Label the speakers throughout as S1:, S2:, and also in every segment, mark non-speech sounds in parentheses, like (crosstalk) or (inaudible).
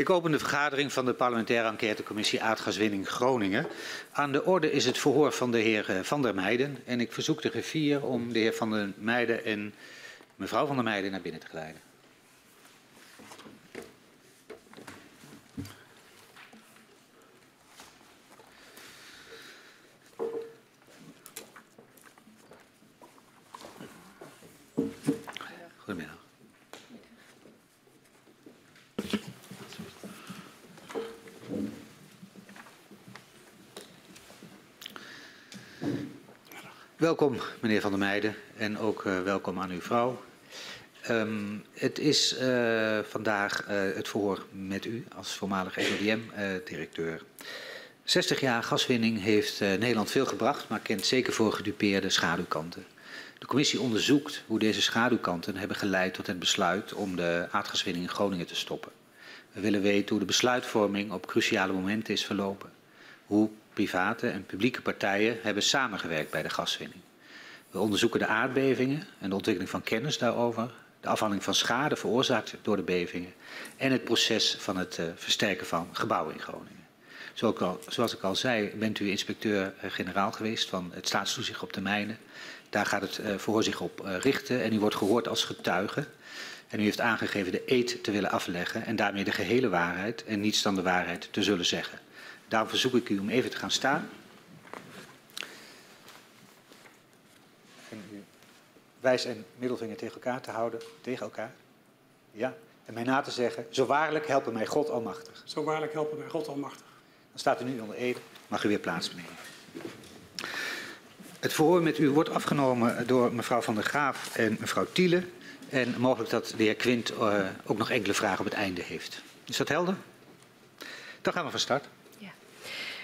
S1: Ik open de vergadering van de parlementaire enquêtecommissie aardgaswinning Groningen. Aan de orde is het verhoor van de heer eh, Van der Meijden. En ik verzoek de griffier om de heer Van der Meijden en mevrouw Van der Meijden naar binnen te geleiden. Welkom, meneer Van der Meijden, en ook uh, welkom aan uw vrouw. Um, het is uh, vandaag uh, het verhoor met u als voormalig NODM-directeur. 60 jaar gaswinning heeft Nederland veel gebracht, maar kent zeker voor gedupeerde schaduwkanten. De commissie onderzoekt hoe deze schaduwkanten hebben geleid tot het besluit om de aardgaswinning in Groningen te stoppen. We willen weten hoe de besluitvorming op cruciale momenten is verlopen. Hoe private en publieke partijen hebben samengewerkt bij de gaswinning. We onderzoeken de aardbevingen en de ontwikkeling van kennis daarover, de afhandeling van schade veroorzaakt door de bevingen en het proces van het uh, versterken van gebouwen in Groningen. Zo al, zoals ik al zei, bent u inspecteur-generaal geweest van het staatstoezicht op de mijnen. Daar gaat het uh, voor zich op richten en u wordt gehoord als getuige. En u heeft aangegeven de eed te willen afleggen en daarmee de gehele waarheid en niets dan de waarheid te zullen zeggen. Daarom verzoek ik u om even te gaan staan. En uw wijs en middelvinger tegen elkaar te houden. Tegen elkaar. Ja. En mij na te zeggen, zo waarlijk helpen mij God Almachtig.
S2: Zo waarlijk helpen mij God Almachtig.
S1: Dan staat u nu onder ede. Mag u weer plaatsnemen. Het verhoor met u wordt afgenomen door mevrouw Van der Graaf en mevrouw Tiele. En mogelijk dat de heer Quint uh, ook nog enkele vragen op het einde heeft. Is dat helder? Dan gaan we van start.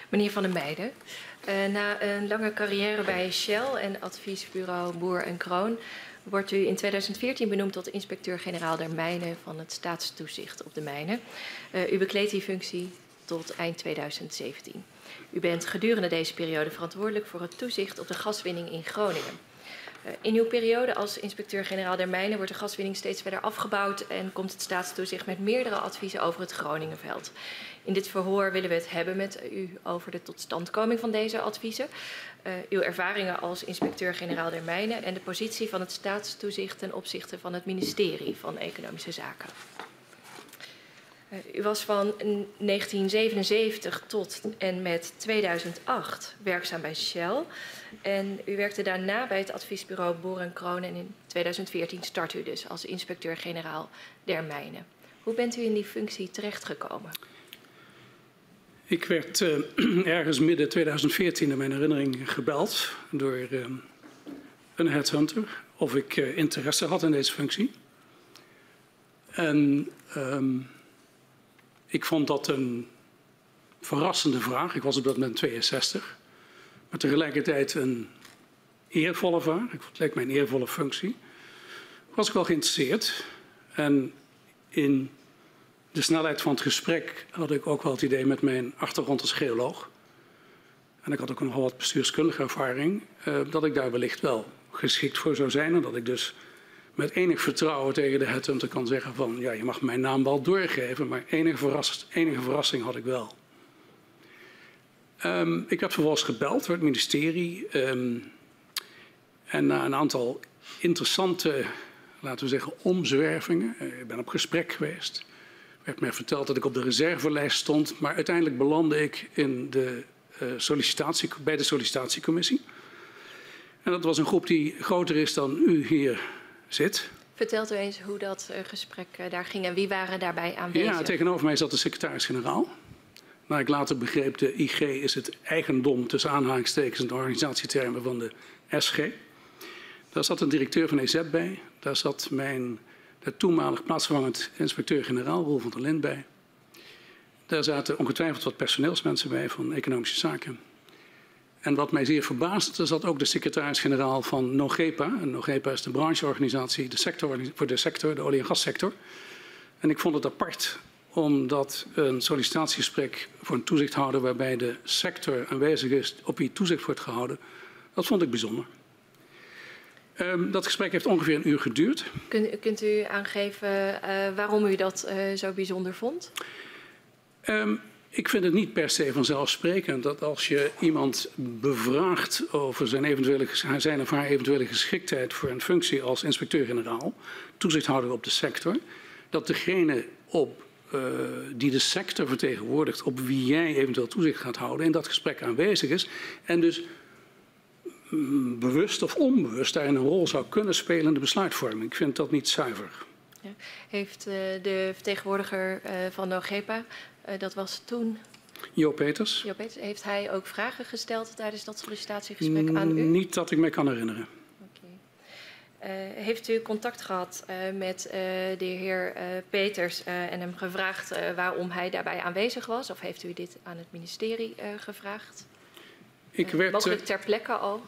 S3: Meneer Van der Meijden, uh, na een lange carrière bij Shell en adviesbureau Boer en Kroon wordt u in 2014 benoemd tot inspecteur-generaal der mijnen van het staatstoezicht op de mijnen. Uh, u bekleedt die functie tot eind 2017. U bent gedurende deze periode verantwoordelijk voor het toezicht op de gaswinning in Groningen. Uh, in uw periode als inspecteur-generaal der mijnen wordt de gaswinning steeds verder afgebouwd en komt het staatstoezicht met meerdere adviezen over het Groningenveld. In dit verhoor willen we het hebben met u over de totstandkoming van deze adviezen, uh, uw ervaringen als inspecteur-generaal der mijnen en de positie van het staatstoezicht ten opzichte van het ministerie van Economische Zaken. Uh, u was van 1977 tot en met 2008 werkzaam bij Shell. En u werkte daarna bij het adviesbureau Boer en Kroon. En in 2014 start u dus als inspecteur-generaal der mijnen. Hoe bent u in die functie terechtgekomen?
S2: Ik werd uh, (clears throat) ergens midden 2014 in mijn herinnering gebeld door uh, een headhunter of ik uh, interesse had in deze functie. En um, ik vond dat een verrassende vraag. Ik was op dat moment 62. Maar tegelijkertijd een eervolle vraag. Het leek mij eervolle functie. Was ik wel geïnteresseerd. En in de snelheid van het gesprek had ik ook wel het idee met mijn achtergrond als geoloog. En ik had ook nogal wat bestuurskundige ervaring. Uh, dat ik daar wellicht wel geschikt voor zou zijn. En dat ik dus met enig vertrouwen tegen de headhunter kan zeggen van... ja, je mag mijn naam wel doorgeven, maar enige, enige verrassing had ik wel. Um, ik heb vervolgens gebeld door het ministerie. Um, en na een aantal interessante, laten we zeggen, omzwervingen... Uh, ik ben op gesprek geweest werd mij verteld dat ik op de reservelijst stond, maar uiteindelijk belandde ik in de, uh, sollicitatie, bij de sollicitatiecommissie. En dat was een groep die groter is dan u hier zit.
S3: Vertelt u eens hoe dat uh, gesprek uh, daar ging en wie waren daarbij aanwezig?
S2: Ja, tegenover mij zat de secretaris-generaal. Maar ik later begreep, de IG is het eigendom tussen aanhalingstekens en de organisatietermen van de SG. Daar zat een directeur van EZ bij. Daar zat mijn de toenmalig plaatsvervangend inspecteur-generaal Roel van der Lind bij. Daar zaten ongetwijfeld wat personeelsmensen bij van economische zaken. En wat mij zeer verbaasde, zat ook de secretaris-generaal van NOGEPA. En NOGEPA is de brancheorganisatie de sector, voor de sector, de olie- en gassector. En ik vond het apart omdat een sollicitatiegesprek voor een toezichthouder waarbij de sector aanwezig is op wie toezicht wordt gehouden, dat vond ik bijzonder. Um, dat gesprek heeft ongeveer een uur geduurd.
S3: Kunt, kunt u aangeven uh, waarom u dat uh, zo bijzonder vond?
S2: Ehm, ik vind het niet per se vanzelfsprekend dat als je iemand bevraagt over zijn, eventuele, zijn of haar eventuele geschiktheid voor een functie als inspecteur-generaal, toezichthouder op de sector, dat degene op, uh, die de sector vertegenwoordigt, op wie jij eventueel toezicht gaat houden, in dat gesprek aanwezig is en dus bewust of onbewust daarin een rol zou kunnen spelen in de besluitvorming. Ik vind dat niet zuiver.
S3: Ja. Heeft uh, de vertegenwoordiger uh, van NOGEPA uh, dat was toen.
S2: Jo Peters.
S3: Jo Peters. Heeft hij ook vragen gesteld tijdens dat sollicitatiegesprek aan u?
S2: Niet dat ik me kan herinneren.
S3: Uh, heeft u contact gehad uh, met uh, de heer Peters en hem gevraagd waarom hij daarbij aanwezig was? Of heeft u dit aan het ministerie gevraagd?
S2: Ik werd,
S3: mogelijk ter plekke al?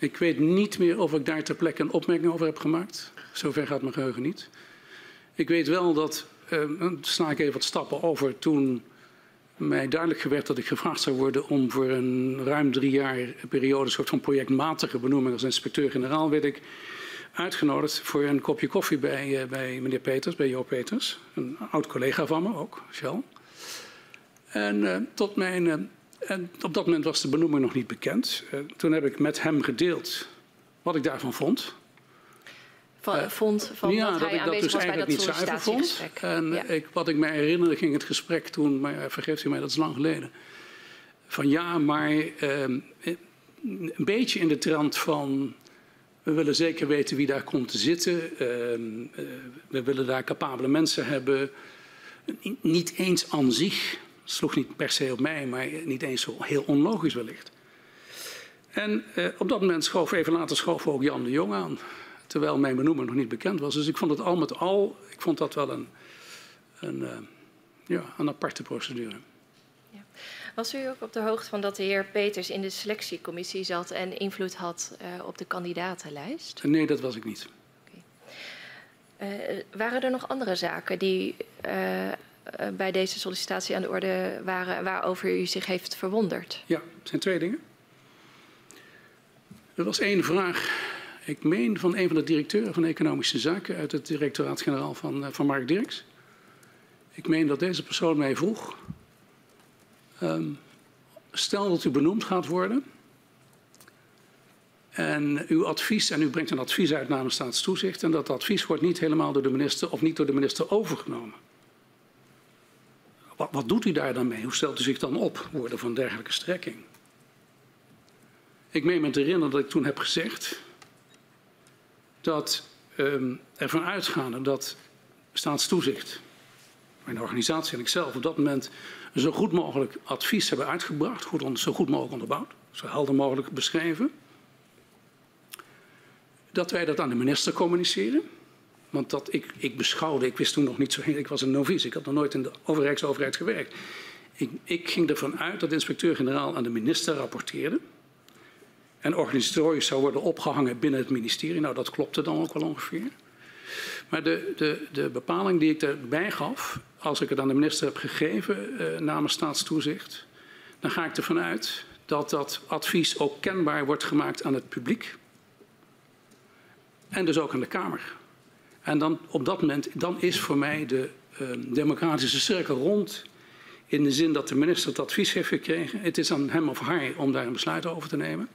S2: Ik weet niet meer of ik daar ter plekke een opmerking over heb gemaakt. Zover gaat mijn geheugen niet. Ik weet wel dat uh, sla ik even wat stappen over. Toen mij duidelijk werd dat ik gevraagd zou worden om voor een ruim drie jaar periode een soort van projectmatige benoeming als inspecteur-generaal, werd ik uitgenodigd voor een kopje koffie bij, uh, bij meneer Peters, bij Jo Peters. Een oud collega van me ook, Shell. En uh, tot mijn, en op dat moment was de benoeming nog niet bekend. toen heb ik met hem gedeeld wat ik daarvan vond
S3: van, uh, vond van
S2: ja,
S3: dat, hij
S2: ik dat dus eigenlijk niet zuiver vond. En ja. ik, wat ik mij herinner ging het gesprek toen, maar vergeeft u mij, dat is lang geleden. Van ja, maar uh, een beetje in de trant van we willen zeker weten wie daar komt te zitten. Uh, we willen daar capabele mensen hebben. Niet eens aan zich, sloeg niet per se op mij, maar niet eens zo heel onlogisch wellicht. En uh, op dat moment schoof even later schoof ook Jan de Jong aan terwijl mijn benoemer nog niet bekend was. Dus ik vond het al met al, ik vond dat wel een, een, uh, ja, een aparte procedure.
S3: Ja. Was u ook op de hoogte van dat de heer Peters in de selectiecommissie zat en invloed had uh, op de kandidatenlijst?
S2: Nee, dat was ik niet.
S3: Uh, waren er nog andere zaken die bij deze sollicitatie aan de orde waren waarover u zich heeft verwonderd?
S2: Ja, het zijn twee dingen. Er was één vraag ik meen van een van de directeuren van Economische Zaken uit het directoraat-generaal van, van Mark Dirks. Ik meen dat deze persoon mij vroeg. Um, stel dat u benoemd gaat worden. En uw advies, en u brengt een advies uit namens staatstoezicht. En dat advies wordt niet helemaal door de minister of niet door de minister overgenomen. Wat, wat doet u daar dan mee? Hoe stelt u zich dan op? Woorden van dergelijke strekking. Ik meen me te herinneren dat ik toen heb gezegd dat um, ervan uitgaande dat staatstoezicht, mijn organisatie en ikzelf op dat moment zo goed mogelijk advies hebben uitgebracht, goed, zo goed mogelijk onderbouwd, zo helder mogelijk beschreven, dat wij dat aan de minister communiceren. Want dat ik, ik beschouwde, ik wist toen nog niet zo, ik was een novice, ik had nog nooit in de overheidsoverheid gewerkt. Ik, ik ging ervan uit dat de inspecteur-generaal aan de minister rapporteerde en organisatorisch zou worden opgehangen binnen het ministerie. Nou, dat klopte dan ook wel ongeveer. Maar de, de, de bepaling die ik erbij gaf, als ik het aan de minister heb gegeven eh, namens staatstoezicht, dan ga ik ervan uit dat dat advies ook kenbaar wordt gemaakt aan het publiek. En dus ook aan de Kamer. En dan op dat moment, dan is voor mij de uh, democratische cirkel rond. In de zin dat de minister het advies heeft gekregen. Het is aan hem of haar om daar een besluit over te nemen.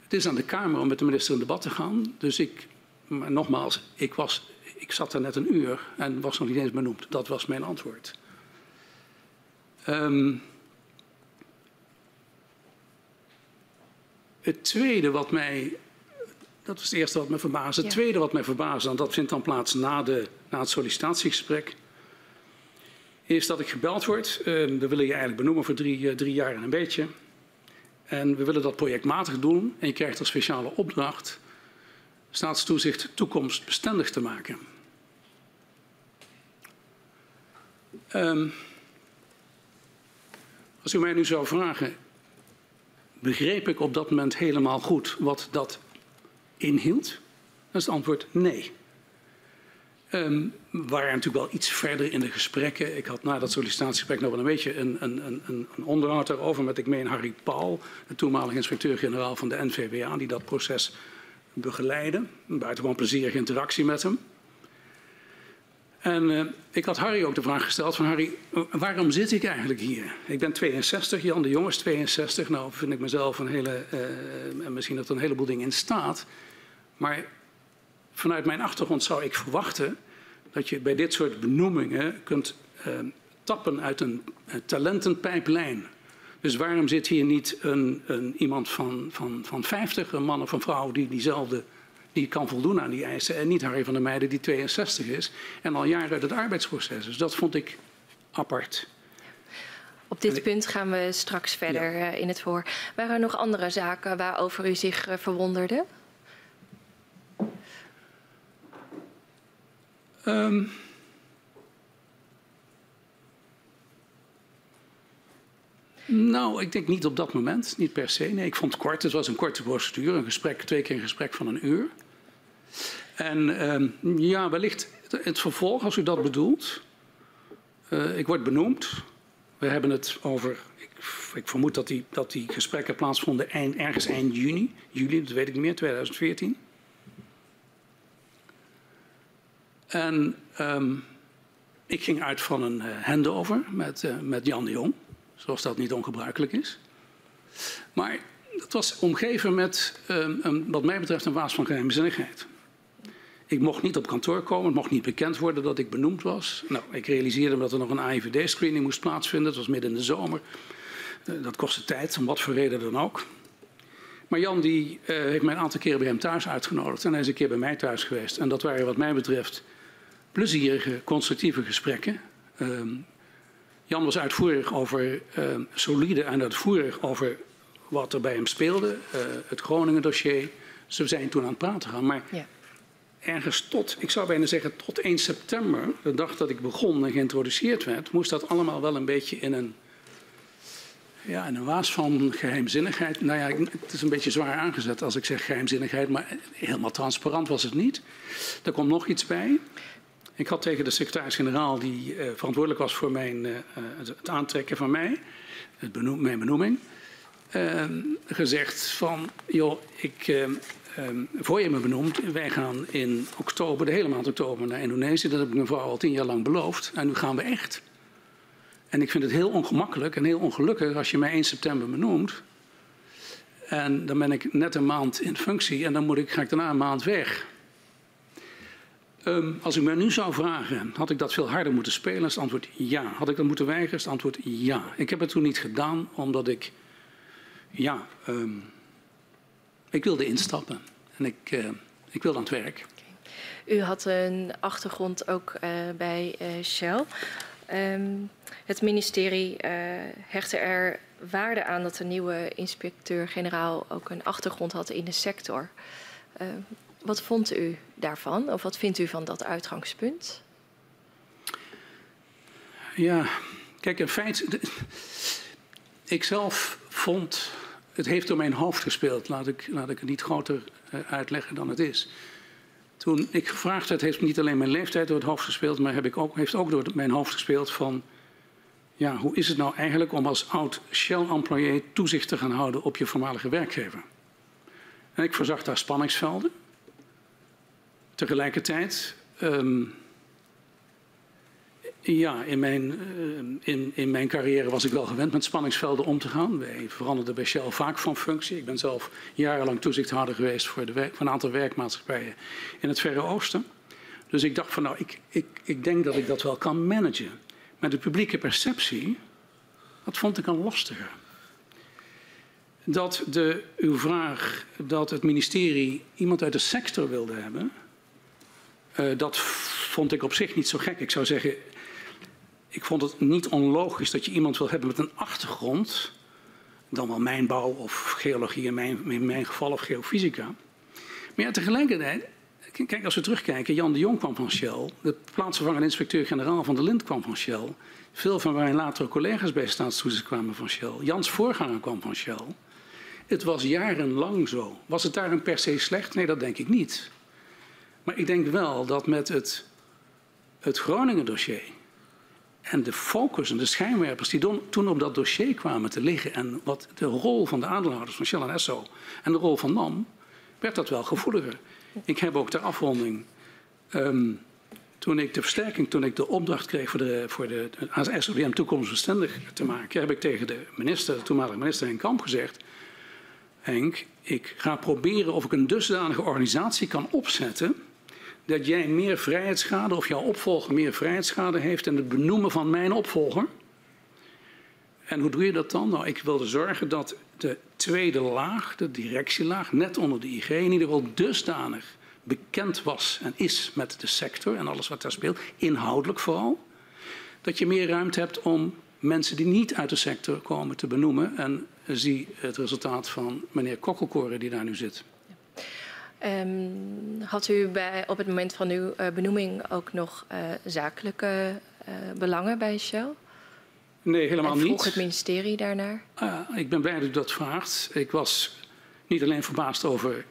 S2: Het is aan de Kamer om met de minister in debat te gaan. Dus ik, nogmaals, ik, was, ik zat er net een uur en was nog niet eens benoemd. Dat was mijn antwoord. Um, het tweede wat mij. Dat was het eerste wat me verbaasde. Het ja. tweede wat mij verbaasde, en dat vindt dan plaats na, de, na het sollicitatiegesprek. Is dat ik gebeld word. Uh, we willen je eigenlijk benoemen voor drie, uh, drie jaar en een beetje. En we willen dat projectmatig doen. En je krijgt als speciale opdracht staatstoezicht toekomstbestendig te maken. Um, als u mij nu zou vragen, begreep ik op dat moment helemaal goed wat dat inhield? Dan is het antwoord nee. Um, we waren natuurlijk wel iets verder in de gesprekken. Ik had na dat sollicitatiegesprek nog wel een beetje een, een, een, een onderhoud daarover met, ik meen, Harry Paul, de toenmalige inspecteur-generaal van de NVWA, die dat proces begeleidde. Een buitengewoon plezierige interactie met hem. En uh, ik had Harry ook de vraag gesteld van Harry, waarom zit ik eigenlijk hier? Ik ben 62, Jan de Jong is 62. Nou vind ik mezelf een hele, uh, en misschien dat er een heleboel dingen in staat. Maar vanuit mijn achtergrond zou ik verwachten dat je bij dit soort benoemingen kunt uh, tappen uit een talentenpijplijn. Dus waarom zit hier niet een, een, iemand van, van, van 50, een man of een vrouw die diezelfde die kan voldoen aan die eisen. En niet Harry van der Meijden die 62 is en al jaren uit het arbeidsproces. Dus dat vond ik apart.
S3: Op dit punt gaan we straks verder ja. Eh, in het voor. Waren er nog andere zaken waarover u zich eh, verwonderde?
S2: Um, Nou, ik denk niet op dat moment, niet per se. Nee, ik vond het kort. Het was een korte procedure, een gesprek, twee keer een gesprek van een uur. En um, ja, wellicht het vervolg, als u dat bedoelt. Uh, ik word benoemd. We hebben het over. Ik, ik vermoed dat die, dat die gesprekken plaatsvonden eind, ergens eind juni. Juli, dat weet ik niet meer, 2014. En um, ik ging uit van een uh, handover met, uh, met Jan de Jong zoals dat niet ongebruikelijk is. Maar het was omgeven met, um, um, wat mij betreft, een waas van geheimzinnigheid. Ik mocht niet op kantoor komen, het mocht niet bekend worden dat ik benoemd was. Nou, ik realiseerde dat er nog een AIVD-screening moest plaatsvinden. Het was midden in de zomer. Uh, dat kostte tijd, om wat voor reden dan ook. Maar Jan die, heeft mij een aantal keren bij hem thuis uitgenodigd. En hij is een keer bij mij thuis geweest. En dat waren wat mij betreft plezierige, constructieve gesprekken. Uh, Jan was uitvoerig over, uh, solide en uitvoerig over wat er bij hem speelde. Uh, het Groningen dossier. Ze zijn toen aan het praten gaan. Maar ja. ergens tot, ik zou bijna zeggen tot 1 september, de dag dat ik begon en geïntroduceerd werd, moest dat allemaal wel een beetje in een, ja, in een waas van geheimzinnigheid. Nou ja, het is een beetje zwaar aangezet als ik zeg geheimzinnigheid, maar helemaal transparant was het niet. Er komt nog iets bij. Ik had tegen de secretaris-generaal, die uh, verantwoordelijk was voor mijn, uh, het aantrekken van mij, het mijn benoeming, uh, gezegd van, joh, ik, ehm, voor je me benoemt, wij gaan in oktober, de hele maand oktober, naar Indonesië. Dat heb ik mevrouw al tien jaar lang beloofd. En nu gaan we echt. En ik vind het heel ongemakkelijk en heel ongelukkig als je mij 1 september benoemt. En dan ben ik net een maand in functie en dan moet ik, ga ik daarna een maand weg. Um, als u mij nu zou vragen, had ik dat veel harder moeten spelen? Is het antwoord ja. Had ik dat moeten weigeren? Is het antwoord ja. Ik heb het toen niet gedaan, omdat ik, ja, um, ik wilde instappen. En ik, uh, ik wilde aan het werk.
S3: U had een achtergrond ook uh, bij uh, Shell. Um, het ministerie hechtte er waarde aan dat de nieuwe inspecteur-generaal ook een achtergrond had in de sector. Wat vond u daarvan? Of wat vindt u van dat uitgangspunt?
S2: Ja, kijk, in feite. Ik zelf vond. Het heeft door mijn hoofd gespeeld. Laat ik, laat ik het niet groter uh, uitleggen dan het is. Toen ik gevraagd werd, heeft niet alleen mijn leeftijd door het hoofd gespeeld, maar heb ik ook, heeft ook door mijn hoofd gespeeld van. Ja, hoe is het nou eigenlijk om als oud Shell-employé toezicht te gaan houden op je voormalige werkgever? En ik verzag daar spanningsvelden. Tegelijkertijd, um, ja, in mijn, uh, in, in mijn carrière was ik wel gewend met spanningsvelden om te gaan. Wij veranderden bij Shell vaak van functie. Ik ben zelf jarenlang toezichthouder geweest voor, de voor een aantal werkmaatschappijen in het Verre Oosten. Dus ik dacht van nou, ik, ik, ik denk dat ik dat wel kan managen. Maar de publieke perceptie, dat vond ik een lastiger. Dat de, uw vraag dat het ministerie iemand uit de sector wilde hebben, uh, dat vond ik op zich niet zo gek. Ik zou zeggen, ik vond het niet onlogisch dat je iemand wil hebben met een achtergrond, dan wel mijnbouw of geologie in mijn, in mijn geval of geofysica. Maar ja, tegelijkertijd, kijk, als we terugkijken, Jan de Jong kwam van Shell, de plaatsvervangende inspecteur-generaal van de Lint kwam van Shell, veel van mijn latere collega's bij staatstoezicht kwamen van Shell, Jans voorganger kwam van Shell. Het was jarenlang zo. Was het daarin per se slecht? Nee, dat denk ik niet. Maar ik denk wel dat met het, het Groningen-dossier en de focus en de schijnwerpers die toen op dat dossier kwamen te liggen en wat de rol van de aandeelhouders van Shell en Esso en de rol van NAM, werd dat wel gevoeliger. Ik heb ook ter afronding um, Toen ik de versterking, toen ik de opdracht kreeg voor de, voor de, de toekomstbestendig te maken, heb ik tegen de minister, de toenmalige minister Henk Kamp gezegd: Henk, ik ga proberen of ik een dusdanige organisatie kan opzetten dat jij meer vrijheidsschade of jouw opvolger meer vrijheidsschade heeft in het benoemen van mijn opvolger. En hoe doe je dat dan? Nou, ik wilde zorgen dat de tweede laag, de directielaag, net onder de IG, in ieder geval dusdanig bekend was en is met de sector en alles wat daar speelt, inhoudelijk vooral, dat je meer ruimte hebt om mensen die niet uit de sector komen te benoemen. En zie het resultaat van meneer Kokkelkoren die daar nu zit.
S3: Um, had u bij, op het moment van uw uh, benoeming ook nog uh, zakelijke uh, belangen bij Shell?
S2: Nee, helemaal
S3: en vroeg
S2: niet.
S3: het ministerie daarnaar?
S2: Uh, ik ben blij dat u dat vraagt. Ik was niet alleen verbaasd over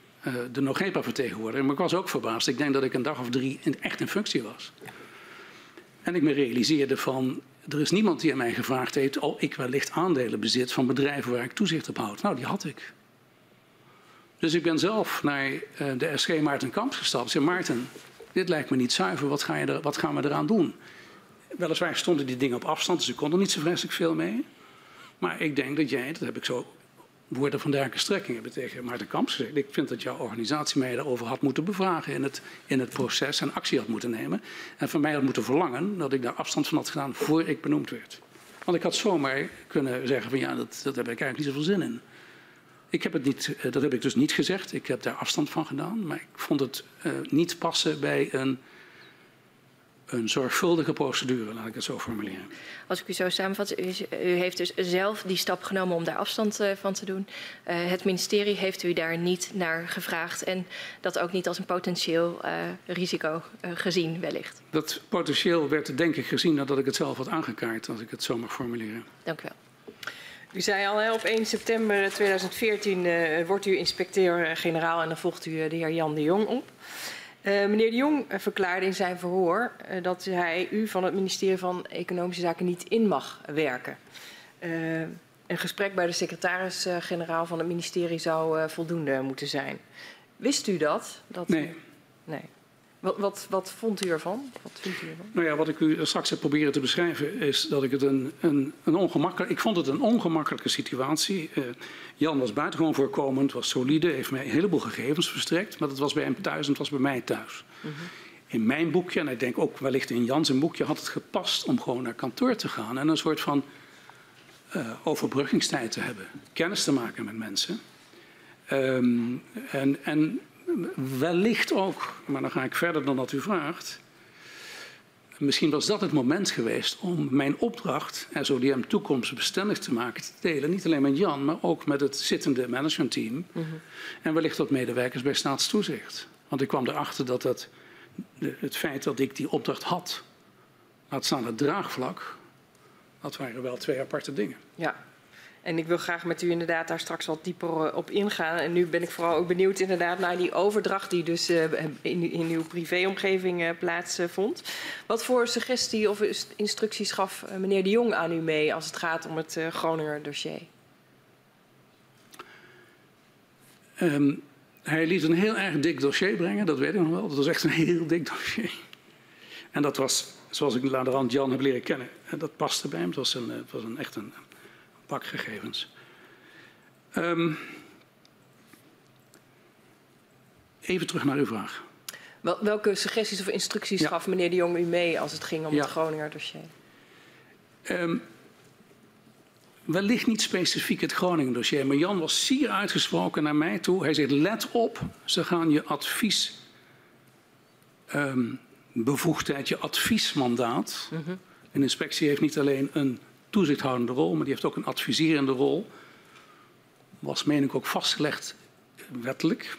S2: de Nogepa-vertegenwoordiger, maar ik was ook verbaasd. Ik denk dat ik een dag of drie in, echt in functie was. En ik me realiseerde van, er is niemand die aan mij gevraagd heeft of ik wellicht aandelen bezit van bedrijven waar ik toezicht op houd. Nou, die had ik. Dus ik ben zelf naar uh, de SG Maarten Kamps gestapt. Ik zei, Maarten, dit lijkt me niet zuiver, wat, ga je er, wat gaan we eraan doen? Weliswaar stonden die dingen op afstand, dus ik kon er niet zo vreselijk veel mee. Maar ik denk dat jij, dat heb ik zo woorden van dergelijke strekking, tegen Maarten Kamps gezegd. Ik vind dat jouw organisatie mij daarover had moeten bevragen in het, in het proces en actie had moeten nemen. En van mij had moeten verlangen dat ik daar afstand van had gedaan voor ik benoemd werd. Want ik had zomaar kunnen zeggen van ja, dat, dat heb ik eigenlijk niet zoveel zin in. Ik heb het niet, dat heb ik dus niet gezegd. Ik heb daar afstand van gedaan. Maar ik vond het uh, niet passen bij een een zorgvuldige procedure, laat ik het zo formuleren.
S3: Als ik u zo samenvat, u, u heeft dus zelf die stap genomen om daar afstand uh, van te doen. Uh, het ministerie heeft u daar niet naar gevraagd en dat ook niet als een potentieel risico gezien wellicht.
S2: Dat potentieel werd denk ik gezien nadat ik het zelf had aangekaart, als ik het zo mag formuleren.
S3: Dank u wel.
S4: U zei al, hè, op 1 september 2014 wordt u inspecteur-generaal en dan volgt u de heer Jan de Jong op. Uh, meneer de Jong verklaarde in zijn verhoor uh, dat hij u van het ministerie van Economische Zaken niet in mag werken. Een gesprek bij de secretaris-generaal van het ministerie zou voldoende moeten zijn. Wist u dat? dat
S2: nee.
S4: Nee. Wat, wat, wat, vond u ervan? Wat vindt u ervan?
S2: Nou ja, wat ik u straks heb proberen te beschrijven is dat ik het een, een, een ongemakkelijk... Ik vond het een ongemakkelijke situatie. Uh, Jan was buitengewoon voorkomend, was solide, heeft mij een heleboel gegevens verstrekt. Maar dat was bij hem thuis en het was bij mij thuis. Mm -hmm. In mijn boekje, en ik denk ook wellicht in Jans een boekje, had het gepast om gewoon naar kantoor te gaan. En een soort van uh, overbruggingstijd te hebben. Kennis te maken met mensen. Um, en, en wellicht ook, maar dan ga ik verder dan dat u vraagt. Misschien was dat het moment geweest om mijn opdracht, SODM toekomstbestendig te maken, te delen. Niet alleen met Jan, maar ook met het zittende managementteam. Mm -hmm. En wellicht ook medewerkers bij staatstoezicht. Want ik kwam erachter dat het, het feit dat ik die opdracht had, laat staan het draagvlak, dat waren wel twee aparte dingen.
S4: Ja, en ik wil graag met u inderdaad daar straks wat dieper op ingaan. En nu ben ik vooral ook benieuwd inderdaad naar die overdracht die dus in, in uw privéomgeving plaatsvond. Wat voor suggestie of instructies gaf meneer de Jong aan u mee als het gaat om het Groninger dossier?
S2: Um, hij liet een heel erg dik dossier brengen, dat weet ik nog wel. Dat was echt een heel dik dossier. En dat was, zoals ik later Jan heb leren kennen, dat paste bij hem. Het was, een, het was een, echt een pak gegevens. Um, even terug naar uw vraag.
S4: Wel, welke suggesties of instructies ja. gaf meneer de Jong u mee als het ging om ja. het Groninger dossier?
S2: Um, wellicht niet specifiek het Groningen dossier, maar Jan was zeer uitgesproken naar mij toe. Hij zegt: let op, ze gaan je advies. Um, bevoegdheid, je adviesmandaat. Mm -hmm. Een inspectie heeft niet alleen een toezichthoudende rol, maar die heeft ook een adviserende rol. Was, meen ik, ook vastgelegd wettelijk.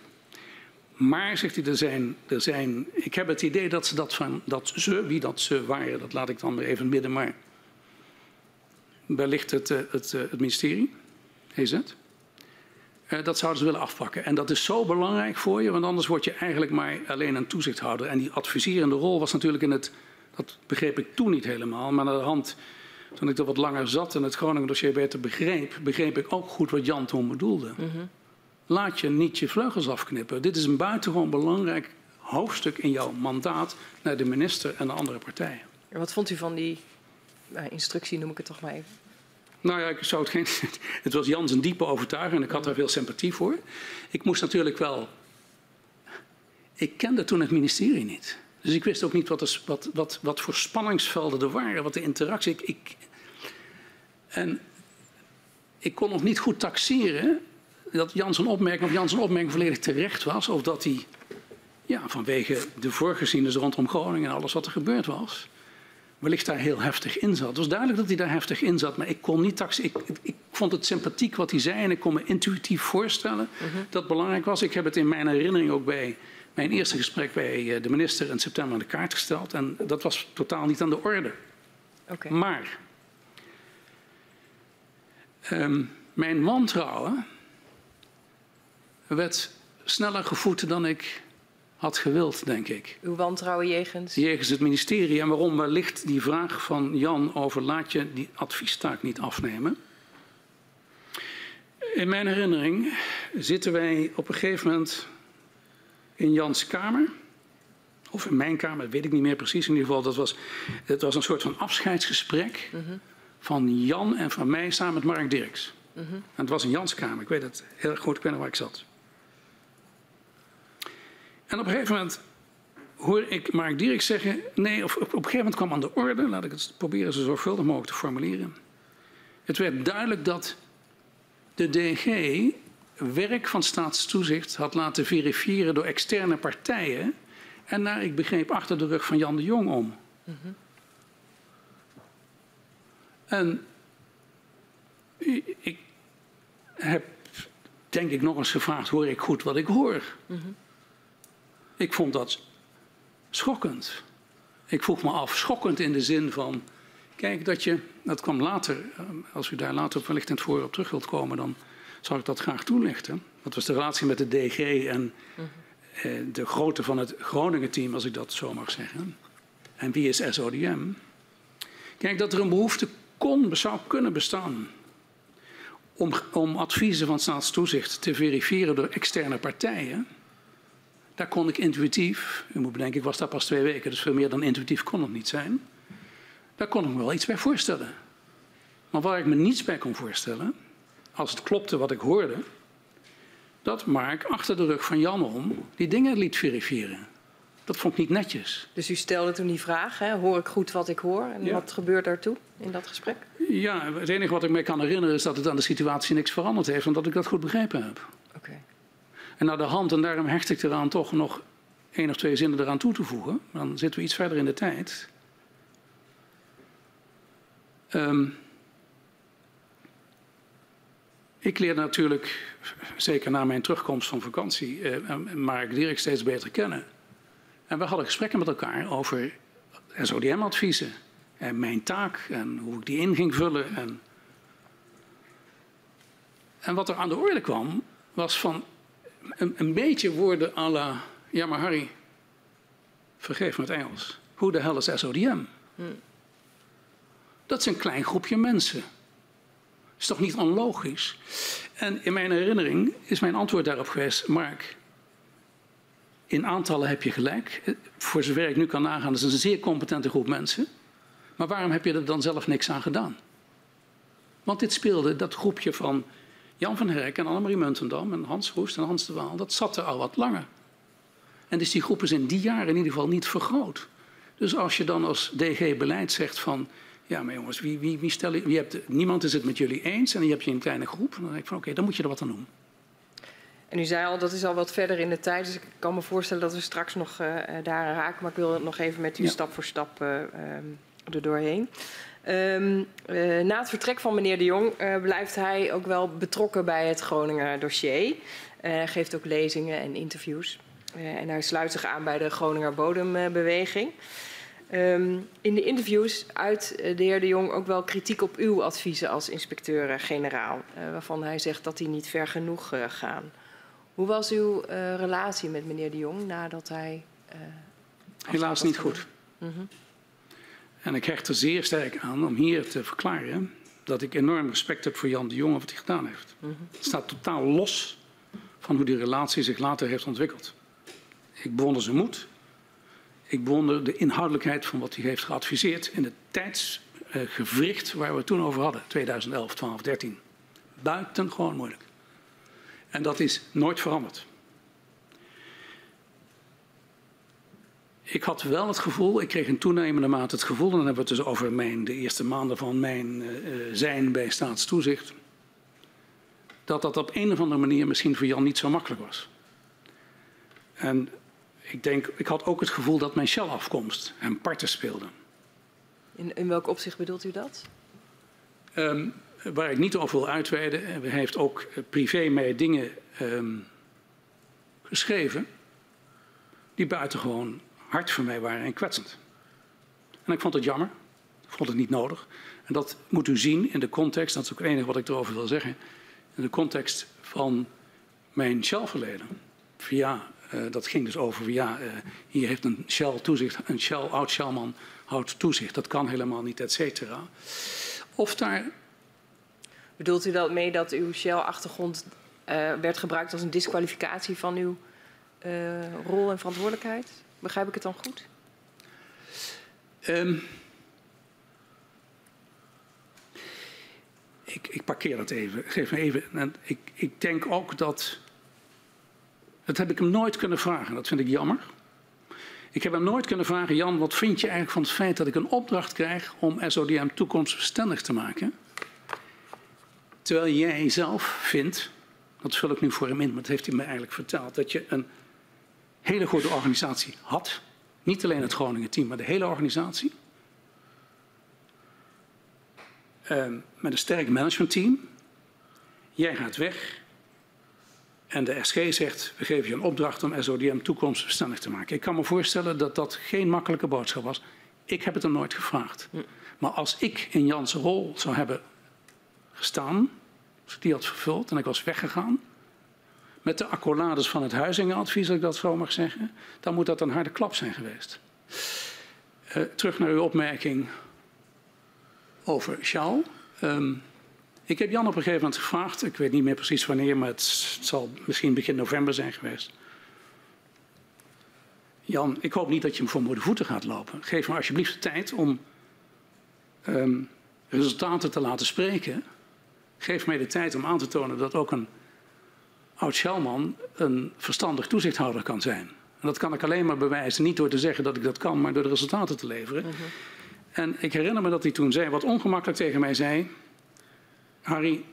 S2: Maar, zegt hij, er zijn, er zijn, ik heb het idee dat ze dat van, dat ze, wie dat ze waren, dat laat ik dan weer even midden, maar wellicht het, het, het, het ministerie, EZ, dat zouden ze willen afpakken. En dat is zo belangrijk voor je, want anders word je eigenlijk maar alleen een toezichthouder. En die adviserende rol was natuurlijk in het, dat begreep ik toen niet helemaal, maar aan de hand toen ik er wat langer zat en het Groningen dossier beter begreep, begreep ik ook goed wat Jan toen bedoelde. Mm -hmm. Laat je niet je vleugels afknippen. Dit is een buitengewoon belangrijk hoofdstuk in jouw mandaat naar de minister en de andere partijen.
S4: En wat vond u van die uh, instructie, noem ik het toch maar even?
S2: Nou ja, ik zou het geen. (laughs) Het was Jans een diepe overtuiging en ik had daar veel sympathie voor. Ik moest natuurlijk wel. Ik kende toen het ministerie niet. Dus ik wist ook niet wat, er, wat, wat, wat voor spanningsvelden er waren, wat de interactie. Ik, ik, en ik kon nog niet goed taxeren dat Jans een opmerking, of Jans een opmerking volledig terecht was, of dat hij ja, vanwege de voorgeziendes rondom Groningen en alles wat er gebeurd was, wellicht daar heel heftig in zat. Het was duidelijk dat hij daar heftig in zat, maar ik kon niet taxeren. Ik, ik, vond het sympathiek wat hij zei en ik kon me intuïtief voorstellen -huh. dat het belangrijk was. Ik heb het in mijn herinnering ook bij mijn eerste gesprek bij eh, de minister in september aan de kaart gesteld en dat was totaal niet aan de orde.
S4: Okay.
S2: Maar um, mijn wantrouwen werd sneller gevoed dan ik had gewild, denk ik.
S4: Uw wantrouwen jegens?
S2: Jegens het ministerie. En waarom wellicht die vraag van Jan over laat je die adviestaak niet afnemen? In mijn herinnering zitten wij op een gegeven moment in Jans kamer. Of in mijn kamer, dat weet ik niet meer precies. In ieder geval, dat was, het was een soort van afscheidsgesprek -huh. van Jan en van mij samen met Mark Dirks. -huh. En het was in Jans kamer, ik weet het heel goed, ik weet nog waar ik zat. En op een gegeven moment hoor ik Mark Dirks zeggen... nee, of op, op een gegeven moment kwam aan de orde... laat ik het proberen zo zorgvuldig mogelijk te formuleren. Het werd duidelijk dat de DG werk van staatstoezicht had laten verifiëren... door externe partijen... en naar, ik begreep, achter de rug van Jan de Jong om. -huh. En ik heb, denk ik, nog eens gevraagd... hoor ik goed wat ik hoor? -huh. Ik vond dat schokkend. Ik vroeg me af, schokkend in de zin van... Kijk, dat je, dat kwam later, als u daar later wellicht in het voor op terug wilt komen... dan zal ik dat graag toelichten. Dat was de relatie met de DG en eh, de grootte van het Groningen-team, als ik dat zo mag zeggen. En wie is SODM? Kijk, dat er een behoefte kon, zou kunnen bestaan... om, om adviezen van staatstoezicht te verifiëren door externe partijen... Daar kon ik intuïtief, u moet bedenken, ik was daar pas twee weken, dus veel meer dan intuïtief kon het niet zijn. Daar kon ik me wel iets bij voorstellen. Maar waar ik me niets bij kon voorstellen, als het klopte wat ik hoorde, dat Mark achter de rug van Jan om die dingen liet verifiëren. Dat vond ik niet netjes.
S4: Dus u stelde toen die vraag, hè? hoor ik goed wat ik hoor? En ja. wat gebeurt daartoe in dat gesprek?
S2: Ja, het enige wat ik me kan herinneren is dat het aan de situatie niks veranderd heeft, omdat ik dat goed begrepen heb.
S4: Oké. Okay.
S2: En naar de hand, en daarom hecht ik eraan toch nog één of twee zinnen eraan toe te voegen. Dan zitten we iets verder in de tijd. Um, ik leer natuurlijk, zeker na mijn terugkomst van vakantie, uh, Mark Dirk steeds beter kennen. En we hadden gesprekken met elkaar over SODM-adviezen. En mijn taak en hoe ik die in ging vullen. En, en wat er aan de orde kwam, was van een, een beetje woorden à la... Ja, maar Harry, vergeef me het Engels. Hoe de hel is SODM? Hmm. Dat is een klein groepje mensen. Is toch niet onlogisch? En in mijn herinnering is mijn antwoord daarop geweest... Mark, in aantallen heb je gelijk. Voor zover ik nu kan nagaan, dat is een zeer competente groep mensen. Maar waarom heb je er dan zelf niks aan gedaan? Want dit speelde, dat groepje van Jan van Herk en Annemarie Muntendam en Hans Roest en Hans de Waal, dat zat er al wat langer. En dus die groep is in die jaren in ieder geval niet vergroot. Dus als je dan als DG-beleid zegt van, ja maar jongens, wie, wie, wie stel je, wie hebt, niemand is het met jullie eens en dan heb je een kleine groep, dan denk ik van oké, okay, dan moet je er wat aan doen.
S4: En u zei al, dat is al wat verder in de tijd, dus ik kan me voorstellen dat we straks nog uh, daar raken, maar ik wil nog even met u ja. stap voor stap uh, er doorheen. Um, uh, na het vertrek van meneer De Jong blijft hij ook wel betrokken bij het Groninger dossier. Hij geeft ook lezingen en interviews. en hij sluit zich aan bij de Groninger Bodembeweging. Um, in de interviews uit de heer De Jong ook wel kritiek op uw adviezen als inspecteur-generaal. waarvan hij zegt dat die niet ver genoeg gaan. Hoe was uw relatie met meneer De Jong nadat hij...
S2: Helaas niet goed. -huh. En ik hecht er zeer sterk aan om hier te verklaren dat ik enorm respect heb voor Jan de Jong en wat hij gedaan heeft. Mm -hmm. Het staat totaal los van hoe die relatie zich later heeft ontwikkeld. Ik bewonder zijn moed. Ik bewonder de inhoudelijkheid van wat hij heeft geadviseerd in het tijdsgevricht waar we het toen over hadden, 2011, 12, 13. Buitengewoon moeilijk. En dat is nooit veranderd. Ik had wel het gevoel, ik kreeg in toenemende mate het gevoel, en dan hebben we het dus over mijn, de eerste maanden van mijn uh, zijn bij staatstoezicht, dat dat op een of andere manier misschien voor Jan niet zo makkelijk was. En ik, denk, ik had ook het gevoel dat mijn Shell-afkomst hem parten speelde.
S4: In, in welk opzicht bedoelt u dat?
S2: Um, waar ik niet over wil uitweiden, hij heeft ook privé mij dingen um, geschreven die buitengewoon hard voor mij waren en kwetsend. En ik vond het jammer. Ik vond het niet nodig. En dat moet u zien in de context, dat is ook het enige wat ik erover wil zeggen, in de context van mijn Shell-verleden. Via, uh, dat ging dus over, via, uh, hier heeft een Shell-toezicht, een Shell, oud Shellman houdt toezicht. Dat kan helemaal niet, et cetera. Of daar...
S4: Bedoelt u dat mee dat uw Shell-achtergrond uh, werd gebruikt als een disqualificatie van uw rol en verantwoordelijkheid? Begrijp ik het dan goed?
S2: Um, ik, ik, parkeer dat even. Geef me even. Ik, ik, denk ook dat. Dat heb ik hem nooit kunnen vragen. Dat vind ik jammer. Ik heb hem nooit kunnen vragen, Jan, wat vind je eigenlijk van het feit dat ik een opdracht krijg om SODM toekomstbestendig te maken? Terwijl jij zelf vindt, dat vul ik nu voor hem in, maar dat heeft hij me eigenlijk verteld, dat je een hele goede organisatie had. Niet alleen het Groningen team, maar de hele organisatie. Uh, met een sterk managementteam. Jij gaat weg. En de SG zegt, we geven je een opdracht om SODM toekomstbestendig te maken. Ik kan me voorstellen dat dat geen makkelijke boodschap was. Ik heb het hem nooit gevraagd. Hm. Maar als ik in Jans rol zou hebben gestaan, als ik die had vervuld en ik was weggegaan, met de accolades van het Huizingenadvies, als ik dat zo mag zeggen, dan moet dat een harde klap zijn geweest. Uh, terug naar uw opmerking over Sjaal. Um, ik heb Jan op een gegeven moment gevraagd, ik weet niet meer precies wanneer, maar het zal misschien begin november zijn geweest. Jan, ik hoop niet dat je me voor de voeten gaat lopen. Geef me alsjeblieft de tijd om um, resultaten te laten spreken. Geef mij de tijd om aan te tonen dat ook een oud-Shellman een verstandig toezichthouder kan zijn. En dat kan ik alleen maar bewijzen, niet door te zeggen dat ik dat kan, maar door de resultaten te leveren. Uh -huh. En ik herinner me dat hij toen zei, wat ongemakkelijk tegen mij zei: Harry,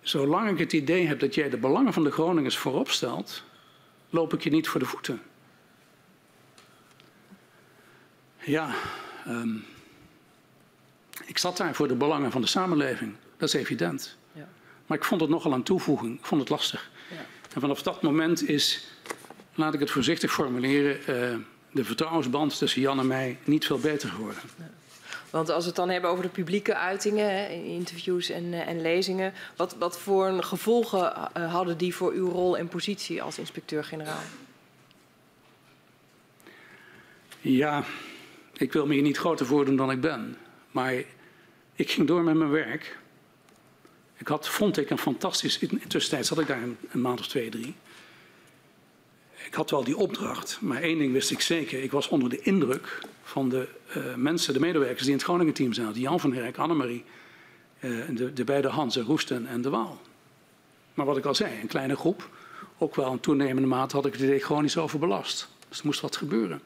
S2: zolang ik het idee heb dat jij de belangen van de Groningers voorop stelt, loop ik je niet voor de voeten. Ja, um, ik zat daar voor de belangen van de samenleving, dat is evident. Maar ik vond het nogal een toevoeging. Ik vond het lastig. Ja. En vanaf dat moment is, laat ik het voorzichtig formuleren, uh, de vertrouwensband tussen Jan en mij niet veel beter geworden. Ja.
S4: Want als we het dan hebben over de publieke uitingen, hè, interviews en, uh, en, lezingen, wat, wat voor gevolgen uh, hadden die voor uw rol en positie als inspecteur-generaal?
S2: Ja, ik wil me hier niet groter voordoen dan ik ben. Maar ik ging door met mijn werk. Ik had, vond ik, een fantastisch... In tussentijd zat ik daar een, maand of twee, drie. Ik had wel die opdracht, maar één ding wist ik zeker. Ik was onder de indruk van de uh, mensen, de medewerkers die in het Groningen-team zaten. Jan van Herk, Annemarie, uh, de, de beide Hansen, Roesten en De Waal. Maar wat ik al zei, een kleine groep. Ook wel een toenemende mate had ik het idee chronisch overbelast. Dus er moest wat gebeuren.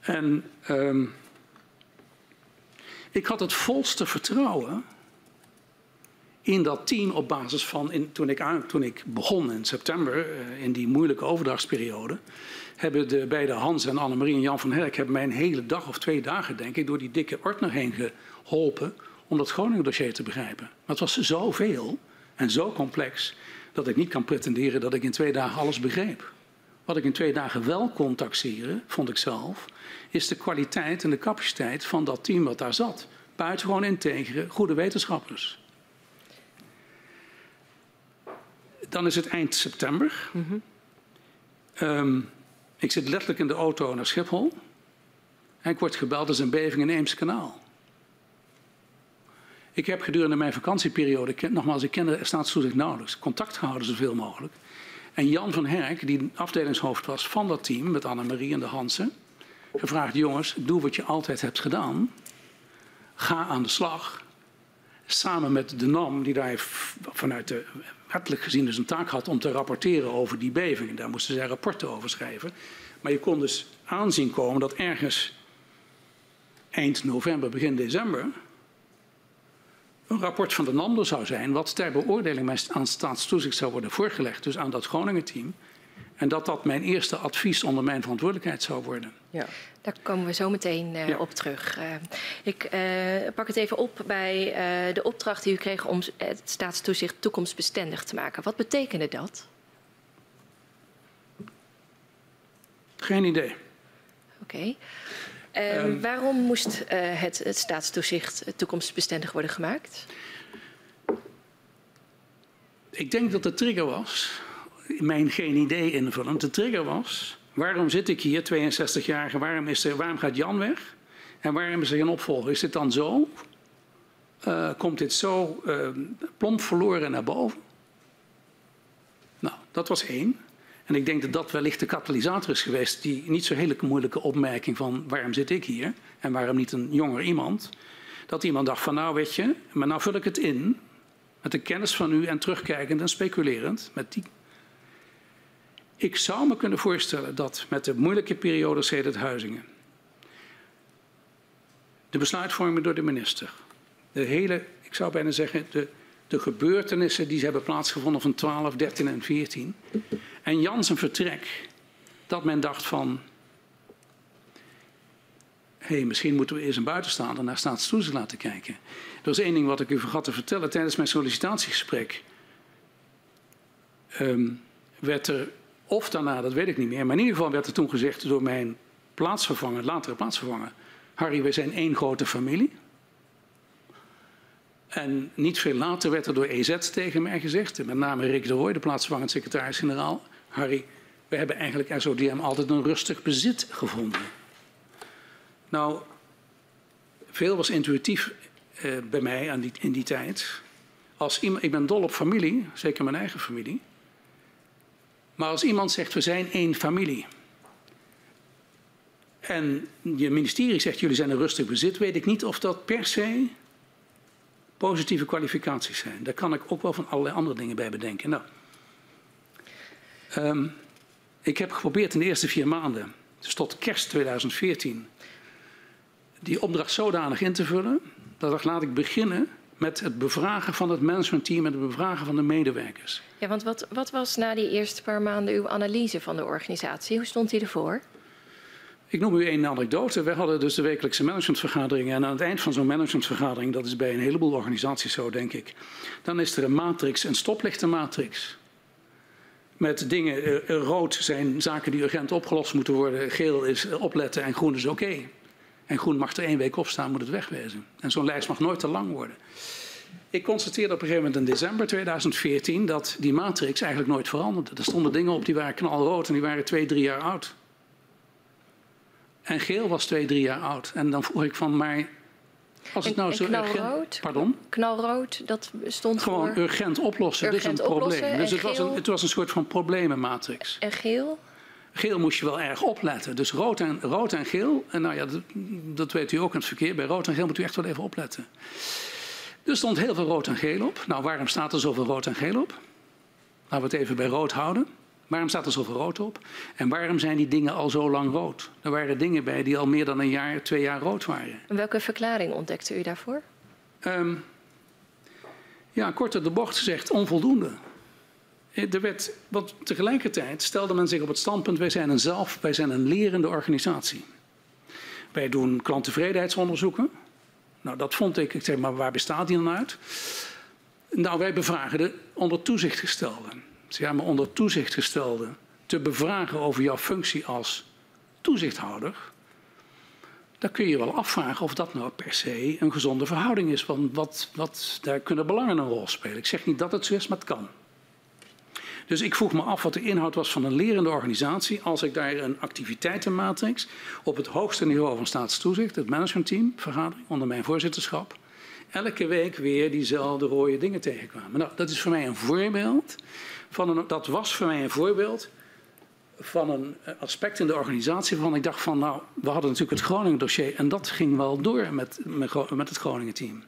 S2: En um, ik had het volste vertrouwen in dat team op basis van, in, toen, ik aan, toen ik begon in september, uh, in die moeilijke overdrachtsperiode, hebben de beide Hans en Annemarie en Jan van Herk hebben mij een hele dag of twee dagen, denk ik, door die dikke ordner heen geholpen om dat Groningen dossier te begrijpen. Maar het was zoveel en zo complex dat ik niet kan pretenderen dat ik in twee dagen alles begreep. Wat ik in twee dagen wel kon taxeren, vond ik zelf, is de kwaliteit en de capaciteit van dat team wat daar zat. Buitengewoon integere, goede wetenschappers. Dan is het eind september. Um, ik zit letterlijk in de auto naar Schiphol. En ik word gebeld, als een beving in Eemskanaal. Ik heb gedurende mijn vakantieperiode, nogmaals, ik ken de staatstoezicht nauwelijks, contact gehouden zoveel mogelijk. En Jan van Herk, die afdelingshoofd was van dat team met Annemarie en de Hansen, gevraagd: jongens, doe wat je altijd hebt gedaan. Ga aan de slag. Samen met de NAM, die daar vanuit de wettelijk gezien dus een taak had om te rapporteren over die bevingen. Daar moesten zij rapporten over schrijven. Maar je kon dus aanzien komen dat ergens eind november, begin december een rapport van de NAM zou zijn, wat ter beoordeling aan staatstoezicht zou worden voorgelegd, dus aan dat Groningen-team. En dat dat mijn eerste advies onder mijn verantwoordelijkheid zou worden.
S3: Ja. Daar komen we zo meteen uh, ja. op terug. Uh, ik uh, pak het even op bij de opdracht die u kreeg om het staatstoezicht toekomstbestendig te maken. Wat betekende dat?
S2: Geen idee.
S3: Oké. Okay. Um, waarom moest het, het staatstoezicht toekomstbestendig worden gemaakt?
S2: Ik denk dat de trigger was mijn geen idee invullen. De trigger was, waarom zit ik hier, 62-jarige, waarom, waarom gaat Jan weg? En waarom is er geen opvolger? Is dit dan zo? Uh, komt dit zo uh, plomp verloren naar boven? Nou, dat was één. En ik denk dat dat wellicht de katalysator is geweest, die niet zo hele moeilijke opmerking van waarom zit ik hier en waarom niet een jonger iemand. Dat iemand dacht van nou weet je, maar nou vul ik het in met de kennis van u en terugkijkend en speculerend met die ik zou me kunnen voorstellen dat met de moeilijke periode sedert Huizingen, de besluitvorming door de minister, de hele, ik zou bijna zeggen, de, de gebeurtenissen die hebben plaatsgevonden van 12, 13 en 14, en Jan zijn vertrek, dat men dacht van, hé, hey, misschien moeten we eerst een buitenstaander naar staatstoezicht laten kijken. Er was één ding wat ik u vergat te vertellen. Tijdens mijn sollicitatiegesprek um, werd er of daarna, dat weet ik niet meer. Maar in ieder geval werd er toen gezegd door mijn plaatsvervanger, latere plaatsvervanger. Harry, wij zijn één grote familie. En niet veel later werd er door EZ tegen mij gezegd, met name Rick de Roy, de plaatsvervangend secretaris-generaal. Harry, we hebben eigenlijk SODM altijd een rustig bezit gevonden. Nou, veel was intuïtief eh, bij mij aan die, in die tijd. Als iemand, ik ben dol op familie, zeker mijn eigen familie. Maar als iemand zegt we zijn één familie. En je ministerie zegt jullie zijn een rustig bezit, weet ik niet of dat per se positieve kwalificaties zijn. Daar kan ik ook wel van allerlei andere dingen bij bedenken. Nou, um, ik heb geprobeerd in de eerste vier maanden, dus tot kerst 2014, die opdracht zodanig in te vullen dat ik laat ik beginnen met het bevragen van het managementteam en het bevragen van de medewerkers.
S3: Ja, want wat, wat was na die eerste paar maanden uw analyse van de organisatie? Hoe stond die ervoor?
S2: Ik noem u één anekdote. We hadden dus de wekelijkse managementvergaderingen. En aan het eind van zo'n managementvergadering, dat is bij een heleboel organisaties zo, denk ik. Dan is er een matrix, een stoplichtenmatrix. Met dingen, uh, rood zijn zaken die urgent opgelost moeten worden. Geel is opletten en groen is oké. Okay. En groen mag er één week op staan, moet het wegwezen. En zo'n lijst mag nooit te lang worden. Ik constateerde op een gegeven moment in december 2014 dat die matrix eigenlijk nooit veranderde. Er stonden dingen op die waren knalrood en die waren twee, drie jaar oud. En geel was twee, drie jaar oud. En dan vroeg ik van, maar als het nou zo
S3: knalrood,
S2: Pardon?
S3: Knalrood, dat stond
S2: Gewoon
S3: voor...
S2: urgent oplossen,
S3: urgent
S2: dit is een probleem. Dus het was, een, het was een soort van problemenmatrix.
S3: En geel?
S2: Geel moest je wel erg opletten. Dus rood en, rood en geel, en nou ja, dat, dat weet u ook in het verkeer. Bij rood en geel moet u echt wel even opletten. Er stond heel veel rood en geel op. Nou, waarom staat er zoveel rood en geel op? Laten we het even bij rood houden. Waarom staat er zoveel rood op? En waarom zijn die dingen al zo lang rood? Er waren dingen bij die al meer dan een jaar, twee jaar rood waren.
S3: En welke verklaring ontdekte u daarvoor?
S2: Um, ja, kort de bocht gezegd, onvoldoende. Er werd, want tegelijkertijd stelde men zich op het standpunt: wij zijn een zelf, wij zijn een lerende organisatie. Wij doen klanttevredenheidsonderzoeken. Nou, dat vond ik. Ik zeg maar, waar bestaat die dan uit? Nou, wij bevragen de onder toezicht gestelde. Ja, maar onder toezicht gestelde te bevragen over jouw functie als toezichthouder. Dan kun je wel afvragen of dat nou per se een gezonde verhouding is. Want wat, wat, daar kunnen belangen een rol spelen. Ik zeg niet dat het zo is, maar het kan. Dus ik vroeg me af wat de inhoud was van een lerende organisatie als ik daar een activiteitenmatrix op het hoogste niveau van staatstoezicht, het managementteam, vergadering onder mijn voorzitterschap, elke week weer diezelfde rode dingen tegenkwamen. Nou, dat is voor mij een voorbeeld van een, dat was voor mij een voorbeeld van een aspect in de organisatie waarvan ik dacht van nou, we hadden natuurlijk het Groningen dossier en dat ging wel door met, met het Groningen team.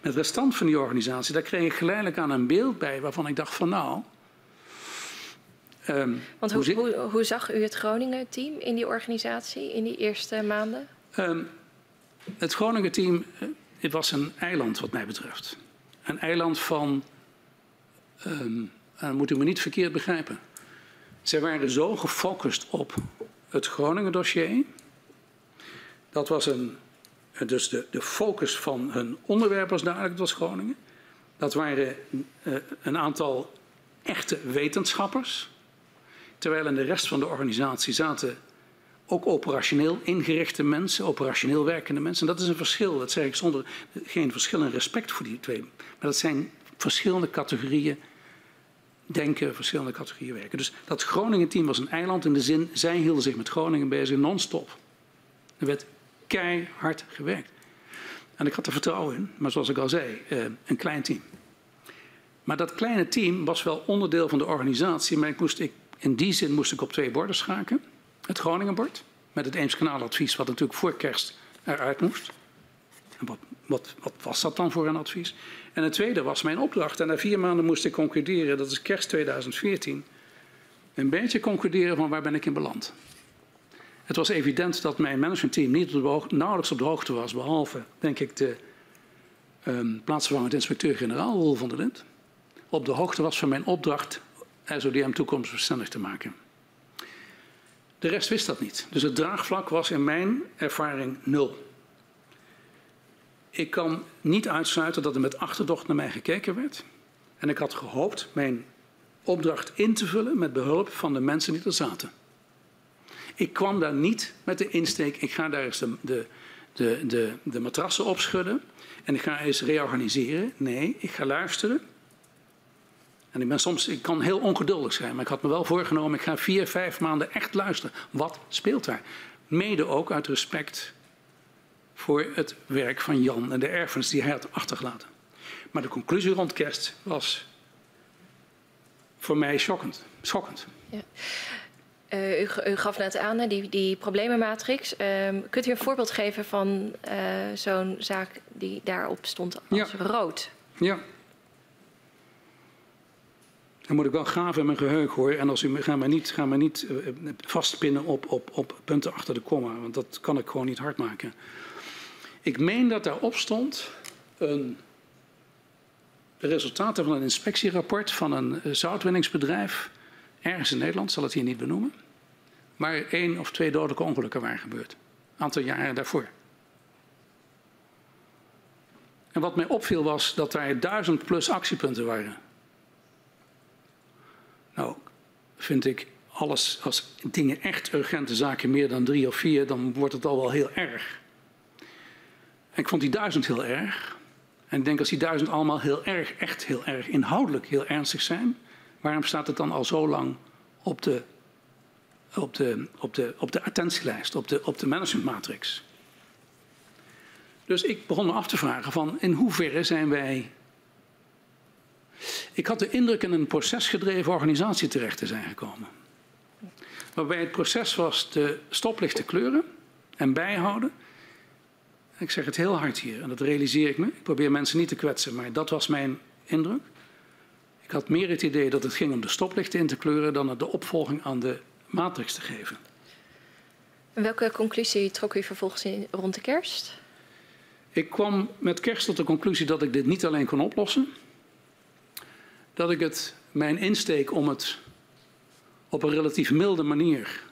S2: Met de restant van die organisatie, daar kreeg ik geleidelijk aan een beeld bij waarvan ik dacht van nou.
S3: Um, Want hoe, hoe, hoe, zag u het Groningen team in die organisatie in die eerste maanden? Um,
S2: het Groningen team het was een eiland wat mij betreft. Een eiland van, um, moet u me niet verkeerd begrijpen. Zij waren zo gefocust op het Groningen dossier. Dat was een, dus de, de focus van hun onderwerp was duidelijk, het was Groningen. Dat waren uh, een aantal echte wetenschappers. Terwijl in de rest van de organisatie zaten ook operationeel ingerichte mensen, operationeel werkende mensen. En dat is een verschil, dat zeg ik zonder geen verschil in respect voor die twee. Maar dat zijn verschillende categorieën denken, verschillende categorieën werken. Dus dat Groningen-team was een eiland in de zin, zij hielden zich met Groningen bezig non-stop. Er werd keihard gewerkt. En ik had er vertrouwen in, maar zoals ik al zei, eh, een klein team. Maar dat kleine team was wel onderdeel van de organisatie, maar ik moest, ik, in die zin moest ik op twee borden schaken. Het Groningenbord, met het Eemskanaaladvies, wat natuurlijk voor kerst eruit moest. En wat, wat, wat, was dat dan voor een advies? En het tweede was mijn opdracht. En na vier maanden moest ik concluderen, dat is kerst 2014, een beetje concluderen van waar ben ik in beland. Het was evident dat mijn managementteam niet op nauwelijks op de hoogte was, behalve, denk ik, de um, plaatsvervangend inspecteur-generaal Roel van der Lind. Op de hoogte was van mijn opdracht SODM toekomstbestendig te maken. De rest wist dat niet. Dus het draagvlak was in mijn ervaring nul. Ik kan niet uitsluiten dat er met achterdocht naar mij gekeken werd. En ik had gehoopt mijn opdracht in te vullen met behulp van de mensen die er zaten. Ik kwam daar niet met de insteek, ik ga daar eens de, de, de, de, de matrassen opschudden en ik ga eens reorganiseren. Nee, ik ga luisteren en ik ben soms, ik kan heel ongeduldig zijn, maar ik had me wel voorgenomen, ik ga vier, vijf maanden echt luisteren. Wat speelt daar? Mede ook uit respect voor het werk van Jan en de erfenis die hij had achtergelaten. Maar de conclusie rond kerst was voor mij schokkend. schokkend. Ja.
S3: Uh, u, u, gaf net aan, die, die problemenmatrix. Uh, kunt u een voorbeeld geven van uh, zo'n zaak die daarop stond als ja. rood?
S2: Ja. Dan moet ik wel graven in mijn geheugen hoor. En als u, ga maar niet, ga maar niet uh, vastpinnen op, op, op punten achter de komma. Want dat kan ik gewoon niet hard maken. Ik meen dat daarop stond een, de resultaten van een inspectierapport van een uh, zoutwinningsbedrijf. Ergens in Nederland, zal het hier niet benoemen. Waar één of twee dodelijke ongelukken waren gebeurd. Een aantal jaren daarvoor. En wat mij opviel was dat er duizend plus actiepunten waren. Nou, vind ik alles, als dingen echt urgente zaken meer dan drie of vier, dan wordt het al wel heel erg. Ik vond die duizend heel erg. En ik denk als die duizend allemaal heel erg, echt heel erg inhoudelijk heel ernstig zijn, waarom staat het dan al zo lang op de, op de, op de, op de attentielijst, op de, op de managementmatrix? Dus ik begon me af te vragen van in hoeverre zijn wij ik had de indruk in een procesgedreven organisatie terecht te zijn gekomen. Waarbij het proces was de stoplichten kleuren en bijhouden. Ik zeg het heel hard hier en dat realiseer ik me. Ik probeer mensen niet te kwetsen, maar dat was mijn indruk. Ik had meer het idee dat het ging om de stoplichten in te kleuren dan de opvolging aan de matrix te geven.
S3: En welke conclusie trok u vervolgens in, rond de kerst?
S2: Ik kwam met kerst tot de conclusie dat ik dit niet alleen kon oplossen dat ik het, mijn insteek om het op een relatief milde manier,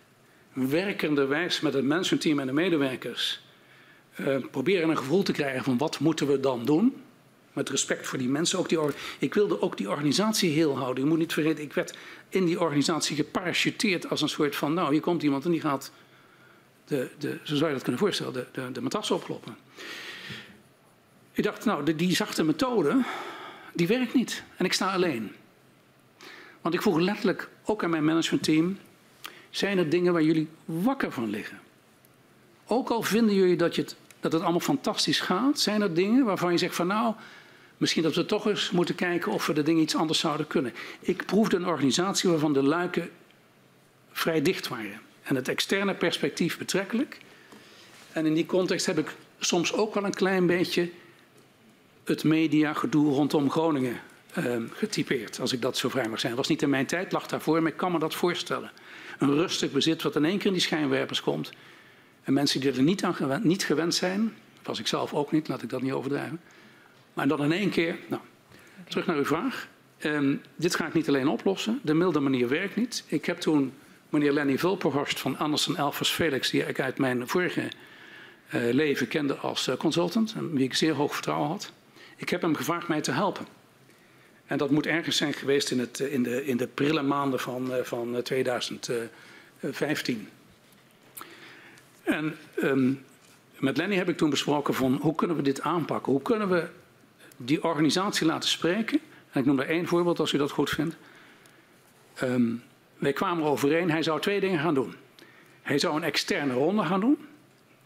S2: werkenderwijs met het mensenteam en de medewerkers, uh, proberen een gevoel te krijgen van wat moeten we dan doen. Met respect voor die mensen. Ook die ik wilde ook die organisatie heel houden. Je moet niet vergeten, ik werd in die organisatie geparachuteerd als een soort van, nou, hier komt iemand en die gaat, de, de, zo zou je dat kunnen voorstellen, de, de, de matras opkloppen. Ik dacht, nou, de, die zachte methode, die werkt niet. En ik sta alleen. Want ik vroeg letterlijk ook aan mijn managementteam: zijn er dingen waar jullie wakker van liggen? Ook al vinden jullie dat, je het, dat het allemaal fantastisch gaat, zijn er dingen waarvan je zegt van nou, Misschien dat we toch eens moeten kijken of we de dingen iets anders zouden kunnen. Ik proefde een organisatie waarvan de luiken vrij dicht waren. En het externe perspectief betrekkelijk. En in die context heb ik soms ook wel een klein beetje het mediagedoe rondom Groningen uh, getypeerd. Als ik dat zo vrij mag zijn. Was niet in mijn tijd, lag daarvoor, maar ik kan me dat voorstellen. Een rustig bezit wat in één keer in die schijnwerpers komt. En mensen die er niet aan gewend, niet gewend zijn, was ik zelf ook niet, laat ik dat niet overdrijven. Maar dan in één keer, nou, terug naar uw vraag. Um, dit ga ik niet alleen oplossen. De milde manier werkt niet. Ik heb toen meneer Lenny Vulperhorst van Andersen Elfers Felix, die ik uit mijn vorige uh, leven kende als uh, consultant, en wie ik zeer hoog vertrouwen had. Ik heb hem gevraagd mij te helpen. En dat moet ergens zijn geweest in, het, in, de, in de prille maanden van, uh, van 2015. En um, met Lenny heb ik toen besproken van hoe kunnen we dit aanpakken? Hoe kunnen we die organisatie laten spreken? En ik noem er één voorbeeld als u dat goed vindt. Um, wij kwamen overeen, hij zou twee dingen gaan doen. Hij zou een externe ronde gaan doen.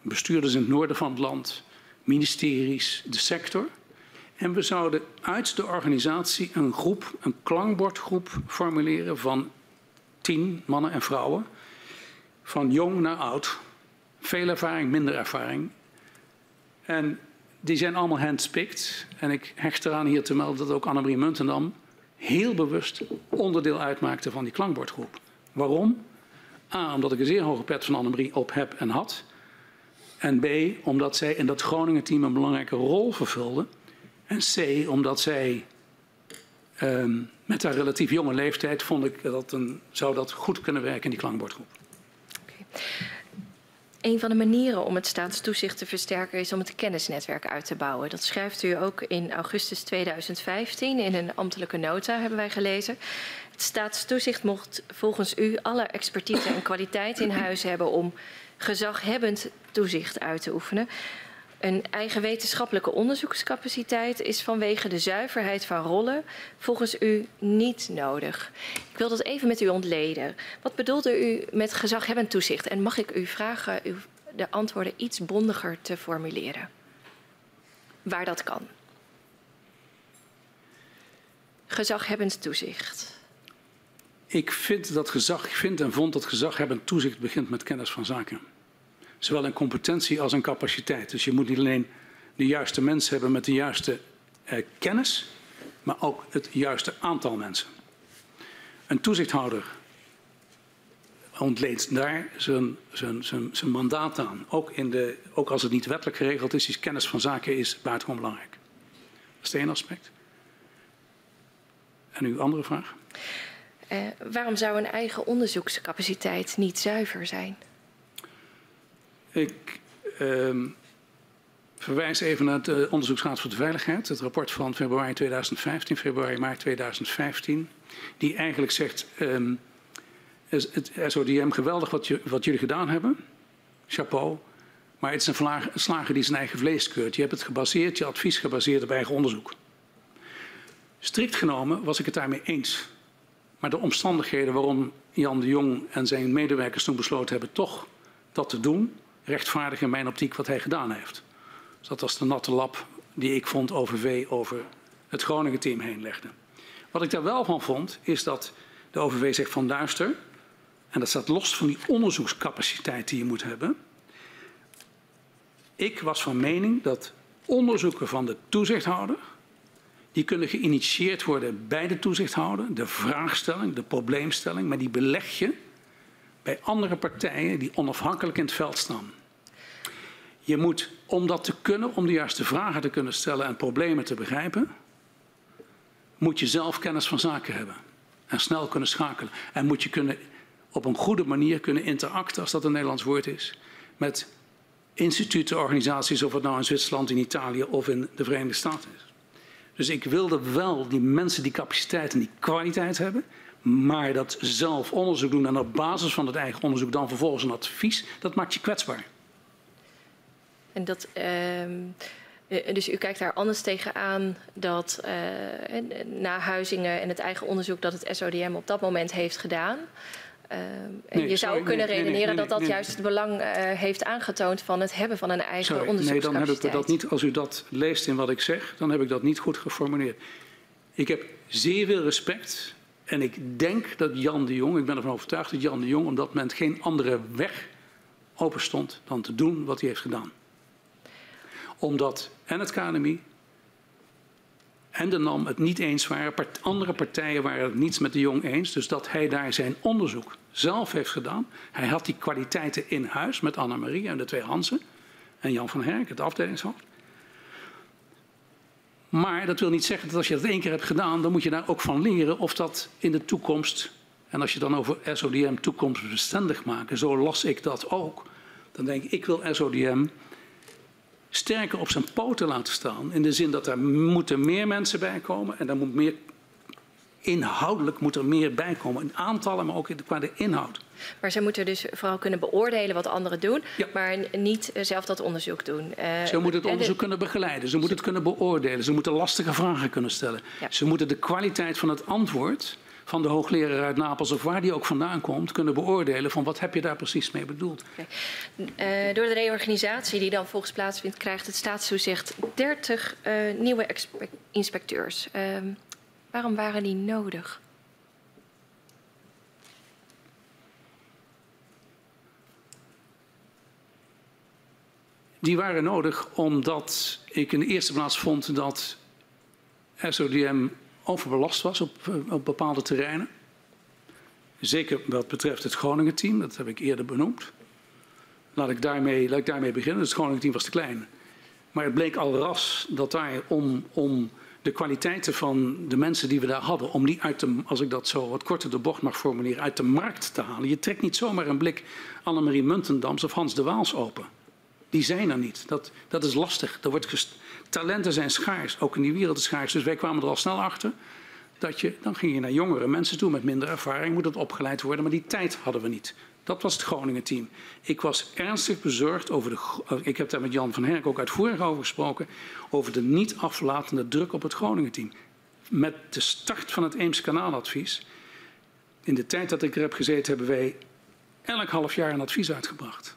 S2: Bestuurders in het noorden van het land, ministeries, de sector. En we zouden uit de organisatie een groep, een klankbordgroep formuleren van tien mannen en vrouwen. Van jong naar oud. Veel ervaring, minder ervaring. En die zijn allemaal handpicked. En ik hecht eraan hier te melden dat ook Annemarie Muntendam heel bewust onderdeel uitmaakte van die klankbordgroep. Waarom? A, omdat ik een zeer hoge pet van Annemarie op heb en had. En B, omdat zij in dat Groningen team een belangrijke rol vervulde. En C, omdat zij um, met haar relatief jonge leeftijd vond ik dat een, zou dat goed kunnen werken in die klankbordgroep. Okay.
S3: Een van de manieren om het staatstoezicht te versterken is om het kennisnetwerk uit te bouwen. Dat schrijft u ook in augustus 2015 in een ambtelijke nota, hebben wij gelezen. Het staatstoezicht mocht volgens u alle expertise en kwaliteit in huis hebben om gezaghebbend toezicht uit te oefenen. Een eigen wetenschappelijke onderzoekscapaciteit is vanwege de zuiverheid van rollen volgens u niet nodig. Ik wil dat even met u ontleden. Wat bedoelde u met gezaghebbend toezicht? En mag ik u vragen u de antwoorden iets bondiger te formuleren? Waar dat kan. Gezaghebbend toezicht.
S2: Ik vind dat gezag, ik vind en vond dat gezaghebbend toezicht begint met kennis van zaken zowel in competentie als in capaciteit. Dus je moet niet alleen de juiste mensen hebben met de juiste eh, kennis, maar ook het juiste aantal mensen. Een toezichthouder ontleent daar zijn, zijn, zijn, zijn mandaat aan. Ook, in de, ook als het niet wettelijk geregeld is, is kennis van zaken is buitengewoon belangrijk. Dat is één aspect. En uw andere vraag?
S3: Uh, waarom zou een eigen onderzoekscapaciteit niet zuiver zijn?
S2: Ik uh, verwijs even naar de Onderzoeksraad voor de Veiligheid, het rapport van februari 2015, februari maart 2015, die eigenlijk zegt, um, het SODM geweldig wat, je, wat jullie gedaan hebben, chapeau, maar het is een slager die zijn eigen vlees keurt. Je hebt het gebaseerd, je advies gebaseerd op eigen onderzoek. Strikt genomen was ik het daarmee eens. Maar de omstandigheden waarom Jan de Jong en zijn medewerkers toen besloten hebben toch dat te doen, rechtvaardig in mijn optiek wat hij gedaan heeft. Dus dat was de natte lap die ik vond OVV over het Groningen team heen legde. Wat ik daar wel van vond, is dat de OVV zegt van duister, en dat staat los van die onderzoekscapaciteit die je moet hebben. Ik was van mening dat onderzoeken van de toezichthouder, die kunnen geïnitieerd worden bij de toezichthouder, de vraagstelling, de probleemstelling, maar die beleg je bij andere partijen die onafhankelijk in het veld staan. Je moet, om dat te kunnen, om de juiste vragen te kunnen stellen en problemen te begrijpen, moet je zelf kennis van zaken hebben. En snel kunnen schakelen. En moet je kunnen, op een goede manier kunnen interacten, als dat een Nederlands woord is, met instituten, organisaties, of het nou in Zwitserland, in Italië of in de Verenigde Staten is. Dus ik wilde wel die mensen die capaciteit en die kwaliteit hebben. Maar dat zelf onderzoek doen en op basis van het eigen onderzoek dan vervolgens een advies, dat maakt je kwetsbaar.
S3: En dat, uh, dus u kijkt daar anders tegenaan dat uh, na Huizingen en het eigen onderzoek dat het SODM op dat moment heeft gedaan, Uh, en
S2: Nee,
S3: je zou
S2: sorry,
S3: ook kunnen
S2: nee,
S3: redeneren
S2: nee,
S3: dat dat juist het belang uh, heeft aangetoond van het hebben van een eigen
S2: Sorry, nee, dan heb ik dat niet. Als u dat leest in wat ik zeg, dan heb ik dat niet goed geformuleerd. Ik heb zeer veel respect. En ik denk dat Jan de Jong, ik ben ervan overtuigd dat Jan de Jong op dat moment geen andere weg open stond dan te doen wat hij heeft gedaan. Omdat en het KNMI en de NAM het niet eens waren. Andere partijen waren het niets met de Jong eens. Dus dat hij daar zijn onderzoek zelf heeft gedaan. Hij had die kwaliteiten in huis met Annemarie en de twee Hansen. En Jan van Herk, het afdelingshoofd. Maar dat wil niet zeggen dat als je dat één keer hebt gedaan, dan moet je daar ook van leren of dat in de toekomst. En als je dan over SODM toekomstbestendig maken, zo las ik dat ook. Dan denk ik, ik wil SODM sterker op zijn poten laten staan. In de zin dat er moeten meer mensen bij komen en er moet meer inhoudelijk moet er meer bij komen. In aantallen, maar ook qua de inhoud.
S3: Maar zij moeten dus vooral kunnen beoordelen wat anderen doen,
S2: Ja.
S3: maar niet eh, zelf dat onderzoek doen. Uh,
S2: Ze moeten het onderzoek kunnen begeleiden, ze moeten het kunnen beoordelen, ze moeten lastige vragen kunnen stellen.
S3: Ja.
S2: Ze moeten de kwaliteit van het antwoord van de hoogleraar uit Napels of waar die ook vandaan komt, kunnen beoordelen van wat heb je daar precies mee bedoeld.
S3: Okay. Uh, door de reorganisatie die dan volgens plaatsvindt, krijgt het staatstoezicht 30 uh, nieuwe inspecteurs. Uh, waarom waren die nodig?
S2: Die waren nodig omdat ik in de eerste plaats vond dat SODM overbelast was op, op bepaalde terreinen. Zeker wat betreft het Groningen-team, dat heb ik eerder benoemd. Laat ik daarmee, laat ik daarmee beginnen. Het Groningen-team was te klein. Maar het bleek al ras dat daar om, om de kwaliteiten van de mensen die we daar hadden, om die uit de, als ik dat zo wat korter de bocht mag formuleren, uit de markt te halen. Je trekt niet zomaar een blik Annemarie Muntendams of Hans de Waals open. Die zijn er niet. Dat, dat is lastig. Er wordt. Talenten zijn schaars, ook in die wereld is schaars. Dus wij kwamen er al snel achter dat je, dan ging je naar jongere mensen toe met minder ervaring, moet het opgeleid worden, maar die tijd hadden we niet. Dat was het Groningen team. Ik was ernstig bezorgd over de. Ik heb daar met Jan van Herk ook uitvoerig over gesproken. Over de niet aflatende druk op het Groningen team. Met de start van het Eems Kanaaladvies. In de tijd dat ik er heb gezeten, hebben wij elk half jaar een advies uitgebracht.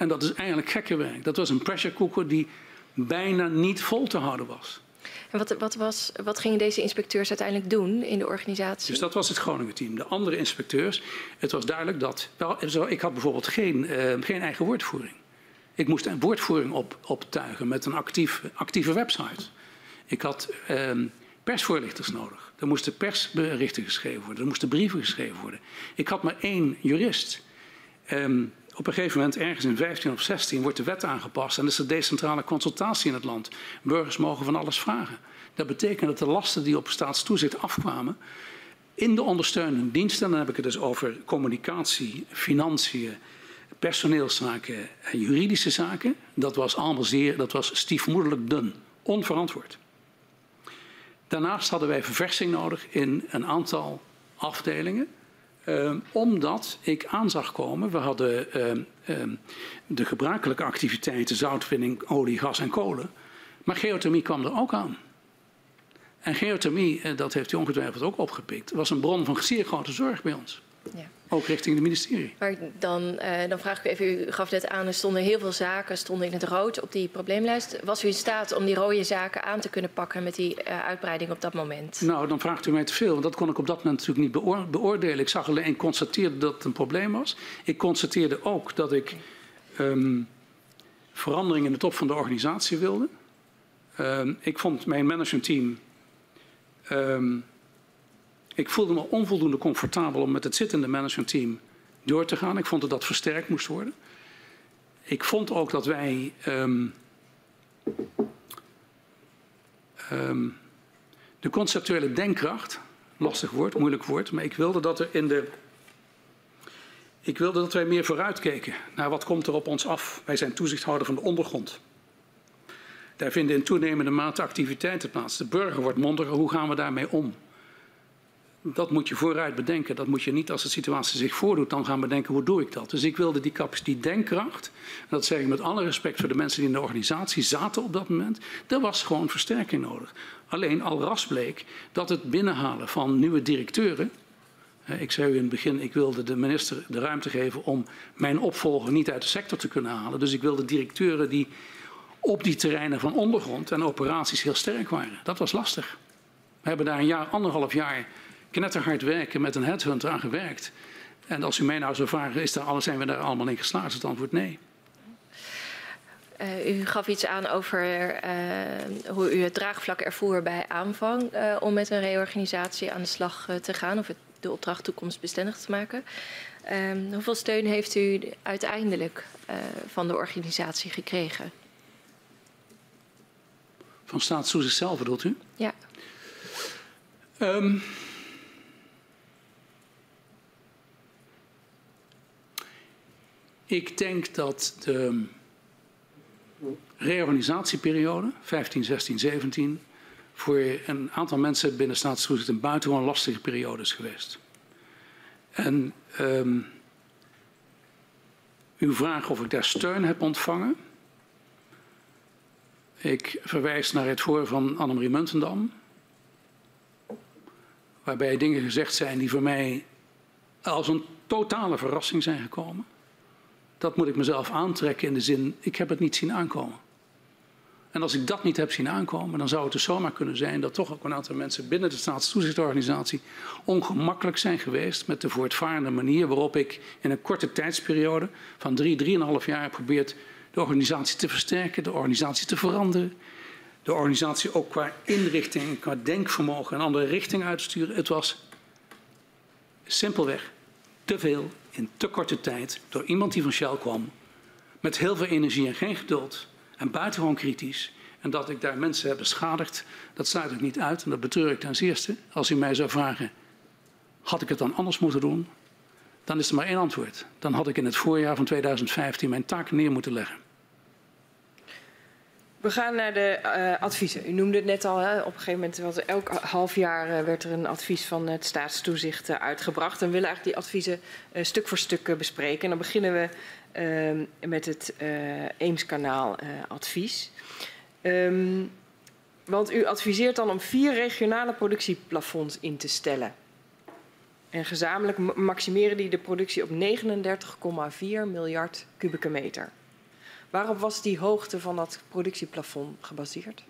S2: En dat is eigenlijk gekke werk. Dat was een pressure cooker die bijna niet vol te houden was.
S3: En wat, wat, was, wat gingen deze inspecteurs uiteindelijk doen in de organisatie?
S2: Dus dat was het Groningen-team. De andere inspecteurs, het was duidelijk dat... Wel, ik had bijvoorbeeld geen, uh, geen eigen woordvoering. Ik moest een woordvoering op, optuigen met een actief, actieve website. Ik had uh, persvoorlichters nodig. Er moesten persberichten geschreven worden. Er moesten brieven geschreven worden. Ik had maar één jurist. Um, op een gegeven moment, ergens in 15 of 16, wordt de wet aangepast en is er decentrale consultatie in het land. Burgers mogen van alles vragen. Dat betekent dat de lasten die op staatstoezicht afkwamen, in de ondersteunende diensten, dan heb ik het dus over communicatie, financiën, personeelszaken en juridische zaken, dat was allemaal zeer, dat was stiefmoederlijk dun, onverantwoord. Daarnaast hadden wij verversing nodig in een aantal afdelingen. Uh, omdat ik aan zag komen, we hadden uh, uh, de gebruikelijke activiteiten, zoutwinning, olie, gas en kolen. Maar geothermie kwam er ook aan. En geothermie, dat heeft u ongetwijfeld ook opgepikt, was een bron van zeer grote zorg bij ons. Ja. Ook richting het ministerie.
S3: Maar dan, uh, dan vraag ik u even, u gaf net aan, er stonden heel veel zaken stonden in het rood op die probleemlijst. Was u in staat om die rode zaken aan te kunnen pakken met die uh, uitbreiding op dat moment?
S2: Nou, dan vraagt u mij te veel, want dat kon ik op dat moment natuurlijk niet beoor beoordelen. Ik zag alleen, constateerde dat het een probleem was. Ik constateerde ook dat ik um, verandering in de top van de organisatie wilde. Um, ik vond mijn managementteam... Um, ik voelde me onvoldoende comfortabel om met het zittende managementteam door te gaan. Ik vond dat dat versterkt moest worden. Ik vond ook dat wij um, um, de conceptuele denkkracht, lastig woord, moeilijk woord, maar ik wilde dat er in de. Ik wilde dat wij meer vooruitkeken naar wat komt er op ons af. Wij zijn toezichthouder van de ondergrond. Daar vinden in toenemende mate activiteiten plaats. De burger wordt mondiger, hoe gaan we daarmee om? Dat moet je vooruit bedenken. Dat moet je niet als de situatie zich voordoet, dan gaan bedenken hoe doe ik dat. Dus ik wilde die capaciteit denkkracht, en dat zeg ik met alle respect voor de mensen die in de organisatie zaten op dat moment, er was gewoon versterking nodig. Alleen al ras bleek dat het binnenhalen van nieuwe directeuren, Ik zei u in het begin, ik wilde de minister de ruimte geven om mijn opvolger niet uit de sector te kunnen halen. Dus ik wilde directeuren die op die terreinen van ondergrond en operaties heel sterk waren. Dat was lastig. We hebben daar een jaar, anderhalf jaar knetterhard werken met een headhunter aan gewerkt. En als u mij nou zou vragen, is daar, zijn we daar allemaal in geslaagd? Het antwoord nee.
S3: Uh, u gaf iets aan over uh, hoe u het draagvlak ervoer bij aanvang uh, om met een reorganisatie aan de slag te gaan of het, de opdracht toekomstbestendig te maken. Ehm, hoeveel steun heeft u uiteindelijk van de organisatie gekregen?
S2: Van staatstoezicht zelf bedoelt u?
S3: Ja.
S2: Um, ik denk dat de reorganisatieperiode, 15, 16, 17, voor een aantal mensen binnen staatstoezicht een buitengewoon lastige periode is geweest. En um, uw vraag of ik daar steun heb ontvangen. Ik verwijs naar het voor van Annemarie Muntendam. Waarbij dingen gezegd zijn die voor mij als een totale verrassing zijn gekomen dat moet ik mezelf aantrekken in de zin, ik heb het niet zien aankomen. En als ik dat niet heb zien aankomen, dan zou het dus zomaar kunnen zijn dat toch ook een aantal mensen binnen de staatstoezichtorganisatie ongemakkelijk zijn geweest met de voortvarende manier waarop ik in een korte tijdsperiode van drie, drieënhalf jaar heb geprobeerd de organisatie te versterken, de organisatie te veranderen, de organisatie ook qua inrichting, qua denkvermogen een andere richting uit te sturen. Het was simpelweg te veel in te korte tijd door iemand die van Shell kwam, met heel veel energie en geen geduld en buitengewoon kritisch. En dat ik daar mensen heb beschadigd, dat sluit ik niet uit en dat betreur ik ten zeerste. Als u mij zou vragen, had ik het dan anders moeten doen? Dan is er maar één antwoord. Dan had ik in het voorjaar van 2015 mijn taak neer moeten leggen.
S4: We gaan naar de uh, adviezen. U noemde het net al, hè? op een gegeven moment was elk half jaar uh, werd er een advies van het staatstoezicht uh, uitgebracht. En we willen eigenlijk die adviezen stuk voor stuk bespreken. En dan beginnen we ehm, met het Eemskanaal advies. Um, want u adviseert dan om vier regionale productieplafonds in te stellen. En gezamenlijk maximeren die de productie op 39,4 miljard kubieke meter. Waarop was die hoogte van dat productieplafond gebaseerd?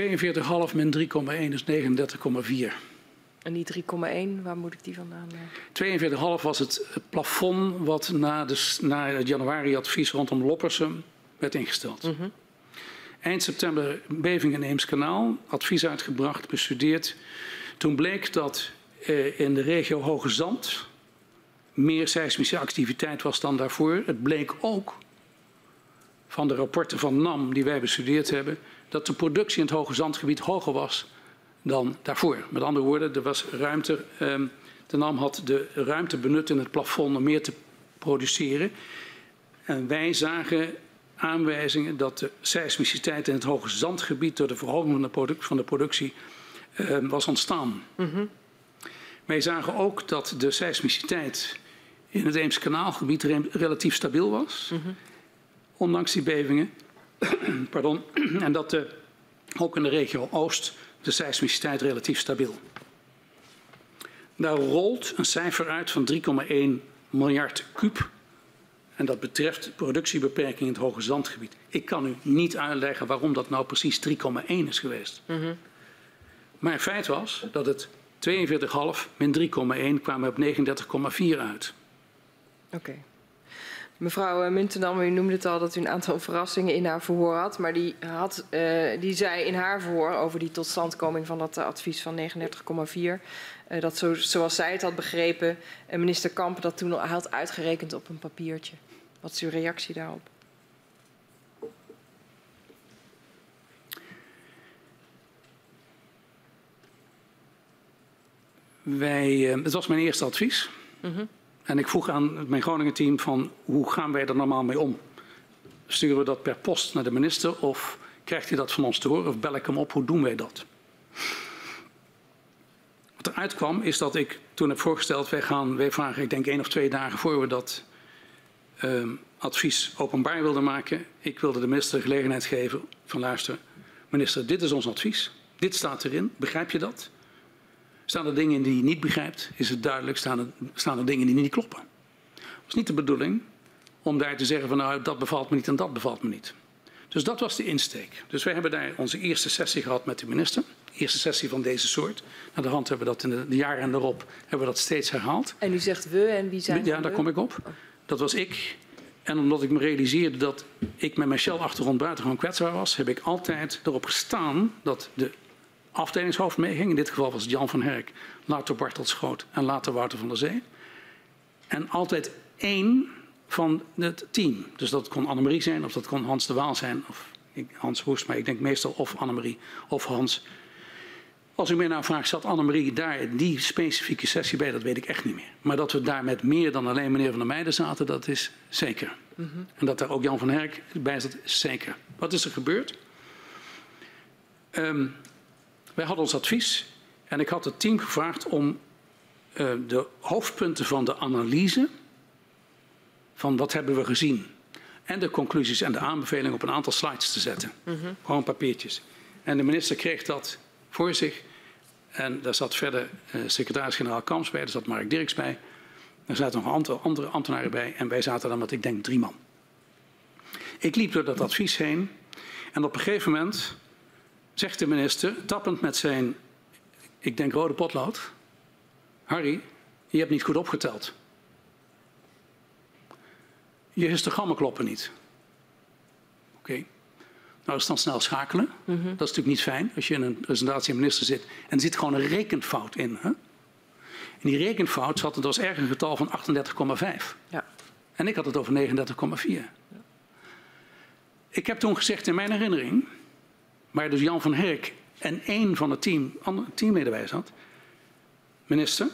S2: ...42,5 min 3,1 is 39,4.
S4: En die 3,1, waar moet ik die vandaan?
S2: 42,5 was het plafond wat na, de, na het januari-advies rondom Loppersum werd ingesteld. Mm -hmm. Eind september beving in Eemskanaal, advies uitgebracht, bestudeerd. Toen bleek dat eh, in de regio Hoge Zand meer seismische activiteit was dan daarvoor. Het bleek ook van de rapporten van NAM die wij bestudeerd hebben, dat de productie in het Hoge Zandgebied hoger was dan daarvoor. Met andere woorden, er was ruimte. Ehm, de NAM had de ruimte benut in het plafond om meer te produceren. En wij zagen aanwijzingen dat de seismiciteit in het Hoge Zandgebied door de verhoging van de, product, van de productie ehm, was ontstaan. Mm -hmm. Wij zagen ook dat de seismiciteit in het Eemskanaalgebied relatief stabiel was. Mm -hmm. Ondanks die bevingen. (clears throat) Pardon. (clears throat) en dat de, ook in de regio Oost de seismiciteit relatief stabiel. Daar rolt een cijfer uit van 3,1 miljard kuub. En dat betreft productiebeperking in het Hoge Zandgebied. Ik kan u niet uitleggen waarom dat nou precies 3,1 is geweest. Mm -hmm. Maar feit was dat het 42,5 min 3,1 kwamen op 39,4 uit.
S4: Oké. Okay. Mevrouw Muntendam, u noemde het al dat u een aantal (laughs) verrassingen in haar verhoor had. Maar die, had, uh, die zei in haar verhoor over die totstandkoming van dat uh, advies van 39,4. Uh, dat zo, zoals zij het had begrepen, minister Kamp dat toen al had uitgerekend op een papiertje. Wat is uw reactie daarop?
S2: Wij, het was mijn eerste advies. Mm -hmm. En ik vroeg aan mijn Groningen team van hoe gaan wij er normaal mee om? Sturen we dat per post naar de minister of krijgt hij dat van ons te horen of bel ik hem op? Hoe doen wij dat? Wat eruit kwam is dat ik toen heb voorgesteld, wij gaan, wij vragen, ik denk één of twee dagen voor we dat uh, advies openbaar wilden maken. Ik wilde de minister de gelegenheid geven van luister, minister, dit is ons advies. Dit staat erin, begrijp je dat? Staan er dingen in die je niet begrijpt, is het duidelijk, staan er, staan er dingen die niet kloppen. Het is niet de bedoeling om daar te zeggen van nou dat bevalt me niet en dat bevalt me niet. Dus dat was de insteek. Dus wij hebben daar onze eerste sessie gehad met de minister. Eerste sessie van deze soort. Naar de hand hebben we dat in de, de jaren erop hebben we dat steeds herhaald.
S4: En u zegt we en wie zijn
S2: Ja, daar
S4: we?
S2: kom ik op. Dat was ik. En omdat ik me realiseerde dat ik met mijn Shell-achtergrond buitengewoon kwetsbaar was, heb ik altijd erop gestaan dat de afdelingshoofd meeging. In dit geval was het Jan van Herk, later Bartelt Schoot en later Wouter van der Zee. En altijd één van het team. Dus dat kon Annemarie zijn of dat kon Hans de Waal zijn of ik- Hans Hoest, maar ik denk meestal of Annemarie of Hans. Als u mij nou vraagt, zat Annemarie daar in die specifieke sessie bij, dat weet ik echt niet meer. Maar dat we daar met meer dan alleen meneer Van der Meijden zaten, dat is zeker. En dat daar ook Jan van Herk bij zat, is zeker. Wat is er gebeurd? Ehm, wij hadden ons advies en ik had het team gevraagd om eh, de hoofdpunten van de analyse, van wat hebben we gezien, en de conclusies en de aanbevelingen op een aantal slides te zetten. Gewoon papiertjes. En de minister kreeg dat voor zich. En daar zat verder eh, secretaris-generaal Kamps bij, daar zat Mark Dirks bij. Er zaten nog een aantal andere ambtenaren bij en wij zaten dan met, ik denk, drie man. Ik liep door dat advies heen en op een gegeven moment zegt de minister, tappend met zijn, ik denk, rode potlood... Harry, je hebt niet goed opgeteld. Je histogrammen kloppen niet. Oké. Nou, dat is dan snel schakelen. Dat is natuurlijk niet fijn als je in een presentatie en minister zit en er zit gewoon een rekenfout in. Hè? En die rekenfout zat het als erg een getal van 38,5.
S4: Ja.
S2: En ik had het over 39,4. Ik heb toen gezegd in mijn herinnering, waar dus Jan van Herk en één van het team, andere teammedewerkers had. Minister,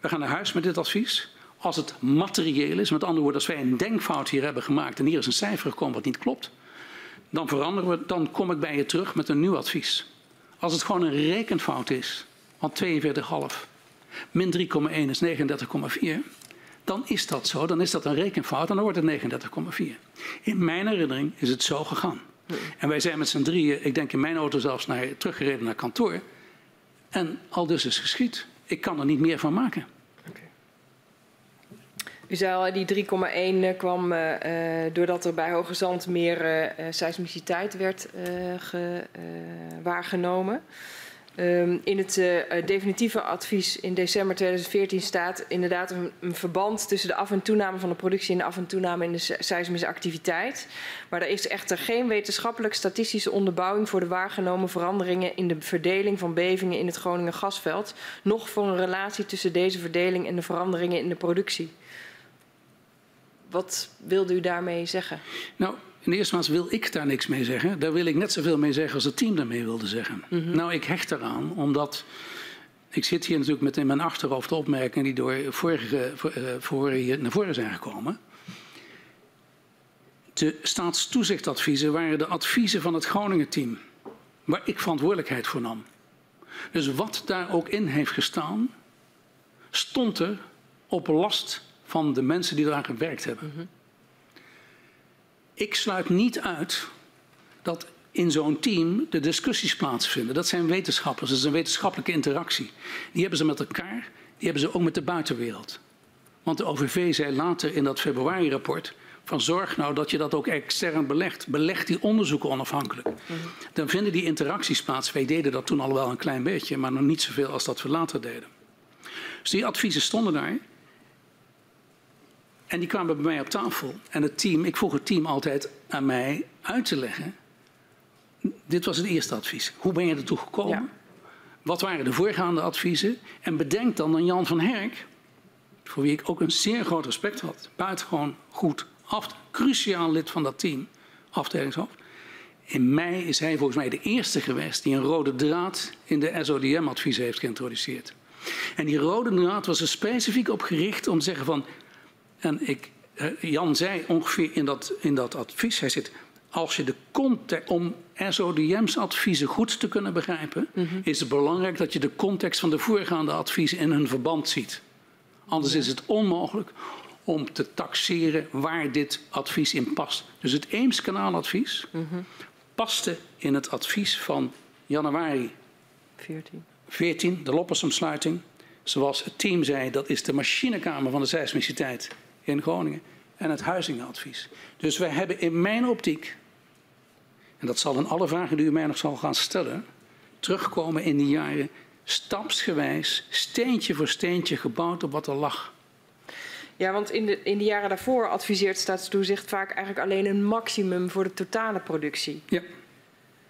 S2: we gaan naar huis met dit advies. Als het materieel is, met andere woorden, als wij een denkfout hier hebben gemaakt en hier is een cijfer gekomen wat niet klopt, dan veranderen we, dan kom ik bij je terug met een nieuw advies. Als het gewoon een rekenfout is, want 42,5 min 3,1 is 39,4, dan is dat zo, dan is dat een rekenfout en dan wordt het 39,4. In mijn herinnering is het zo gegaan. En wij zijn met z'n drieën, ik denk in mijn auto zelfs, naar, teruggereden naar kantoor. En al dus is geschied. Ik kan er niet meer van maken.
S4: U zei al, die 3,1 kwam eh, eh, doordat er bij Hoge Zand meer eh, eh, seismiciteit werd eh, ge- eh, waargenomen. Ehm, in het eh, definitieve advies in december 2014 staat inderdaad een, verband tussen de af- en toename van de productie en de af- en toename in de se- seismische activiteit. Maar er is echter geen wetenschappelijk statistische onderbouwing voor de waargenomen veranderingen in de verdeling van bevingen in het Groningen gasveld, noch voor een relatie tussen deze verdeling en de veranderingen in de productie. Wat wilde u daarmee zeggen?
S2: Nou, in de eerste plaats wil ik daar niks mee zeggen. Daar wil ik net zoveel mee zeggen als het team daarmee wilde zeggen. Nou, ik hecht eraan, omdat ik zit hier natuurlijk met in mijn achterhoofd de opmerkingen die door vorige voor, eh, hier naar voren zijn gekomen. De staatstoezichtadviezen waren de adviezen van het Groningen-team, waar ik verantwoordelijkheid voor nam. Dus wat daar ook in heeft gestaan, stond er op last van de mensen die eraan gewerkt hebben. Ik sluit niet uit dat in zo'n team de discussies plaatsvinden. Dat zijn wetenschappers, dat is een wetenschappelijke interactie. Die hebben ze met elkaar, die hebben ze ook met de buitenwereld. Want de OVV zei later in dat februari-rapport... van zorg nou dat je dat ook extern belegt. Beleg die onderzoeken onafhankelijk. Dan vinden die interacties plaats. Wij deden dat toen al wel een klein beetje... maar nog niet zoveel als dat we later deden. Dus die adviezen stonden daar... En die kwamen bij mij op tafel. En het team, ik vroeg het team altijd aan mij uit te leggen. Dit was het eerste advies. Hoe ben je ertoe gekomen?
S4: Ja.
S2: Wat waren de voorgaande adviezen? En bedenk dan aan Jan van Herk, voor wie ik ook een zeer groot respect had. Buitengewoon goed, af, cruciaal lid van dat team, afdelingshoofd. In mei is hij volgens mij de eerste geweest die een rode draad in de SODM-adviezen heeft geïntroduceerd. En die rode draad was er specifiek op gericht om te zeggen van en ik, eh, Jan zei ongeveer in dat, in dat advies, hij zit, als je de context, om SODM's adviezen goed te kunnen begrijpen, is het belangrijk dat je de context van de voorgaande adviezen in hun verband ziet. Anders is het onmogelijk om te taxeren waar dit advies in past. Dus het Eems-kanaaladvies paste in het advies van januari
S4: 14.
S2: 14, de Loppersumsluiting. Zoals het team zei, dat is de machinekamer van de seismiciteit in Groningen en het huizingenadvies. Dus wij hebben in mijn optiek, en dat zal in alle vragen die u mij nog zal gaan stellen, terugkomen in die jaren stapsgewijs, steentje voor steentje gebouwd op wat er lag.
S4: Ja, want in de, in de jaren daarvoor adviseert Staatstoezicht vaak eigenlijk alleen een maximum voor de totale productie.
S2: Ja.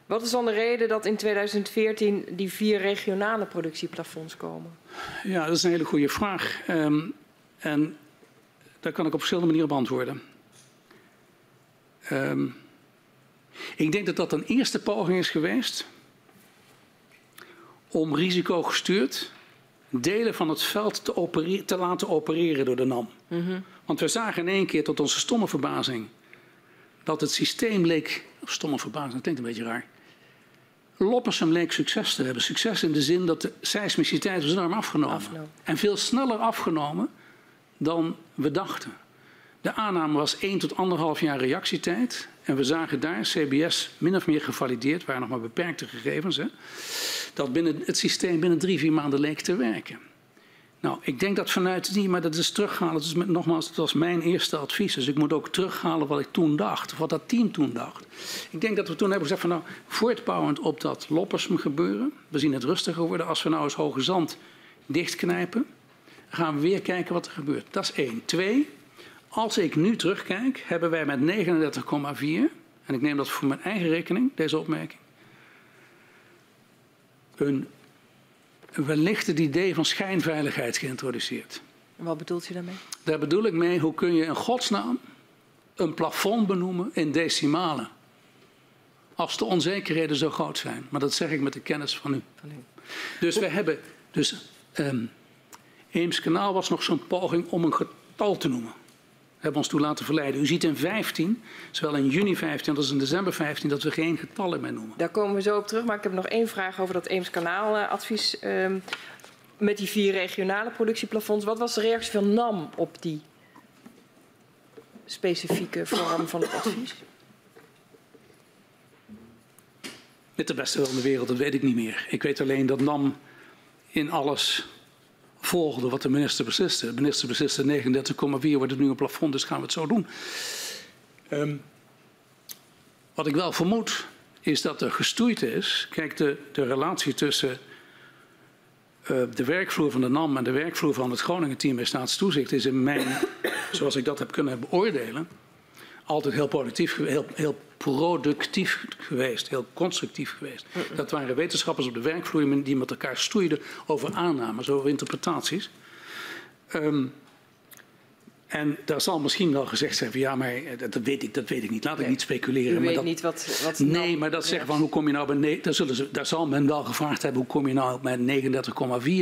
S4: Wat is dan de reden dat in 2014 die vier regionale productieplafonds komen?
S2: Ja, dat is een hele goede vraag. Um, en daar kan ik op verschillende manieren beantwoorden. Um, ik denk dat dat een eerste poging is geweest om risicogestuurd delen van het veld te, te laten opereren door de NAM. Mm -hmm. Want we zagen in één keer tot onze stomme verbazing dat het systeem leek. Stomme verbazing, dat klinkt een beetje raar. Loppersum leek succes te hebben. Succes in de zin dat de seismiciteit was enorm afgenomen. afgenomen. En veel sneller afgenomen dan we dachten. De aanname was 1 tot 1,5 jaar reactietijd. En we zagen daar, CBS min of meer gevalideerd, waren nog maar beperkte gegevens, hè, dat binnen het systeem binnen drie, vier maanden leek te werken. Nou, ik denk dat vanuit die, maar dat is terughalen. Is met, nogmaals, dat was mijn eerste advies. Dus ik moet ook terughalen wat ik toen dacht, of wat dat team toen dacht. Ik denk dat we toen hebben gezegd van nou, voortbouwend op dat Loppersum gebeuren. We zien het rustiger worden. Als we nou eens Hoge Zand dichtknijpen, gaan we weer kijken wat er gebeurt. Dat is één. Twee, als ik nu terugkijk, hebben wij met 39,4, en ik neem dat voor mijn eigen rekening, deze opmerking, een wellicht het idee van schijnveiligheid geïntroduceerd.
S4: Wat bedoelt u daarmee?
S2: Daar bedoel ik mee, hoe kun je in godsnaam een plafond benoemen in decimalen? Als de onzekerheden zo groot zijn. Maar dat zeg ik met de kennis van u. Van u. Dus we hebben, dus um, Eemskanaal was nog zo'n poging om een getal te noemen. We hebben ons toe laten verleiden. U ziet in 15, zowel in juni 15 als in december 15, dat we geen getallen meer noemen.
S4: Daar komen we zo op terug. Maar ik heb nog één vraag over dat Eemskanaal-advies. Um, met die vier regionale productieplafonds. Wat was de reactie van NAM op die specifieke vorm van het advies?
S2: Met de beste wil in de wereld, dat weet ik niet meer. Ik weet alleen dat NAM in alles volgde wat de minister besliste. De minister besliste 39,4 wordt het nu een plafond, dus gaan we het zo doen. Um, wat ik wel vermoed, is dat er gestoeid is. Kijk, de, de relatie tussen uh, de werkvloer van de NAM en de werkvloer van het Groningen-team bij staatstoezicht is in mijn, (coughs) zoals ik dat heb kunnen beoordelen, altijd heel productief, heel, heel productief geweest, heel constructief geweest. Dat waren wetenschappers op de werkvloer die met elkaar stoeiden over aannames, over interpretaties. Um, en daar zal misschien wel gezegd zijn van ja, maar eh, dat, weet ik, dat weet ik niet. Laat ik niet speculeren.
S4: U
S2: maar
S4: weet
S2: dat,
S4: niet wat, wat
S2: Nee, maar dat zeggen van hoe kom je nou bij... Nee, daar, zullen ze, daar zal men wel gevraagd hebben hoe kom je nou met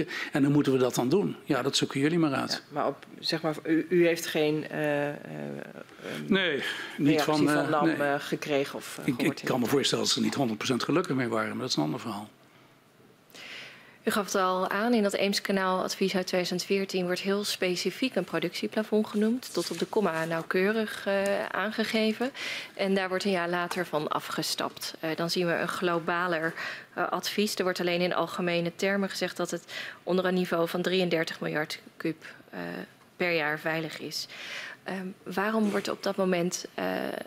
S2: 39,4 en dan moeten we dat dan doen. Ja, dat zoeken jullie maar uit.
S4: Ja, maar op, zeg maar, u, u heeft geen uh, uh,
S2: nee, niet van,
S4: uh, van NAM nee. gekregen of
S2: Ik, ik kan me voorstellen dat ze er niet 100% gelukkig mee waren, maar dat is een ander verhaal.
S3: U gaf het al aan, in dat Eemskanaal-advies uit 2014 wordt heel specifiek een productieplafond genoemd, tot op de komma nauwkeurig uh, aangegeven. En daar wordt een jaar later van afgestapt. Uh, dan zien we een globaler uh, advies. Er wordt alleen in algemene termen gezegd dat het onder een niveau van 33 miljard kub per jaar veilig is. Um, waarom wordt op dat moment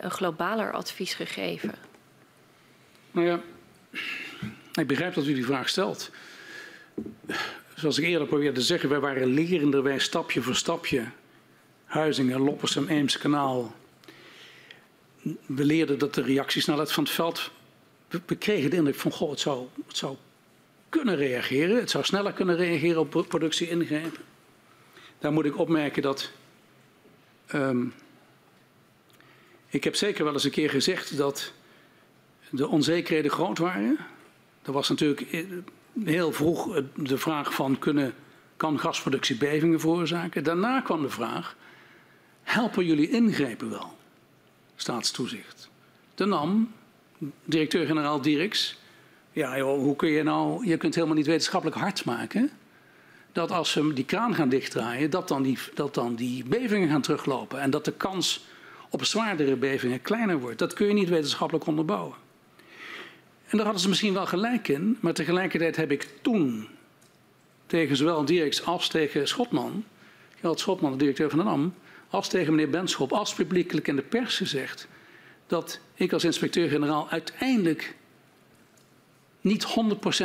S3: een globaler advies gegeven?
S2: Nou ja, ik begrijp dat u die vraag stelt zoals ik eerder probeerde te zeggen, wij waren lerenderwijs stapje voor stapje. Huizingen, Loppersum, Eemskanaal. We leerden dat de reactiesnelheid van het veld. We, kregen de indruk van, goh, het zou, het zou kunnen reageren. Het zou sneller kunnen reageren op productie ingrijpen. Daar moet ik opmerken dat. Um, ik heb zeker wel eens een keer gezegd dat de onzekerheden groot waren. Er was natuurlijk heel vroeg de vraag van kunnen, kan gasproductie bevingen veroorzaken. Daarna kwam de vraag, helpen jullie ingrepen wel? Staatstoezicht. De NAM, directeur-generaal Dirks. Ja, hoe kun je nou, je kunt helemaal niet wetenschappelijk hard maken dat als ze die kraan gaan dichtdraaien, dat dan die, dat dan die bevingen gaan teruglopen. En dat de kans op zwaardere bevingen kleiner wordt. Dat kun je niet wetenschappelijk onderbouwen. En daar hadden ze misschien wel gelijk in, maar tegelijkertijd heb ik toen tegen zowel Dirks als tegen Schotman, Gerald Schotman, de directeur van de NAM, als tegen meneer Benschop, als publiekelijk in de pers gezegd dat ik als inspecteur-generaal uiteindelijk niet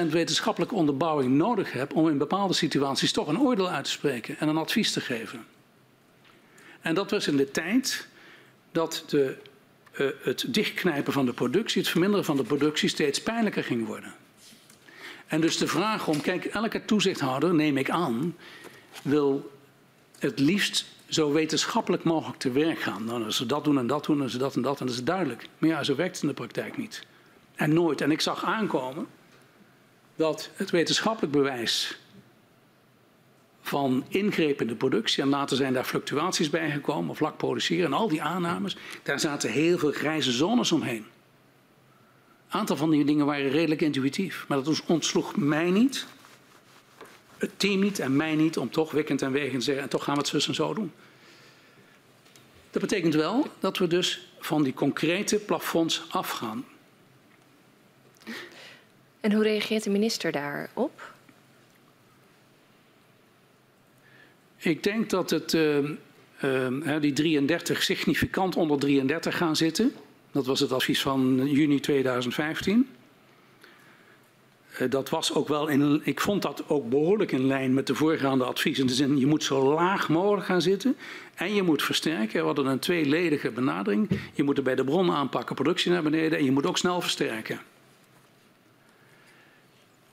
S2: 100% wetenschappelijke onderbouwing nodig heb om in bepaalde situaties toch een oordeel uit te spreken en een advies te geven. En dat was in de tijd dat de, uh, het dichtknijpen van de productie, het verminderen van de productie steeds pijnlijker ging worden. En dus de vraag om, kijk, elke toezichthouder, neem ik aan, wil het liefst zo wetenschappelijk mogelijk te werk gaan. Dan als ze dat doen en dat doen en ze dat en dat, en dat is duidelijk. Maar ja, zo werkt het in de praktijk niet. En nooit. En ik zag aankomen dat het wetenschappelijk bewijs van ingreep in de productie, en later zijn daar fluctuaties bij gekomen, of lak produceren en al die aannames, daar zaten heel veel grijze zones omheen. Een aantal van die dingen waren redelijk intuïtief, maar dat ontsloeg mij niet, het team niet en mij niet om toch wikkend en wegend te zeggen en toch gaan we het zus en zo doen. Dat betekent wel dat we dus van die concrete plafonds afgaan.
S3: En hoe reageert de minister daarop?
S2: Ik denk dat het, uh, uh, die 33 significant onder 33 gaan zitten. Dat was het advies van juni 2015. Uh, dat was ook wel in, ik vond dat ook behoorlijk in lijn met de voorgaande adviezen. In de zin, je moet zo laag mogelijk gaan zitten en je moet versterken. We hadden een tweeledige benadering. Je moet er bij de bron aanpakken, productie naar beneden en je moet ook snel versterken.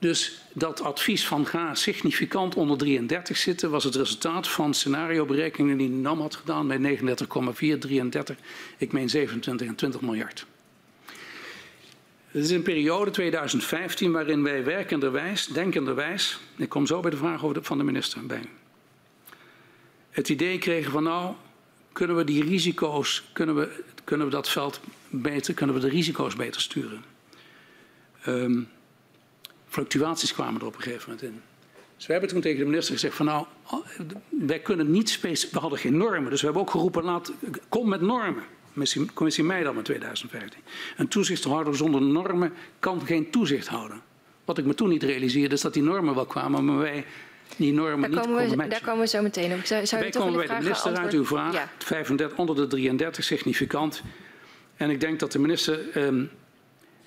S2: Dus dat advies van ga significant onder 33 zitten was het resultaat van scenarioberekeningen die NAM had gedaan bij 39,4, 33, ik meen 27 en 20 miljard. Het is een periode 2015 waarin wij werkenderwijs, denkenderwijs, ik kom zo bij de vraag van de minister bij, het idee kregen van nou, kunnen we die risico's, kunnen we, kunnen we dat veld beter, kunnen we de risico's beter sturen. Um, fluctuaties kwamen er op een gegeven moment in. Dus we hebben toen tegen de minister gezegd van nou, wij kunnen niet specifiek, we hadden geen normen. Dus we hebben ook geroepen, laat, kom met normen. Commissie, commissie Meidam in 2015. Een toezichthouder zonder normen kan geen toezicht houden. Wat ik me toen niet realiseerde is dat die normen wel kwamen, maar wij die normen daar niet
S3: komen
S2: konden
S3: we, Daar komen we zo meteen op. Zou,
S2: zou wij komen bij de minister uit uw vraag. Ja. 35, onder de 33 significant. En ik denk dat de minister um,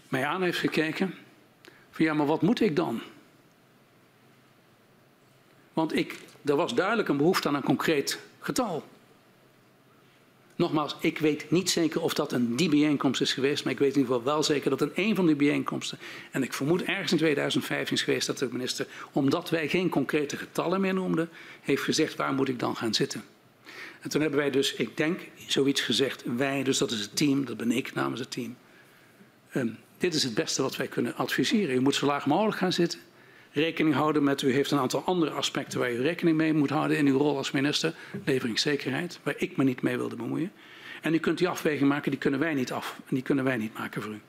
S2: mij aan heeft gekeken. Van ja, maar wat moet ik dan? Want ik, er was duidelijk een behoefte aan een concreet getal. Nogmaals, ik weet niet zeker of dat een die bijeenkomst is geweest, maar ik weet in ieder geval wel zeker dat een een van die bijeenkomsten, en ik vermoed ergens in 2015 is geweest dat de minister, omdat wij geen concrete getallen meer noemden, heeft gezegd waar moet ik dan gaan zitten. En toen hebben wij dus, ik denk, zoiets gezegd, wij, dus dat is het team, dat ben ik namens het team. Um, dit is het beste wat wij kunnen adviseren. U moet zo laag mogelijk gaan zitten. Rekening houden met, u heeft een aantal andere aspecten waar u rekening mee moet houden in uw rol als minister. Leveringszekerheid, waar ik me niet mee wilde bemoeien. En u kunt die afweging maken, die kunnen wij niet af. En die kunnen wij niet maken voor u.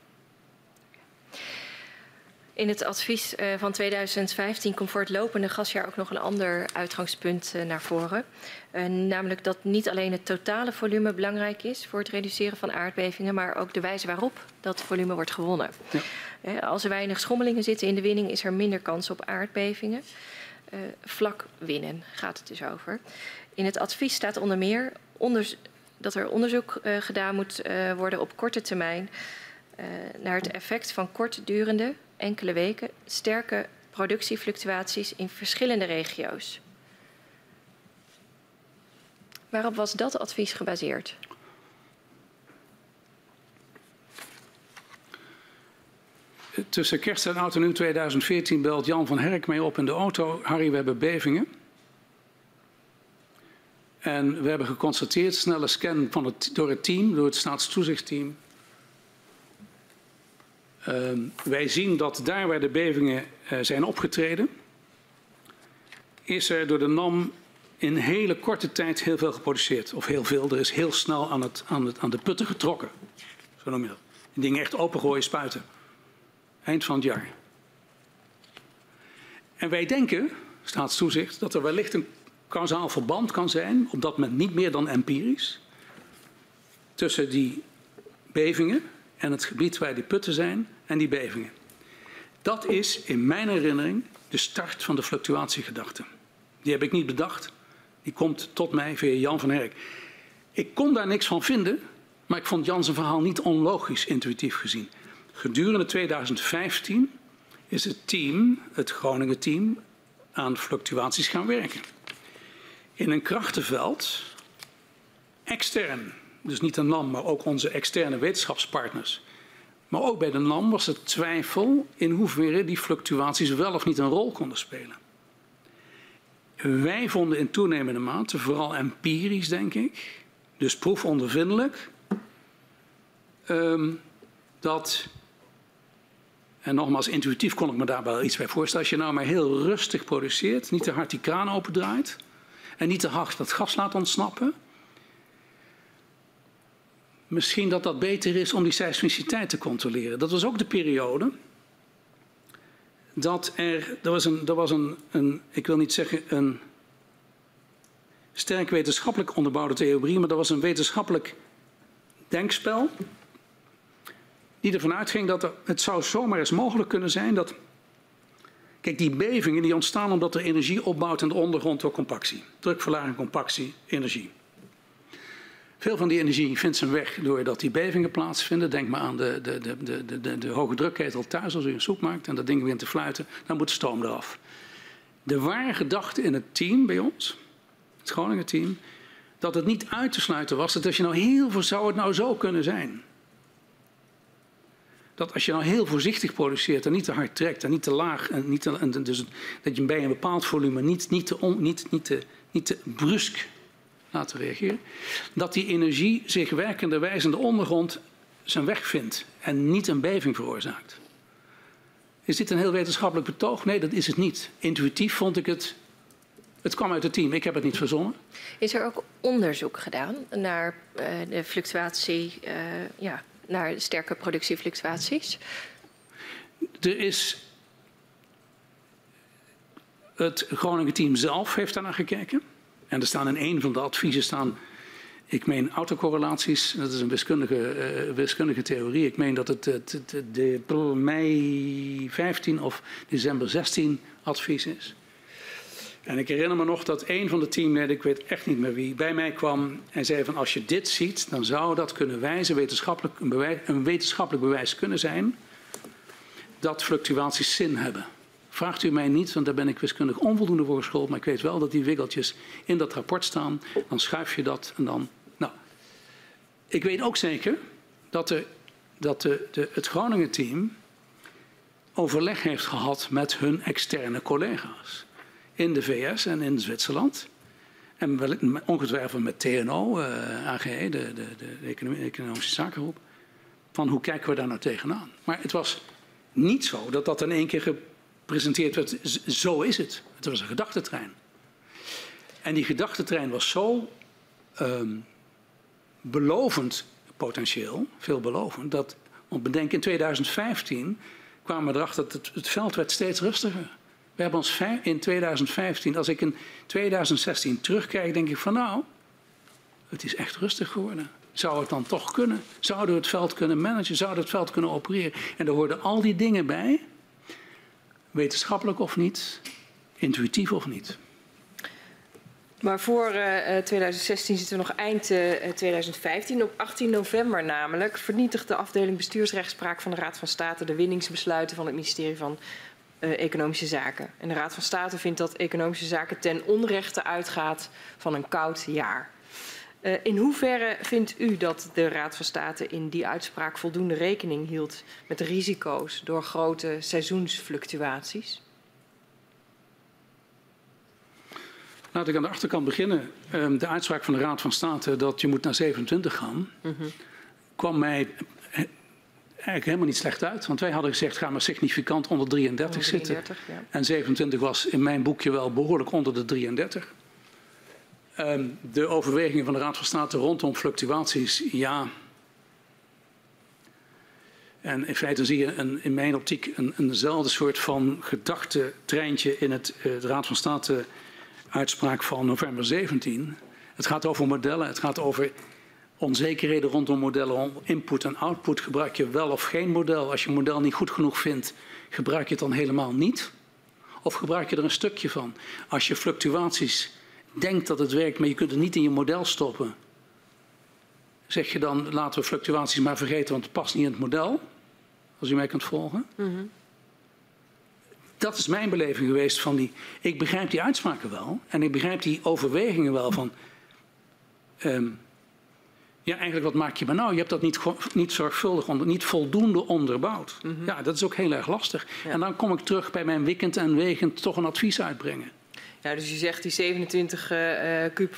S3: In het advies eh, van 2015 komt voor het lopende gasjaar ook nog een ander uitgangspunt eh, naar voren. Uh, namelijk dat niet alleen het totale volume belangrijk is voor het reduceren van aardbevingen, maar ook de wijze waarop dat volume wordt gewonnen. Ja. Als er weinig schommelingen zitten in de winning, is er minder kans op aardbevingen. vlak winnen gaat het dus over. In het advies staat onder meer onder, dat er onderzoek gedaan moet worden op korte termijn naar het effect van kortdurende enkele weken sterke productiefluctuaties in verschillende regio's. Waarop was dat advies gebaseerd?
S2: Tussen kerst en oud en nieuw 2014 belt Jan van Herk mee op in de auto. Harry, we hebben bevingen. En we hebben geconstateerd, snelle scan van het, door het team, door het staatstoezichtteam, wij zien dat daar waar de bevingen uh, zijn opgetreden, is er door de NAM in hele korte tijd heel veel geproduceerd. Of heel veel, er is heel snel aan, het, aan, het, aan de putten getrokken. Zo noem je dat. Die dingen echt opengooien, spuiten. Eind van het jaar. En wij denken, staatstoezicht, dat er wellicht een kausaal verband kan zijn, op dat moment niet meer dan empirisch, tussen die bevingen en het gebied waar die putten zijn en die bevingen. Dat is in mijn herinnering de start van de fluctuatiegedachte. Die heb ik niet bedacht. Die komt tot mij via Jan van Herk. Ik kon daar niks van vinden, maar ik vond Jan zijn verhaal niet onlogisch, intuïtief gezien. Gedurende 2015 is het team, het Groningen team, aan fluctuaties gaan werken. In een krachtenveld, extern, dus niet een NAM, maar ook onze externe wetenschapspartners. Maar ook bij de NAM was er twijfel in hoeverre die fluctuaties wel of niet een rol konden spelen. Wij vonden in toenemende mate, vooral empirisch denk ik, dus proefondervindelijk, um, dat en nogmaals, intuïtief kon ik me daar wel iets bij voorstellen. Als je nou maar heel rustig produceert, niet te hard die kraan opendraait en niet te hard dat gas laat ontsnappen. Misschien dat dat beter is om die seismiciteit te controleren. Dat was ook de periode dat er, er was, een, er was een, een ik wil niet zeggen een sterk wetenschappelijk onderbouwde theorie, maar er was een wetenschappelijk denkspel die ervan uitging dat het zou zomaar eens mogelijk kunnen zijn dat. Kijk, die bevingen die ontstaan omdat er energie opbouwt in de ondergrond door compactie. Drukverlaging, compactie, energie. Veel van die energie vindt zijn weg doordat die bevingen plaatsvinden. Denk maar aan de, de, de, de, de, hoge drukketel thuis als u een soep maakt en dat ding begint te fluiten, dan moet de stoom eraf. De ware gedachte in het team bij ons, het Groningen team, dat het niet uit te sluiten was dat als je nou heel veel zou het nou zo kunnen zijn dat als je nou heel voorzichtig produceert en niet te hard trekt en niet te laag, en niet en dus dat je bij een bepaald volume niet, niet, te, on, niet, niet, te, niet te brusk laat reageren, dat die energie zich werkenderwijs in de ondergrond zijn weg vindt en niet een beving veroorzaakt. Is dit een heel wetenschappelijk betoog? Nee, dat is het niet. Intuïtief vond ik het. Het kwam uit het team, ik heb het niet verzonnen.
S3: Is er ook onderzoek gedaan naar uh, de fluctuatie uh, ja, naar sterke productiefluctuaties?
S2: Er is. Het Groningen team zelf heeft daar naar gekeken. En er staan in een van de adviezen staan. Ik meen autocorrelaties, dat is een wiskundige, uh, wiskundige theorie. Ik meen dat het, het, de mei 15 of december 16 advies is. En ik herinner me nog dat een van de teamleden, ik weet echt niet meer wie, bij mij kwam en zei van als je dit ziet, dan zou dat kunnen wijzen, wetenschappelijk, een wetenschappelijk bewijs kunnen zijn, dat fluctuaties zin hebben. Vraagt u mij niet, want daar ben ik wiskundig onvoldoende voor geschoold, maar ik weet wel dat die wiggeltjes in dat rapport staan. Dan schuif je dat en dan. Nou, ik weet ook zeker dat, de, dat de, de, het Groningen-team overleg heeft gehad met hun externe collega's in de VS en in Zwitserland. En ongetwijfeld met TNO, uh, AGE, de, de, de Economische Zakengroep. Van hoe kijken we daar nou tegenaan? Maar het was niet zo dat dat in één keer gepresenteerd werd. Zo is het. Het was een gedachtentrein. En die gedachtentrein was zo um, belovend potentieel, veelbelovend, dat, want bedenk in 2015 kwamen we erachter dat het, het veld werd steeds rustiger. We hebben ons in 2015, als ik in 2016 terugkijk, denk ik van nou, het is echt rustig geworden. Zou het dan toch kunnen? Zouden we het veld kunnen managen? Zouden we het veld kunnen opereren? En er hoorden al die dingen bij, wetenschappelijk of niet, intuïtief of niet.
S4: Maar voor uh, 2016 zitten we nog eind uh, 2015. Op 18 november namelijk vernietigt de afdeling bestuursrechtspraak van de Raad van State de winningsbesluiten van het ministerie van Economische Zaken. En de Raad van State vindt dat Economische Zaken ten onrechte uitgaat van een koud jaar. Uh, in hoeverre vindt u dat de Raad van State in die uitspraak voldoende rekening hield met risico's door grote seizoensfluctuaties?
S2: Laat ik aan de achterkant beginnen. Um, de uitspraak van de Raad van State dat je moet naar 27 gaan, mm -hmm. kwam mij eigenlijk helemaal niet slecht uit. Want wij hadden gezegd, ga maar significant onder 33, 33 zitten. Ja. En 27 was in mijn boekje wel behoorlijk onder de 33. Um, de overwegingen van de Raad van State rondom fluctuaties, ja. En in feite zie je een, in mijn optiek een, eenzelfde soort van gedachtentreintje in het, uh, de Raad van State uitspraak van november 17. Het gaat over modellen, het gaat over onzekerheden rondom modellen, input en output. Gebruik je wel of geen model? Als je een model niet goed genoeg vindt, gebruik je het dan helemaal niet? Of gebruik je er een stukje van? Als je fluctuaties denkt dat het werkt, maar je kunt het niet in je model stoppen, zeg je dan laten we fluctuaties maar vergeten, want het past niet in het model? Als u mij kunt volgen. Mm Dat is mijn beleving geweest van die. Ik begrijp die uitspraken wel en ik begrijp die overwegingen wel van. Um, ja, eigenlijk wat maak je maar nou? Je hebt dat niet, niet zorgvuldig, onder, niet voldoende onderbouwd. Mm -hmm. Ja, dat is ook heel erg lastig. Ja. En dan kom ik terug bij mijn wikkend en wegend toch een advies uitbrengen.
S4: Ja, dus u zegt die 27 uh, kuub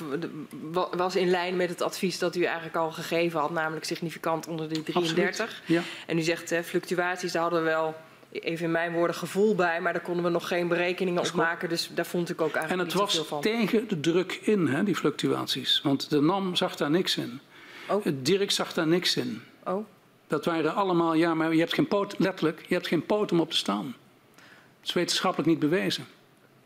S4: was in lijn met het advies dat u eigenlijk al gegeven had, namelijk significant onder de 33.
S2: Ja.
S4: En u zegt uh, fluctuaties, daar hadden we wel even in mijn woorden gevoel bij, maar daar konden we nog geen berekeningen op maken. Dus daar vond ik ook eigenlijk
S2: en het
S4: niet van.
S2: tegen de druk in, hè, die fluctuaties. Want de NAM zag daar niks in.
S4: Oh.
S2: Dirk zag daar niks in.
S4: Oh.
S2: Dat waren allemaal, ja, maar je hebt geen poot, letterlijk, je hebt geen poot om op te staan. Dat is wetenschappelijk niet bewezen.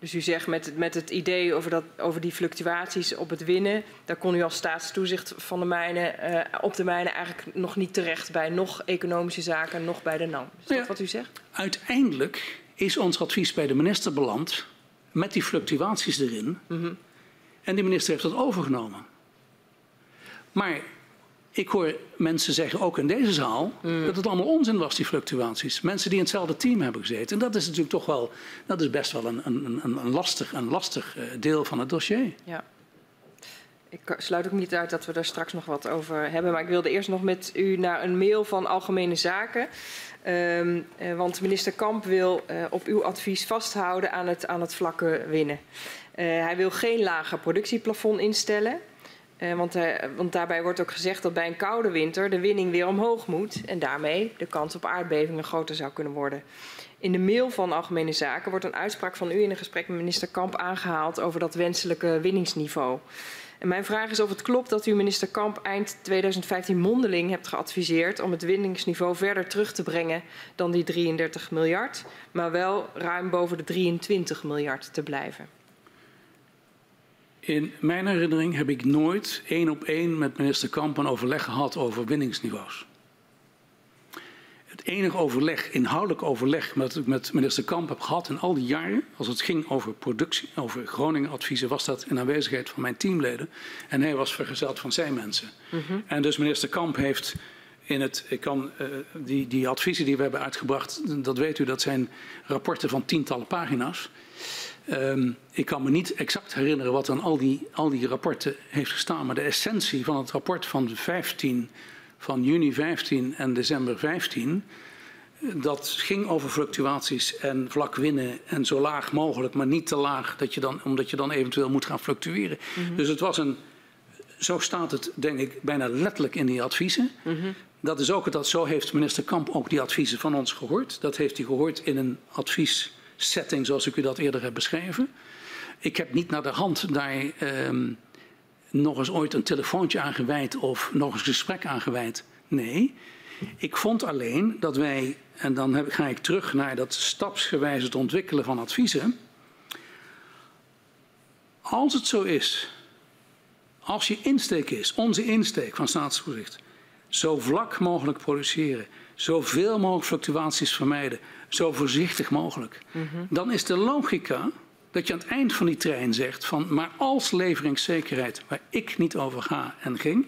S4: Dus u zegt met, met het idee over, dat, over die fluctuaties op het winnen, daar kon u als staatstoezicht van de mijnen, uh, op de mijnen eigenlijk nog niet terecht bij nog economische zaken, nog bij de NAM. Is dat
S2: ja,
S4: wat u zegt?
S2: Uiteindelijk is ons advies bij de minister beland met die fluctuaties erin.
S4: Mm -hmm.
S2: En die minister heeft dat overgenomen. Maar ik hoor mensen zeggen, ook in deze zaal, mm. dat het allemaal onzin was, die fluctuaties. Mensen die in hetzelfde team hebben gezeten. En dat is natuurlijk toch wel, dat is best wel een, een, een, lastig, een lastig uh, deel van het dossier.
S4: Ja. Ik sluit ook niet uit dat we daar straks nog wat over hebben. Maar ik wilde eerst nog met u naar een mail van Algemene Zaken. Um, uh, want minister Kamp wil uh, op uw advies vasthouden aan het, aan het vlakke winnen. hij wil geen lager productieplafond instellen. Uh, want, uh, want, daarbij wordt ook gezegd dat bij een koude winter de winning weer omhoog moet en daarmee de kans op aardbevingen groter zou kunnen worden. In de mail van Algemene Zaken wordt een uitspraak van u in een gesprek met minister Kamp aangehaald over dat wenselijke winningsniveau. En mijn vraag is of het klopt dat u minister Kamp eind 2015 mondeling hebt geadviseerd om het winningsniveau verder terug te brengen dan die 33 miljard, maar wel ruim boven de 23 miljard te blijven.
S2: In mijn herinnering heb ik nooit één op één met minister Kamp een overleg gehad over winningsniveaus. Het enige overleg, inhoudelijk overleg, dat ik met minister Kamp heb gehad in al die jaren, als het ging over productie, over Groningen adviezen, was dat in aanwezigheid van mijn teamleden. En hij was vergezeld van zijn mensen.
S4: Mm -hmm.
S2: En dus minister Kamp heeft in het, ik kan, uh, die, die adviezen die we hebben uitgebracht, dat weet u, dat zijn rapporten van tientallen pagina's. Um, ik kan me niet exact herinneren wat aan al die, al die rapporten heeft gestaan, maar de essentie van het rapport van, 15, van juni 15 en december 15, dat ging over fluctuaties en vlak winnen en zo laag mogelijk, maar niet te laag, dat je dan, omdat je dan eventueel moet gaan fluctueren.
S4: Mhm.
S2: Mm -hmm. Dus het was een, zo staat het denk ik bijna letterlijk in die adviezen.
S4: Mm -hmm.
S2: Dat is ook het, zo heeft minister Kamp ook die adviezen van ons gehoord. Dat heeft hij gehoord in een advies setting zoals ik u dat eerder heb beschreven. Ik heb niet naar de hand daar um, nog eens ooit een telefoontje aan gewijd of nog eens een gesprek aan gewijd. Nee, ik vond alleen dat wij, en dan ga ik terug naar dat stapsgewijs het ontwikkelen van adviezen. Als het zo is, als je insteek is, onze insteek van staatstoezicht, zo vlak mogelijk produceren, zoveel mogelijk fluctuaties vermijden, zo voorzichtig mogelijk.
S4: Mm -hmm.
S2: Dan is de logica dat je aan het eind van die trein zegt van maar als leveringszekerheid, waar ik niet over ga en ging,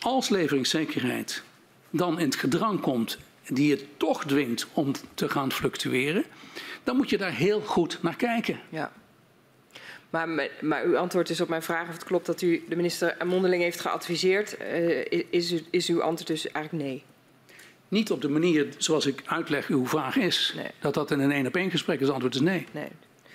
S2: als leveringszekerheid dan in het gedrang komt die je toch dwingt om te gaan fluctueren, dan moet je daar heel goed naar kijken.
S4: Ja. Maar, maar, uw antwoord is op mijn vraag of het klopt dat u de minister mondeling heeft geadviseerd. Uh, is, is uw antwoord dus eigenlijk nee?
S2: Niet op de manier zoals ik uitleg hoe vaag is.
S4: Nee.
S2: Dat dat in een één op één gesprek is. Het antwoord is nee.
S4: nee.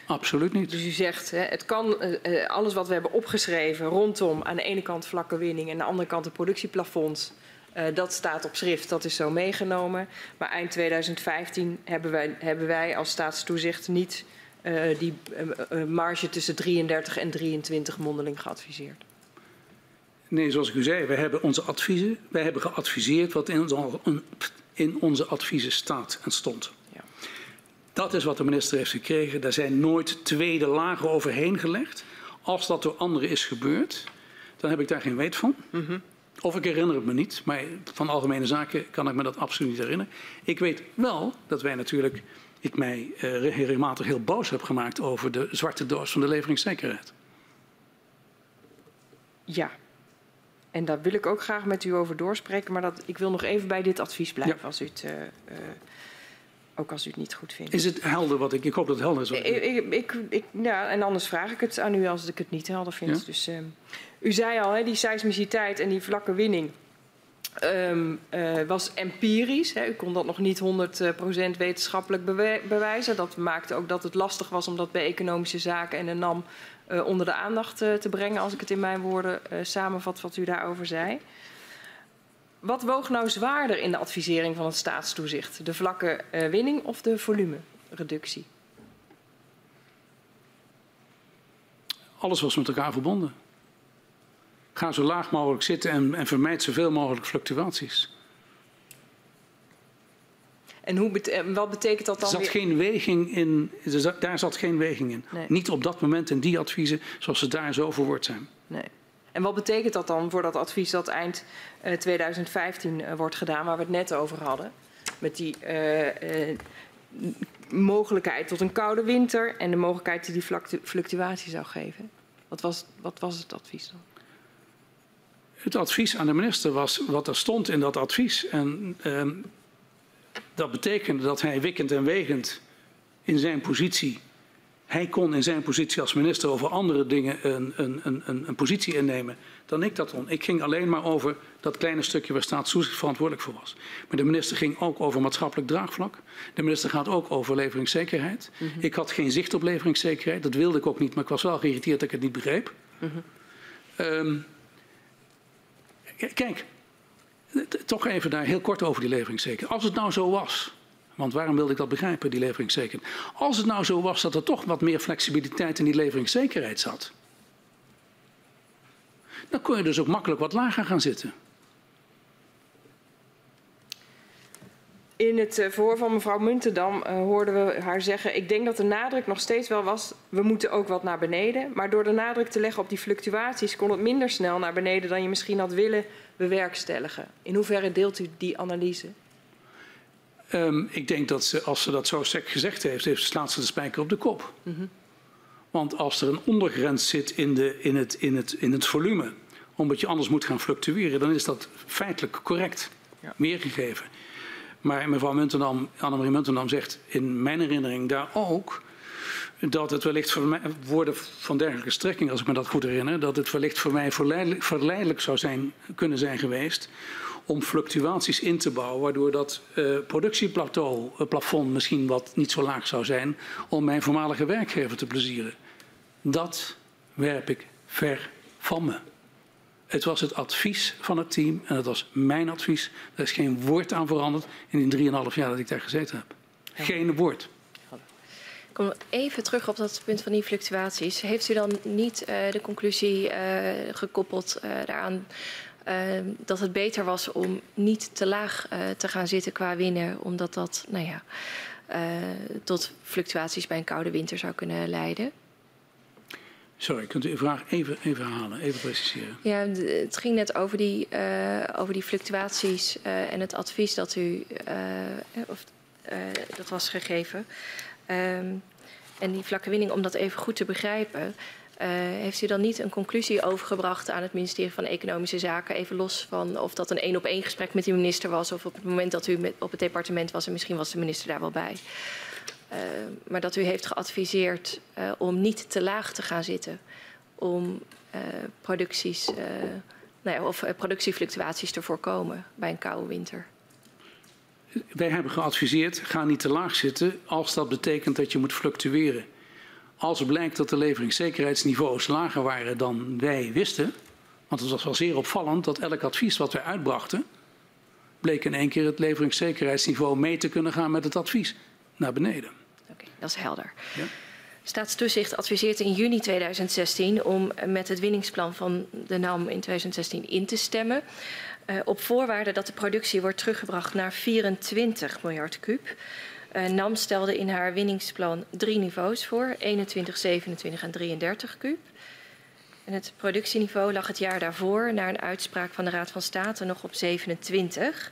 S2: Absoluut niet.
S4: Dus u zegt, hè, het kan, uh, alles wat we hebben opgeschreven rondom aan de ene kant vlakke winning en aan de andere kant de productieplafonds. Uh, dat staat op schrift, dat is zo meegenomen. Maar eind 2015 hebben wij, hebben wij als staatstoezicht niet uh, die marge tussen 33 en 23 mondeling geadviseerd.
S2: Nee, zoals ik u zei, wij hebben onze adviezen, wij hebben geadviseerd wat in onze, in onze adviezen staat en stond.
S4: Ja.
S2: Dat is wat de minister heeft gekregen. Daar zijn nooit tweede lagen overheen gelegd. Als dat door anderen is gebeurd, dan heb ik daar geen weet van.
S4: Mm -hmm.
S2: Of ik herinner het me niet, maar van algemene zaken kan ik me dat absoluut niet herinneren. Ik weet wel dat wij natuurlijk, ik mij uh, regelmatig heel boos heb gemaakt over de zwarte doos van de leveringszekerheid.
S4: Ja, en daar wil ik ook graag met u over doorspreken, maar dat, ik wil nog even bij dit advies blijven ja. als u het. Uh, uh, ook als u het niet goed vindt.
S2: Is het helder wat ik... Ik hoop dat het helder is.
S4: Ik, ik, ik, ik, ja, en anders vraag ik het aan u als ik het niet helder vind. Ja? Dus, uh, u zei al, hè, die seismiciteit en die vlakke winning um, uh, was empirisch. Hè. U kon dat nog niet 100% wetenschappelijk bewijzen. Dat maakte ook dat het lastig was om dat bij economische zaken en de NAM uh, onder de aandacht uh, te brengen, als ik het in mijn woorden samenvat wat u daarover zei. Wat woog nou zwaarder in de advisering van het staatstoezicht? De vlakke winning of de volumereductie?
S2: Alles was met elkaar verbonden. Ga zo laag mogelijk zitten en, en vermijd zoveel mogelijk fluctuaties.
S4: En hoe wat betekent dat dan?
S2: Er zat
S4: weer?
S2: geen weging in. Zat, daar zat geen weging in.
S4: Nee.
S2: Niet op dat moment in die adviezen zoals ze daar zo verwoord zijn.
S4: Nee. En wat betekent dat dan voor dat advies dat eind uh, 2015 uh, wordt gedaan, waar we het net over hadden? Met die uh, mogelijkheid tot een koude winter en de mogelijkheid die die fluctuatie zou geven. Wat was, wat was het advies dan?
S2: Het advies aan de minister was wat er stond in dat advies. En uh, dat betekende dat hij wikkend en wegend in zijn positie. Hij kon in zijn positie als minister over andere dingen een, een, een, een positie innemen dan ik dat kon. Ik ging alleen maar over dat kleine stukje waar staatstoezicht verantwoordelijk voor was. Maar de minister ging ook over maatschappelijk draagvlak. De minister gaat ook over leveringszekerheid. Mm -hmm. Ik had geen zicht op leveringszekerheid. Dat wilde ik ook niet, maar ik was wel geïrriteerd dat ik het niet begreep. Mm -hmm. um, Kijk, toch even daar heel kort over die leveringszekerheid. Als het nou zo was, want waarom wilde ik dat begrijpen, die leveringszekerheid? Als het nou zo was dat er toch wat meer flexibiliteit in die leveringszekerheid zat, dan kon je dus ook makkelijk wat lager gaan zitten.
S4: In het verhoor van mevrouw Muntendam uh, hoorden we haar zeggen... ik denk dat de nadruk nog steeds wel was... we moeten ook wat naar beneden. Maar door de nadruk te leggen op die fluctuaties... kon het minder snel naar beneden dan je misschien had willen bewerkstelligen. In hoeverre deelt u die analyse?
S2: Um, ik denk dat ze, als ze dat zo sec gezegd heeft... heeft slaat ze de spijker op de kop. Mm -hmm. Want als er een ondergrens zit in, de, in, het, in, het, in het volume... omdat je anders moet gaan fluctueren... dan is dat feitelijk correct ja. weergegeven. Maar mevrouw Muntendam, Annemarie Muntendam zegt in mijn herinnering daar ook dat het wellicht voor mij, woorden van dergelijke strekking, als ik me dat goed herinner, dat het wellicht voor mij verleidelijk, verleidelijk zou zijn, kunnen zijn geweest om fluctuaties in te bouwen, waardoor dat uh, productieplateau, uh, plafond misschien wat niet zo laag zou zijn, om mijn voormalige werkgever te plezieren. Dat werp ik ver van me. Het was het advies van het team en het was mijn advies. Er is geen woord aan veranderd in die 3,5 jaar dat ik daar gezeten heb. Geen woord.
S3: Kom even terug op dat punt van die fluctuaties. Heeft u dan niet uh, de conclusie uh, gekoppeld daaraan dat het beter was om niet te laag te gaan zitten qua winnen, omdat dat nou ja, tot fluctuaties bij een koude winter zou kunnen leiden?
S2: Sorry, kunt u uw vraag even, even herhalen, even preciseren?
S3: Ja, het ging net over die, uh, over die fluctuaties uh, en het advies dat u, uh, of, dat was gegeven. Um, en die vlakke winning, om dat even goed te begrijpen, heeft u dan niet een conclusie overgebracht aan het ministerie van Economische Zaken, even los van of dat een één op één gesprek met die minister was of op het moment dat u op het departement was en misschien was de minister daar wel bij? Uh, maar dat u heeft geadviseerd uh, om niet te laag te gaan zitten. Om uh, producties, nou ja, of productiefluctuaties te voorkomen bij een koude winter.
S2: Wij hebben geadviseerd, ga niet te laag zitten als dat betekent dat je moet fluctueren. Als blijkt dat de leveringszekerheidsniveaus lager waren dan wij wisten, want het was wel zeer opvallend dat elk advies wat wij uitbrachten, bleek in één keer het leveringszekerheidsniveau mee te kunnen gaan met het advies naar beneden.
S3: Oké, okay, dat is helder. Ja. Staatstoezicht adviseert in juni 2016 om met het winningsplan van de NAM in 2016 in te stemmen. Uh, op voorwaarde dat de productie wordt teruggebracht naar 24 miljard kuub. Uh, NAM stelde in haar winningsplan drie niveaus voor: 21, 27 en 33 kuub. En het productieniveau lag het jaar daarvoor, naar een uitspraak van de Raad van State, nog op 27.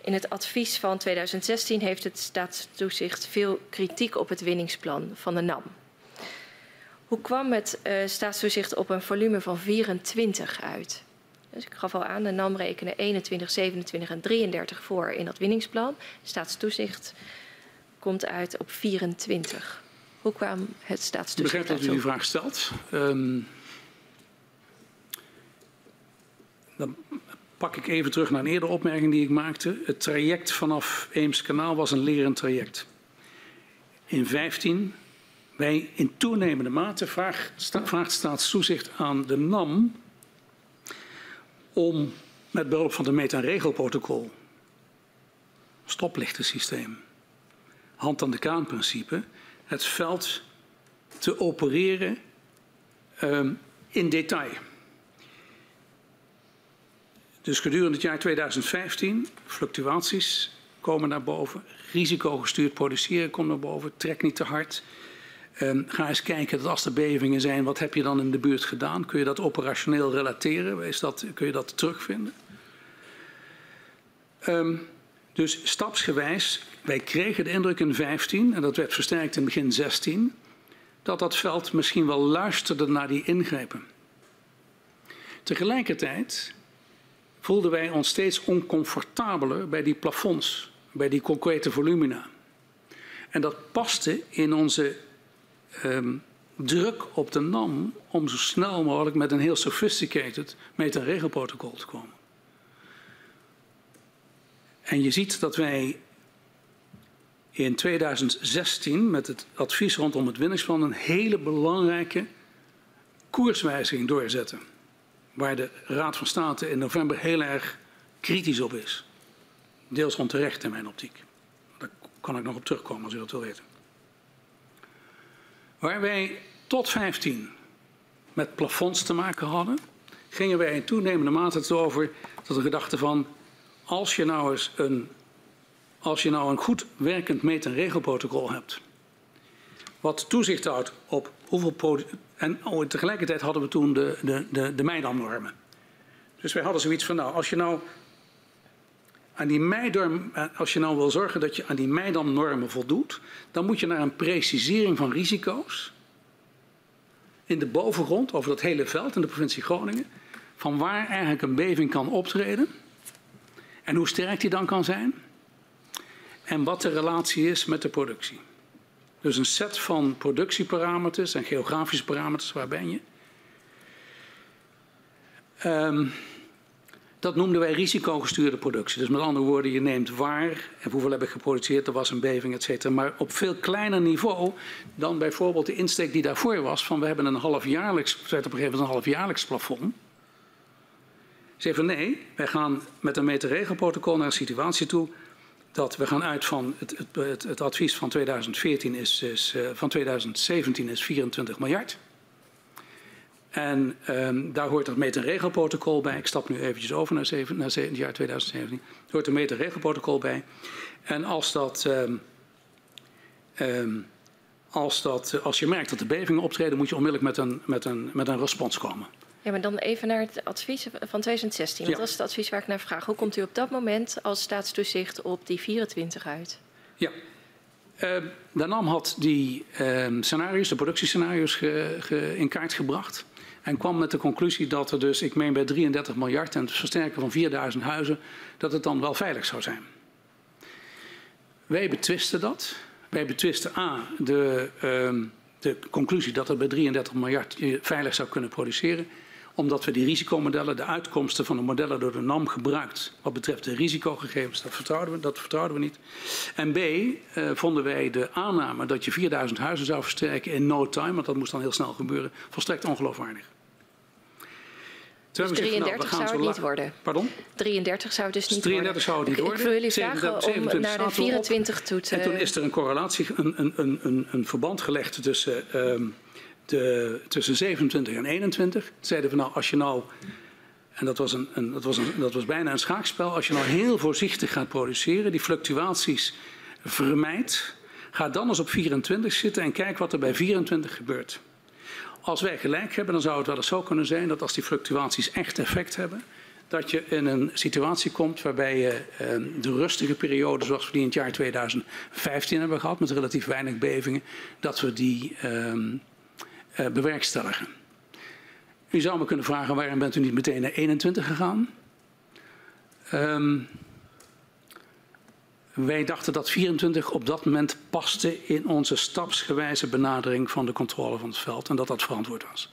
S3: In het advies van 2016 heeft het staatstoezicht veel kritiek op het winningsplan van de NAM. Hoe kwam het uh, staatstoezicht op een volume van 24 uit? Dus ik gaf al aan, de NAM rekenen 21, 27 en 33 voor in dat winningsplan. Staatstoezicht komt uit op 24. Hoe kwam het staatstoezicht
S2: Ik begrijp dat u die vraag stelt. Um, dan pak ik even terug naar een eerdere opmerking die ik maakte. Het traject vanaf Eemskanaal was een lerend traject. In 15 wij in toenemende mate vraagt, vraagt staatstoezicht aan de NAM om met behulp van de meta- en regelprotocol, stoplichtensysteem, hand aan de kraan principe, het veld te opereren um, in detail. Dus gedurende het jaar 2015, fluctuaties komen naar boven, risicogestuurd produceren komt naar boven, trek niet te hard. Um, ga eens kijken dat als er bevingen zijn, wat heb je dan in de buurt gedaan? Kun je dat operationeel relateren? Is dat, kun je dat terugvinden? Um, dus stapsgewijs, wij kregen de indruk in 15, en dat werd versterkt in begin 16, dat dat veld misschien wel luisterde naar die ingrepen. Tegelijkertijd voelden wij ons steeds oncomfortabeler bij die plafonds, bij die concrete volumina. En dat paste in onze um, druk op de NAM om zo snel mogelijk met een heel sophisticated meta-regelprotocol te komen. En je ziet dat wij in 2016 met het advies rondom het winningsplan een hele belangrijke koerswijziging doorzetten. Waar de Raad van State in november heel erg kritisch op is. Deels onterecht in mijn optiek. Daar kan ik nog op terugkomen als u dat wil weten. Waar wij tot 15 met plafonds te maken hadden, gingen wij in toenemende mate over tot de gedachte van als je nou eens een, als je nou een goed werkend meet- en regelprotocol hebt, wat toezicht houdt op hoeveel en oh, tegelijkertijd hadden we toen de, de, de, de. Dus wij hadden zoiets van, nou, als je nou aan die Meidam, als je nou wil zorgen dat je aan die Meidam-normen voldoet, dan moet je naar een precisering van risico's in de bovengrond over dat hele veld in de provincie Groningen, van waar eigenlijk een beving kan optreden en hoe sterk die dan kan zijn en wat de relatie is met de productie. Dus een set van productieparameters en geografische parameters, waar ben je? Um, dat noemden wij risicogestuurde productie. Dus met andere woorden, je neemt waar en hoeveel heb ik geproduceerd, er was een beving, et cetera. Maar op veel kleiner niveau dan bijvoorbeeld de insteek die daarvoor was van we hebben een halfjaarlijks, op een gegeven moment een halfjaarlijks plafond. Ze van nee, wij gaan met een meterregelprotocol naar een situatie toe dat we gaan uit van het, het, het, het advies van 2014 is, is uh, van 2017 is 24 miljard. En um, daar hoort het meet- en regelprotocol bij. Ik stap nu eventjes over naar, zeven, naar het jaar 2017. Er hoort een meet- en regelprotocol bij. En als dat... Um, um, als, dat, als je merkt dat de bevingen optreden, moet je onmiddellijk met een, met een, met een respons komen.
S3: Ja, maar dan even naar het advies van 2016. Want ja. dat is het advies waar ik naar vraag. Hoe komt u op dat moment als staatstoezicht op die 24 uit?
S2: Ja, uh, de NAM had die uh, scenario's, de productiescenario's, ge, ge, in kaart gebracht. En kwam met de conclusie dat er dus, ik meen bij 33 miljard en het versterken van 4000 huizen, dat het dan wel veilig zou zijn. Wij betwisten dat. Wij betwisten A, de, uh, de conclusie dat het bij 33 miljard je veilig zou kunnen produceren omdat we die risicomodellen, de uitkomsten van de modellen door de NAM gebruikt. Wat betreft de risicogegevens, dat vertrouwden we, dat we niet. En B, uh, vonden wij de aanname dat je 4000 huizen zou versterken in no time, want dat moest dan heel snel gebeuren, volstrekt ongeloofwaardig.
S3: Dus 33 zou het niet worden?
S2: Pardon?
S3: 33 zou het dus niet
S2: 33
S3: worden?
S2: 33 zou het niet worden.
S3: Ik wil jullie vragen om naar de 24 toe te...
S2: En toen is er een correlatie, een, een, een, een verband gelegd tussen... Um, de, tussen 27 en 21 zeiden we nou, als je nou, en dat was, een, een, dat, was een, dat was bijna een schaakspel, als je nou heel voorzichtig gaat produceren, die fluctuaties vermijdt, ga dan eens op 24 zitten en kijk wat er bij 24 gebeurt. Als wij gelijk hebben, dan zou het wel eens zo kunnen zijn dat als die fluctuaties echt effect hebben, dat je in een situatie komt waarbij je ehm, de rustige periode zoals we die in het jaar 2015 hebben gehad, met relatief weinig bevingen, dat we die um, uh, bewerkstelligen. U zou me kunnen vragen waarom bent u niet meteen naar 21 gegaan? Um, wij dachten dat 24 op dat moment paste in onze stapsgewijze benadering van de controle van het veld en dat dat verantwoord was.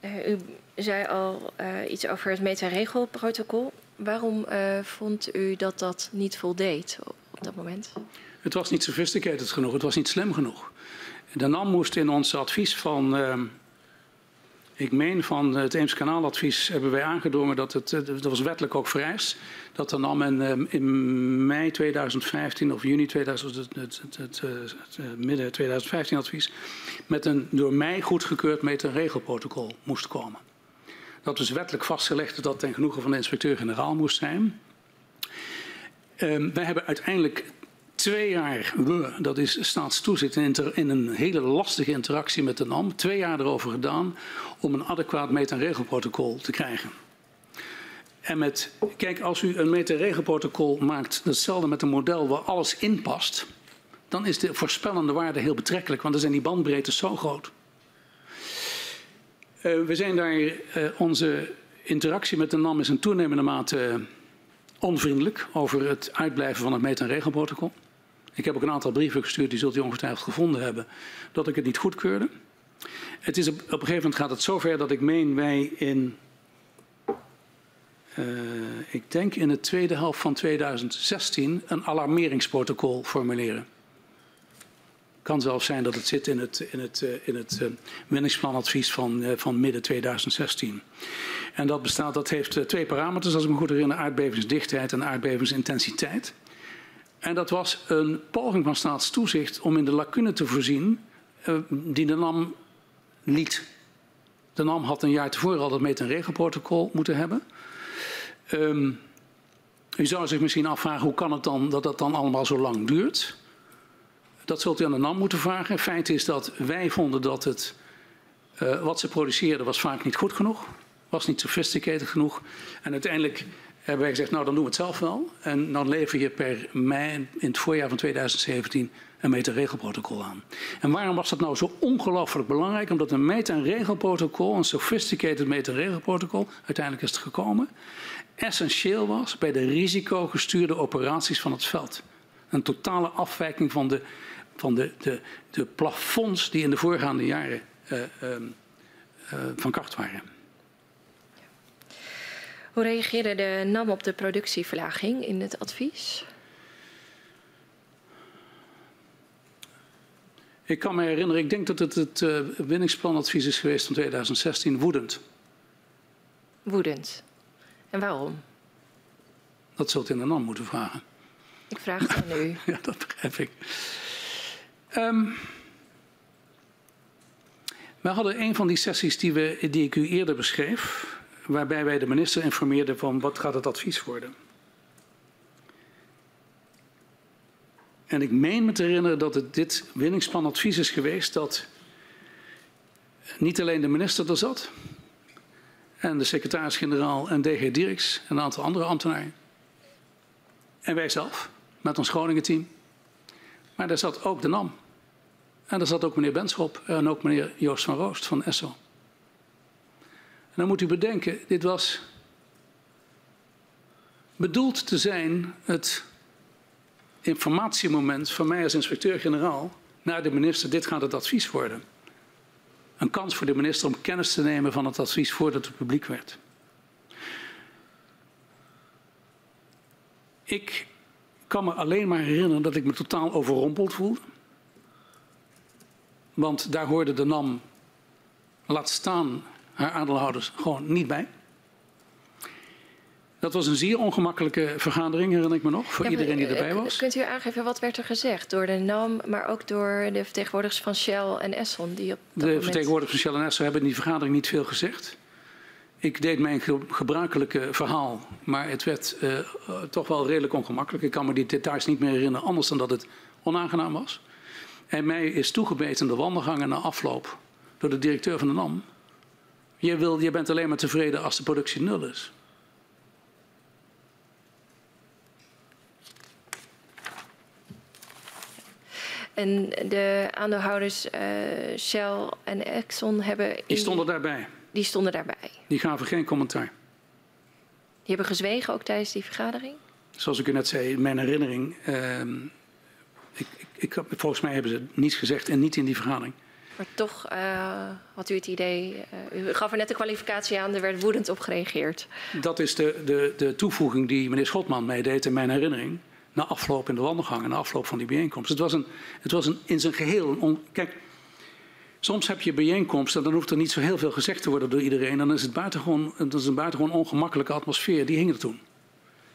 S3: Uh, u zei al uh, iets over het metaregelprotocol. Waarom uh, vond u dat dat niet voldeed op dat moment?
S2: Het was niet sophisticated genoeg, het was niet slim genoeg. De NAM moest in ons advies van ehm, ik meen van het Eemskanaaladvies hebben wij aangedrongen dat het, eh, dat was wettelijk ook vereist, dat de NAM in, ehm, in mei 2015 of juni 2000, het, het, het, eh, midden 2015 advies, met een door mij goedgekeurd regelprotocol moest komen. Dat was wettelijk vastgelegd dat dat ten genoegen van de inspecteur-generaal moest zijn. Um, wij hebben uiteindelijk twee jaar, dat is staatstoezicht in, een hele lastige interactie met de NAM, twee jaar erover gedaan om een adequaat meet- en te krijgen. En met, kijk, als u een meet- en maakt, hetzelfde met een model waar alles in past, dan is de voorspellende waarde heel betrekkelijk, want dan zijn die bandbreedtes zo groot. Uh, we zijn daar, uh, onze interactie met de NAM is in toenemende mate onvriendelijk over het uitblijven van het meet- en. Ik heb ook een aantal brieven gestuurd, die zult u ongetwijfeld gevonden hebben, dat ik het niet goedkeurde. Het is op, een gegeven moment gaat het zover dat ik meen wij in, uh, ik denk in de tweede helft van 2016, een alarmeringsprotocol formuleren. Kan zelfs zijn dat het zit in het, in het, uh, in het winningsplanadvies van, van midden 2016. En dat bestaat, dat heeft twee parameters, als ik me goed herinner, aardbevingsdichtheid en aardbevingsintensiteit. En dat was een poging van staatstoezicht om in de lacune te voorzien uh, die de NAM liet. De NAM had een jaar tevoren al dat meet- en regelprotocol moeten hebben. Um, u zou zich misschien afvragen hoe kan het dan dat dat dan allemaal zo lang duurt. Dat zult u aan de NAM moeten vragen. Feit is dat wij vonden dat het, uh, wat ze produceerden was vaak niet goed genoeg. Was niet sophisticated genoeg. En uiteindelijk hebben wij gezegd, nou dan doen we het zelf wel. En dan lever je per mei in het voorjaar van 2017 een meet- en regelprotocol aan. En waarom was dat nou zo ongelooflijk belangrijk? Omdat een meet- en regelprotocol, een sophisticated meet- en regelprotocol, uiteindelijk is het gekomen, essentieel was bij de risicogestuurde operaties van het veld. Een totale afwijking van de, van de, de, de plafonds die in de voorgaande jaren uh, uh, uh, van kracht waren.
S3: Hoe reageerde de NAM op de productieverlaging in het advies?
S2: Ik kan me herinneren, ik denk dat het het uh, winningsplanadvies is geweest van 2016, woedend.
S3: Woedend. En waarom?
S2: Dat zult u in de NAM moeten vragen.
S3: Ik vraag het aan u. (laughs)
S2: ja, dat begrijp ik. Um, we hadden een van die sessies die, we, die ik u eerder beschreef, waarbij wij de minister informeerden van wat gaat het advies worden. En ik meen me te herinneren dat het dit winningsplanadvies is geweest dat niet alleen de minister er zat en de secretaris-generaal en DG Dirks en een aantal andere ambtenaren. En wij zelf met ons Groningen team. Maar daar zat ook de NAM. En daar zat ook meneer Benschop en ook meneer Joost van Roost van ESSO. Dan moet u bedenken, dit was bedoeld te zijn het informatiemoment van mij als inspecteur-generaal naar de minister, dit gaat het advies worden. Een kans voor de minister om kennis te nemen van het advies voordat het publiek werd. Ik kan me alleen maar herinneren dat ik me totaal overrompeld voelde. Want daar hoorde de NAM, laat staan haar aandeelhouders, gewoon niet bij. Dat was een zeer ongemakkelijke vergadering, herinner ik me nog, voor ja, iedereen die erbij was.
S3: Kunt u aangeven wat werd er gezegd door de NAM, maar ook door de vertegenwoordigers van Shell en Esson? Die op
S2: de moment... vertegenwoordigers van Shell en Esson hebben in die vergadering niet veel gezegd. Ik deed mijn gebruikelijke verhaal, maar het werd uh, toch wel redelijk ongemakkelijk. Ik kan me die details niet meer herinneren, anders dan dat het onaangenaam was. en mij is toegebeten de wandelgangen na afloop door de directeur van de NAM. Je, wil, je bent alleen maar tevreden als de productie nul is.
S3: En de aandeelhouders uh, Shell en Exxon hebben...
S2: Die stonden daarbij.
S3: Die stonden daarbij.
S2: Die gaven geen commentaar.
S3: Die hebben gezwegen ook tijdens die vergadering?
S2: Zoals ik u net zei, in mijn herinnering... Uh, ik, ik, ik, volgens mij hebben ze niets gezegd en niet in die vergadering.
S3: Maar toch uh, had u het idee, uh, u gaf er net de kwalificatie aan, er werd woedend op gereageerd.
S2: Dat is de, de, de toevoeging die meneer Schotman meedeed in mijn herinnering. Na afloop in de wandelgang en na afloop van die bijeenkomst. Het was, een, het was een, in zijn geheel. Een on, kijk, soms heb je bijeenkomsten en dan hoeft er niet zo heel veel gezegd te worden door iedereen. Dan is het buitengewoon, het is een buitengewoon ongemakkelijke atmosfeer. Die hing er toen.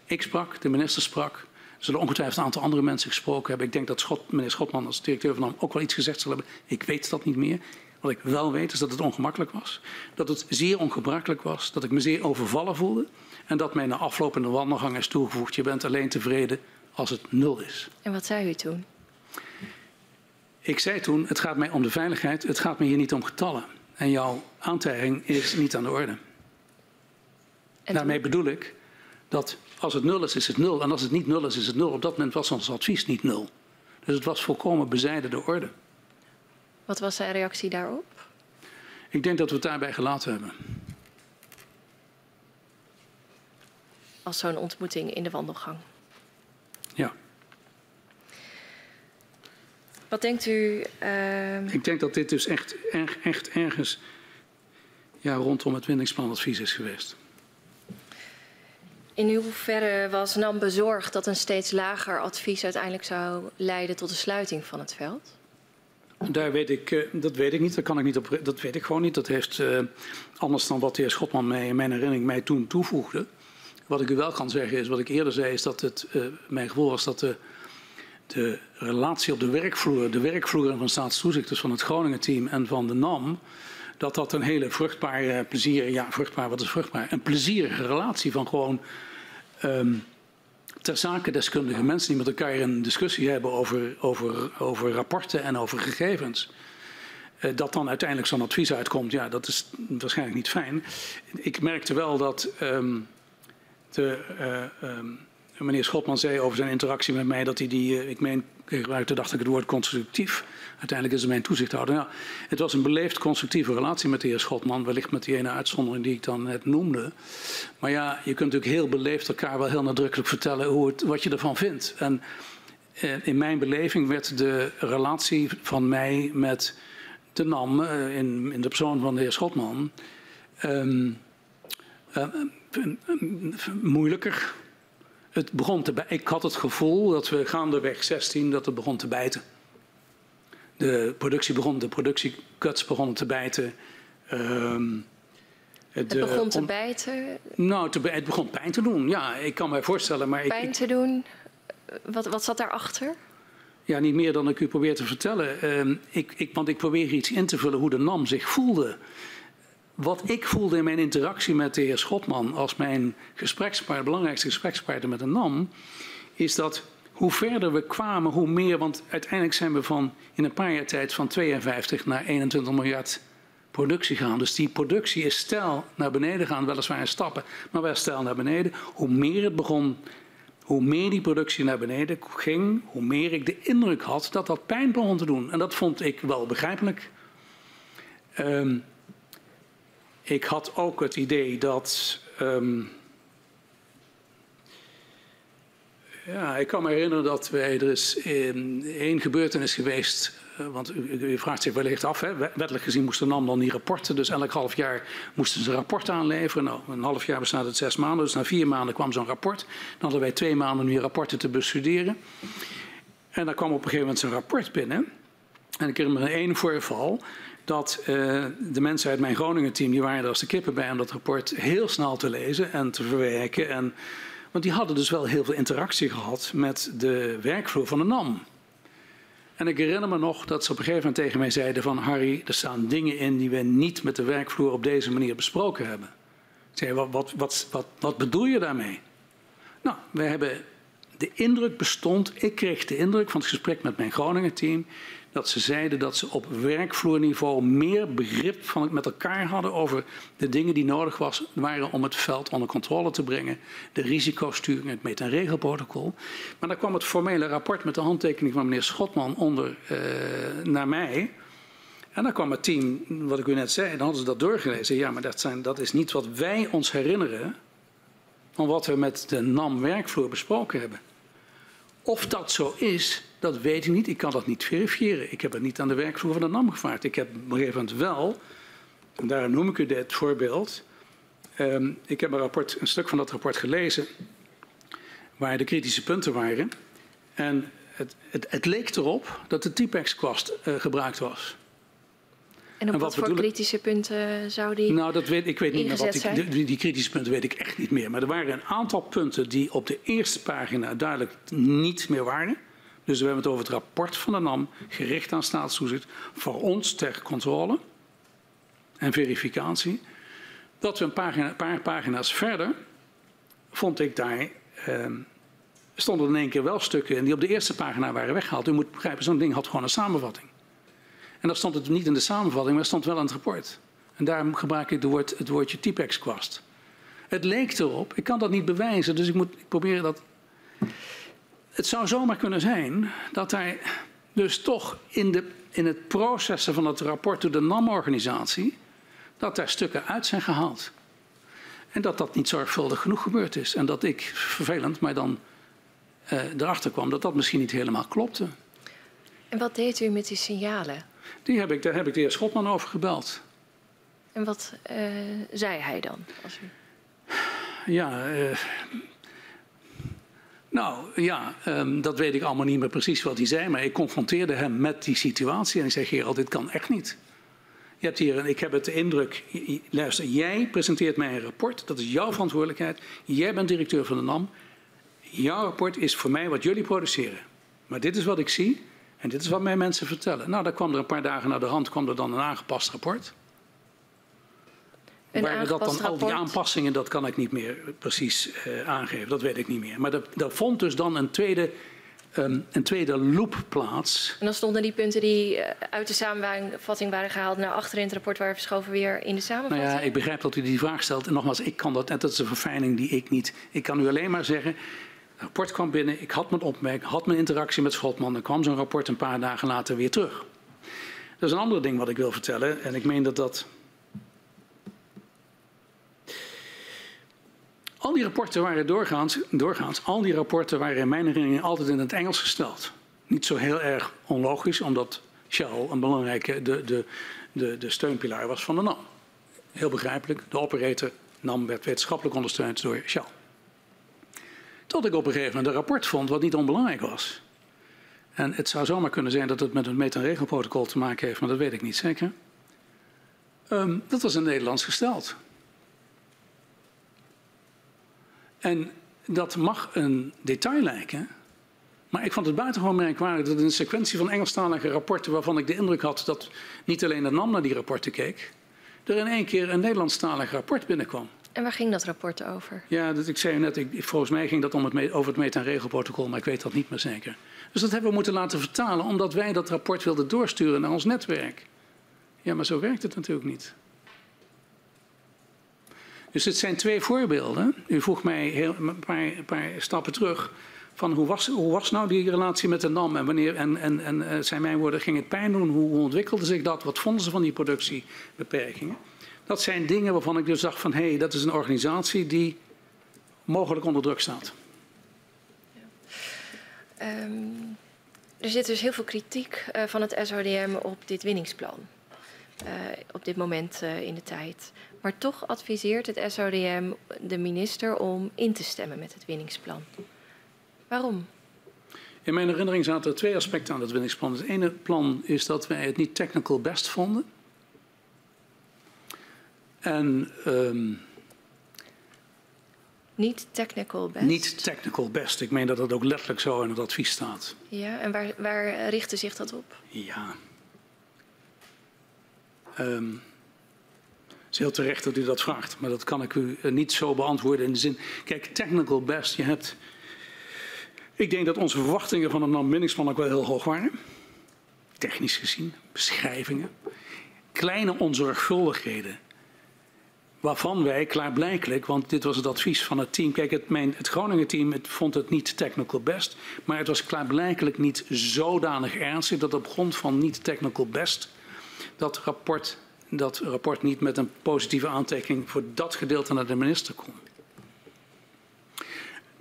S2: Ik sprak, de minister sprak. Zullen ongetwijfeld een aantal andere mensen gesproken hebben. Ik denk dat Schot, meneer Schotman als directeur van NAM ook wel iets gezegd zal hebben. Ik weet dat niet meer. Wat ik wel weet is dat het ongemakkelijk was. Dat het zeer ongebruikelijk was. Dat ik me zeer overvallen voelde. En dat mij na afloop in de wandelgang is toegevoegd. Je bent alleen tevreden als het nul is.
S3: En wat zei u toen?
S2: Ik zei toen, het gaat mij om de veiligheid. Het gaat me hier niet om getallen. En jouw aantijging is niet aan de orde. En Daarmee bedoel ik dat als het nul is, is het nul. En als het niet nul is, is het nul. Op dat moment was ons advies niet nul. Dus het was volkomen bezijden de orde.
S3: Wat was zijn reactie daarop?
S2: Ik denk dat we het daarbij gelaten hebben.
S3: Als zo'n ontmoeting in de wandelgang?
S2: Ja.
S3: Wat denkt u? Uh...
S2: Ik denk dat dit dus echt, echt ergens ja, rondom het windingsplanadvies is geweest.
S3: In hoeverre was NAM bezorgd dat een steeds lager advies uiteindelijk zou leiden tot de sluiting van het veld?
S2: Daar weet ik, eh, dat weet ik niet. Dat, kan ik niet op, dat weet ik gewoon niet. Dat heeft uh, anders dan wat de heer Schotman mij in mijn herinnering mij toen toevoegde. Wat ik u wel kan zeggen is, wat ik eerder zei, is dat het uh, mijn gevoel was dat de, de relatie op de werkvloer, de werkvloer van staatstoezichters van het Groningen-team en van de NAM, dat dat een hele vruchtbare, plezier, ja, vruchtbaar, wat is vruchtbaar? Een plezierige relatie van gewoon um, ter zake deskundige mensen die met elkaar een discussie hebben over, over, over rapporten en over gegevens. Uh, dat dan uiteindelijk zo'n advies uitkomt, ja, dat is waarschijnlijk niet fijn. Ik merkte wel dat um, de, uh, um, meneer Schotman zei over zijn interactie met mij dat hij die, uh, ik meen, ik gebruikte dacht ik het woord constructief. Uiteindelijk is het mijn toezichthouder. Ja, het was een beleefd constructieve relatie met de heer Schotman, wellicht met die ene uitzondering die ik dan net noemde. Maar ja, je kunt natuurlijk heel beleefd elkaar wel heel nadrukkelijk vertellen hoe het, wat je ervan vindt. En eh, in mijn beleving werd de relatie van mij met de NAM, uh, in, in de persoon van de heer Schotman, uh, moeilijker. Het begon te ik had het gevoel dat we gaandeweg 16 dat het begon te bijten. De productie begon, de productiecuts begonnen te bijten. Um,
S3: het begon te bijten?
S2: Nou, te, het begon pijn te doen. Ja, ik kan mij voorstellen. Maar
S3: pijn
S2: ik,
S3: te doen? Wat, wat zat daarachter?
S2: Ja, niet meer dan ik u probeer te vertellen. Um, ik, ik, want ik probeer iets in te vullen hoe de NAM zich voelde. Wat ik voelde in mijn interactie met de heer Schotman als mijn gesprekspartner, belangrijkste gesprekspartner met de NAM, is dat hoe verder we kwamen, hoe meer. Want uiteindelijk zijn we van in een paar jaar tijd van 52 naar 21 miljard productie gaan. Dus die productie is stijl naar beneden gaan, weliswaar in stappen, maar wel stijl naar beneden. Hoe meer het begon, hoe meer die productie naar beneden ging, hoe meer ik de indruk had dat dat pijn begon te doen. En dat vond ik wel begrijpelijk. Um, ik had ook het idee dat. Um, Ja, ik kan me herinneren dat wij, er is één gebeurtenis geweest. Uh, want u, u, vraagt zich wellicht af, hè, wettelijk gezien moesten NAM dan die rapporten. Dus elk half jaar moesten ze een rapport aanleveren. Nou, een half jaar bestaat het zes maanden, dus na vier maanden kwam zo'n rapport. Dan hadden wij twee maanden om die rapporten te bestuderen. En dan kwam op een gegeven moment zo'n rapport binnen. En ik herinner me één voorval dat uh, de mensen uit mijn Groningen-team, die waren er als de kippen bij om dat rapport heel snel te lezen en te verwerken. En want die hadden dus wel heel veel interactie gehad met de werkvloer van de NAM. En ik herinner me nog dat ze op een gegeven moment tegen mij zeiden van... Harry, er staan dingen in die we niet met de werkvloer op deze manier besproken hebben. Ik zei, wat, wat, wat, wat, wat bedoel je daarmee? Nou, we hebben de indruk bestond, ik kreeg de indruk van het gesprek met mijn Groningen-team, dat ze zeiden dat ze op werkvloerniveau meer begrip van met elkaar hadden over de dingen die nodig was, waren om het veld onder controle te brengen. De risicosturing, het meet- en regelprotocol. Maar dan kwam het formele rapport met de handtekening van meneer Schotman onder uh, naar mij. En dan kwam het team, wat ik u net zei, dan hadden ze dat doorgelezen. Ja, maar dat, zijn, dat is niet wat wij ons herinneren van wat we met de NAM-werkvloer besproken hebben. Of dat zo is, dat weet ik niet. Ik kan dat niet verifiëren. Ik heb het niet aan de werkvloer van de NAM gevraagd. Ik heb op een wel, en daarom noem ik u dit voorbeeld. Um, ik heb een, rapport, een stuk van dat rapport gelezen waar de kritische punten waren. En het, het, het leek erop dat de T-Pex-kwast uh, gebruikt was.
S3: En op en wat, wat voor kritische punten zou die
S2: Nou, dat weet, ik weet niet meer wat die, die, die, kritische punten weet ik echt niet meer. Maar er waren een aantal punten die op de eerste pagina duidelijk niet meer waren. Dus we hebben het over het rapport van de NAM, gericht aan staatstoezicht, voor ons ter controle en verificatie. Dat we een pagina, paar pagina's verder, vond ik daar, eh, stonden in één keer wel stukken in die op de eerste pagina waren weggehaald. U moet begrijpen, zo'n ding had gewoon een samenvatting. En dan stond het niet in de samenvatting, maar het stond wel in het rapport. En daarom gebruik ik woord, het woordje typex-kwast. Het leek erop, ik kan dat niet bewijzen, dus ik moet ik proberen dat. Het zou zomaar kunnen zijn dat hij dus toch in, de, in het processen van het rapport door de NAM-organisatie, dat daar stukken uit zijn gehaald. En dat dat niet zorgvuldig genoeg gebeurd is. En dat ik, vervelend, maar dan uh, erachter kwam dat dat misschien niet helemaal klopte.
S3: En wat deed u met die signalen?
S2: Die heb ik, daar heb ik de heer Schotman over gebeld.
S3: En wat uh, zei hij dan? Als u...
S2: Ja, uh, nou ja, um, dat weet ik allemaal niet meer precies wat hij zei, maar ik confronteerde hem met die situatie en ik zei: Gerald, dit kan echt niet. Je hebt hier, ik heb het de indruk, luister, jij presenteert mij een rapport, dat is jouw verantwoordelijkheid. Jij bent directeur van de NAM. Jouw rapport is voor mij wat jullie produceren. Maar dit is wat ik zie en dit is wat mij mensen vertellen. Nou, dan kwam er een paar dagen naar de hand kwam er dan een aangepast rapport.
S3: Een
S2: Waar dat dan al die aanpassingen, dat kan ik niet meer precies uh, aangeven. Dat weet ik niet meer. Maar daar vond dus dan een tweede, um, een tweede loop plaats.
S3: En dan stonden die punten die uh, uit de samenvatting waren gehaald naar achter in het rapport waren verschoven weer in de samenvatting?
S2: Nou ja, ik begrijp dat u die vraag stelt. En nogmaals, ik kan dat, dat is een verfijning die ik niet. Ik kan u alleen maar zeggen, rapport kwam binnen, ik had mijn opmerking, had mijn interactie met Schotman. Dan kwam zo'n rapport een paar dagen later weer terug. Dat is een ander ding wat ik wil vertellen. En ik meen dat dat. Al die rapporten waren doorgaans, doorgaans, al die rapporten waren in mijn herinnering altijd in het Engels gesteld. Niet zo heel erg onlogisch, omdat Shell een belangrijke de, de, de, de steunpilaar was van de NAM. Heel begrijpelijk, de operator NAM werd wetenschappelijk ondersteund door Shell. Tot ik op een gegeven moment een rapport vond wat niet onbelangrijk was. En het zou zomaar kunnen zijn dat het met het en regelprotocol te maken heeft, maar dat weet ik niet zeker. Um, dat was in Nederlands gesteld. En dat mag een detail lijken, maar ik vond het buitengewoon merkwaardig dat in een sequentie van Engelstalige rapporten, waarvan ik de indruk had dat niet alleen de NAM naar die rapporten keek, er in één keer een Nederlandstalig rapport binnenkwam.
S3: En waar ging dat rapport over?
S2: Ja, dat, ik zei net, ik, volgens mij ging dat om het, over het meet- en regelprotocol, maar ik weet dat niet meer zeker. Dus dat hebben we moeten laten vertalen, omdat wij dat rapport wilden doorsturen naar ons netwerk. Ja, maar zo werkt het natuurlijk niet. Dus het zijn twee voorbeelden. U vroeg mij heel, een, paar, een, paar, stappen terug van hoe was, hoe was nou die relatie met de NAM en wanneer, en, en, en uh, zijn mijn woorden, ging het pijn doen? Hoe ontwikkelde zich dat? Wat vonden ze van die productiebeperkingen? Dat zijn dingen waarvan ik dus dacht van hé, hey, dat is een organisatie die mogelijk onder druk staat.
S3: Ja. Um, er zit dus heel veel kritiek uh, van het SODM op dit winningsplan. Uh, op dit moment uh, in de tijd. Maar toch adviseert het SODM de minister om in te stemmen met het winningsplan. Waarom?
S2: In mijn herinnering zaten er twee aspecten aan het winningsplan. Het ene plan is dat wij het niet technical best vonden. En um,
S3: niet technical best?
S2: Niet technical best. Ik meen dat dat ook letterlijk zo in het advies staat.
S3: Ja, en waar, waar richtte zich dat op?
S2: Ja. Um, het is heel terecht dat u dat vraagt, maar dat kan ik u niet zo beantwoorden in de zin. Kijk, technical best, je hebt. Ik denk dat onze verwachtingen van een aanbindingsplan ook wel heel hoog waren. Technisch gezien, beschrijvingen. Kleine onzorgvuldigheden. Waarvan wij klaarblijkelijk, want dit was het advies van het team. Kijk, het, mijn, het Groningen-team het vond het niet technical best. Maar het was klaarblijkelijk niet zodanig ernstig dat op grond van niet technical best. dat rapport, dat rapport niet met een positieve aantekening voor dat gedeelte naar de minister kon.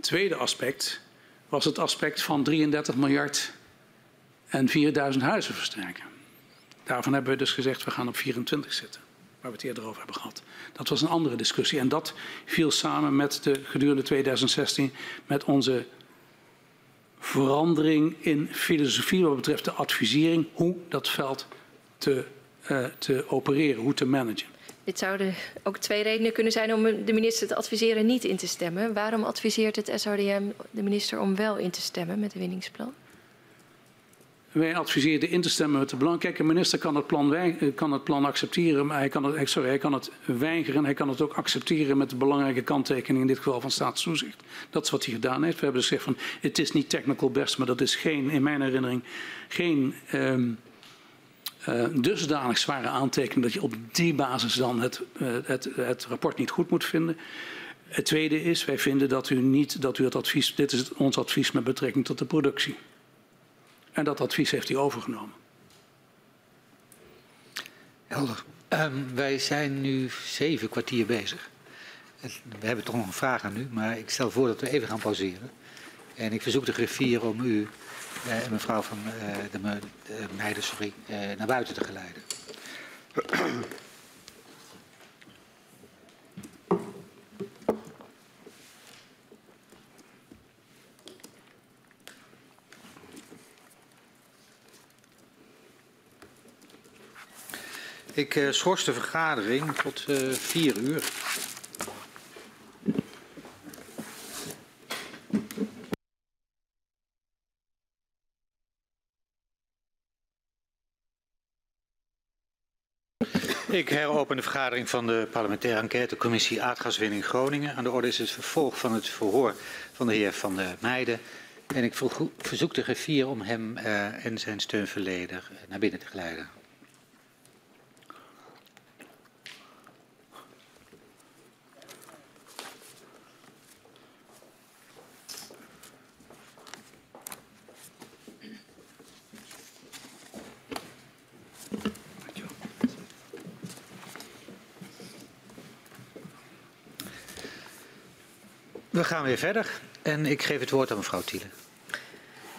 S2: Tweede aspect was het aspect van 33 miljard en 4000 huizen versterken. Daarvan hebben we dus gezegd, we gaan op 24 zitten, waar we het eerder over hebben gehad. Dat was een andere discussie en dat viel samen met de gedurende 2016 met onze verandering in filosofie wat betreft de advisering, hoe dat veld te, uh, te opereren, hoe te managen.
S3: Dit zouden ook twee redenen kunnen zijn om de minister te adviseren niet in te stemmen. Waarom adviseert het SODM de minister om wel in te stemmen met het winningsplan?
S2: Wij adviseerden in te stemmen met de belang. Een minister kan het, plan wij, kan het plan accepteren, maar hij kan het, sorry, hij kan het weigeren. Hij kan het ook accepteren met de belangrijke kanttekening, in dit geval van staatstoezicht. Dat is wat hij gedaan heeft. We hebben gezegd van, het is niet technical best, maar dat is geen, in mijn herinnering, geen... Um, uh, dusdanig zware aantekening dat je op die basis dan het, uh, het, het rapport niet goed moet vinden. Het tweede is, wij vinden dat u niet, dat u het advies, dit is ons advies met betrekking tot de productie. En dat advies heeft hij overgenomen.
S1: Helder. Um, wij zijn nu zeven kwartier bezig. We hebben toch nog een vraag aan u, maar ik stel voor dat we even gaan pauzeren. En ik verzoek de griffier om u en uh, mevrouw van uh, de, me, de meiden sorry, uh, naar buiten te geleiden. Ik uh, schors de vergadering tot uh, vier uur. Ik heropen de vergadering van de parlementaire enquêtecommissie Aardgaswinning Groningen. Aan de orde is het vervolg van het verhoor van de heer Van der Meijden. En ik verzoek de griffier om hem uh, en zijn steunverleder naar binnen te geleiden. We gaan weer verder en ik geef het woord aan mevrouw Thiele.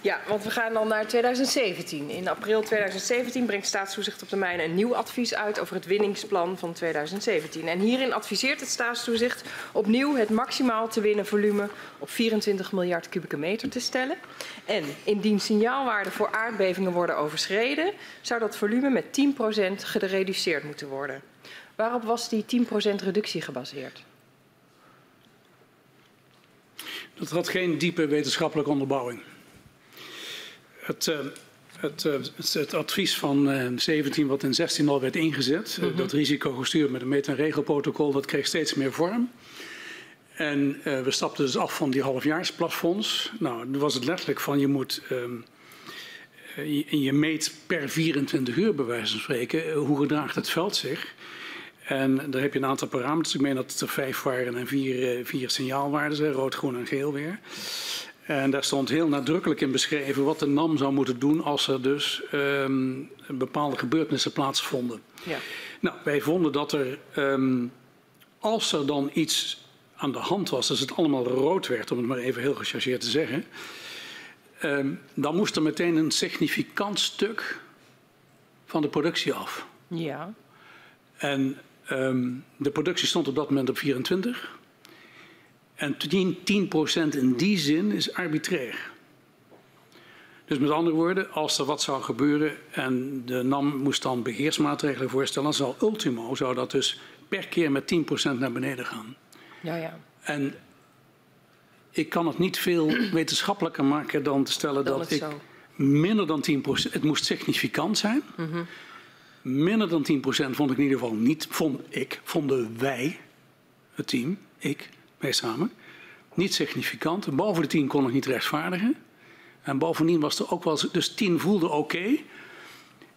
S4: Ja, want we gaan dan naar 2017. In april 2017 brengt Staatstoezicht op de Mijnen een nieuw advies uit over het winningsplan van 2017. En hierin adviseert het Staatstoezicht opnieuw het maximaal te winnen volume op 24 miljard kubieke meter te stellen. En indien signaalwaarden voor aardbevingen worden overschreden, zou dat volume met 10% gereduceerd moeten worden. Waarop was die 10% reductie gebaseerd?
S2: Dat had geen diepe wetenschappelijke onderbouwing. Het, uh, het, uh, het, advies van uh, 17, wat in 16 al werd ingezet, mm -hmm. dat risico gestuurd met een meet- en regelprotocol, dat kreeg steeds meer vorm. En we stapten dus af van die halfjaarsplafonds. Nou, dan was het letterlijk van je moet. Um, je, je meet per 24 uur, bij wijze van spreken, hoe gedraagt het veld zich. En daar heb je een aantal parameters. Ik meen dat het er vijf waren en vier, vier signaalwaarden zijn, rood, groen en geel weer. En daar stond heel nadrukkelijk in beschreven wat de NAM zou moeten doen als er dus um, bepaalde gebeurtenissen plaatsvonden. Ja. Nou, wij vonden dat er, um, als er dan iets aan de hand was, als het allemaal rood werd, om het maar even heel gechargeerd te zeggen, um, dan moest er meteen een significant stuk van de productie af.
S4: Ja.
S2: En um, de productie stond op dat moment op 24. En 10, 10% in die zin is arbitrair. Dus met andere woorden, als er wat zou gebeuren en de NAM moest dan beheersmaatregelen voorstellen, dan ultimo zou dat dus per keer met 10% naar beneden gaan.
S4: Ja, ja.
S2: En ik kan het niet veel (clears throat) wetenschappelijker maken dan te stellen
S4: Dan
S2: dat ik
S4: zo.
S2: minder dan 10%, het moest significant zijn.
S4: Mhm.
S2: Minder dan 10% vond ik in ieder geval niet, vond ik, vonden wij, het team, ik, wij samen, niet significant. Boven de 10 kon ik niet rechtvaardigen. En bovendien was er ook wel... Dus 10 voelde oké.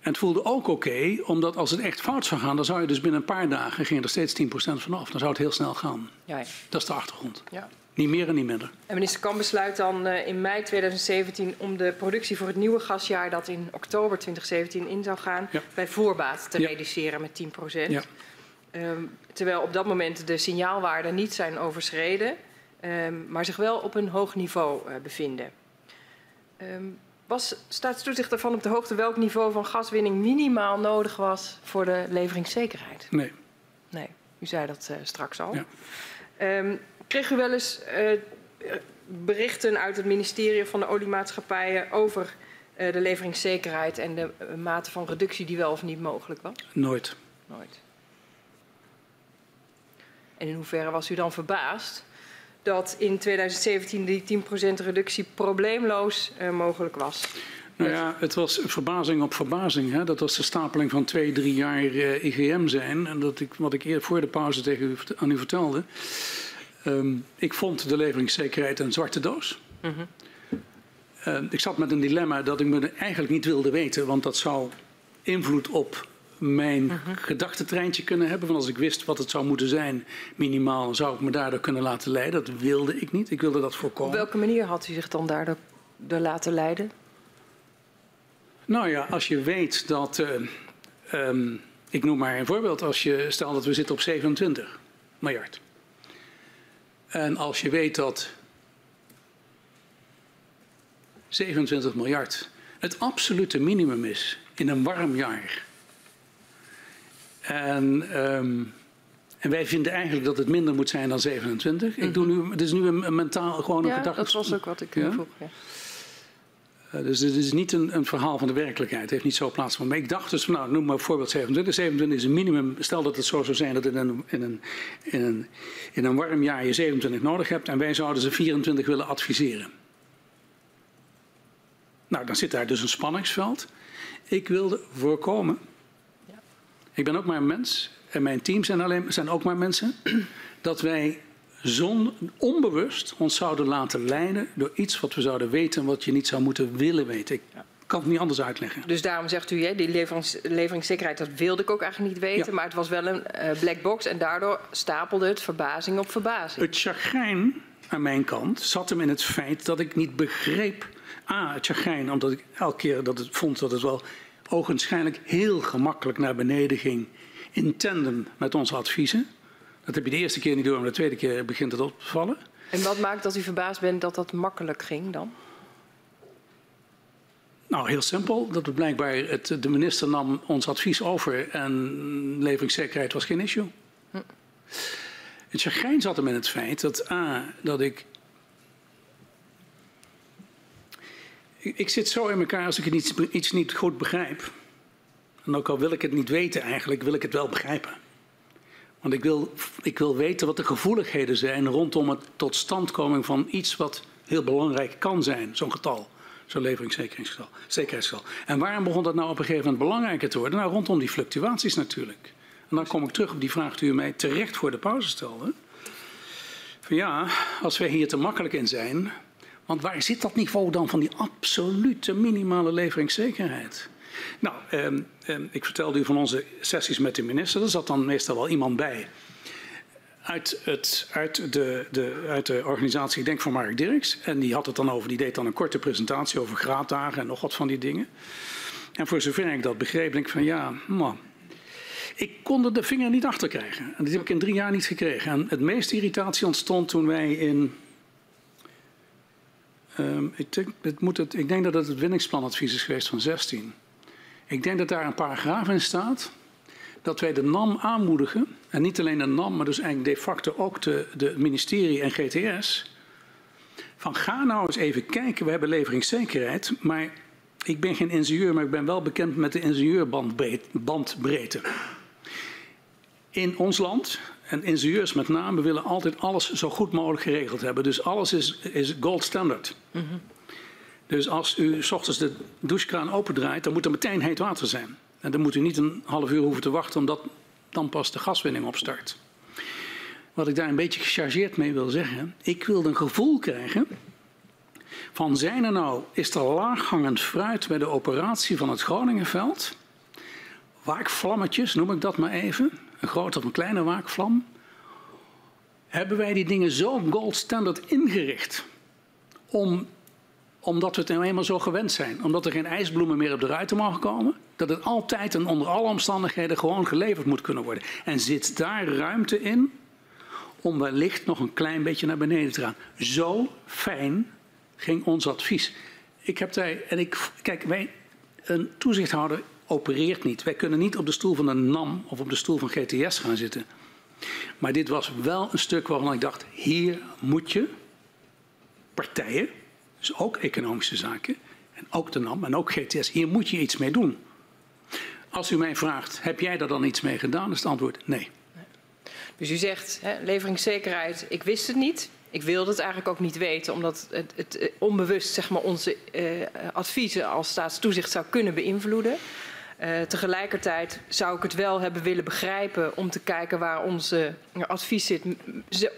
S2: En het voelde ook oké, omdat als het echt fout zou gaan... dan zou je dus binnen een paar dagen... ging er steeds 10% vanaf. Dan zou het heel snel gaan.
S4: Ja, ja.
S2: Dat is de achtergrond.
S4: ja.
S2: Niet meer en niet minder.
S4: En minister Kamp besluit dan uh, in mei 2017 om de productie voor het nieuwe gasjaar dat in oktober 2017 in zou gaan,
S2: Ja.
S4: bij voorbaat te
S2: Ja.
S4: reduceren met 10
S2: Ja.
S4: Ehm, terwijl op dat moment de signaalwaarden niet zijn overschreden, ehm, maar zich wel op een hoog niveau eh, bevinden. Ehm, was staatstoezicht ervan op de hoogte welk niveau van gaswinning minimaal nodig was voor de leveringszekerheid?
S2: Nee.
S4: Nee, u zei dat eh, straks al.
S2: Ja.
S4: Kreeg u wel eens eh, berichten uit het ministerie van de oliemaatschappijen over eh, de leveringszekerheid en de eh, mate van reductie die wel of niet mogelijk was?
S2: Nooit.
S4: Nooit. En in hoeverre was u dan verbaasd dat in 2017 die 10% reductie probleemloos mogelijk was?
S2: Nou ja, het was verbazing op verbazing. Hè? Dat was de stapeling van twee, drie jaar IGM zijn. En dat ik, wat ik eerder voor de pauze tegen u, aan u vertelde. Ehm, ik vond de leveringszekerheid een zwarte doos. Eh, ik zat met een dilemma dat ik me eigenlijk niet wilde weten. Want dat zou invloed op mijn gedachtentreintje kunnen hebben. Van als ik wist wat het zou moeten zijn, minimaal, zou ik me daardoor kunnen laten leiden. Dat wilde ik niet. Ik wilde dat
S4: Op
S2: voorkomen.
S4: welke manier had u zich dan daardoor door laten leiden?
S2: Nou ja, als je weet dat. eh, ehm, ik noem maar een voorbeeld. Als je stel dat we zitten op 27 miljard. En als je weet dat 27 miljard het absolute minimum is in een warm jaar. En, ehm, en wij vinden eigenlijk dat het minder moet zijn dan 27. Ik doe nu, het is nu een, mentaal gewoon een
S4: Ja,
S2: gedachte.
S4: dat was ook wat ik u
S2: Ja?
S4: vroeg. Ja.
S2: Uh, dus dit is niet een, een verhaal van de werkelijkheid. Het heeft niet zo plaatsgevonden. Maar ik dacht dus, van, nou, noem maar voorbeeld 27. 27 is een minimum. Stel dat het zo zou zijn dat in een, in een, in een, in een warm jaar je 27 nodig hebt. En wij zouden ze 24 willen adviseren. Nou, dan zit daar dus een spanningsveld. Ik wilde voorkomen. Ik ben ook maar een mens. En mijn team zijn, alleen, zijn ook maar mensen. (clears throat) Dat wij zon, onbewust ons zouden laten leiden door iets wat we zouden weten wat je niet zou moeten willen weten. Ik kan het niet anders uitleggen.
S4: Dus daarom zegt u, hè, die leverings, leveringszekerheid, dat wilde ik ook eigenlijk niet weten.
S2: Ja.
S4: Maar het was wel een eh, black box en daardoor stapelde het verbazing op verbazing.
S2: Het chagrijn aan mijn kant zat hem in het feit dat ik niet begreep. A, het chagrijn, omdat ik elke keer dat het vond dat het wel ogenschijnlijk heel gemakkelijk naar beneden ging. In tandem met onze adviezen. Dat heb je de eerste keer niet door, maar de tweede keer begint het op te vallen.
S4: En wat maakt dat u verbaasd bent dat dat makkelijk ging dan?
S2: Nou, heel simpel. Dat blijkbaar het, de minister nam ons advies over en leveringszekerheid was geen issue. Het chagrijn zat hem in het feit dat A, dat ik. Ik, zit zo in elkaar als ik iets, iets niet goed begrijp. En ook al wil ik het niet weten eigenlijk, wil ik het wel begrijpen. Want ik wil, ik wil weten wat de gevoeligheden zijn rondom het totstandkoming van iets wat heel belangrijk kan zijn, zo'n getal. Zo'n leveringszekerheidsgetal. zekerheidsgetal. En waarom begon dat nou op een gegeven moment belangrijker te worden? Nou, rondom die fluctuaties natuurlijk. En dan kom ik terug op die vraag die u mij terecht voor de pauze stelde. Van ja, als wij hier te makkelijk in zijn. Want waar zit dat niveau dan van die absolute minimale leveringszekerheid? Nou, ehm, ehm, ik vertelde u van onze sessies met de minister. Er zat dan meestal wel iemand bij. Uit, het, uit, de, de, uit de organisatie, ik denk van Mark Dirks. En die had het dan over, die deed dan een korte presentatie over graaddagen en nog wat van die dingen. En voor zover ik dat begreep, denk ik van ja, man. Ik kon er de vinger niet achter krijgen. En dat heb ik in drie jaar niet gekregen. En het meeste irritatie ontstond toen wij in. Um, ik, denk, het moet het, ik denk dat het het winningsplanadvies is geweest van 16. Ik denk dat daar een paragraaf in staat dat wij de NAM aanmoedigen, en niet alleen de NAM, maar dus eigenlijk de facto ook de, de ministerie en GTS, van ga nou eens even kijken, we hebben leveringszekerheid, maar ik ben geen ingenieur, maar ik ben wel bekend met de ingenieurbandbreedte. In ons land, en ingenieurs met name, willen altijd alles zo goed mogelijk geregeld hebben. Dus alles is, is gold standard. Mm. Dus als u s ochtends de douchekraan opendraait, dan moet er meteen heet water zijn. En dan moet u niet een half uur hoeven te wachten omdat dan pas de gaswinning opstart. wat ik daar een beetje gechargeerd mee wil zeggen. Ik wilde een gevoel krijgen van zijn er nou, is er laaghangend fruit bij de operatie van het Groningenveld? Waakvlammetjes, noem ik dat maar even. Een grote of een kleine waakvlam. Hebben wij die dingen zo gold standard ingericht om omdat we het nou eenmaal zo gewend zijn. Omdat er geen ijsbloemen meer op de ruiten mogen komen. Dat het altijd en onder alle omstandigheden gewoon geleverd moet kunnen worden. En zit daar ruimte in om wellicht nog een klein beetje naar beneden te gaan. Zo fijn ging ons advies. Ik heb daar, en ik, kijk, wij, een toezichthouder opereert niet. Wij kunnen niet op de stoel van de NAM of op de stoel van GTS gaan zitten. Maar dit was wel een stuk waarvan ik dacht, hier moet je partijen, dus ook economische zaken, en ook de NAM en ook GTS, hier moet je iets mee doen. Als u mij vraagt, heb jij daar dan iets mee gedaan? is het antwoord nee.
S4: Dus u zegt, hè, leveringszekerheid, ik wist het niet. Ik wilde het eigenlijk ook niet weten, omdat het, het eh, onbewust zeg maar, onze uh, adviezen als staatstoezicht zou kunnen beïnvloeden. Uh, tegelijkertijd zou ik het wel hebben willen begrijpen om te kijken waar onze advies zit.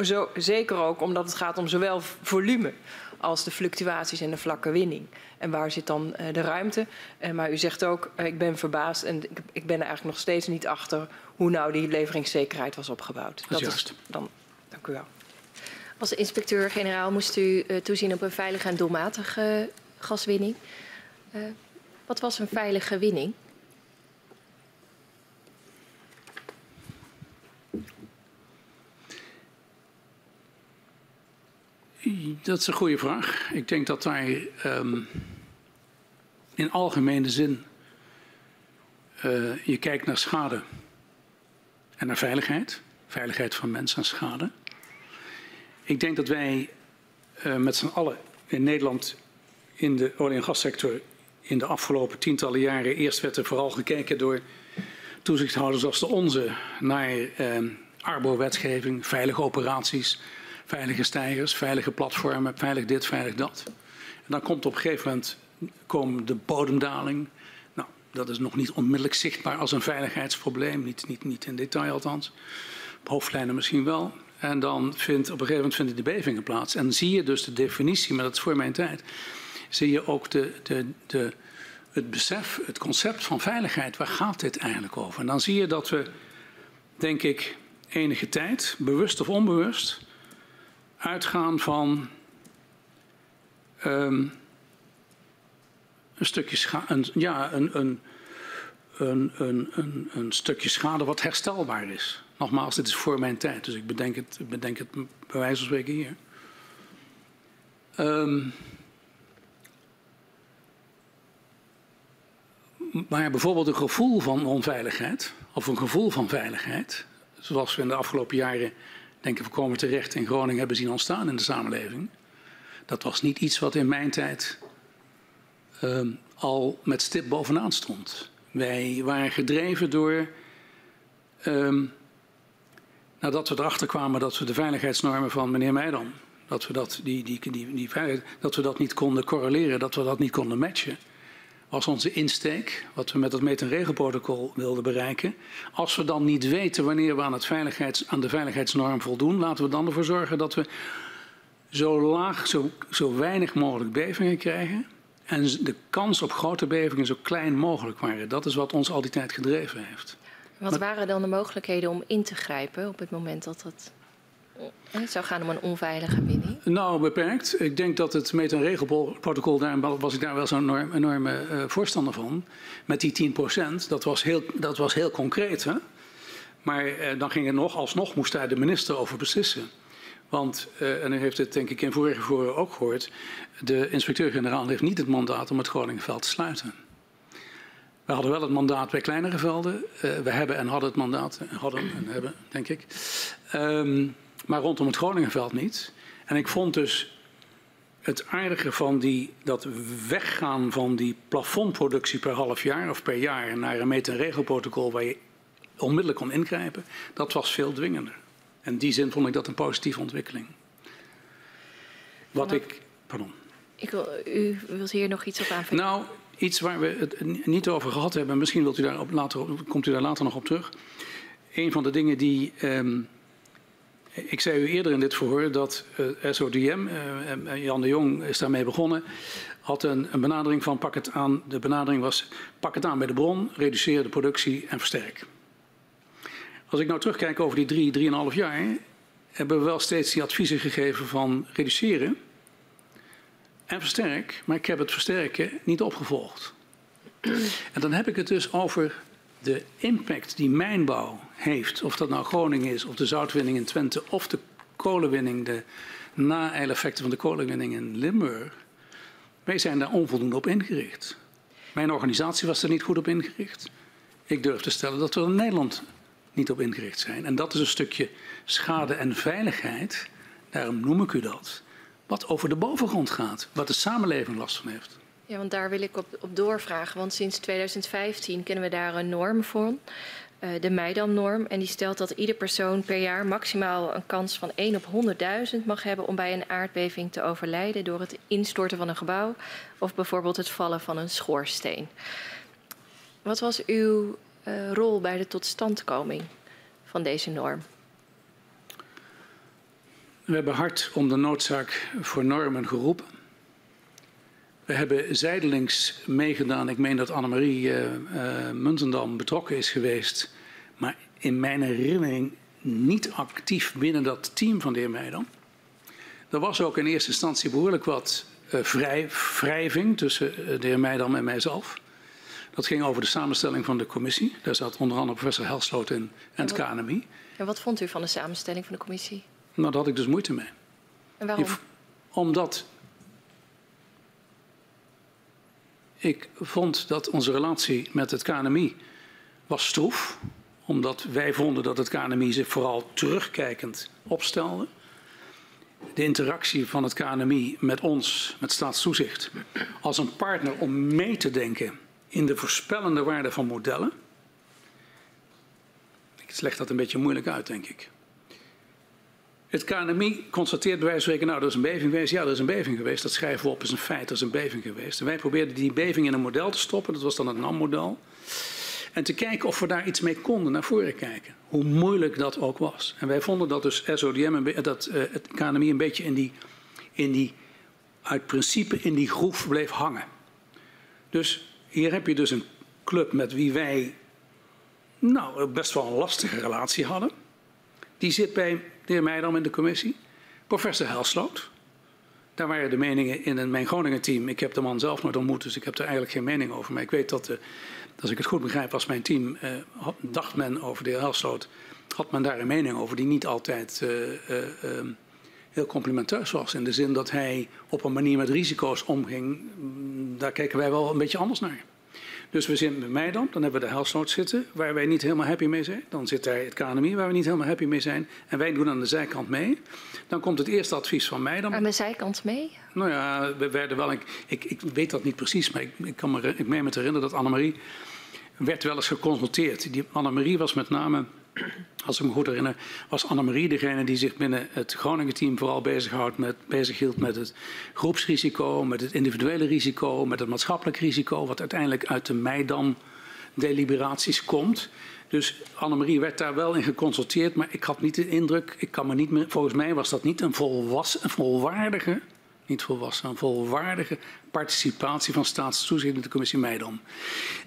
S4: Zo, zeker ook omdat het gaat om zowel volume als de fluctuaties en de vlakke winning. En waar zit dan uh, de ruimte? Uh, maar u zegt ook, ik ben verbaasd en ik, ik, ben er eigenlijk nog steeds niet achter hoe nou die leveringszekerheid was opgebouwd.
S2: Dat, dat is juist.
S4: dan, dank u wel.
S3: Als inspecteur-generaal moest u uh, toezien op een veilige en doelmatige gaswinning. Uh, wat was een veilige winning?
S2: Dat is een goede vraag. Ik denk dat wij um, in algemene zin uh, je kijkt naar schade en naar veiligheid. Veiligheid van mensen en schade. Ik denk dat wij uh, met z'n allen in Nederland in de olie- en gassector in de afgelopen tientallen jaren eerst werd er vooral gekeken door toezichthouders als de onze naar uh, arbo-wetgeving, veilige operaties, veilige stijgers, veilige platformen, veilig dit, veilig dat. En dan komt op een gegeven moment komen de bodemdaling. Nou, dat is nog niet onmiddellijk zichtbaar als een veiligheidsprobleem, niet, niet, niet in detail althans. Op hoofdlijnen misschien wel. En dan vindt op een gegeven moment vinden de bevingen plaats. En zie je dus de definitie, maar dat is voor mijn tijd, zie je ook de, de, de, het besef, het concept van veiligheid. Waar gaat dit eigenlijk over? En dan zie je dat we, denk ik, enige tijd, bewust of onbewust, uitgaan van um, een stukje schade, een, ja, een, een, een, een, een, stukje schade wat herstelbaar is. Nogmaals, dit is voor mijn tijd, dus ik bedenk het, bedenk het bij wijze van spreken hier. Um, maar bijvoorbeeld een gevoel van onveiligheid, of een gevoel van veiligheid, zoals we in de afgelopen jaren, denk ik, voorkomen terecht in Groningen hebben zien ontstaan in de samenleving, dat was niet iets wat in mijn tijd um, al met stip bovenaan stond. Wij waren gedreven door um, nadat we erachter kwamen dat we de veiligheidsnormen van meneer Meidan, dat we dat, die, die, die dat we dat niet konden correleren, dat we dat niet konden matchen, was onze insteek, wat we met het meet- en regelprotocol wilden bereiken. Als we dan niet weten wanneer we aan, het veiligheids, aan de veiligheidsnorm voldoen, laten we dan ervoor zorgen dat we zo laag, zo, zo weinig mogelijk bevingen krijgen. En de kans op grote bevingen zo klein mogelijk waren. Dat is wat ons al die tijd gedreven heeft.
S3: Wat maar, waren dan de mogelijkheden om in te grijpen op het moment dat het, het zou gaan om een onveilige winning?
S2: Nou, beperkt. Ik denk dat het meet- en regelprotocol, daar was ik daar wel zo'n enorm, enorme uh, voorstander van. Met die 10 procent, dat was heel, dat was heel concreet. Hè? Maar uh, dan ging het nog, alsnog moest daar de minister over beslissen. Want, en u heeft het denk ik in vorige voren ook gehoord, de inspecteur-generaal heeft niet het mandaat om het Groningenveld te sluiten. We hadden wel het mandaat bij kleinere velden. We hebben en hadden het mandaat, hadden en hebben, denk ik. Um, maar rondom het Groningenveld niet. En ik vond dus het aardige van die, dat weggaan van die plafondproductie per half jaar of per jaar naar een meet- en regelprotocol waar je onmiddellijk kon ingrijpen, dat was veel dwingender. En in die zin vond ik dat een positieve ontwikkeling. Wat ik. Pardon.
S3: Ik wil, u wilt hier nog iets op aanvullen?
S2: Nou, iets waar we het niet over gehad hebben, misschien wilt u daar op later, komt u daar later nog op terug. Een van de dingen die, um, Ik zei u eerder in dit verhoor dat uh, SODM, uh, Jan de Jong is daarmee begonnen, had een, een, benadering van pak het aan. De benadering was pak het aan bij de bron, reduceer de productie en versterk. Als ik nou terugkijk over die drie, drieënhalf jaar, hebben we wel steeds die adviezen gegeven van reduceren en versterk, maar ik heb het versterken niet opgevolgd. En dan heb ik het dus over de impact die mijnbouw heeft, of dat nou Groningen is, of de zoutwinning in Twente, of de kolenwinning, de na-eileffecten van de kolenwinning in Limburg. Wij zijn daar onvoldoende op ingericht. Mijn organisatie was er niet goed op ingericht. Ik durf te stellen dat we in Nederland niet op ingericht zijn. En dat is een stukje schade en veiligheid, daarom noem ik u dat, wat over de bovengrond gaat, wat de samenleving last van heeft.
S3: Ja, want daar wil ik op, op doorvragen. Want sinds 2015 kennen we daar een norm voor. Uh, de Meidam-norm. En die stelt dat ieder persoon per jaar maximaal een kans van 1 op 100.000 mag hebben om bij een aardbeving te overlijden door het instorten van een gebouw of bijvoorbeeld het vallen van een schoorsteen. Wat was uw uh, rol bij de totstandkoming van deze norm?
S2: We hebben hard om de noodzaak voor normen geroepen. We hebben zijdelings meegedaan. Ik meen dat Annemarie uh, uh, Muntendam betrokken is geweest. Maar in mijn herinnering niet actief binnen dat team van de heer Meidam. Er was ook in eerste instantie behoorlijk wat uh, vrij, wrijving tussen de heer Meidam en mijzelf. Dat ging over de samenstelling van de commissie. Daar zat onder andere professor Helsloot in en het KNMI.
S3: En wat vond u van de samenstelling van de commissie?
S2: Nou, daar had ik dus moeite mee.
S3: En waarom?
S2: Omdat ik vond dat onze relatie met het KNMI was stroef. Omdat wij vonden dat het KNMI zich vooral terugkijkend opstelde. De interactie van het KNMI met ons, met staatstoezicht, als een partner om mee te denken in de voorspellende waarde van modellen. Ik leg dat een beetje moeilijk uit, denk ik. Het KNMI constateert bij wijze van spreken, nou, er is een beving geweest. Ja, er is een beving geweest. Dat schrijven we op, is een feit. Er is een beving geweest. En wij probeerden die beving in een model te stoppen. Dat was dan het NAM-model. En te kijken of we daar iets mee konden, naar voren kijken. Hoe moeilijk dat ook was. En wij vonden dat dus SODM, dat uh, het KNMI een beetje in die, in die, uit principe in die groef bleef hangen. Dus hier heb je dus een club met wie wij nou, best wel een lastige relatie hadden. Die zit bij de heer Meidam in de commissie. Professor Helsloot. Daar waren de meningen in mijn Groningen team. Ik heb de man zelf nooit ontmoet, dus ik heb er eigenlijk geen mening over. Maar ik weet dat, de, als ik het goed begrijp, was mijn team, eh, dacht men over de heer Helsloot, had men daar een mening over die niet altijd uh, uh, heel complimenteus was. In de zin dat hij op een manier met risico's omging. Daar kijken wij wel een beetje anders naar. Dus we zitten bij mij dan, dan hebben we de helsnood zitten, waar wij niet helemaal happy mee zijn. Dan zit daar het KNMI, waar we niet helemaal happy mee zijn. En wij doen aan de zijkant mee. Dan komt het eerste advies van mij dan.
S3: Aan de zijkant mee?
S2: Nou ja, we werden wel, ik, ik, ik weet dat niet precies, maar ik, ik kan me, ik meen me te herinneren dat Annemarie werd wel eens geconsulteerd. Die Annemarie was met name als ik me goed herinner, was Annemarie degene die zich binnen het Groningen-team vooral met, bezighield met het groepsrisico, met het individuele risico, met het maatschappelijk risico, wat uiteindelijk uit de Meidan-deliberaties komt. Dus Annemarie werd daar wel in geconsulteerd, maar ik had niet de indruk, ik kan me niet meer, volgens mij was dat niet een een volwaardige, niet volwassen, een volwaardige participatie van staatstoezicht in de commissie Meidam.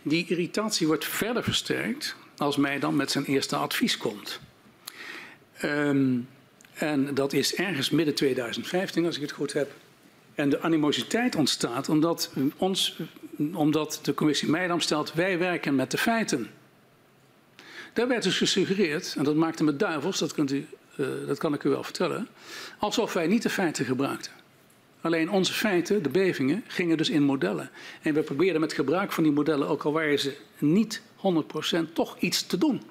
S2: Die irritatie wordt verder versterkt als mij dan met zijn eerste advies komt. Um, en dat is ergens midden 2015, als ik het goed heb. En de animositeit ontstaat omdat, ons, omdat de commissie Meidam stelt... wij werken met de feiten. Daar werd dus gesuggereerd, en dat maakte me duivels, dat, kunt u, uh, dat kan ik u wel vertellen... alsof wij niet de feiten gebruikten. Alleen onze feiten, de bevingen, gingen dus in modellen. En we probeerden met gebruik van die modellen, ook al waren ze niet 100% toch iets te doen.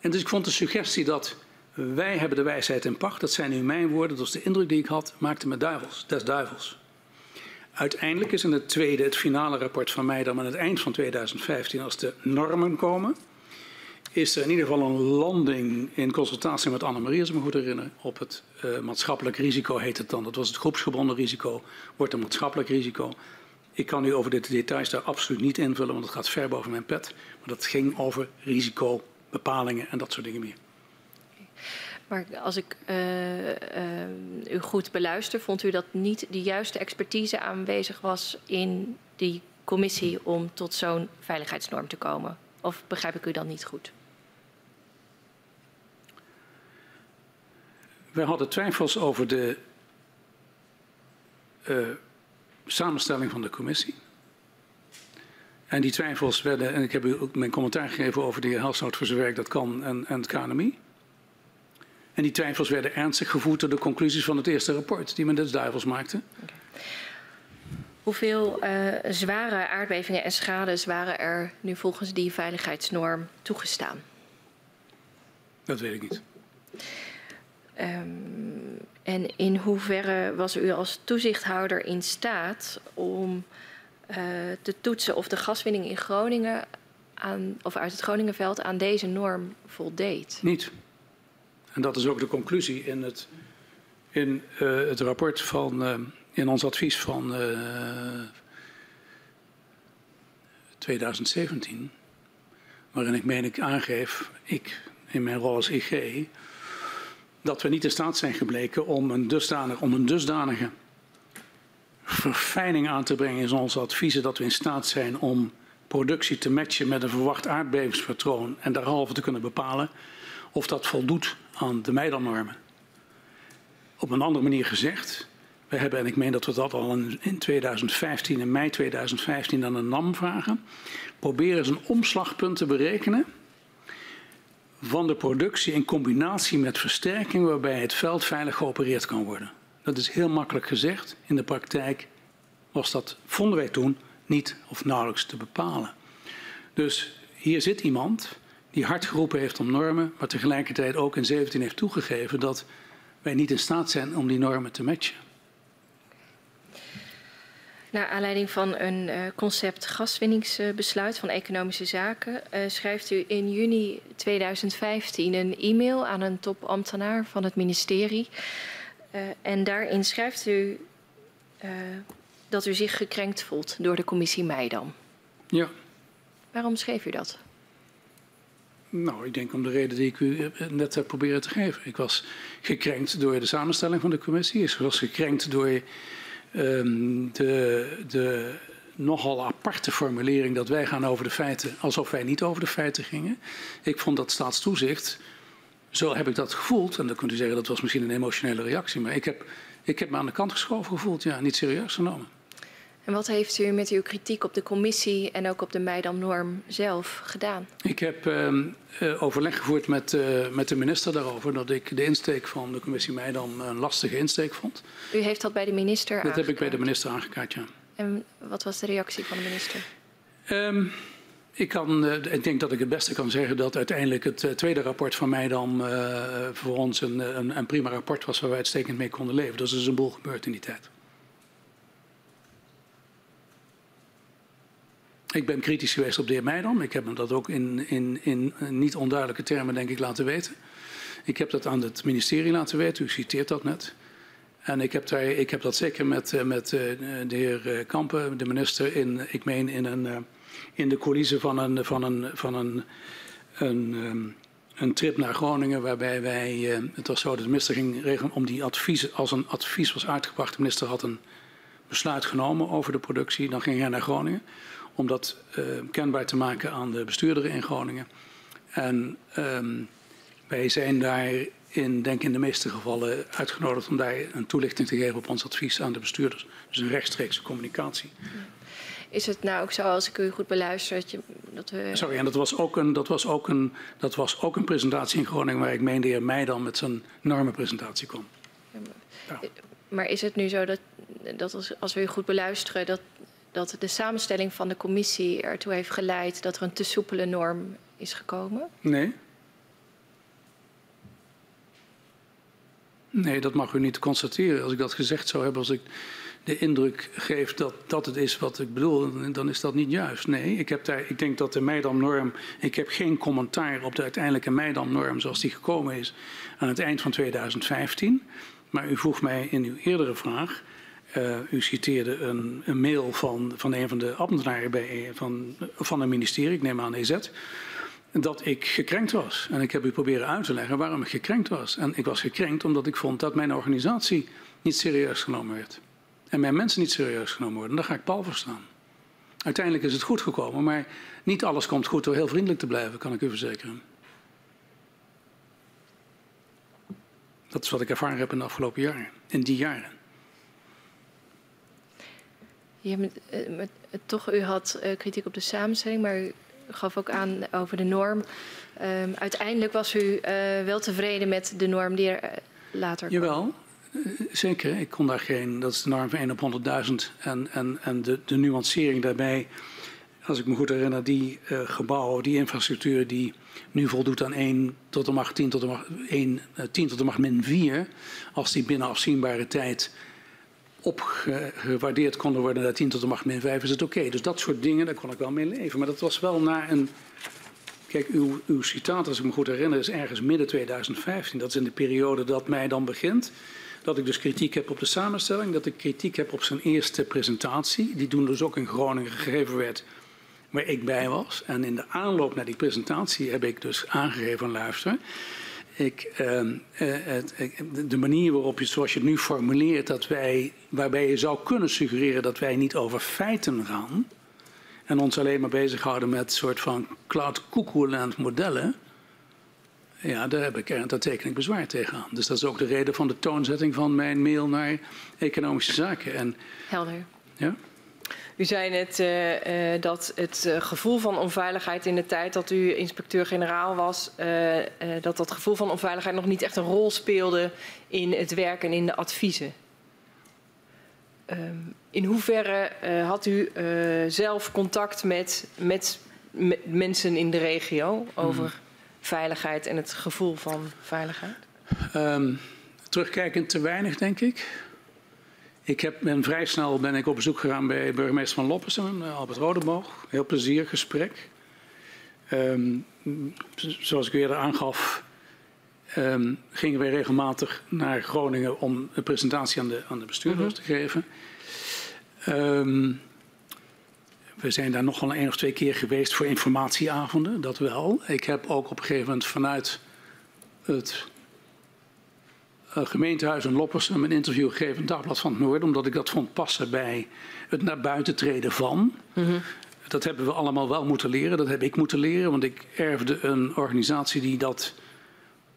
S2: En dus ik vond de suggestie dat wij hebben de wijsheid in pacht, dat zijn nu mijn woorden, dat was de indruk die ik had, maakte me duivels, des duivels. Uiteindelijk is in het tweede, het finale rapport van mij dan aan het eind van 2015, als de normen komen, is er in ieder geval een landing in consultatie met Annemarie, als ik me goed herinner, op het uh, maatschappelijk risico heet het dan. Dat was het groepsgebonden risico, wordt een maatschappelijk risico. Ik kan u over de details daar absoluut niet invullen, want het gaat ver boven mijn pet. Maar dat ging over risicobepalingen en dat soort dingen meer.
S3: Maar als ik uh, uh, u goed beluister, vond u dat niet de juiste expertise aanwezig was in die commissie om tot zo'n veiligheidsnorm te komen? Of begrijp ik u dan niet goed?
S2: We hadden twijfels over de uh, samenstelling van de commissie. En die twijfels werden, en ik heb u ook mijn commentaar gegeven over de heer Halshout voor zijn werk, dat kan, en, en het KNMI. En die twijfels werden ernstig gevoerd door de conclusies van het eerste rapport die men des duivels maakte. Okay.
S3: Hoeveel uh, zware aardbevingen en schades waren er nu volgens die veiligheidsnorm toegestaan?
S2: Dat weet ik niet.
S3: Um, en in hoeverre was u als toezichthouder in staat om uh, te toetsen of de gaswinning in Groningen aan, of uit het Groningenveld aan deze norm voldeed?
S2: Niet. En dat is ook de conclusie in het, in, uh, het rapport van, uh, in ons advies van 2017, waarin ik meen aangeef, ik in mijn rol als IG, dat we niet in staat zijn gebleken om een dusdanige, om een dusdanige verfijning aan te brengen in onze adviezen dat we in staat zijn om productie te matchen met een verwacht aardbevingspatroon en daarhalve te kunnen bepalen of dat voldoet aan de Meidan-normen. Op een andere manier gezegd, we hebben, en ik meen dat we dat al in 2015, in mei 2015, aan een NAM vragen, proberen eens een omslagpunt te berekenen van de productie in combinatie met versterking waarbij het veld veilig geopereerd kan worden. Dat is heel makkelijk gezegd. In de praktijk was dat, vonden wij toen, niet of nauwelijks te bepalen. Dus hier zit iemand die hard geroepen heeft om normen, maar tegelijkertijd ook in 17 heeft toegegeven dat wij niet in staat zijn om die normen te matchen.
S3: Naar aanleiding van een uh, concept gaswinningsbesluit van Economische Zaken uh, schrijft u in juni 2015 een e-mail aan een topambtenaar van het ministerie. Uh, en daarin schrijft u dat u zich gekrenkt voelt door de commissie Meidan.
S2: Ja.
S3: Waarom schreef u dat?
S2: Nou, ik denk om de reden die ik u net heb proberen te geven. Ik was gekrenkt door de samenstelling van de commissie. Ik was gekrenkt door de, de nogal aparte formulering dat wij gaan over de feiten alsof wij niet over de feiten gingen. Ik vond dat staatstoezicht, zo heb ik dat gevoeld. En dan kunt u zeggen dat was misschien een emotionele reactie. Maar ik heb, ik heb me aan de kant geschoven gevoeld, ja, niet serieus genomen.
S3: En wat heeft u met uw kritiek op de commissie en ook op de Meidan-norm zelf gedaan?
S2: Ik heb uh, overleg gevoerd met, uh, met de minister daarover dat ik de insteek van de commissie Meidan een lastige insteek vond.
S3: U heeft dat bij de minister
S2: Dat
S3: aangekaart.
S2: heb ik bij de minister aangekaart, ja.
S3: En wat was de reactie van de minister?
S2: Um, ik, kan, uh, ik denk dat ik het beste kan zeggen dat uiteindelijk het tweede rapport van uh, voor ons een, een, een, prima rapport was waar wij uitstekend mee konden leven. Dus er is een boel gebeurd in die tijd. Ik ben kritisch geweest op de heer Meidam. Ik heb hem dat ook in, in, in niet onduidelijke termen, denk ik, laten weten. Ik heb dat aan het ministerie laten weten. U citeert dat net. En ik heb, daar, ik heb dat zeker met, met de heer Kampen, de minister, in, ik meen in, een, in de coulissen van een, van een, van een, een, een trip naar Groningen, waarbij wij, het was zo de minister ging regelen om die advies, als een advies was uitgebracht, de minister had een besluit genomen over de productie, dan ging hij naar Groningen om dat uh, kenbaar te maken aan de bestuurderen in Groningen. En um, wij zijn daar in, denk in de meeste gevallen uitgenodigd om daar een toelichting te geven op ons advies aan de bestuurders. Dus een rechtstreekse communicatie.
S3: Is het nou ook zo, als ik u goed beluister, dat, je, dat we...
S2: Sorry, en dat was, ook een, dat, was ook een, dat was ook een presentatie in Groningen waar ik meen de heer Meijdan met zijn normenpresentatie kwam.
S3: Ja, maar, ja. maar is het nu zo dat, dat als, als we u goed beluisteren, dat dat de samenstelling van de commissie ertoe heeft geleid dat er een te soepele norm is gekomen?
S2: Nee. Nee, dat mag u niet constateren. Als ik dat gezegd zou hebben, als ik de indruk geef dat dat het is wat ik bedoel, dan is dat niet juist. Nee, ik, heb daar, ik denk dat de Meidam-norm, ik heb geen commentaar op de uiteindelijke Meidam-norm zoals die gekomen is aan het eind van 2015. Maar u vroeg mij in uw eerdere vraag, uh, u citeerde een, een, mail van, van een van de ambtenaren bij, van, van een ministerie, ik neem aan EZ. dat ik gekrenkt was. En ik heb u proberen uit te leggen waarom ik gekrenkt was. En ik was gekrenkt omdat ik vond dat mijn organisatie niet serieus genomen werd. En mijn mensen niet serieus genomen worden. En daar ga ik pal voor staan. Uiteindelijk is het goed gekomen, maar niet alles komt goed door heel vriendelijk te blijven, kan ik u verzekeren. Dat is wat ik ervaren heb in de afgelopen jaren, in die jaren.
S3: Eh, met, toch, u had uh, kritiek op de samenstelling, maar u gaf ook aan over de norm. Um, uiteindelijk was u wel tevreden met de norm die er later kwam.
S2: Jawel, zeker. Ik kon daar geen, dat is de norm van 1 op 100.000. En, en, en de, de nuancering daarbij, als ik me goed herinner, die gebouwen, die infrastructuur die nu voldoet aan 1 tot de macht 10 tot de macht, 1, uh, 10 tot de macht min 4, als die binnen afzienbare tijd opgewaardeerd konden worden naar 10 tot de macht min 5, is het oké. Dus dat soort dingen, daar kon ik wel mee leven. Maar dat was wel na een. Kijk, uw, uw citaat, als ik me goed herinner, is ergens midden 2015. Dat is in de periode dat mij dan begint. Dat ik dus kritiek heb op de samenstelling, dat ik kritiek heb op zijn eerste presentatie, die toen dus ook in Groningen gegeven werd, waar ik bij was. En in de aanloop naar die presentatie heb ik dus aangegeven, luister, ik, uh, het, de manier waarop je, zoals je het nu formuleert, dat wij, waarbij je zou kunnen suggereren dat wij niet over feiten gaan en ons alleen maar bezighouden met een soort van cloud cuckoo modellen, ja, daar, heb ik, daar teken ik bezwaar tegen aan. Dus dat is ook de reden van de toonzetting van mijn mail naar economische zaken. En,
S3: Helder.
S2: Ja?
S4: U zei net uh, uh, dat het uh, gevoel van onveiligheid in de tijd dat u inspecteur-generaal was, dat dat gevoel van onveiligheid nog niet echt een rol speelde in het werk en in de adviezen. Um, in hoeverre had u zelf contact met, met, met, mensen in de regio over hmm. veiligheid en het gevoel van veiligheid?
S2: Um, terugkijkend te weinig, denk ik. Ik heb, ben vrij snel ben ik op bezoek gegaan bij burgemeester van Loppersum, eh, Albert Rodeboog. Heel plezierig gesprek. Um, zoals ik eerder aangaf, um, gingen wij regelmatig naar Groningen om een presentatie aan de, aan de bestuurders -hmm. te geven. Um, we zijn daar nog wel een of twee keer geweest voor informatieavonden, dat wel. Ik heb ook op een gegeven moment vanuit het gemeentehuis in Loppersum een interview gegeven in Dagblad van het Noorden, omdat ik dat vond passen bij het naar buiten treden van. Mm -hmm. Dat hebben we allemaal wel moeten leren, dat heb ik moeten leren, want ik erfde een organisatie die dat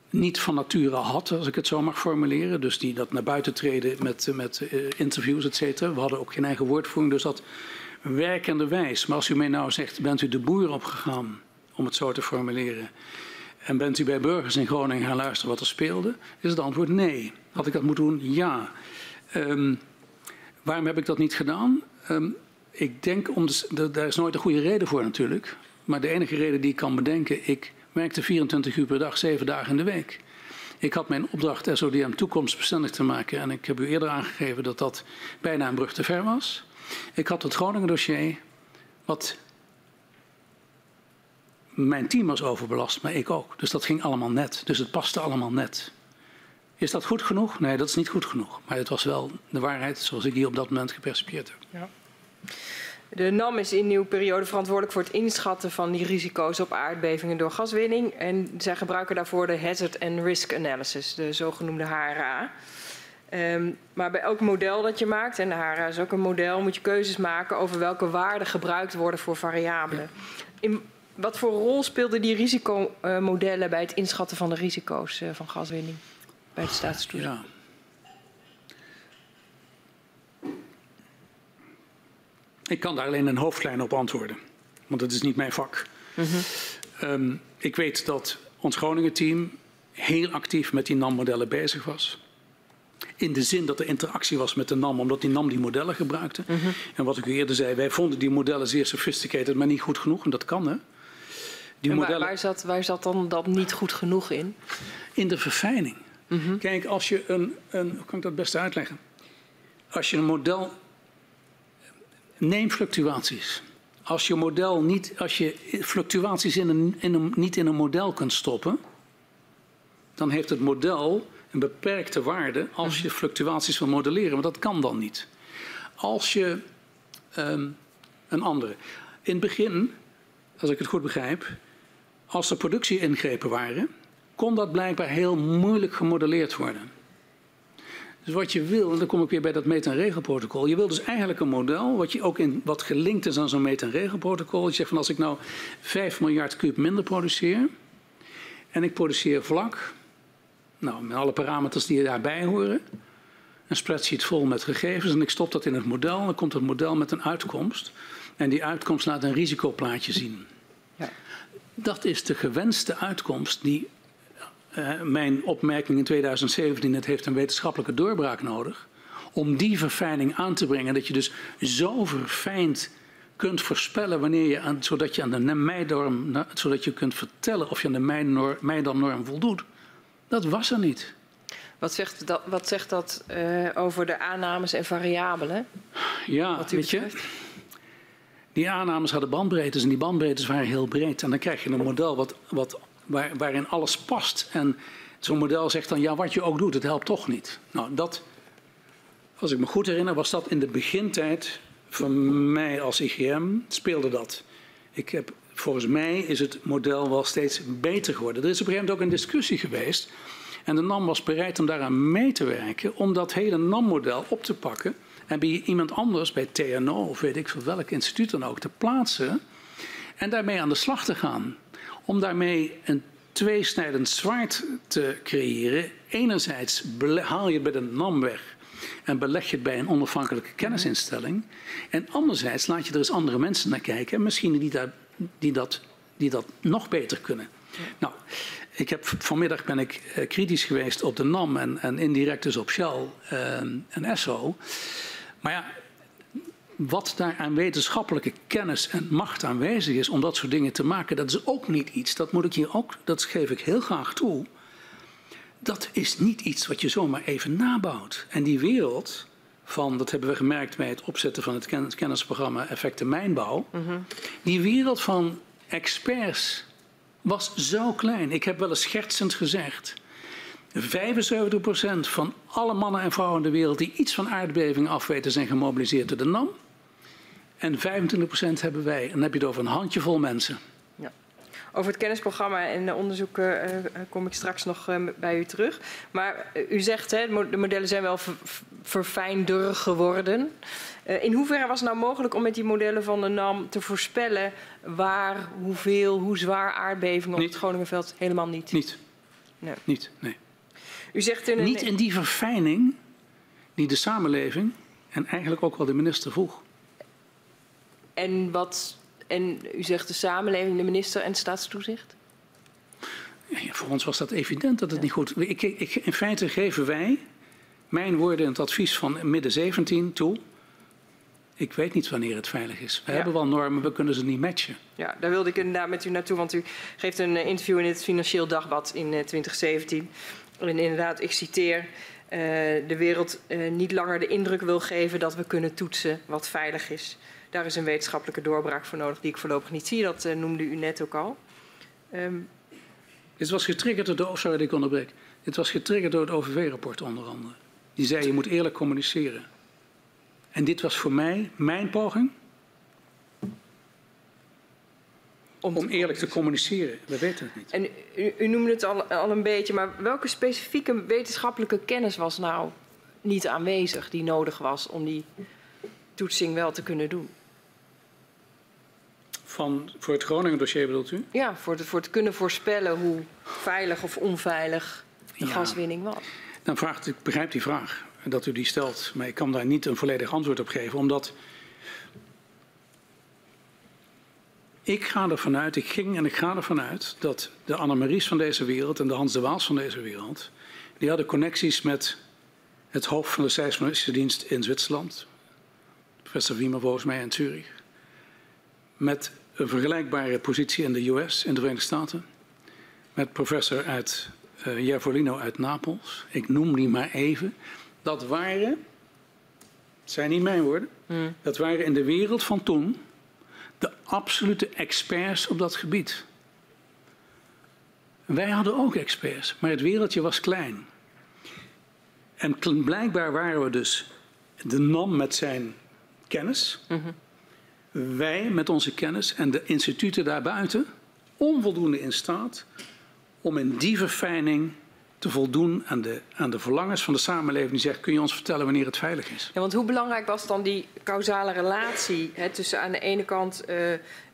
S2: niet van nature had, als ik het zo mag formuleren. Dus die dat naar buiten treden met, met uh, interviews, et cetera. We hadden ook geen eigen woordvoering, dus dat werkende wijs. Maar als u mij nou zegt, bent u de boer opgegaan, om het zo te formuleren. En bent u bij burgers in Groningen gaan luisteren wat er speelde? Is het antwoord nee. Had ik dat moeten doen? Ja. Um, waarom heb ik dat niet gedaan? Um, ik denk, om de, daar is nooit een goede reden voor natuurlijk. Maar de enige reden die ik kan bedenken, ik werkte 24 uur per dag, 7 dagen in de week. Ik had mijn opdracht SODM toekomstbestendig te maken. En ik heb u eerder aangegeven dat dat bijna een brug te ver was. Ik had het Groningen dossier, wat mijn team was overbelast, maar ik ook. Dus dat ging allemaal net. Dus het paste allemaal net. Is dat goed genoeg? Nee, dat is niet goed genoeg. Maar het was wel de waarheid zoals ik die op dat moment gepercipieerd heb. Ja.
S4: De NAM is in uw periode verantwoordelijk voor het inschatten van die risico's op aardbevingen door gaswinning. En zij gebruiken daarvoor de Hazard and Risk Analysis, de zogenoemde HRA. Um, maar bij elk model dat je maakt, en de HRA is ook een model, moet je keuzes maken over welke waarden gebruikt worden voor variabelen. Ja. In, wat voor rol speelden die risicomodellen bij het inschatten van de risico's eh, van gaswinning bij het staatstoezicht?
S2: Ja. Ik kan daar alleen een hoofdlijn op antwoorden, want dat is niet mijn vak. Mm -hmm. um, ik weet dat ons Groningen-team heel actief met die NAM-modellen bezig was. In de zin dat er interactie was met de NAM, omdat die NAM die modellen gebruikte. Mm -hmm. En wat ik u eerder zei, wij vonden die modellen zeer sophisticated, maar niet goed genoeg. En dat kan, hè?
S4: Die en modellen... waar, zat, waar zat dan dat niet goed genoeg in?
S2: In de verfijning. Mm -hmm. Kijk, als je een, een. Hoe kan ik dat best uitleggen? Als je een model. Neem fluctuaties. Als je model niet. Als je fluctuaties in een, in een, niet in een model kunt stoppen. dan heeft het model een beperkte waarde als je fluctuaties wil modelleren. Maar dat kan dan niet. Als je. Um, een andere. In het begin, als ik het goed begrijp als er productie-ingrepen waren, kon dat blijkbaar heel moeilijk gemodelleerd worden. Dus wat je wil, en dan kom ik weer bij dat meet- en regelprotocol. Je wil dus eigenlijk een model wat, je ook in, wat gelinkt is aan zo'n meet- en regelprotocol. Je zegt van als ik nou 5 miljard kuub minder produceer en ik produceer vlak, nou, met alle parameters die daarbij horen, een spreadsheet vol met gegevens en ik stop dat in het model, dan komt het model met een uitkomst. En die uitkomst laat een risicoplaatje zien. Dat is de gewenste uitkomst die uh, mijn opmerking in 2017, het heeft een wetenschappelijke doorbraak nodig, om die verfijning aan te brengen. Dat je dus zo verfijnd kunt voorspellen wanneer je aan, zodat je aan de meinorm, zodat je kunt vertellen of je aan de meinorm voldoet. Dat was er niet.
S4: Wat zegt dat, wat zegt dat uh, over de aannames en variabelen?
S2: Ja,
S4: wat u
S2: weet je, die aannames hadden bandbreedtes en die bandbreedtes waren heel breed. En dan krijg je een model wat, wat waar, waarin alles past. En zo'n model zegt dan, ja, wat je ook doet, het helpt toch niet. Nou, dat, als ik me goed herinner, was dat in de begintijd van mij als IGM, speelde dat. Ik heb, volgens mij is het model wel steeds beter geworden. Er is op een gegeven moment ook een discussie geweest. En de NAM was bereid om daaraan mee te werken, om dat hele NAM-model op te pakken en bij iemand anders, bij TNO of weet ik veel welk instituut dan ook, te plaatsen en daarmee aan de slag te gaan om daarmee een tweesnijdend zwaard te creëren. Enerzijds haal je het bij de NAM weg en beleg je het bij een onafhankelijke kennisinstelling. En anderzijds laat je er eens andere mensen naar kijken en misschien die, daar, die, dat, die dat nog beter kunnen. Nou, ik heb, vanmiddag ben ik uh, kritisch geweest op de NAM en, en indirect dus op Shell uh, en ESSO. Maar ja, wat daar aan wetenschappelijke kennis en macht aanwezig is om dat soort dingen te maken, dat is ook niet iets, dat moet ik hier ook, dat geef ik heel graag toe. Dat is niet iets wat je zomaar even nabouwt. En die wereld van, dat hebben we gemerkt bij het opzetten van het kennisprogramma Effecten Mijnbouw, mm -hmm. die wereld van experts was zo klein. Ik heb wel eens schertsend gezegd. 75% van alle mannen en vrouwen in de wereld die iets van aardbevingen afweten zijn gemobiliseerd door de NAM. En 25% hebben wij. En dan heb je het over een handjevol mensen.
S4: Ja. Over het kennisprogramma en onderzoek uh, kom ik straks nog uh, bij u terug. Maar u zegt, hè, de modellen zijn wel ver verfijnder geworden. in hoeverre was het nou mogelijk om met die modellen van de NAM te voorspellen waar, hoeveel, hoe zwaar aardbevingen op het Groningenveld helemaal niet?
S2: Niet. Nee. Niet, nee.
S4: U zegt in een...
S2: Niet in die verfijning die de samenleving en eigenlijk ook wel de minister vroeg.
S4: En, wat, en u zegt de samenleving, de minister en staatstoezicht?
S2: Ja, voor ons was dat evident dat het ja. niet goed ik, ik, In feite geven wij mijn woorden en het advies van midden 17 toe. Ik weet niet wanneer het veilig is. We ja. hebben wel normen, we kunnen ze niet matchen.
S4: Ja, daar wilde ik inderdaad met u naartoe, want u geeft een interview in het Financieel Dagblad in 2017. En inderdaad, ik citeer, uh, de wereld uh, niet langer de indruk wil geven dat we kunnen toetsen wat veilig is. Daar is een wetenschappelijke doorbraak voor nodig die ik voorlopig niet zie. Dat uh, noemde u net ook al. Um...
S2: Dit was getriggerd door sorry, ik onderbreek. Dit was getriggerd door het OVV-rapport onder andere. Die zei je moet eerlijk communiceren. En dit was voor mij mijn poging om, om eerlijk te communiceren. We weten het niet.
S4: En u, u noemde het al, al, een beetje, maar welke specifieke wetenschappelijke kennis was nou niet aanwezig die nodig was om die toetsing wel te kunnen doen?
S2: Van, voor het Groningen dossier bedoelt u?
S4: Ja, voor, het, voor het kunnen voorspellen hoe veilig of onveilig de ja. gaswinning was.
S2: Dan vraagt, ik begrijp die vraag dat u die stelt, maar ik kan daar niet een volledig antwoord op geven, omdat ik ga ervan uit, ik ging en ik ga ervan uit dat de Annemaries van deze wereld en de Hans de Waals van deze wereld, die hadden connecties met het hoofd van de seismologische dienst in Zwitserland, professor Wiemer volgens mij in Zurich, met een vergelijkbare positie in de US, in de Verenigde Staten, met professor uit uh, Jervolino uit Napels, ik noem die maar even, dat waren, het zijn niet mijn woorden, mm. dat waren in de wereld van toen de absolute experts op dat gebied. Wij hadden ook experts, maar het wereldje was klein. En blijkbaar waren we dus de NAM met zijn kennis, mm -hmm. wij met onze kennis en de instituten daarbuiten onvoldoende in staat om in die verfijning te voldoen aan de, aan de verlangens van de samenleving die zegt: kun je ons vertellen wanneer het veilig is?
S4: Ja, want hoe belangrijk was dan die causale relatie hè, tussen aan de ene kant uh,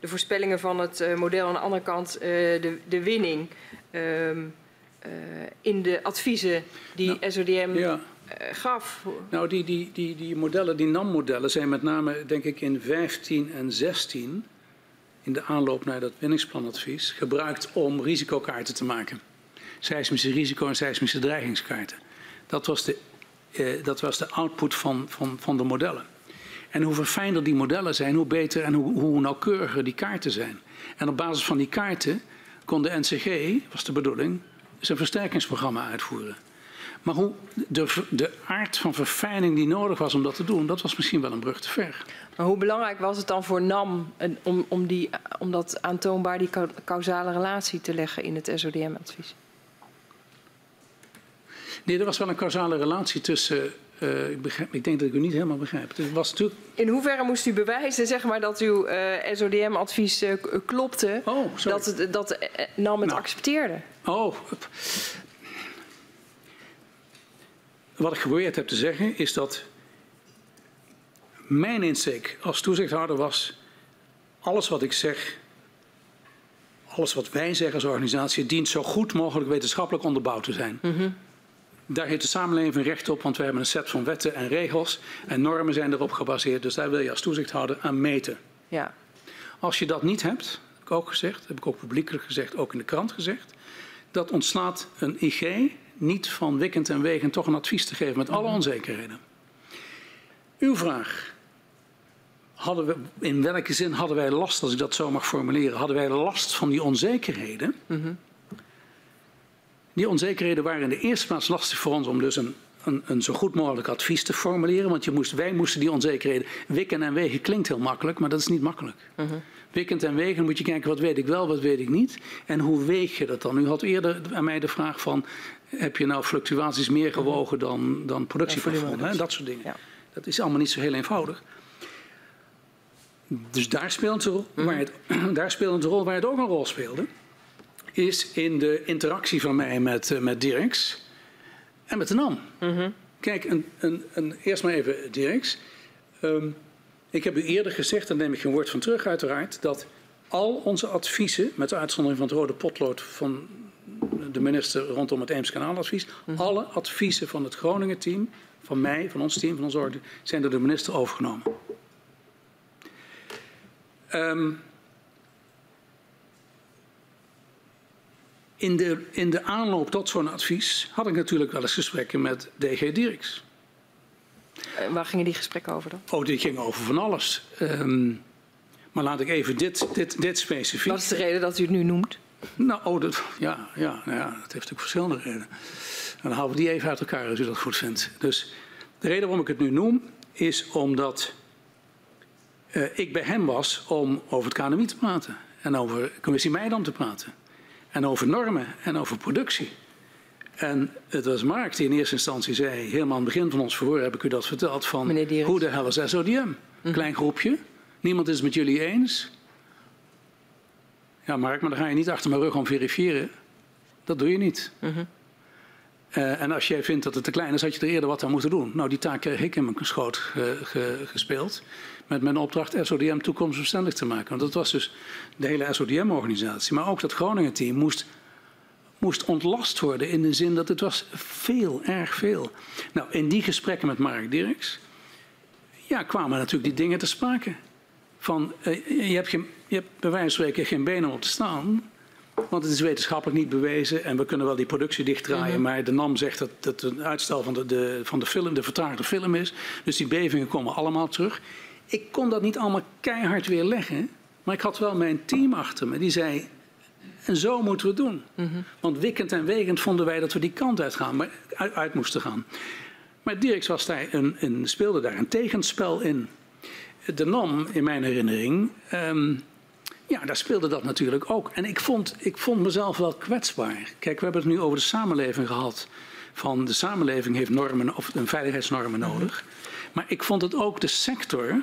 S4: de voorspellingen van het uh, model, aan de andere kant uh, de, de winning um, in de adviezen die nou, SODM ja. gaf?
S2: Nou, die, die, die, die modellen, die NAM-modellen, zijn met name, denk ik, in 15 en 16 in de aanloop naar dat winningsplanadvies gebruikt om risicokaarten te maken seismische risico- en seismische dreigingskaarten. Dat was de, uh, dat was de output van, van, van de modellen. En hoe verfijnder die modellen zijn, hoe beter en hoe, hoe nauwkeuriger die kaarten zijn. En op basis van die kaarten kon de NCG, was de bedoeling, zijn versterkingsprogramma uitvoeren. Maar hoe de, de aard van verfijning die nodig was om dat te doen, dat was misschien wel een brug te ver.
S4: Maar hoe belangrijk was het dan voor NAM om, om, die, om dat aantoonbaar die causale relatie te leggen in het SODM-advies?
S2: Nee, er was wel een causale relatie tussen. Uh, ik, begrijp, ik, denk dat ik u niet helemaal begrijp. Het was natuurlijk...
S4: In hoeverre moest u bewijzen zeg maar, dat uw uh, SODM-advies uh, klopte?
S2: Oh,
S4: dat, dat NAM het nou. accepteerde?
S2: Oh. Wat ik geprobeerd heb te zeggen is dat mijn insteek als toezichthouder was: alles wat ik zeg, alles wat wij zeggen als organisatie, dient zo goed mogelijk wetenschappelijk onderbouwd te zijn. Mm -hmm. Daar heeft de samenleving recht op, want we hebben een set van wetten en regels en normen zijn erop gebaseerd. Dus daar wil je als toezichthouder aan meten.
S4: Ja.
S2: Als je dat niet hebt, heb ik ook gezegd, heb ik ook publiekelijk gezegd, ook in de krant gezegd, dat ontslaat een IG niet van wikkend en wegend toch een advies te geven met alle mhm. onzekerheden. Uw vraag. Hadden we, in welke zin hadden wij last, als ik dat zo mag formuleren, hadden wij last van die onzekerheden? Mm die onzekerheden waren in de eerste plaats lastig voor ons om dus een, een, een zo goed mogelijk advies te formuleren. Want je moest, wij moesten die onzekerheden wikken en wegen. Klinkt heel makkelijk, maar dat is niet makkelijk. Uh -huh. Wikkend en wegen moet je kijken wat weet ik wel, wat weet ik niet. En hoe weeg je dat dan? U had eerder aan mij de vraag van... heb je nou fluctuaties meer gewogen dan, dan productieplafond? Ja, dat soort dingen. Ja. Dat is allemaal niet zo heel eenvoudig. Dus daar speelt, een rol, waar het, (clears throat) daar speelt een rol waar het ook een rol speelde is in de interactie van mij met, uh, met Dirks en met de NAM. Mm -hmm. Kijk, een, een, een, eerst maar even Dirks. Um, ik heb u eerder gezegd, daar neem ik geen woord van terug uiteraard, dat al onze adviezen, met de uitzondering van het rode potlood van de minister rondom het Eemskanaaladvies, mm -hmm. alle adviezen van het Groningen-team, van mij, van ons team, van onze orde, zijn door de minister overgenomen. Um, in de, in de aanloop tot zo'n advies had ik natuurlijk wel eens gesprekken met DG Dirks.
S4: Uh, waar gingen die gesprekken over dan?
S2: Oh, die gingen over van alles. Um, maar laat ik even dit, dit, dit specifiek.
S4: Wat is de reden dat u het nu noemt?
S2: Nou, oh, dat, ja, ja, ja, dat heeft natuurlijk verschillende redenen. Dan halen we die even uit elkaar als u dat goed vindt. Dus de reden waarom ik het nu noem is omdat uh, ik bij hem was om over het KNMI te praten. En over commissie Meidam te praten en over normen en over productie. En het was Mark die in eerste instantie zei, helemaal aan het begin van ons verhoor heb ik u dat verteld, van hoe de hel is SODM? Mhm. Klein groepje, niemand is het met jullie eens. Ja Mark, maar dan ga je niet achter mijn rug om verifiëren. Dat doe je niet. Uh uh, en als jij vindt dat het te klein is, had je er eerder wat aan moeten doen. Nou, die taak kreeg ik in mijn schoot ge, gespeeld met mijn opdracht SODM toekomstbestendig te maken. Want dat was dus de hele SODM-organisatie. Maar ook dat Groningen-team moest, moest ontlast worden in de zin dat het was veel, erg veel. Nou, in die gesprekken met Mark Dirks ja, kwamen natuurlijk die dingen te sprake. Van, uh, je, hebt geen, je hebt bij wijze van spreken geen benen om op te staan. Want het is wetenschappelijk niet bewezen en we kunnen wel die productie dichtdraaien. Mm Maar de NAM zegt dat het een uitstel van de, de, van de film, de vertraagde film is. Dus die bevingen komen allemaal terug. Ik kon dat niet allemaal keihard weer leggen. Maar ik had wel mijn team achter me. Die zei, en zo moeten we het doen. Mm Want wikkend en wegend vonden wij dat we die kant uit, gaan, maar uit, uit moesten gaan. Maar Dirks was daar een, een, speelde daar een tegenspel in. De NAM, in mijn herinnering, um, ja, daar speelde dat natuurlijk ook. En ik vond, ik vond mezelf wel kwetsbaar. Kijk, we hebben het nu over de samenleving gehad. Van de samenleving heeft normen of een veiligheidsnormen mhm. nodig. Maar ik vond het ook de sector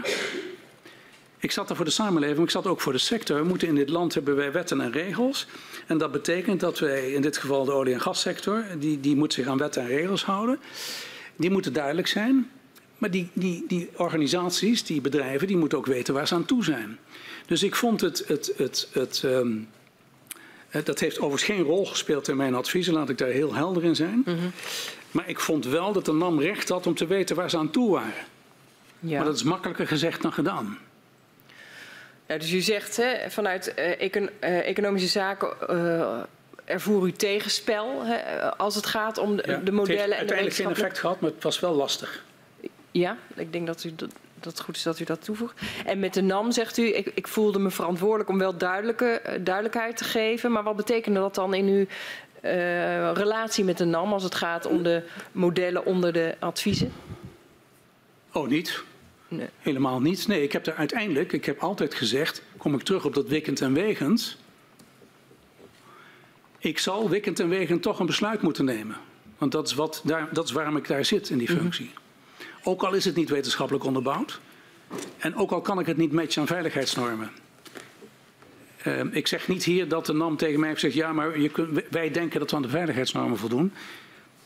S2: Ik zat er voor de samenleving, maar ik zat ook voor de sector. We moeten in dit land hebben wij wetten en regels. En dat betekent dat wij, in dit geval de olie- en gassector, die, die moet zich aan wetten en regels houden. Die moeten duidelijk zijn. Maar die, die, die organisaties, die bedrijven, die moeten ook weten waar ze aan toe zijn. Dus ik vond het, het, het, het um, dat heeft overigens geen rol gespeeld in mijn adviezen, laat ik daar heel helder in zijn. -hmm. Maar ik vond wel dat de NAM recht had om te weten waar ze aan toe waren. Ja. Maar dat is makkelijker gezegd dan gedaan.
S4: Ja, dus u zegt hè, vanuit econ uh, economische zaken uh, ervoer u tegenspel hè, als het gaat om de,
S2: ja,
S4: de modellen.
S2: Het heeft uiteindelijk geen effect gehad, maar het was wel lastig.
S4: Ja, ik denk dat, u, dat, dat het goed is dat u dat toevoegt. En met de NAM zegt u, ik, ik voelde me verantwoordelijk om wel duidelijke, duidelijkheid te geven. Maar wat betekende dat dan in uw relatie met de NAM als het gaat om de modellen onder de adviezen?
S2: Oh, niet. Nee. Helemaal niet. Nee, ik heb er uiteindelijk, ik heb altijd gezegd, kom ik terug op dat wikkend en wegend. Ik zal wikkend en wegend toch een besluit moeten nemen. Want dat is, wat daar, dat is waarom ik daar zit in die functie. Mm -hmm. Ook al is het niet wetenschappelijk onderbouwd. En ook al kan ik het niet matchen aan veiligheidsnormen. Uh, ik zeg niet hier dat de NAM tegen mij heeft gezegd: ja, maar je kunt, wij denken dat we aan de veiligheidsnormen voldoen.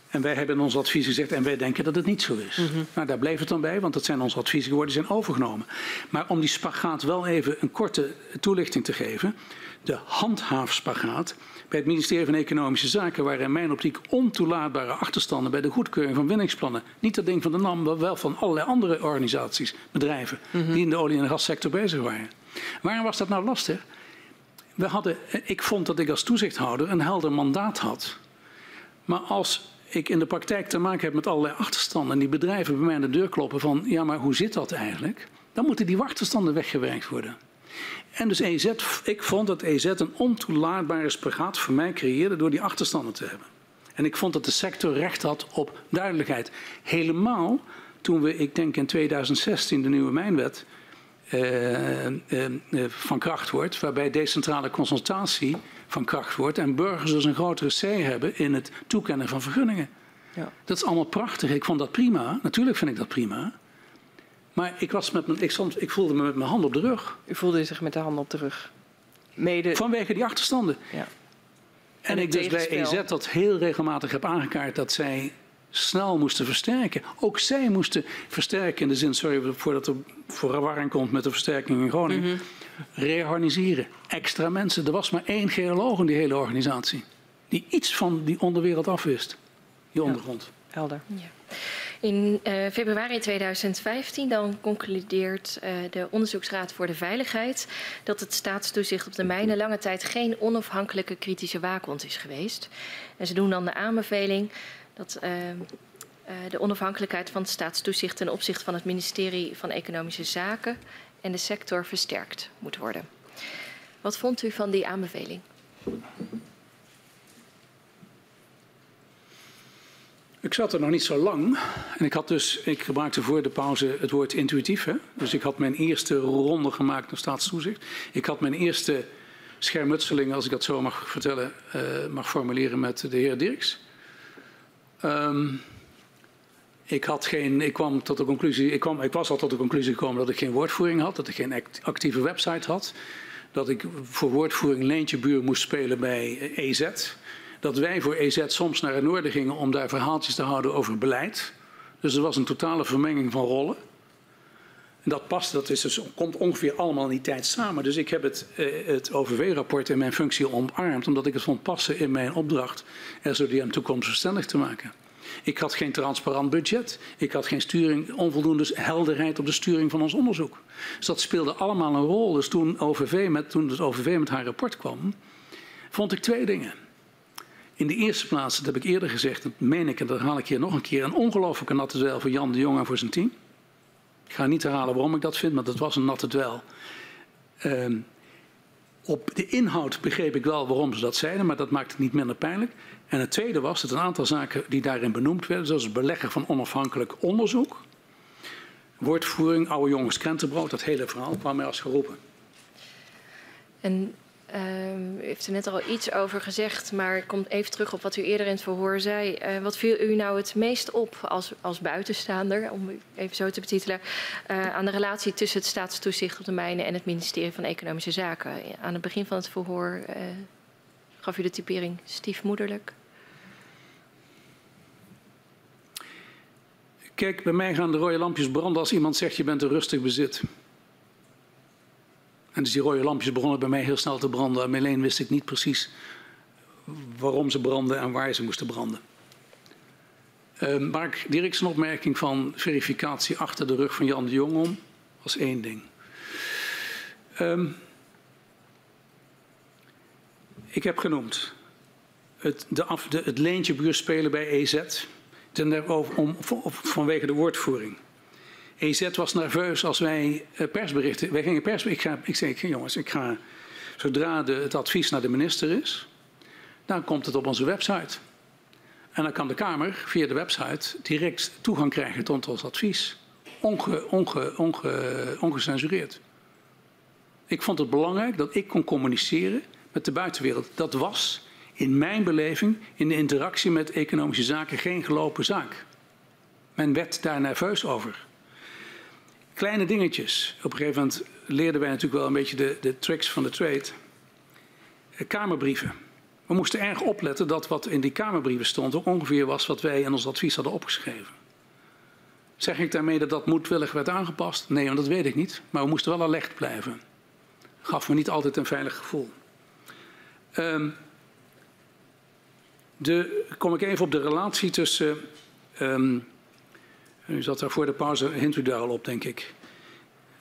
S2: En wij hebben in ons advies gezegd en wij denken dat het niet zo is. Mm -hmm. Nou, daar bleef het dan bij, want dat zijn onze adviezen geworden, die zijn overgenomen. Maar om die spagaat wel even een korte toelichting te geven. De handhaafspagaat bij het ministerie van Economische Zaken waren in mijn optiek ontoelaatbare achterstanden bij de goedkeuring van winningsplannen. Niet dat ding van de NAM, maar wel van allerlei andere organisaties, bedrijven, mm -hmm. die in de olie- en gassector bezig waren. Waarom was dat nou lastig? We hadden, ik vond dat ik als toezichthouder een helder mandaat had. Maar als ik in de praktijk te maken heb met allerlei achterstanden en die bedrijven bij mij aan de deur kloppen van ja, maar hoe zit dat eigenlijk? Dan moeten die achterstanden weggewerkt worden. En dus EZ, ik vond dat EZ een ontoelaatbare spagaat voor mij creëerde door die achterstanden te hebben. En ik vond dat de sector recht had op duidelijkheid. Helemaal toen we, ik denk in 2016, de nieuwe mijnwet van kracht wordt, waarbij decentrale consultatie van kracht wordt en burgers dus een grotere C hebben in het toekennen van vergunningen. Ja. Dat is allemaal prachtig. Ik vond dat prima. Natuurlijk vind ik dat prima. Maar ik, was met mijn, ik, stond, ik voelde me met mijn hand op de rug.
S4: U voelde zich met de hand op de rug?
S2: Mede... Vanwege die achterstanden. Ja. En, en ik dus bij EZ dat heel regelmatig heb aangekaart dat zij snel moesten versterken. Ook zij moesten versterken in de zin, sorry voordat er verwarring komt met de versterking in Groningen. Mm -hmm. Reorganiseren. Extra mensen. Er was maar één geoloog in die hele organisatie. Die iets van die onderwereld afwist. Die ondergrond.
S4: Helder.
S3: Ja. In uh, februari 2015 dan concludeert uh, de Onderzoeksraad voor de Veiligheid dat het staatstoezicht op de mijnen lange tijd geen onafhankelijke kritische waakhond is geweest. En ze doen dan de aanbeveling dat uh, de onafhankelijkheid van het staatstoezicht ten opzichte van het ministerie van Economische Zaken en de sector versterkt moet worden. Wat vond u van die aanbeveling?
S2: Ik zat er nog niet zo lang en ik had dus, ik gebruikte voor de pauze het woord intuïtief. Hè? Dus ik had mijn eerste ronde gemaakt naar staatstoezicht. Ik had mijn eerste schermutseling, als ik dat zo mag vertellen, uh, mag formuleren met de heer Dirks. Um, ik, had geen, ik, kwam tot de conclusie, ik, kwam, ik was al tot de conclusie gekomen dat ik geen woordvoering had, dat ik geen actieve website had. Dat ik voor woordvoering leentjebuur moest spelen bij EZ. Dat wij voor EZ soms naar het noorden gingen om daar verhaaltjes te houden over beleid. Dus er was een totale vermenging van rollen. En dat past, dat is dus, komt ongeveer allemaal in die tijd samen. Dus ik heb het, eh, het OVW-rapport in mijn functie omarmd, omdat ik het vond passen in mijn opdracht SODM toekomstbestendig te maken. Ik had geen transparant budget. Ik had geen sturing, onvoldoende helderheid op de sturing van ons onderzoek. Dus dat speelde allemaal een rol. Dus toen, OVV met, toen het OVV met haar rapport kwam, vond ik twee dingen. In de eerste plaats, dat heb ik eerder gezegd, dat meen ik en dat haal ik hier nog een keer, een ongelofelijke natte dwel voor Jan de Jong en voor zijn team. Ik ga niet herhalen waarom ik dat vind, maar dat was een natte dwel. Uh, op de inhoud begreep ik wel waarom ze dat zeiden, maar dat maakt het niet minder pijnlijk. En het tweede was dat een aantal zaken die daarin benoemd werden, zoals het beleggen van onafhankelijk onderzoek, woordvoering, oude jongens krentenbrood, dat hele verhaal kwam mij als geroepen.
S3: En Um, u heeft er net al iets over gezegd, maar ik kom even terug op wat u eerder in het verhoor zei. Uh, wat viel u nou het meest op als, als buitenstaander, om even zo te betitelen, uh, aan de relatie tussen het staatstoezicht op de mijnen en het ministerie van Economische Zaken? Aan het begin van het verhoor uh, gaf u de typering stiefmoederlijk.
S2: Kijk, bij mij gaan de rode lampjes branden als iemand zegt je bent een rustig bezit. En dus die rode lampjes begonnen bij mij heel snel te branden. En wist ik niet precies waarom ze brandden en waar ze moesten branden. Uh, maak direct een opmerking van verificatie achter de rug van Jan de Jong om. was één ding. Um, ik heb genoemd het, de de, het bij EZ. Ten, om, vanwege de woordvoering. EZ was nerveus als wij eh, persberichten. Wij gingen pers. Ik, ga, ik zei, jongens, ik ga. Zodra de, het advies naar de minister is, dan komt het op onze website. En dan kan de Kamer via de website direct toegang krijgen tot ons advies. Onge, onge, onge, ongecensureerd. Ik vond het belangrijk dat ik kon communiceren met de buitenwereld. Dat was in mijn beleving in de interactie met economische zaken geen gelopen zaak. Men werd daar nerveus over. Kleine dingetjes. Op een gegeven moment leerden wij natuurlijk wel een beetje de, de tricks van de trade. Eh, kamerbrieven. We moesten erg opletten dat wat in die Kamerbrieven stond ook ongeveer was wat wij in ons advies hadden opgeschreven. Zeg ik daarmee dat dat moedwillig werd aangepast? Nee, want dat weet ik niet. Maar we moesten wel alert blijven. Gaf me niet altijd een veilig gevoel. Um, de, kom ik even op de relatie tussen um, u zat daar voor de pauze, hint u daar op, denk ik.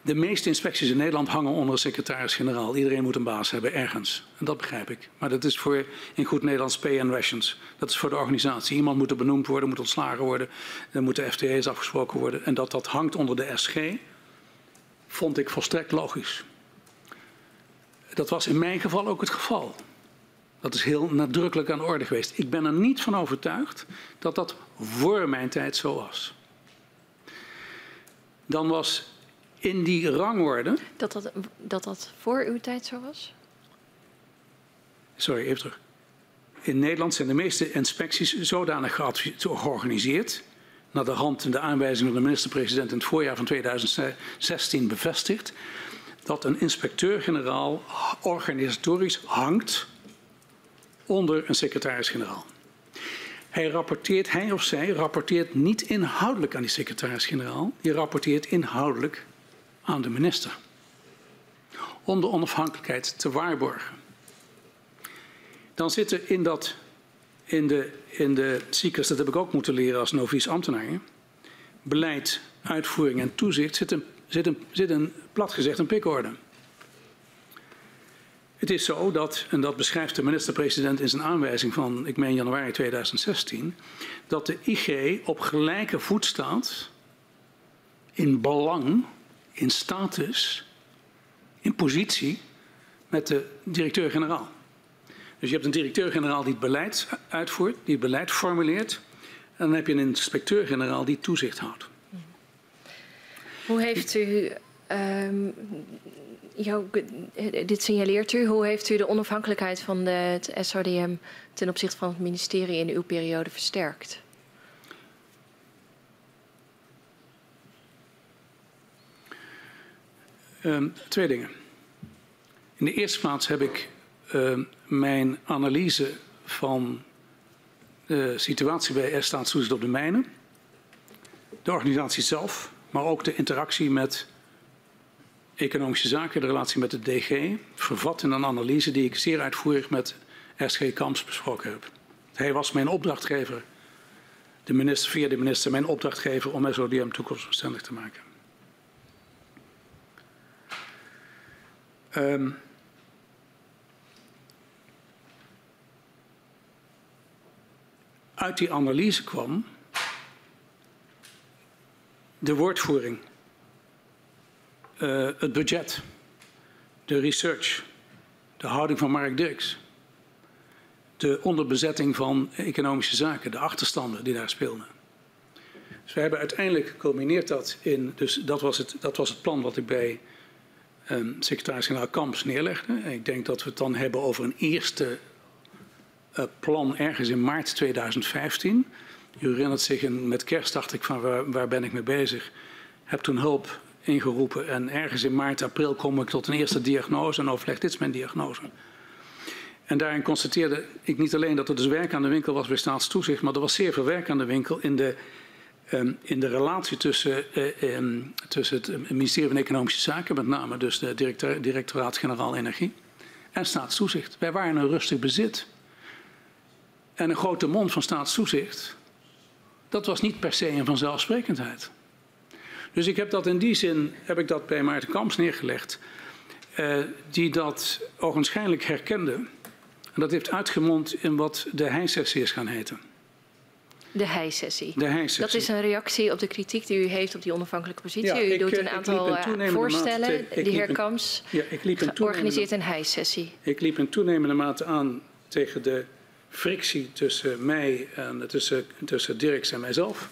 S2: De meeste inspecties in Nederland hangen onder een secretaris-generaal. Iedereen moet een baas hebben, ergens. En dat begrijp ik. Maar dat is voor, in goed Nederlands, pay rations. Dat is voor de organisatie. Iemand moet er benoemd worden, moet ontslagen worden. Er moeten FTE's afgesproken worden. En dat dat hangt onder de SG, vond ik volstrekt logisch. Dat was in mijn geval ook het geval. Dat is heel nadrukkelijk aan de orde geweest. Ik ben er niet van overtuigd dat dat voor mijn tijd zo was dan was in die rangorde.
S3: Dat dat, dat dat voor uw tijd zo was?
S2: Sorry, even terug. In Nederland zijn de meeste inspecties zodanig georganiseerd, naar de hand de aanwijzing van de minister-president in het voorjaar van 2016 bevestigd, dat een inspecteur-generaal organisatorisch hangt onder een secretaris-generaal. Hij rapporteert, hij of zij rapporteert niet inhoudelijk aan die secretaris-generaal. Die rapporteert inhoudelijk aan de minister. Om de onafhankelijkheid te waarborgen. Dan zit er in, dat, in de, in de CICAS, dat heb ik ook moeten leren als novice ambtenaar. Beleid, uitvoering en toezicht zit een, zit een, zit een plat gezegd een pikorde. Het is zo dat, en dat beschrijft de minister-president in zijn aanwijzing van, ik meen januari 2016, dat de IG op gelijke voet staat in belang, in status, in positie met de directeur-generaal. Dus je hebt een directeur-generaal die het beleid uitvoert, die het beleid formuleert. En dan heb je een inspecteur-generaal die toezicht houdt.
S3: Hoe heeft u um, jou, dit signaleert u. Hoe heeft u de onafhankelijkheid van de, het SODM ten opzichte van het ministerie in uw periode versterkt?
S2: Um, twee dingen. In de eerste plaats heb ik uh, mijn analyse van de situatie bij Staatstoezicht op de mijnen, de organisatie zelf, maar ook de interactie met Economische Zaken, de relatie met de DG, vervat in een analyse die ik zeer uitvoerig met SG Kamps besproken heb. Hij was mijn opdrachtgever, de minister, via de minister, mijn opdrachtgever om SODM toekomstbestendig te maken. Um, uit die analyse kwam de woordvoering uh, het budget, de research, de houding van Mark Dirks, de onderbezetting van economische zaken, de achterstanden die daar speelden. Dus we hebben uiteindelijk culmineert dat in, dus dat was het, dat was het plan wat ik bij ehm, secretaris-generaal Kamps neerlegde. Ik denk dat we het dan hebben over een eerste uh, plan ergens in maart 2015. U herinnert zich, met kerst dacht ik van waar, waar ben ik mee bezig. Heb toen hulp ingeroepen en ergens in maart, april kom ik tot een eerste diagnose en overleg, dit is mijn diagnose. En daarin constateerde ik niet alleen dat er dus werk aan de winkel was bij staatstoezicht, maar er was zeer veel werk aan de winkel in de, um, in de relatie tussen, uh, um, tussen het ministerie van Economische Zaken, met name dus de directoraat-generaal Energie, en staatstoezicht. Wij waren een rustig bezit. En een grote mond van staatstoezicht, dat was niet per se een vanzelfsprekendheid. Dus ik heb dat in die zin heb ik dat bij Maarten Kamps neergelegd, uh, die dat ogenschijnlijk herkende. En dat heeft uitgemond in wat de heisessie is gaan heten.
S3: De heisessie.
S2: De heisessie.
S3: Dat is een reactie op de kritiek die u heeft op die onafhankelijke positie. Ja, u ik, doet een aantal eh, voorstellen. de heer Kamps
S2: ja, ik liep een
S3: organiseert een heissessie.
S2: Ik liep in toenemende mate aan tegen de frictie tussen mij en tussen, tussen Dirks en mijzelf.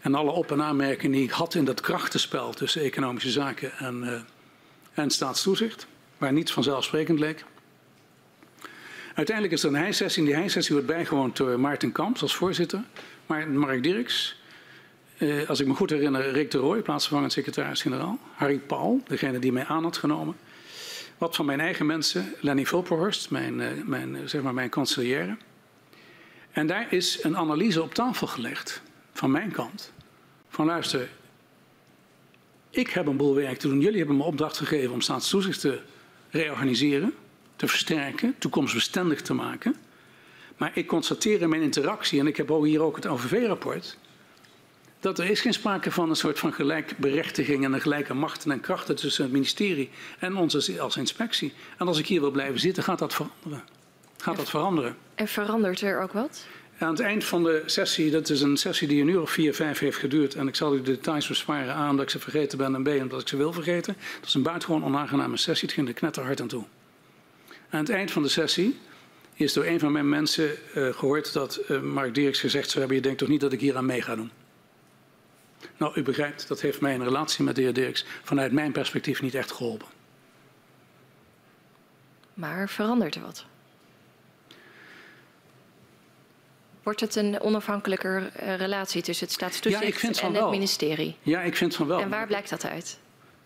S2: En alle op- en aanmerkingen die ik had in dat krachtenspel tussen economische zaken en, uh, en staatstoezicht, waar niets vanzelfsprekend leek. Uiteindelijk is er een heissessie. En die heissessie wordt bijgewoond door Maarten Kamps als voorzitter. Maar Mark Dirks, eh, als ik me goed herinner, Rick de Rooij, plaatsvervangend secretaris-generaal. Harry Paul, degene die mij aan had genomen. Wat van mijn eigen mensen, Lenny Vulperhorst, mijn, uh, mijn, zeg maar mijn consiglière. En daar is een analyse op tafel gelegd, van mijn kant. Van luister, ik heb een boel werk te doen. Jullie hebben me opdracht gegeven om staatstoezicht te reorganiseren te versterken, toekomstbestendig te maken. Maar ik constateer in mijn interactie, en ik heb hier ook het OVV-rapport, dat er is geen sprake van een soort van gelijkberechtiging en een gelijke machten en krachten tussen het ministerie en ons als inspectie. En als ik hier wil blijven zitten, gaat dat veranderen. Gaat dat veranderen.
S3: En verandert er ook wat?
S2: Aan het eind van de sessie, dat is een sessie die een uur of vier, vijf heeft geduurd. En ik zal u de details besparen. A, omdat ik ze vergeten ben. En B, omdat ik ze wil vergeten. Dat is een buitengewoon onaangename sessie. Het ging er knetterhard aan toe. Aan het eind van de sessie is door een van mijn mensen uh, gehoord dat uh, Mark Dirks gezegd zou hebben: Je denkt toch niet dat ik hier aan mee ga doen? Nou, u begrijpt, dat heeft mij in relatie met de heer Dirks vanuit mijn perspectief niet echt geholpen.
S3: Maar verandert er wat? Wordt het een onafhankelijker uh, relatie tussen het staatstoezicht ja, en het ministerie?
S2: Ja, ik vind van wel.
S3: En waar blijkt dat uit?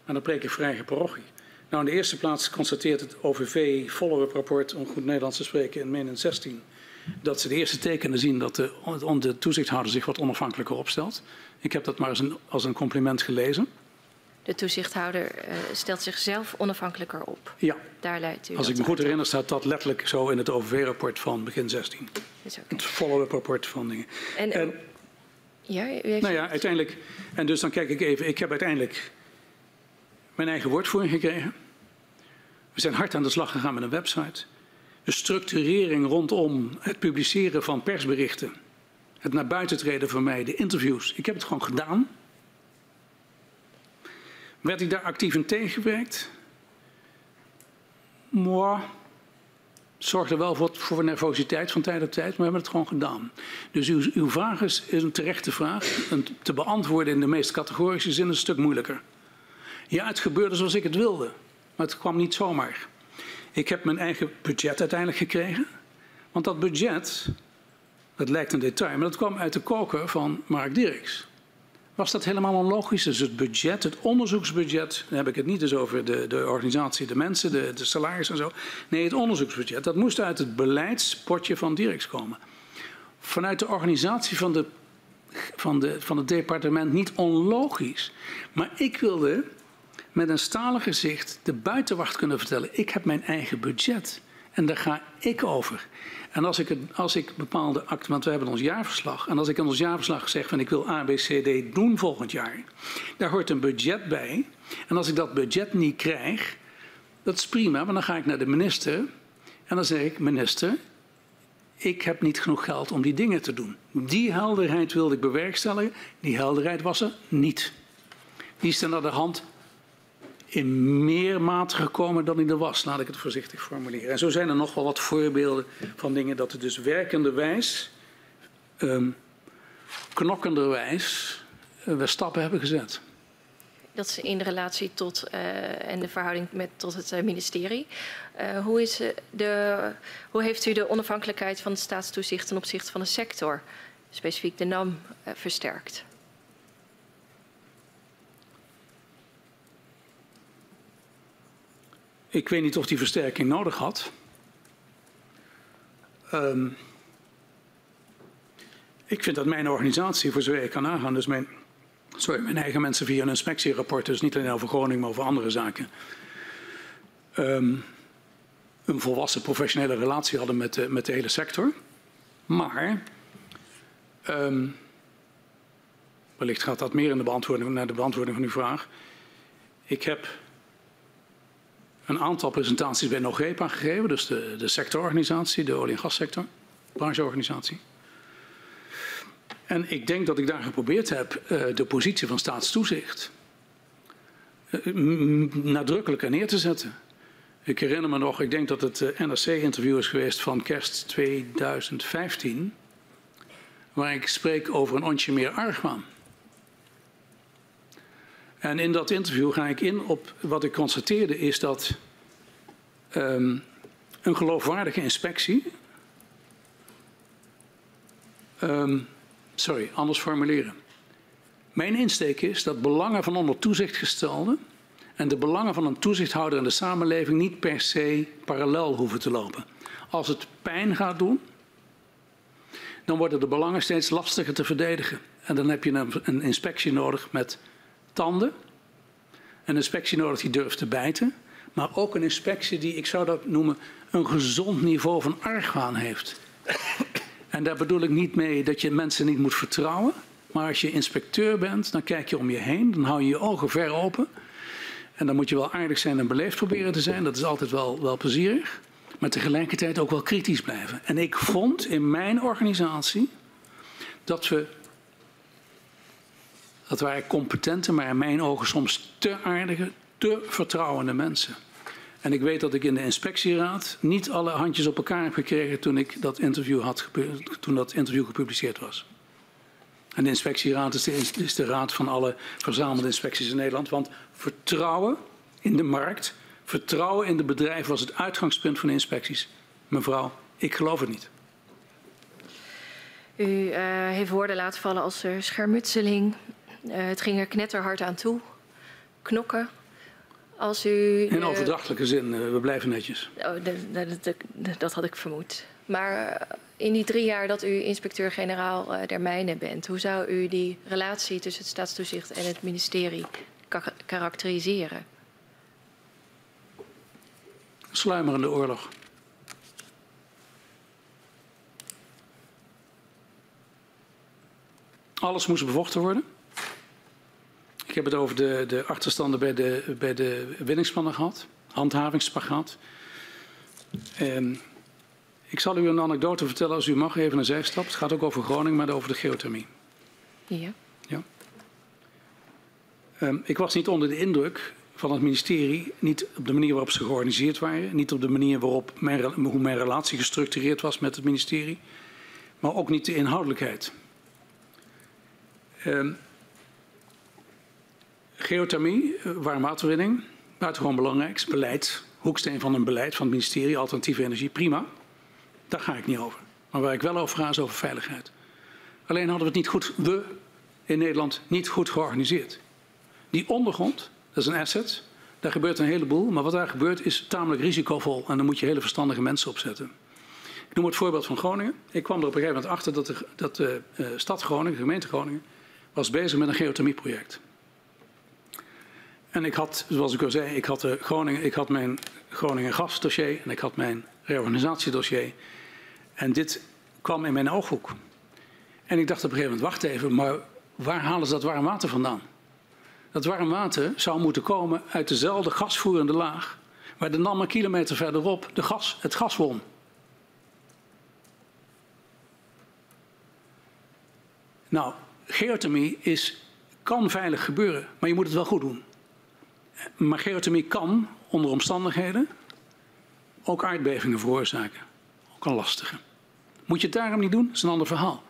S2: En dan preek ik vrij parochie. Nou, in de eerste plaats constateert het OVV follow-up rapport, om goed Nederlands te spreken, in min 16, dat ze de eerste tekenen zien dat de, de toezichthouder zich wat onafhankelijker opstelt. Ik heb dat maar als een, als een compliment gelezen.
S3: De toezichthouder uh, stelt zichzelf onafhankelijker op.
S2: Ja.
S3: Daar leidt u.
S2: Als ik me goed herinner, staat dat letterlijk zo in het OVV-rapport van begin 16.
S3: Is okay.
S2: Het follow-up rapport van dingen.
S3: En, en ja, u heeft
S2: nou ja, uiteindelijk. En dus dan kijk ik even. Ik heb uiteindelijk mijn eigen woordvoering gekregen. We zijn hard aan de slag gegaan met een website. De structurering rondom het publiceren van persberichten. Het naar buiten treden van mij, de interviews. Ik heb het gewoon gedaan. Werd ik daar actief in tegengewerkt? Moi, zorgde wel voor, voor nervositeit van tijd tot tijd, maar we hebben het gewoon gedaan. Dus uw, uw vraag is, een terechte vraag. En te beantwoorden in de meest categorische zin een stuk moeilijker. Ja, het gebeurde zoals ik het wilde. Maar het kwam niet zomaar. Ik heb mijn eigen budget uiteindelijk gekregen. Want dat budget, dat lijkt een detail, maar dat kwam uit de koker van Mark Dirks. Was dat helemaal onlogisch? Dus het budget, het onderzoeksbudget, dan heb ik het niet eens over de, de organisatie, de mensen, de, de salaris en zo. Nee, het onderzoeksbudget, dat moest uit het beleidspotje van Dirks komen. Vanuit de organisatie van, de, van, de, van het departement niet onlogisch. Maar ik wilde met een stalen gezicht de buitenwacht kunnen vertellen: ik heb mijn eigen budget en daar ga ik over. En als ik, als ik bepaalde acten, want we hebben ons jaarverslag, en als ik in ons jaarverslag zeg van ik wil A, B, C, D doen volgend jaar, daar hoort een budget bij. En als ik dat budget niet krijg, dat is prima, maar dan ga ik naar de minister en dan zeg ik: minister, ik heb niet genoeg geld om die dingen te doen. Die helderheid wilde ik bewerkstelligen, die helderheid was er niet. Die is er naar de hand in meer mate gekomen dan hij er was, laat ik het voorzichtig formuleren. En zo zijn er nog wel wat voorbeelden van dingen dat er dus werkenderwijs, um, knokkenderwijs, uh, we stappen hebben gezet.
S3: Dat is in relatie tot uh, en de verhouding met, tot het uh, ministerie. Uh, hoe, is de, hoe heeft u de onafhankelijkheid van het staatstoezicht ten opzichte van de sector, specifiek de NAM, versterkt?
S2: Ik weet niet of die versterking nodig had. Um, ik vind dat mijn organisatie, voor zover ik kan nagaan, dus mijn, sorry, mijn eigen mensen via een inspectierapport, dus niet alleen over Groningen, maar over andere zaken, um, een volwassen professionele relatie hadden met de, met de hele sector. Maar, um, wellicht gaat dat meer in de beantwoording, naar de beantwoording van uw vraag. Ik heb een aantal presentaties bij NOGEPA gegeven, dus de, de sectororganisatie, de olie- en gassector, brancheorganisatie. En ik denk dat ik daar geprobeerd heb uh, de positie van staatstoezicht uh, nadrukkelijker neer te zetten. Ik herinner me nog, ik denk dat het uh, NRC-interview is geweest van kerst 2015, waar ik spreek over een ontje meer argwaan. En in dat interview ga ik in op wat ik constateerde is dat um, een geloofwaardige inspectie. Um, sorry, anders formuleren. Mijn insteek is dat belangen van onder toezicht gestelden en de belangen van een toezichthouder in de samenleving niet per se parallel hoeven te lopen. Als het pijn gaat doen, dan worden de belangen steeds lastiger te verdedigen. En dan heb je een, een inspectie nodig met tanden. Een inspectie nodig die durft te bijten. Maar ook een inspectie die, ik zou dat noemen, een gezond niveau van argwaan heeft. (coughs) En daar bedoel ik niet mee dat je mensen niet moet vertrouwen. Maar als je inspecteur bent, dan kijk je om je heen. Dan hou je je ogen ver open. En dan moet je wel aardig zijn en beleefd proberen te zijn. Dat is altijd wel, wel plezierig. Maar tegelijkertijd ook wel kritisch blijven. En ik vond in mijn organisatie dat we dat waren competente, maar in mijn ogen soms te aardige, te vertrouwende mensen. En ik weet dat ik in de inspectieraad niet alle handjes op elkaar heb gekregen toen, ik dat interview, had, toen dat interview gepubliceerd was. En de inspectieraad is de, raad van alle verzamelde inspecties in Nederland. Want vertrouwen in de markt, vertrouwen in de bedrijven was het uitgangspunt van de inspecties. Mevrouw, ik geloof het niet.
S3: U uh, heeft woorden laten vallen als uh, schermutseling, het ging er knetterhard aan toe. Knokken. Als u.
S2: In overdrachtelijke zin, uh, we blijven netjes.
S3: Oh, dat had ik vermoed. Maar in die drie jaar dat u inspecteur-generaal der mijnen bent, hoe zou u die relatie tussen het staatstoezicht en het ministerie karakteriseren?
S2: Sluimerende oorlog. Alles moest bevochten worden. Ik heb het over de, de achterstanden bij de, bij de winningsplannen gehad, handhavingsspagaat. En ik zal u een anekdote vertellen als u mag, even een zijstap. Het gaat ook over Groningen, maar over de geothermie.
S3: Ja.
S2: ja. Um, ik was niet onder de indruk van het ministerie, niet op de manier waarop ze georganiseerd waren, niet op de manier waarop mijn, hoe mijn relatie gestructureerd was met het ministerie, maar ook niet de inhoudelijkheid. Um, Geothermie, eh, warmwaterwinning, buitengewoon belangrijk. Beleid, hoeksteen van een beleid van het ministerie, alternatieve energie, prima. Daar ga ik niet over. Maar waar ik wel over ga is over veiligheid. Alleen hadden we het niet goed, we in Nederland, niet goed georganiseerd. Die ondergrond, dat is een asset, daar gebeurt een heleboel. Maar wat daar gebeurt is tamelijk risicovol en daar moet je hele verstandige mensen op zetten. Ik noem het voorbeeld van Groningen. Ik kwam er op een gegeven moment achter dat de, dat de uh, stad Groningen, de gemeente Groningen, was bezig met een geothermieproject. En ik had, zoals ik al zei, ik had, de Groningen, ik had mijn Groningen gasdossier en ik had mijn reorganisatiedossier. En dit kwam in mijn ooghoek. En ik dacht op een gegeven moment, wacht even, maar waar halen ze dat warm water vandaan? Dat warm water zou moeten komen uit dezelfde gasvoerende laag waar de NAM een kilometer verderop de gas, het gas won. Nou, geothermie is, kan veilig gebeuren, maar je moet het wel goed doen. Maar geothermie kan onder omstandigheden ook aardbevingen veroorzaken. Ook een lastige. Moet je het daarom niet doen? Dat is een ander verhaal.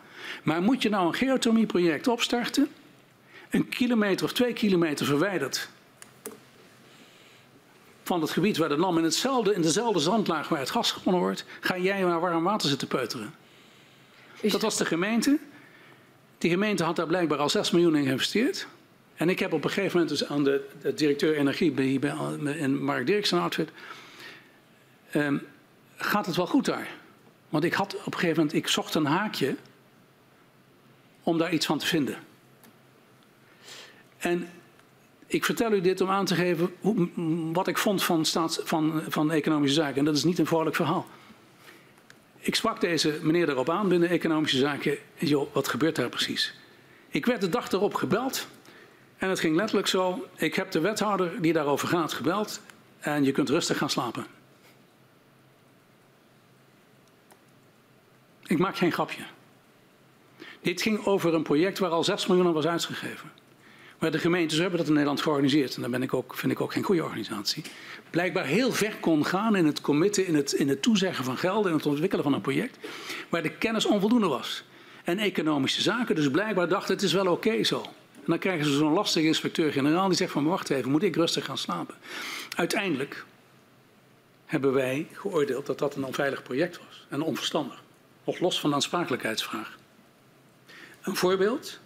S2: Maar moet je nou een geothermieproject opstarten een kilometer of twee kilometer verwijderd van het gebied waar de NAM in, hetzelfde, in dezelfde zandlaag waar het gas gewonnen wordt, ga jij naar warm water zitten peuteren. Dat was de gemeente. Die gemeente had daar blijkbaar al 6 miljoen in geïnvesteerd. En ik heb op een gegeven moment dus aan de, directeur energie bij, bij, in Mark Dirksen outfit. Um, gaat het wel goed daar? Want ik had op een gegeven moment, ik zocht een haakje om daar iets van te vinden. En ik vertel u dit om aan te geven hoe, wat ik vond van, staats, van, van economische zaken. En dat is niet een vrolijk verhaal. Ik sprak deze meneer erop aan binnen economische zaken. En joh, wat gebeurt daar precies? Ik werd de dag erop gebeld. En het ging letterlijk zo. Ik heb de wethouder die daarover gaat gebeld. En je kunt rustig gaan slapen. Ik maak geen grapje. Dit ging over een project waar al 6 miljoen was uitgegeven. Maar de gemeentes hebben dat in Nederland georganiseerd. En dat ben ik ook, vind ik ook geen goede organisatie. Blijkbaar heel ver kon gaan in het committen, in het, in het toezeggen van geld, in het ontwikkelen van een project. Waar de kennis onvoldoende was. En economische zaken dus blijkbaar dachten het is wel oké zo. En dan krijgen ze zo'n lastige inspecteur-generaal die zegt van wacht even, moet ik rustig gaan slapen. Uiteindelijk hebben wij geoordeeld dat dat een onveilig project was en onverstandig. Nog los van de aansprakelijkheidsvraag. Een voorbeeld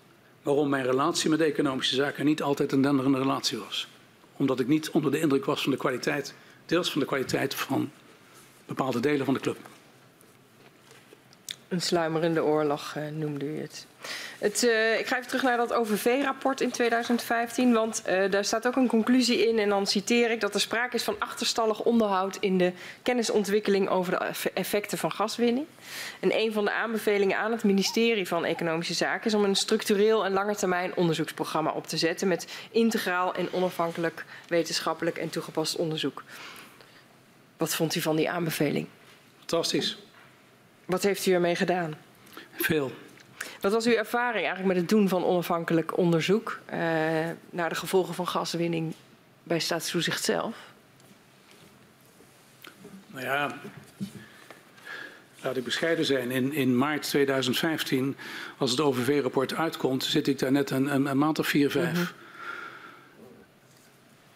S2: waarom mijn relatie met economische zaken niet altijd een denderende relatie was. Omdat ik niet onder de indruk was van de kwaliteit, deels van de kwaliteit van bepaalde delen van de club.
S4: Een sluimerende oorlog uh, noemde u het. het uh, ik ga even terug naar dat OVV-rapport in 2015, want uh, daar staat ook een conclusie in en dan citeer ik dat er sprake is van achterstallig onderhoud in de kennisontwikkeling over de effecten van gaswinning. En een van de aanbevelingen aan het ministerie van Economische Zaken is om een structureel en langetermijn onderzoeksprogramma op te zetten met integraal en onafhankelijk wetenschappelijk en toegepast onderzoek. Wat vond u van die aanbeveling?
S2: Fantastisch.
S4: Wat heeft u ermee gedaan?
S2: Veel.
S4: Wat was uw ervaring eigenlijk met het doen van onafhankelijk onderzoek uh, naar de gevolgen van gaswinning bij staatstoezicht zelf?
S2: Nou ja, laat ik bescheiden zijn. In, in maart 2015, als het OVV-rapport uitkomt, zit ik daar net een, een, een maand of vier, vijf. Mm -hmm.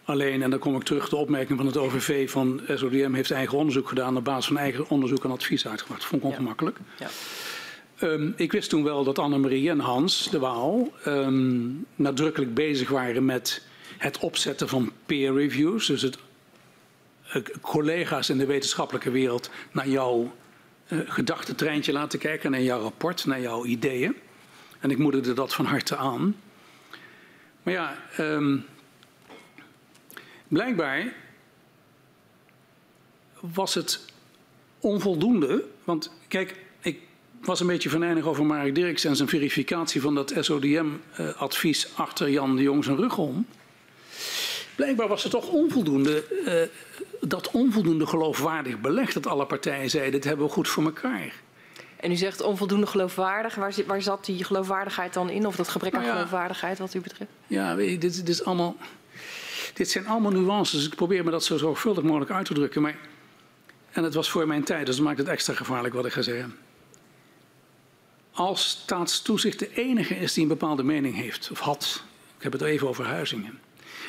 S2: Alleen, en dan kom ik terug, de opmerking van het OVV van SODM heeft eigen onderzoek gedaan op basis van eigen onderzoek en advies uitgebracht. Dat vond ik ongemakkelijk. Ja. Ja. Um, ik wist toen wel dat Annemarie en Hans de Waal um, nadrukkelijk bezig waren met het opzetten van peer reviews. Dus het uh, collega's in de wetenschappelijke wereld naar jouw uh, gedachtentreintje laten kijken, naar jouw rapport, naar jouw ideeën. En ik moedigde dat van harte aan. Maar ja, um, Blijkbaar was het onvoldoende. Want kijk, ik was een beetje venijnig over Mark Dirks en zijn verificatie van dat SODM-advies achter Jan de Jong zijn rug om. Blijkbaar was het toch onvoldoende, uh, dat onvoldoende geloofwaardig beleg dat alle partijen zeiden: dit hebben we goed voor elkaar.
S4: En u zegt onvoldoende geloofwaardig. Waar, waar zat die geloofwaardigheid dan in? Of dat gebrek aan nou ja, geloofwaardigheid wat u betreft?
S2: Ja, weet je, dit, dit is allemaal. Dit zijn allemaal nuances. Ik probeer me dat zo zorgvuldig mogelijk uit te drukken. Maar, en het was voor mijn tijd, dus dat maakt het extra gevaarlijk wat ik ga zeggen. Als staatstoezicht de enige is die een bepaalde mening heeft, of had, ik heb het even over Huizingen.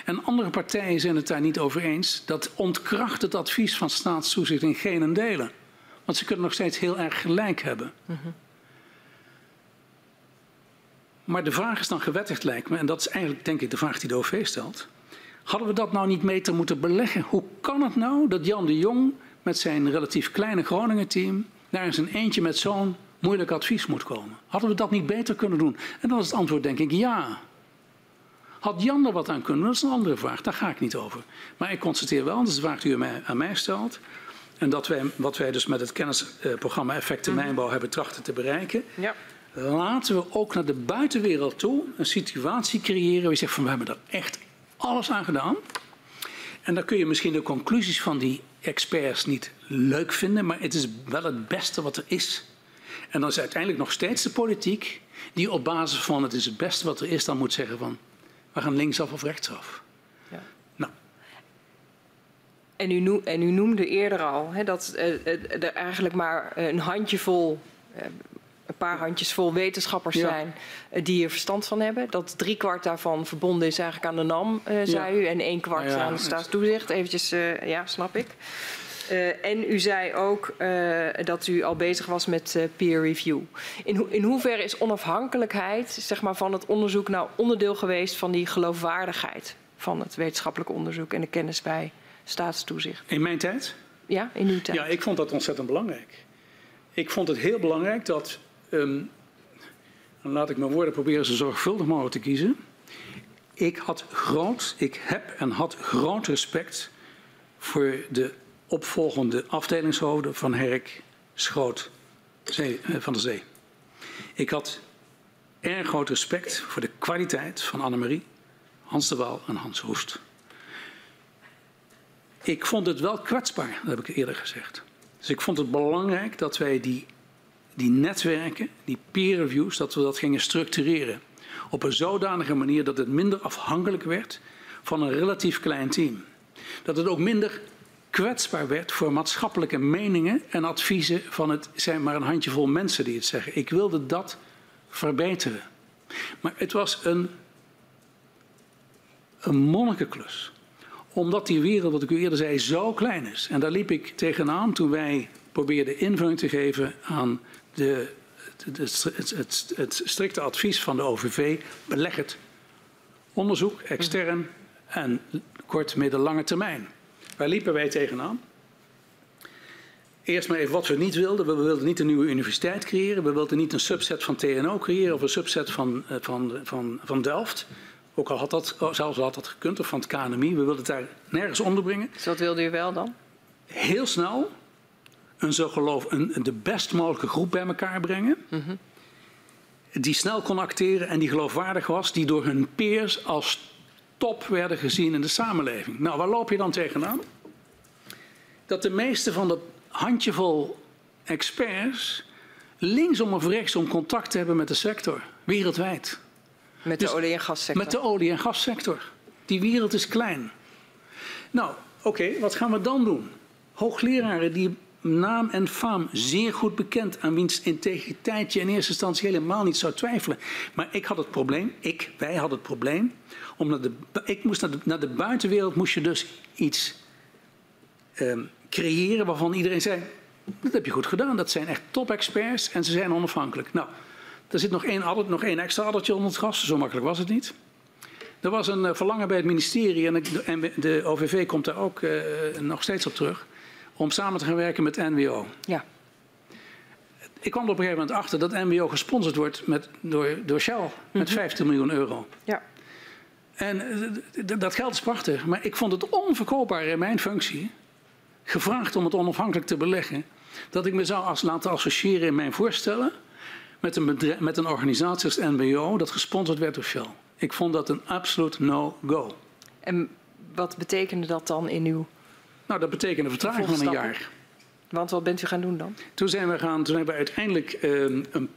S2: En andere partijen zijn het daar niet over eens. Dat ontkracht het advies van staatstoezicht in geen delen. Want ze kunnen nog steeds heel erg gelijk hebben. Mm -hmm. Maar de vraag is dan gewettigd, lijkt me, en dat is eigenlijk denk ik de vraag die de OV stelt. Hadden we dat nou niet beter moeten beleggen? Hoe kan het nou dat Jan de Jong met zijn relatief kleine Groningen-team daar in zijn eentje met zo'n moeilijk advies moet komen? Hadden we dat niet beter kunnen doen? En dan is het antwoord denk ik ja. Had Jan er wat aan kunnen doen? Dat is een andere vraag, daar ga ik niet over. Maar ik constateer wel, dat is de vraag die u mij, aan mij stelt... en dat wij, wat wij dus met het kennisprogramma Effecten Mijnbouw hebben trachten te bereiken... Ja. laten we ook naar de buitenwereld toe een situatie creëren... waar je zegt van we hebben er echt alles aan gedaan. En dan kun je misschien de conclusies van die experts niet leuk vinden, maar het is wel het beste wat er is. En dan is uiteindelijk nog steeds de politiek die op basis van het is het beste wat er is, dan moet zeggen van we gaan linksaf of rechtsaf. Ja. Nou.
S4: En u, noem, en u noemde eerder al hè, dat uh, er eigenlijk maar een handjevol uh, paar handjes vol wetenschappers
S2: Ja.
S4: zijn eh, die er verstand van hebben. Dat drie kwart daarvan verbonden is eigenlijk aan de NAM, eh, zei u. En één kwart
S2: Ja,
S4: aan de staatstoezicht. Eventjes, eh, ja, snap ik. En u zei ook dat u al bezig was met peer review. In, ho- in hoeverre is onafhankelijkheid zeg maar, van het onderzoek nou onderdeel geweest van die geloofwaardigheid van het wetenschappelijk onderzoek en de kennis bij staatstoezicht?
S2: In mijn tijd?
S4: Ja, in uw tijd.
S2: Ja, ik vond dat ontzettend belangrijk. Ik vond het heel belangrijk dat. Ehm, dan laat ik mijn woorden proberen zo zorgvuldig mogelijk te kiezen. Ik had groot, ik heb en had groot respect voor de opvolgende afdelingshoofden van Herk Schoot Zee, eh, van de Zee. Ik had erg groot respect voor de kwaliteit van Annemarie, Hans de Waal en Hans Roest. Ik vond het wel kwetsbaar, dat heb ik eerder gezegd. Dus ik vond het belangrijk dat wij die, die netwerken, die peer reviews, dat we dat gingen structureren. Op een zodanige manier dat het minder afhankelijk werd van een relatief klein team. Dat het ook minder kwetsbaar werd voor maatschappelijke meningen en adviezen van het zijn maar een handjevol mensen die het zeggen. Ik wilde dat verbeteren. Maar het was een, een monnikenklus omdat die wereld, wat ik u eerder zei, zo klein is. En daar liep ik tegenaan toen wij probeerden invulling te geven aan de, het, het, het strikte advies van de OVV. Beleg het onderzoek, extern en kort, midden, lange termijn. Waar liepen wij tegenaan? Eerst maar even wat we niet wilden. We wilden niet een nieuwe universiteit creëren. We wilden niet een subset van TNO creëren of een subset van, eh, van, van, van Delft. Ook al had dat, zelfs al had dat gekund, of van het KNMI. We wilden het daar nergens onderbrengen.
S4: Dus wat wilde u wel dan?
S2: Heel snel een, zo geloof, een, de best mogelijke groep bij elkaar brengen. Die snel kon acteren en die geloofwaardig was. Die door hun peers als top werden gezien in de samenleving. Nou, waar loop je dan tegenaan? Dat de meeste van dat handjevol experts linksom of rechtsom contact hebben met de sector, wereldwijd.
S4: Met
S2: Dus
S4: de olie- en gassector.
S2: Met de olie- en gassector. Die wereld is klein. Nou, oké, wat gaan we dan doen? Hoogleraren die naam en faam zeer goed bekend, aan wiens integriteit je in eerste instantie helemaal niet zou twijfelen. Maar ik had het probleem, ik, wij hadden het probleem, om naar de, ik moest naar de, buitenwereld moest je dus iets ehm, creëren waarvan iedereen zei, dat heb je goed gedaan, dat zijn echt top-experts en ze zijn onafhankelijk. Nou, er zit nog één, nog één extra addertje onder het gras, zo makkelijk was het niet. Er was een eh, verlangen bij het ministerie, en de OVV komt daar ook eh, nog steeds op terug, om samen te gaan werken met NWO.
S4: Ja.
S2: Ik kwam er op een gegeven moment achter dat NWO gesponsord wordt met, door, door Shell met 15 miljoen euro.
S4: ja.
S2: En eh, dat geld is prachtig, maar ik vond het onverkoopbaar in mijn functie, gevraagd om het onafhankelijk te beleggen, dat ik me zou als, laten associëren in mijn voorstellen met een, bedrijf, met een organisatie als NWO dat gesponsord werd door Shell. Ik vond dat een absoluut no-go.
S4: En wat betekende dat dan in uw...
S2: Nou, dat betekende een vertraging van een jaar.
S4: Want wat bent u gaan doen dan?
S2: Toen zijn we, gaan, toen hebben we uiteindelijk ehm, een,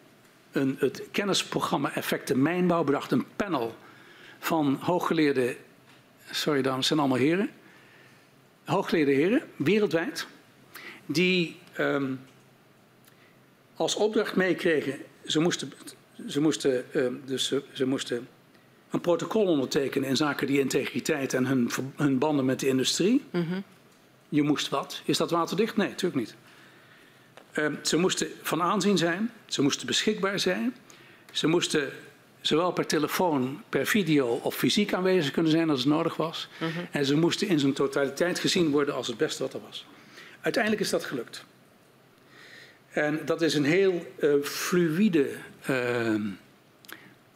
S2: een, het kennisprogramma Effecten Mijnbouw bedacht. Een panel van hooggeleerde, sorry dames, zijn allemaal heren. Hooggeleerde heren, wereldwijd. Die ehm, als opdracht meekregen, ze moesten, ze, moesten, ehm, dus ze, ze moesten een protocol ondertekenen in zaken die integriteit en hun, hun banden met de industrie. Je moest wat. Is dat waterdicht? Nee, natuurlijk niet. Ehm, ze moesten van aanzien zijn, ze moesten beschikbaar zijn, ze moesten zowel per telefoon, per video of fysiek aanwezig kunnen zijn als het nodig was. En ze moesten in zijn totaliteit gezien worden als het beste wat er was. Uiteindelijk is dat gelukt. En dat is een heel eh, fluïde ehm,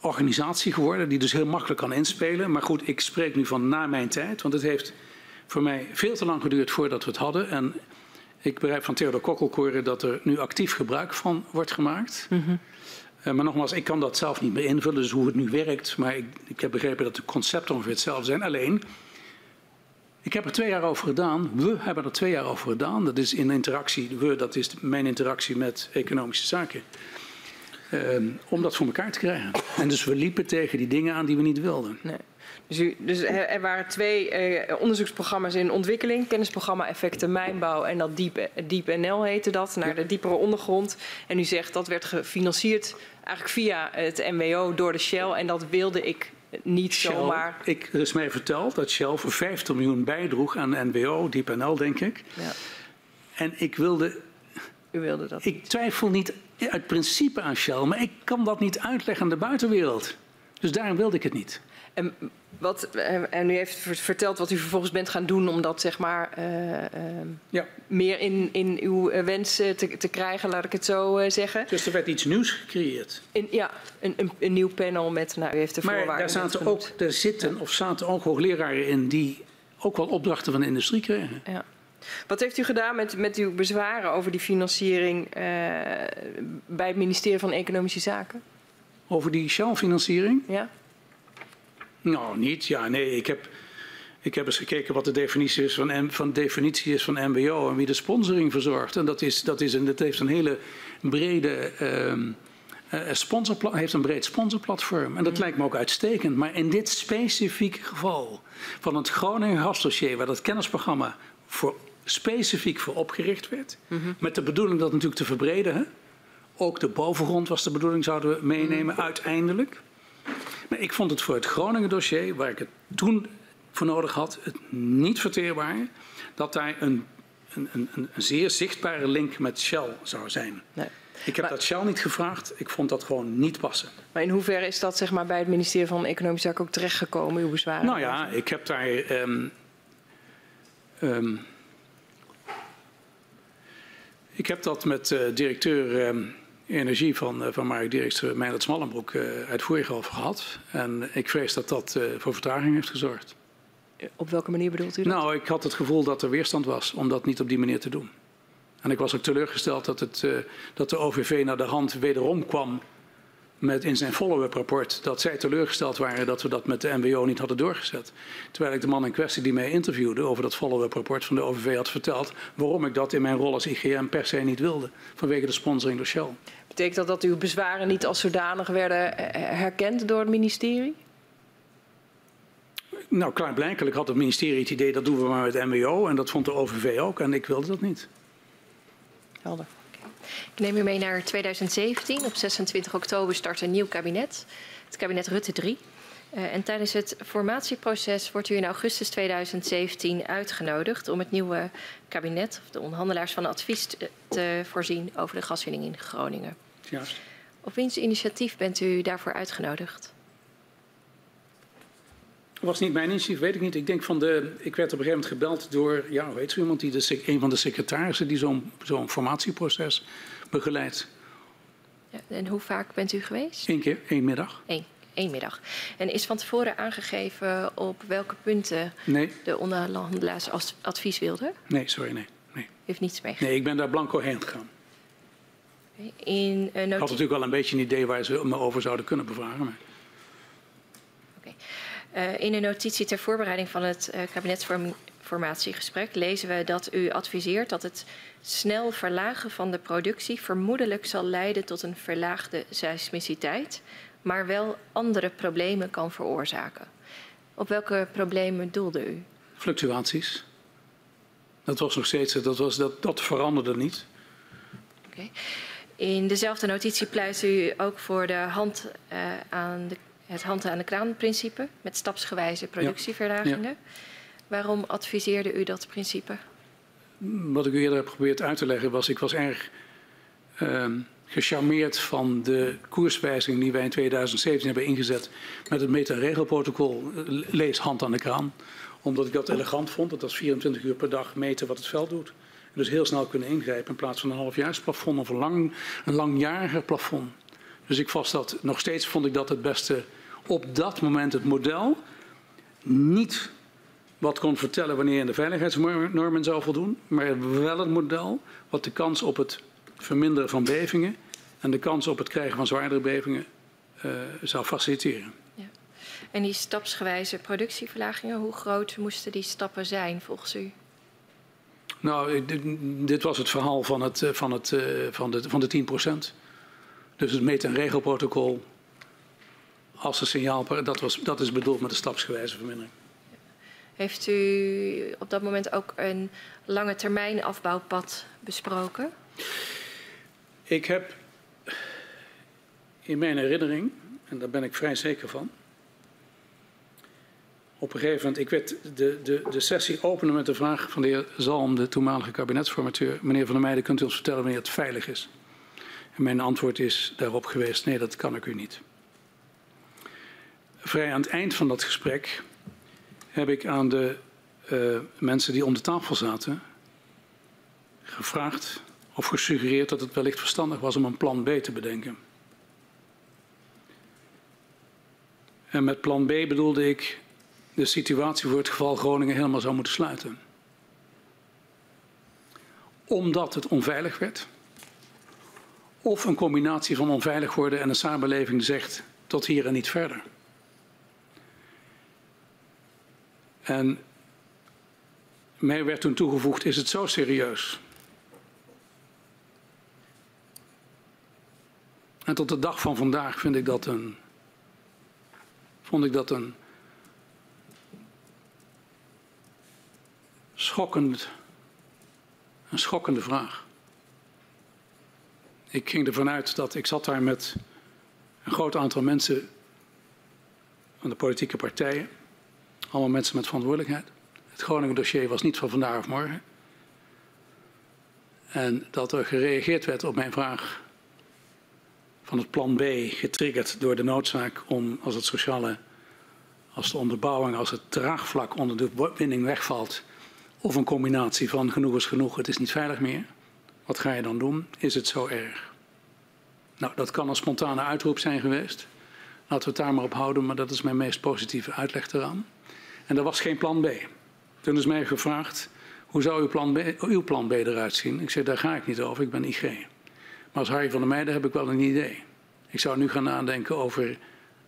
S2: organisatie geworden, die dus heel makkelijk kan inspelen. Maar goed, ik spreek nu van na mijn tijd, want het heeft voor mij veel te lang geduurd voordat we het hadden. En ik begrijp van Theodor Kokkelkoren dat er nu actief gebruik van wordt gemaakt. Eh, maar nogmaals, ik kan dat zelf niet meer invullen, dus hoe het nu werkt. Maar ik, ik heb begrepen dat de concepten ongeveer hetzelfde zijn. Alleen, ik heb er twee jaar over gedaan. We hebben er twee jaar over gedaan. Dat is in interactie, we, dat is mijn interactie met economische zaken. Ehm, om dat voor elkaar te krijgen. En dus we liepen tegen die dingen aan die we niet wilden.
S4: Nee. Dus, dus er waren twee uh, onderzoeksprogramma's in ontwikkeling. Kennisprogramma Effecten Mijnbouw en dat Diep, Diep NL heette dat, naar de diepere ondergrond. En u zegt dat werd gefinancierd eigenlijk via het MWO door de Shell. En dat wilde ik niet
S2: Shell,
S4: zomaar.
S2: Ik, er is mij verteld dat Shell voor 50 miljoen bijdroeg aan NWO, Diep NL denk ik. Ja. En ik wilde.
S4: U wilde dat?
S2: Ik twijfel niet uit principe aan Shell, maar ik kan dat niet uitleggen aan de buitenwereld. Dus daarom wilde ik het niet.
S4: En, wat, eh, en u heeft verteld wat u vervolgens bent gaan doen om dat zeg maar, uh, uh, ja. meer in, in uw wens te, te, krijgen, laat ik het zo zeggen.
S2: Dus er werd iets nieuws gecreëerd?
S4: In, ja, een, een, een, nieuw panel met, nou, u heeft de
S2: maar daar zaten ook, er zitten ja. of zaten ook hoogleraren in die ook wel opdrachten van de industrie kregen.
S4: Ja. Wat heeft u gedaan met, met uw bezwaren over die financiering bij het ministerie van Economische Zaken?
S2: Over die Shell-financiering?
S4: Ja.
S2: Nou, niet. Ja, nee. Ik heb, ik heb eens gekeken wat de definitie is van, van, definitie is van MBO en wie de sponsoring verzorgt. En dat, is, dat, is een, dat heeft een hele brede. Uh, uh, heeft een breed sponsorplatform. En dat mm. lijkt me ook uitstekend. Maar in dit specifieke geval van het Groningen gasdossier, waar dat kennisprogramma voor, specifiek voor opgericht werd, -hmm. met de bedoeling dat natuurlijk te verbreden. Hè? Ook de bovengrond was de bedoeling, zouden we meenemen mm. uiteindelijk. Maar ik vond het voor het Groningen dossier, waar ik het toen voor nodig had, het niet verteerbaar dat daar een, een, een, een zeer zichtbare link met Shell zou zijn. Nee. Ik heb dat Shell niet gevraagd. Ik vond dat gewoon niet passen.
S4: Maar in hoeverre is dat zeg maar, bij het ministerie van Economische Zaken ook terechtgekomen, uw bezwaren?
S2: Nou ja, ik heb daar. Um, um, ik heb dat met uh, directeur um, energie van, eh, van marktdirecteur Meijnerd Smallenbroek uh, uitvoerig over gehad. En ik vrees dat dat voor vertraging heeft gezorgd.
S4: Op welke manier bedoelt u dat?
S2: Nou, ik had het gevoel dat er weerstand was om dat niet op die manier te doen. En ik was ook teleurgesteld dat, het, dat de OVV naar de hand wederom kwam met in zijn follow-up rapport dat zij teleurgesteld waren dat we dat met de MWO niet hadden doorgezet. Terwijl ik de man in kwestie die mij interviewde over dat follow-up rapport van de OVV had verteld waarom ik dat in mijn rol als IGM per se niet wilde vanwege de sponsoring door Shell.
S4: Betekent dat dat uw bezwaren niet als zodanig werden eh, herkend door het ministerie?
S2: Nou, klaarblijkelijk had het ministerie het idee dat doen we maar met MWO en dat vond de OVV ook en ik wilde dat niet.
S4: Helder.
S3: Ik neem u mee naar 2017. Op 26 oktober start een nieuw kabinet, het kabinet Rutte 3. Uh, en tijdens het formatieproces wordt u in augustus 2017 uitgenodigd om het nieuwe kabinet, of de onderhandelaars van advies te, te voorzien over de gaswinning in Groningen.
S2: Ja.
S3: Op wiens initiatief bent u daarvoor uitgenodigd?
S2: Dat was niet mijn initiatief, weet ik niet. Ik denk van de. Ik werd op een gegeven moment gebeld door. Ja, weet u iemand die de, een van de secretarissen die zo'n zo'n formatieproces begeleidt.
S3: Ja, en hoe vaak bent u geweest?
S2: Eén keer, één middag.
S3: Eén één middag. En is van tevoren aangegeven op welke punten
S2: nee.
S3: de onderhandelaars advies wilden?
S2: Nee, sorry, nee. nee.
S3: Heeft niets mee.
S2: Nee, ik ben daar blanco heen gegaan.
S3: In, uh,
S2: ik had natuurlijk wel een beetje een idee waar ze me over zouden kunnen bevragen. Maar...
S3: Okay. Uh, in een notitie ter voorbereiding van het uh, kabinetsformatiegesprek lezen we dat u adviseert dat het snel verlagen van de productie vermoedelijk zal leiden tot een verlaagde seismiciteit, maar wel andere problemen kan veroorzaken. Op welke problemen doelde u?
S2: Fluctuaties. Dat was nog steeds, dat, was, dat, dat veranderde niet.
S3: Okay. In dezelfde notitie pleit u ook voor de hand, uh, aan de, het hand aan de kraan principe met stapsgewijze productieverlagingen. Ja. Waarom adviseerde u dat principe?
S2: Wat ik u eerder heb geprobeerd uit te leggen was, ik was erg uh, gecharmeerd van de koerswijziging die wij in 2017 hebben ingezet met het meta-regelprotocol. Lees hand aan de kraan. Omdat ik dat elegant vond, dat dat 24 uur per dag meten wat het veld doet. En dus heel snel kunnen ingrijpen in plaats van een halfjaarsplafond of een, lang, een langjariger plafond. Dus ik vast dat, nog steeds vond ik dat het beste op dat moment het model. Niet wat kon vertellen wanneer je de veiligheidsnormen zou voldoen, maar wel het model wat de kans op het verminderen van bevingen en de kans op het krijgen van zwaardere bevingen uh, zou faciliteren. Ja.
S3: En die stapsgewijze productieverlagingen, hoe groot moesten die stappen zijn volgens u?
S2: Nou, dit was het verhaal van, het, eh, van, het, eh, van, de, van de 10% Dus het meet- en regelprotocol als een signaal, dat, was, dat is bedoeld met de stapsgewijze vermindering.
S3: Heeft u op dat moment ook een lange termijn afbouwpad besproken?
S2: Ik heb in mijn herinnering, en daar ben ik vrij zeker van, op een gegeven moment, ik werd de, de, de sessie openen met de vraag van de heer Zalm, de toenmalige kabinetsformateur. Meneer Van der Meijden, kunt u ons vertellen wanneer het veilig is? En mijn antwoord is daarop geweest, nee, dat kan ik u niet. Vrij aan het eind van dat gesprek heb ik aan de uh, mensen die om de tafel zaten gevraagd of gesuggereerd dat het wellicht verstandig was om een plan B te bedenken. En met plan B bedoelde ik de situatie voor het geval Groningen helemaal zou moeten sluiten. Omdat het onveilig werd. Of een combinatie van onveilig worden en een samenleving zegt tot hier en niet verder. En mij werd toen toegevoegd, is het zo serieus? En tot de dag van vandaag vind ik dat een, vond ik dat een schokkend, een schokkende vraag. Ik ging ervan uit dat ik zat daar met een groot aantal mensen van de politieke partijen. Allemaal mensen met verantwoordelijkheid. Het Groningen dossier was niet van vandaag of morgen. En dat er gereageerd werd op mijn vraag van het plan B, getriggerd door de noodzaak om als het sociale, als de onderbouwing, als het draagvlak onder de winning wegvalt, of een combinatie van genoeg is genoeg, het is niet veilig meer. Wat ga je dan doen? Is het zo erg? Nou, dat kan een spontane uitroep zijn geweest. Laten we het daar maar op houden, maar dat is mijn meest positieve uitleg eraan. En er was geen plan B. Toen is mij gevraagd, hoe zou uw plan B, uw plan B eruit zien? Ik zei, daar ga ik niet over, ik ben IG. Maar als Harry van der Meijden heb ik wel een idee. Ik zou nu gaan nadenken over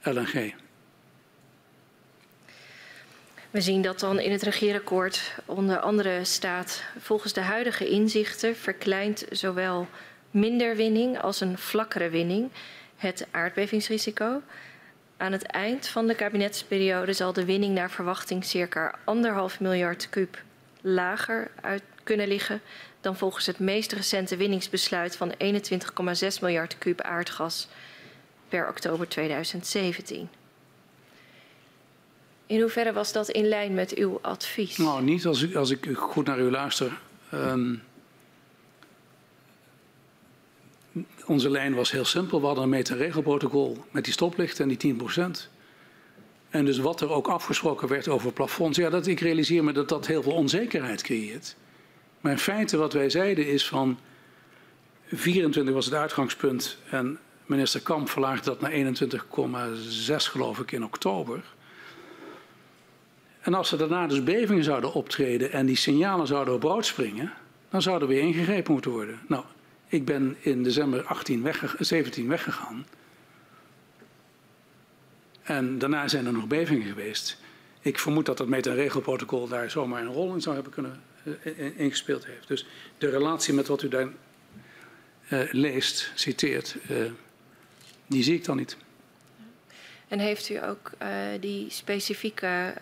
S2: LNG.
S3: We zien dat dan in het regeerakkoord onder andere staat... volgens de huidige inzichten verkleint zowel minder winning als een vlakkere winning het aardbevingsrisico. Aan het eind van de kabinetsperiode zal de winning naar verwachting circa anderhalf miljard kub lager uit kunnen liggen dan volgens het meest recente winningsbesluit van 21,6 miljard kub aardgas per oktober 2017. In hoeverre was dat in lijn met uw advies?
S2: Nou, niet als ik, goed naar u luister. Um, onze lijn was heel simpel. We hadden een meter regelprotocol met die stoplichten en die 10%. En dus wat er ook afgesproken werd over plafonds. Ja, dat, ik realiseer me dat dat heel veel onzekerheid creëert. Maar in feite wat wij zeiden is van 24 was het uitgangspunt en minister Kamp verlaagde dat naar 21,6 geloof ik in oktober. En als er daarna dus bevingen zouden optreden en die signalen zouden op springen, dan zou er weer ingegrepen moeten worden. Nou, ik ben in december 18 17 weggegaan. En daarna zijn er nog bevingen geweest. Ik vermoed dat dat met een regelprotocol daar zomaar een rol in zou hebben kunnen ingespeeld heeft. Dus de relatie met wat u daar uh, leest, citeert, uh, die zie ik dan niet.
S3: En heeft u ook die specifieke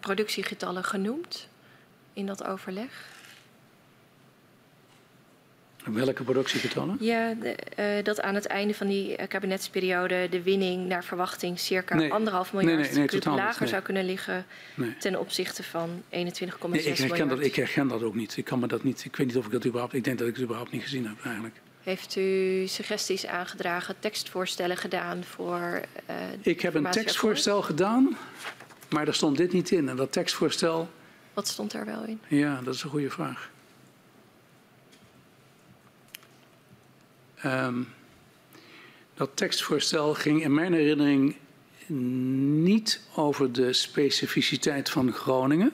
S3: productiegetallen genoemd in dat overleg?
S2: Welke productiegetallen?
S3: Ja, de, uh, dat aan het einde van die uh, kabinetsperiode de winning naar verwachting circa nee. anderhalf miljard nee, nee, lager zou kunnen liggen ten opzichte van 21,6 nee, ik
S2: miljard. Dat, ik herken dat ook niet. Ik kan me dat niet. Ik weet niet of ik dat überhaupt. Ik denk dat ik het überhaupt niet gezien heb eigenlijk.
S3: Heeft u suggesties aangedragen, tekstvoorstellen gedaan voor. Uh,
S2: ik heb een tekstvoorstel gedaan, maar daar stond dit niet in. En dat tekstvoorstel.
S3: Wat stond er wel in?
S2: Ja, dat is een goede vraag. Um, dat tekstvoorstel ging in mijn herinnering niet over de specificiteit van Groningen,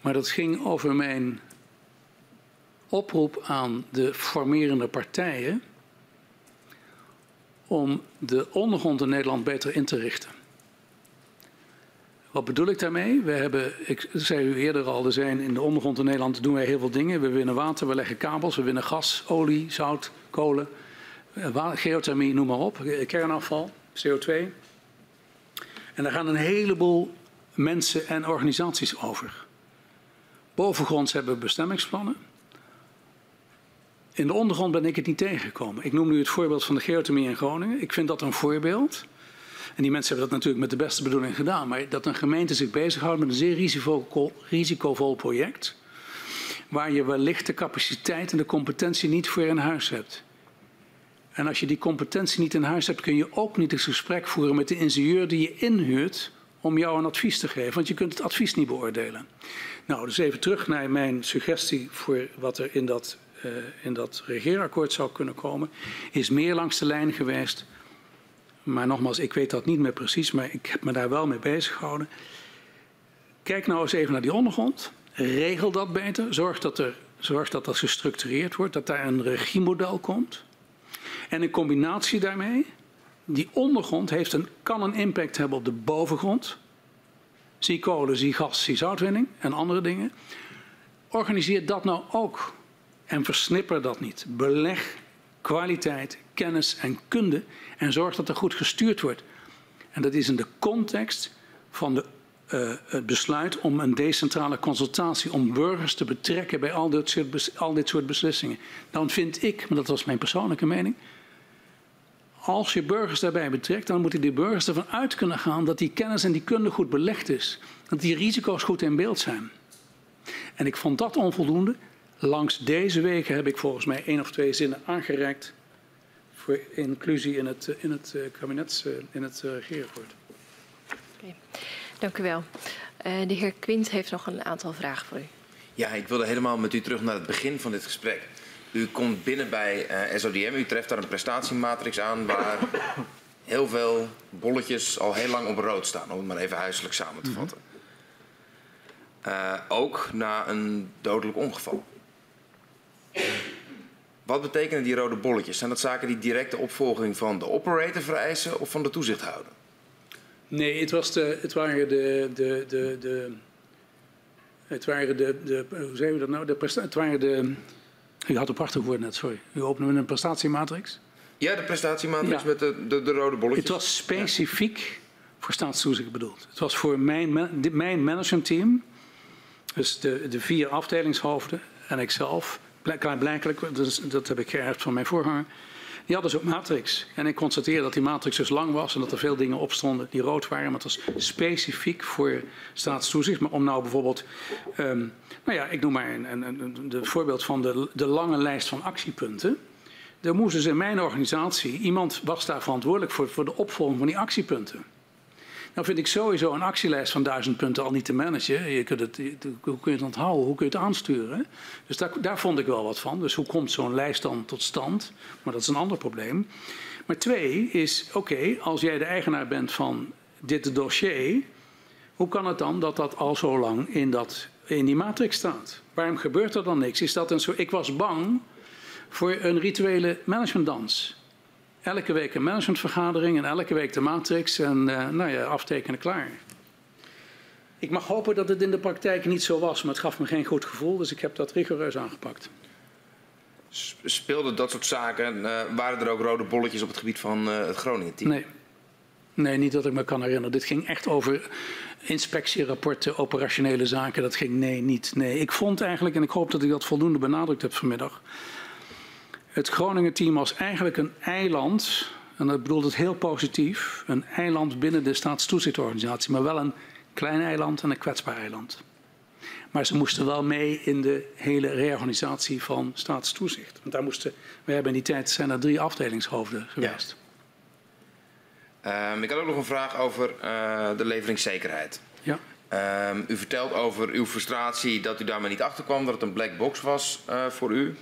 S2: maar dat ging over mijn oproep aan de formerende partijen om de ondergrond in Nederland beter in te richten. Wat bedoel ik daarmee? We hebben, ik zei u eerder al, er zijn in de ondergrond in Nederland doen wij heel veel dingen. We winnen water, we leggen kabels, we winnen gas, olie, zout, kolen, eh, geothermie, noem maar op, kernafval, CO2. En daar gaan een heleboel mensen en organisaties over. Bovengronds hebben we bestemmingsplannen. In de ondergrond ben ik het niet tegengekomen. Ik noem nu het voorbeeld van de geothermie in Groningen. Ik vind dat een voorbeeld. En die mensen hebben dat natuurlijk met de beste bedoeling gedaan. Maar dat een gemeente zich bezighoudt met een zeer risicovol, project. Waar je wellicht de capaciteit en de competentie niet voor in huis hebt. En als je die competentie niet in huis hebt, kun je ook niet het gesprek voeren met de ingenieur die je inhuurt om jou een advies te geven. Want je kunt het advies niet beoordelen. Nou, dus even terug naar mijn suggestie voor wat er in dat, uh, in dat regeerakkoord zou kunnen komen. Is meer langs de lijn geweest. Maar nogmaals, ik weet dat niet meer precies, maar ik heb me daar wel mee bezig gehouden. Kijk nou eens even naar die ondergrond. Regel dat beter. Zorg dat, er, zorg dat dat gestructureerd wordt, dat daar een regiemodel komt. En in combinatie daarmee, die ondergrond heeft een, kan een impact hebben op de bovengrond. Zie kolen, zie gas, zie zoutwinning en andere dingen. Organiseer dat nou ook en versnipper dat niet. Beleg kwaliteit, kennis en kunde en zorg dat er goed gestuurd wordt. En dat is in de context van de, uh, het besluit om een decentrale consultatie, om burgers te betrekken bij al dit, soort, al dit soort beslissingen. Dan vind ik, maar dat was mijn persoonlijke mening, als je burgers daarbij betrekt, dan moeten die burgers ervan uit kunnen gaan dat die kennis en die kunde goed belegd is. Dat die risico's goed in beeld zijn. En ik vond dat onvoldoende. Langs deze wegen heb ik volgens mij één of twee zinnen aangereikt voor inclusie in het, in het eh, kabinets, eh, in het uh, regeerakkoord.
S3: Okay. Dank u wel. Uh, de heer Quint heeft nog een aantal vragen voor u.
S5: Ja, ik wilde helemaal met u terug naar het begin van dit gesprek. U komt binnen bij uh, SODM, u treft daar een prestatiematrix aan waar heel veel bolletjes al heel lang op rood staan, om het maar even huiselijk samen te vatten. Uh, ook na een dodelijk ongeval. Wat betekenen die rode bolletjes? Zijn dat zaken die directe opvolging van de operator vereisen of van de toezichthouder?
S2: Nee, het, was de, het waren de, de, de, de het waren de, de, hoe zeggen we dat nou? De, het waren de, u had een prachtig woord net, sorry. U opende een prestatiematrix?
S5: Ja, de prestatiematrix ja. met de, de, de, rode bolletjes.
S2: Het was specifiek ja. voor staatstoezicht bedoeld. Het was voor mijn, mijn managementteam, dus de, de vier afdelingshoofden en ikzelf, klaarblijkelijk, dus dat heb ik geërfd van mijn voorganger, die hadden zo'n matrix. En ik constateerde dat die matrix dus lang was en dat er veel dingen op stonden die rood waren. Maar het was specifiek voor staatstoezicht. Maar om nou bijvoorbeeld, um, nou ja, ik noem maar een, een, een, een voorbeeld van de, de lange lijst van actiepunten. Er moest dus in mijn organisatie, iemand was daar verantwoordelijk voor, voor de opvolging van die actiepunten. Nou vind ik sowieso een actielijst van duizend punten al niet te managen. Je kunt het, hoe kun je het onthouden? Hoe kun je het aansturen? Dus daar, daar vond ik wel wat van. Dus hoe komt zo'n lijst dan tot stand? Maar dat is een ander probleem. Maar twee is, oké, als jij de eigenaar bent van dit dossier... hoe kan het dan dat dat al zo lang in, dat, in die matrix staat? Waarom gebeurt er dan niks? Is dat een soort... Ik was bang voor een rituele managementdans elke week een managementvergadering en elke week de matrix en uh, nou ja, aftekenen klaar. Ik mag hopen dat het in de praktijk niet zo was, maar het gaf me geen goed gevoel, dus ik heb dat rigoureus aangepakt.
S5: Speelden dat soort zaken, uh, waren er ook rode bolletjes op het gebied van uh, het Groningen-team?
S2: Nee. Nee, niet dat ik me kan herinneren. Dit ging echt over inspectierapporten, operationele zaken. Dat ging nee, niet. Nee, ik vond eigenlijk, en ik hoop dat ik dat voldoende benadrukt heb vanmiddag het Groningen-team was eigenlijk een eiland, en dat bedoelt het heel positief, een eiland binnen de staatstoezichtorganisatie, maar wel een klein eiland en een kwetsbaar eiland. Maar ze moesten wel mee in de hele reorganisatie van staatstoezicht. Want daar moesten, we hebben in die tijd zijn er drie afdelingshoofden geweest.
S5: Ja. Um, ik had ook nog een vraag over uh, de leveringszekerheid.
S2: Ja.
S5: Um, u vertelt over uw frustratie dat u daarmee niet achterkwam, dat het een black box was uh, voor u.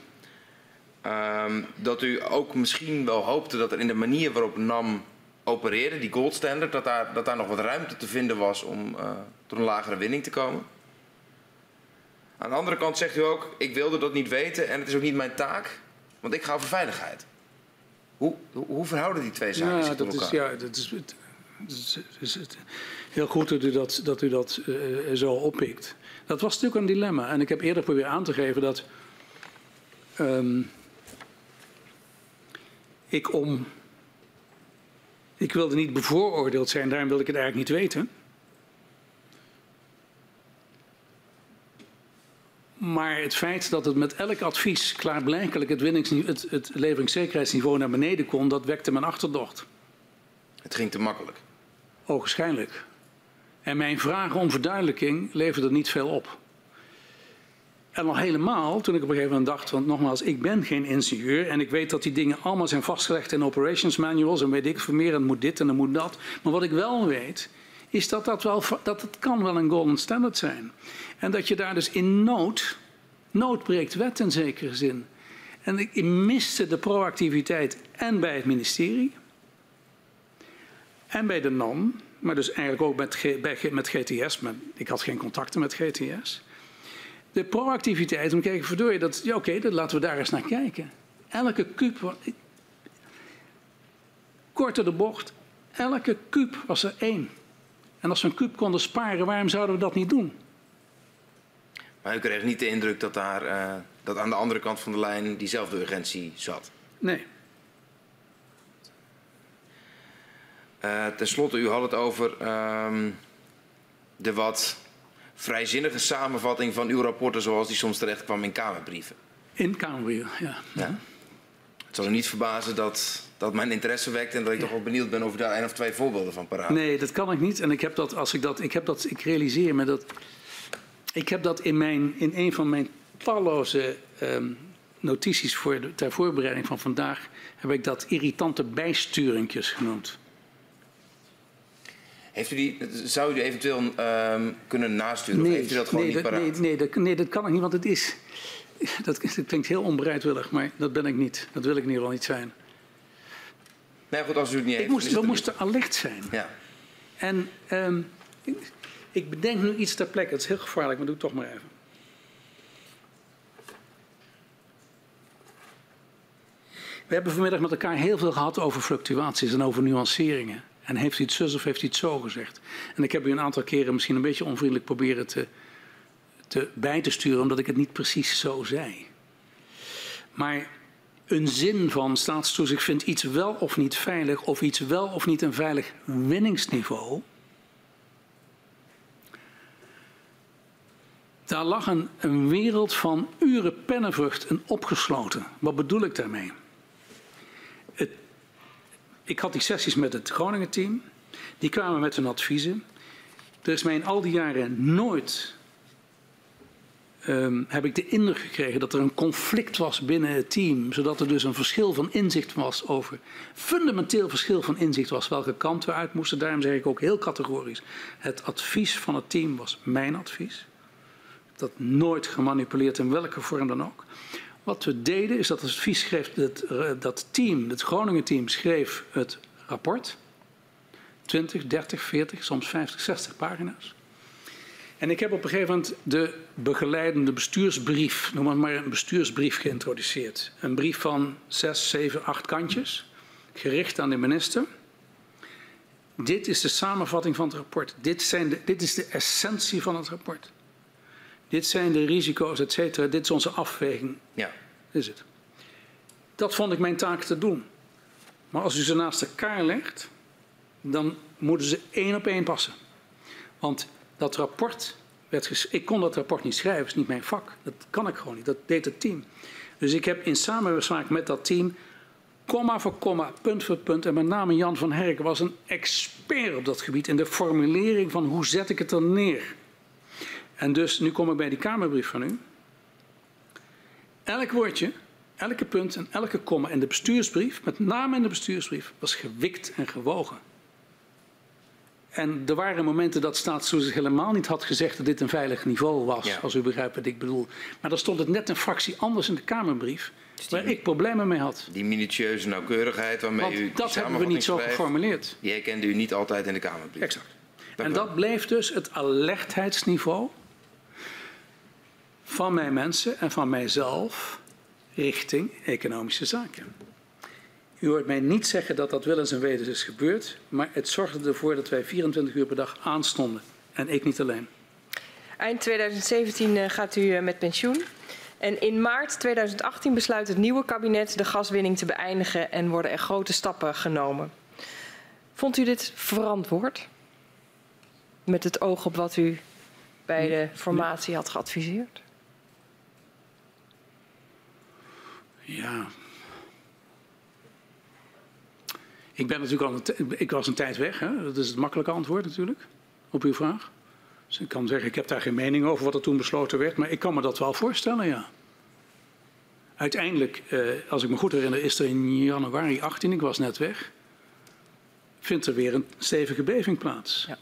S5: Um, dat u ook misschien wel hoopte dat er in de manier waarop NAM opereerde, die gold standard, dat daar, dat daar nog wat ruimte te vinden was om uh, tot een lagere winning te komen. Aan de andere kant zegt u ook, ik wilde dat niet weten en het is ook niet mijn taak, want ik ga over veiligheid. Hoe, hoe verhouden die twee zaken
S2: ja,
S5: zich
S2: dat
S5: tot elkaar?
S2: Is, ja, dat is, het, het is, het heel goed dat u dat, dat, u dat uh, zo oppikt. Dat was natuurlijk een dilemma en ik heb eerder proberen aan te geven dat... Um, ik om Ik wilde niet bevooroordeeld zijn, daarom wil ik het eigenlijk niet weten. Maar het feit dat het met elk advies klaarblijkelijk het, het, het leveringszekerheidsniveau naar beneden kon, dat wekte mijn achterdocht.
S5: Het ging te makkelijk.
S2: Ogenschijnlijk. En mijn vragen om verduidelijking leverden niet veel op. En al helemaal toen ik op een gegeven moment dacht, want nogmaals, ik ben geen ingenieur en ik weet dat die dingen allemaal zijn vastgelegd in operations manuals en weet ik veel meer en moet dit en dan moet dat. Maar wat ik wel weet, is dat dat wel, dat het kan wel een golden standard zijn. En dat je daar dus in nood, nood breekt wet in zekere zin. En ik miste de proactiviteit en bij het ministerie en bij de NAM, maar dus eigenlijk ook met, met GTS, maar ik had geen contacten met GTS. De proactiviteit om te kijken, verdorie, dat, ja, oké, okay, laten we daar eens naar kijken. Elke kuub, korter de bocht, elke kuub was er één. En als we een kuub konden sparen, waarom zouden we dat niet doen?
S5: Maar u kreeg niet de indruk dat, daar, uh, dat aan de andere kant van de lijn diezelfde urgentie zat?
S2: Nee.
S5: Uh, ten slotte, u had het over um, de wat vrijzinnige samenvatting van uw rapporten zoals die soms terecht kwam in Kamerbrieven.
S2: In Kamerbrieven, ja. ja.
S5: Het zal u niet verbazen dat, dat mijn interesse wekt en dat ik toch wel benieuwd ben of u daar één of twee voorbeelden van paraat.
S2: Nee, dat kan ik niet. En ik heb dat, als ik dat, ik heb dat, ik realiseer me dat, ik heb dat in, mijn, in een van mijn talloze um, notities voor de, ter voorbereiding van vandaag, heb ik dat irritante bijsturingjes genoemd.
S5: Heeft u die, zou u die eventueel um, kunnen nasturen? Nee, of heeft u dat gewoon
S2: nee,
S5: niet paraat?
S2: Nee, nee, dat, nee, dat kan ik niet, want het is... (laughs) Dat, dat klinkt heel onbereidwillig, maar dat ben ik niet. Dat wil ik in ieder geval niet zijn.
S5: Nee, goed, als u het niet heeft...
S2: Moest, we moesten alert zijn.
S5: Ja.
S2: En um, ik, ik, bedenk nu iets ter plekke. Het is heel gevaarlijk, maar doe het toch maar even. We hebben vanmiddag met elkaar heel veel gehad over fluctuaties en over nuanceringen. En heeft hij het zus of heeft hij het zo gezegd? En ik heb u een aantal keren misschien een beetje onvriendelijk proberen te, te bij te sturen, omdat ik het niet precies zo zei. Maar een zin van staatstoezicht vindt iets wel of niet veilig, of iets wel of niet een veilig winningsniveau. Daar lag een, een wereld van uren pennenvrucht en opgesloten. Wat bedoel ik daarmee? Ik had die sessies met het Groningen-team. Die kwamen met hun adviezen. Er is mij in al die jaren nooit um, heb ik de indruk gekregen dat er een conflict was binnen het team, zodat er dus een verschil van inzicht was over, fundamenteel verschil van inzicht was welke kant we uit moesten. Daarom zeg ik ook heel categorisch, het advies van het team was mijn advies. Dat nooit gemanipuleerd in welke vorm dan ook. Wat we deden is dat het advies schreef, dat, eh, dat team, het Groningen team schreef het rapport. 20, 30, 40, soms 50, 60 pagina's. En ik heb op een gegeven moment de begeleidende bestuursbrief, noem maar, maar een bestuursbrief geïntroduceerd. Een brief van 6, 7, 8 kantjes, gericht aan de minister. Dit is de samenvatting van het rapport. Dit, zijn de, dit is de essentie van het rapport. Dit zijn de risico's, et cetera. Dit is onze afweging.
S5: Ja.
S2: Is het. Dat vond ik mijn taak te doen. Maar als u ze naast elkaar legt, dan moeten ze één op één passen. Want dat rapport werd. Ik kon dat rapport niet schrijven, dat is niet mijn vak. Dat kan ik gewoon niet, dat deed het team. Dus ik heb in samenwerking met dat team, komma voor komma, punt voor punt, en met name Jan van Herk was een expert op dat gebied in de formulering van hoe zet ik het er neer. En dus, nu kom ik bij die Kamerbrief van u. Elk woordje, elke punt en elke komma in de bestuursbrief, met name in de bestuursbrief, was gewikt en gewogen. En er waren momenten dat staatstoezicht helemaal niet had gezegd dat dit een veilig niveau was, als u begrijpt wat ik bedoel. Maar dan stond het net een fractie anders in de Kamerbrief, dus waar ik problemen mee had.
S5: Die minutieuze nauwkeurigheid waarmee
S2: Want
S5: u
S2: dat hebben we niet zo geformuleerd.
S5: Die herkende u niet altijd in de Kamerbrief.
S2: Exact. en dat bleef dus het alertheidsniveau van mijn mensen en van mijzelf richting economische zaken. U hoort mij niet zeggen dat dat willens en wetens is gebeurd, maar het zorgde ervoor dat wij 24 uur per dag aanstonden. En ik niet alleen.
S4: Eind 2017 eh, gaat u eh, met pensioen. En in maart 2018 besluit het nieuwe kabinet de gaswinning te beëindigen en worden er grote stappen genomen. Vond u dit verantwoord? Met het oog op wat u bij de formatie had geadviseerd?
S2: Ja. Ik ben natuurlijk al een ik was een tijd weg. Hè? Dat is het makkelijke antwoord natuurlijk op uw vraag. Dus ik kan zeggen, ik heb daar geen mening over wat er toen besloten werd, maar ik kan me dat wel voorstellen, ja. Uiteindelijk, eh, als ik me goed herinner, is er in januari 18, ik was net weg, vindt er weer een stevige beving plaats. Ja.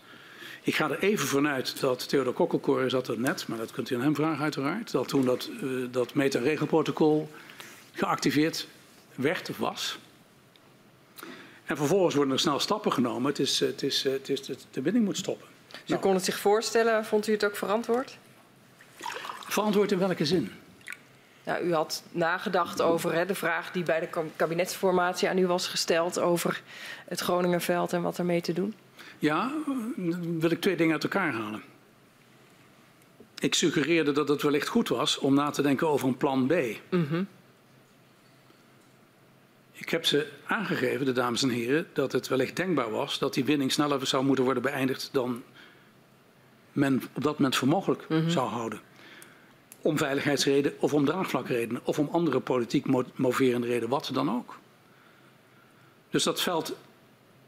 S2: Ik ga er even vanuit dat Theodor Kokkelkoor zat er net, maar dat kunt u aan hem vragen uiteraard, dat toen dat, uh, dat meta-regelprotocol geactiveerd werd of was. En vervolgens worden er snel stappen genomen. Het is, het is, het is, de winning moet stoppen.
S4: Dus u nou. kon het zich voorstellen, vond u het ook verantwoord?
S2: Verantwoord in welke zin?
S4: Nou, u had nagedacht over hè, de vraag die bij de kabinetsformatie aan u was gesteld over het Groningenveld en wat ermee te doen.
S2: Ja, dan wil ik twee dingen uit elkaar halen. Ik suggereerde dat het wellicht goed was om na te denken over een plan B. Mm -hmm. Ik heb ze aangegeven, de dames en heren, dat het wellicht denkbaar was dat die winning sneller zou moeten worden beëindigd dan men op dat moment voor mogelijk mm -hmm. zou houden. Om veiligheidsreden of om draagvlakredenen of om andere politiek moverende redenen, wat dan ook. Dus dat veld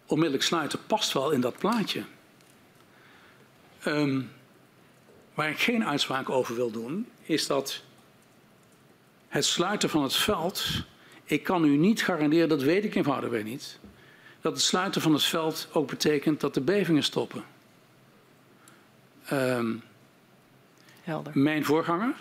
S2: onmiddellijk sluiten past wel in dat plaatje. Um, waar ik geen uitspraak over wil doen, is dat het sluiten van het veld. Ik kan u niet garanderen, dat weet ik eenvoudigweg niet. Dat het sluiten van het veld ook betekent dat de bevingen stoppen. Um, Helder. Mijn voorganger,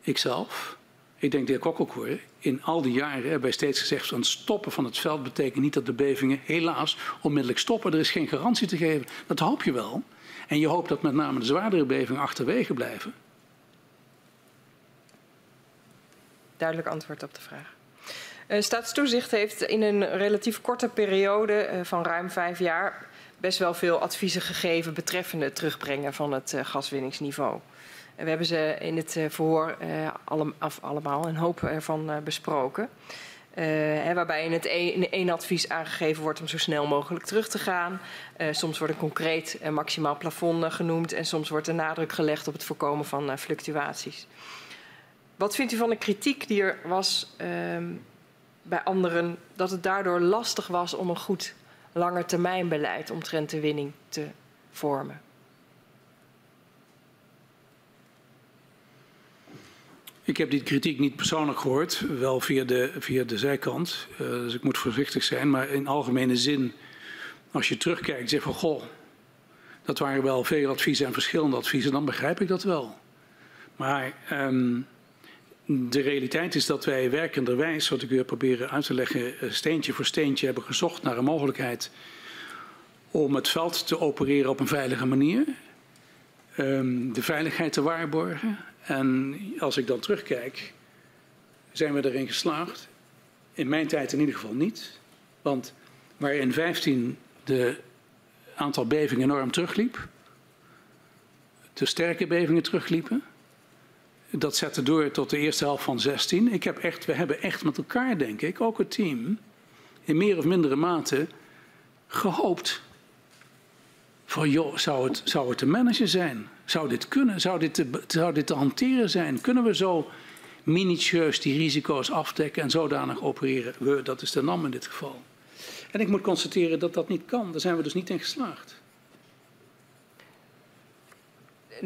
S2: ikzelf, ik denk de heer Kokkelkoor, in al die jaren hebben wij steeds gezegd van stoppen van het veld betekent niet dat de bevingen helaas onmiddellijk stoppen. Er is geen garantie te geven. Dat hoop je wel. En je hoopt dat met name de zwaardere bevingen achterwege blijven.
S4: Duidelijk antwoord op de vraag. Uh, Staatstoezicht heeft in een relatief korte periode uh, van ruim vijf jaar best wel veel adviezen gegeven betreffende het terugbrengen van het uh, gaswinningsniveau. We hebben ze in het verhoor allemaal een hoop ervan besproken. Hè, waarbij in het een, één advies aangegeven wordt om zo snel mogelijk terug te gaan. soms wordt een concreet maximaal plafond genoemd en soms wordt de nadruk gelegd op het voorkomen van fluctuaties. Wat vindt u van de kritiek die er was ehm, bij anderen dat het daardoor lastig was om een goed langetermijnbeleid omtrent de winning te vormen?
S2: Ik heb die kritiek niet persoonlijk gehoord, wel via de, via de zijkant. Uh, dus ik moet voorzichtig zijn. Maar in algemene zin, als je terugkijkt, zeg van goh, dat waren wel veel adviezen en verschillende adviezen, dan begrijp ik dat wel. Maar um, de realiteit is dat wij werkenderwijs, wat ik u heb proberen uit te leggen, eh, steentje voor steentje hebben gezocht naar een mogelijkheid om het veld te opereren op een veilige manier. Um, de veiligheid te waarborgen. En als ik dan terugkijk, zijn we erin geslaagd. In mijn tijd in ieder geval niet. Want waar in 15 de aantal bevingen enorm terugliep, de sterke bevingen terugliepen, dat zette door tot de eerste helft van 16. Ik heb echt, we hebben echt met elkaar, denk ik, ook het team, in meer of mindere mate gehoopt. Van joh, zou het, zou het te managen zijn? Zou dit kunnen? Zou dit, te, zou dit te hanteren zijn? Kunnen we zo minutieus die risico's afdekken en zodanig opereren? We, dat is de NAM in dit geval. En ik moet constateren dat dat niet kan. Daar zijn we dus niet in geslaagd.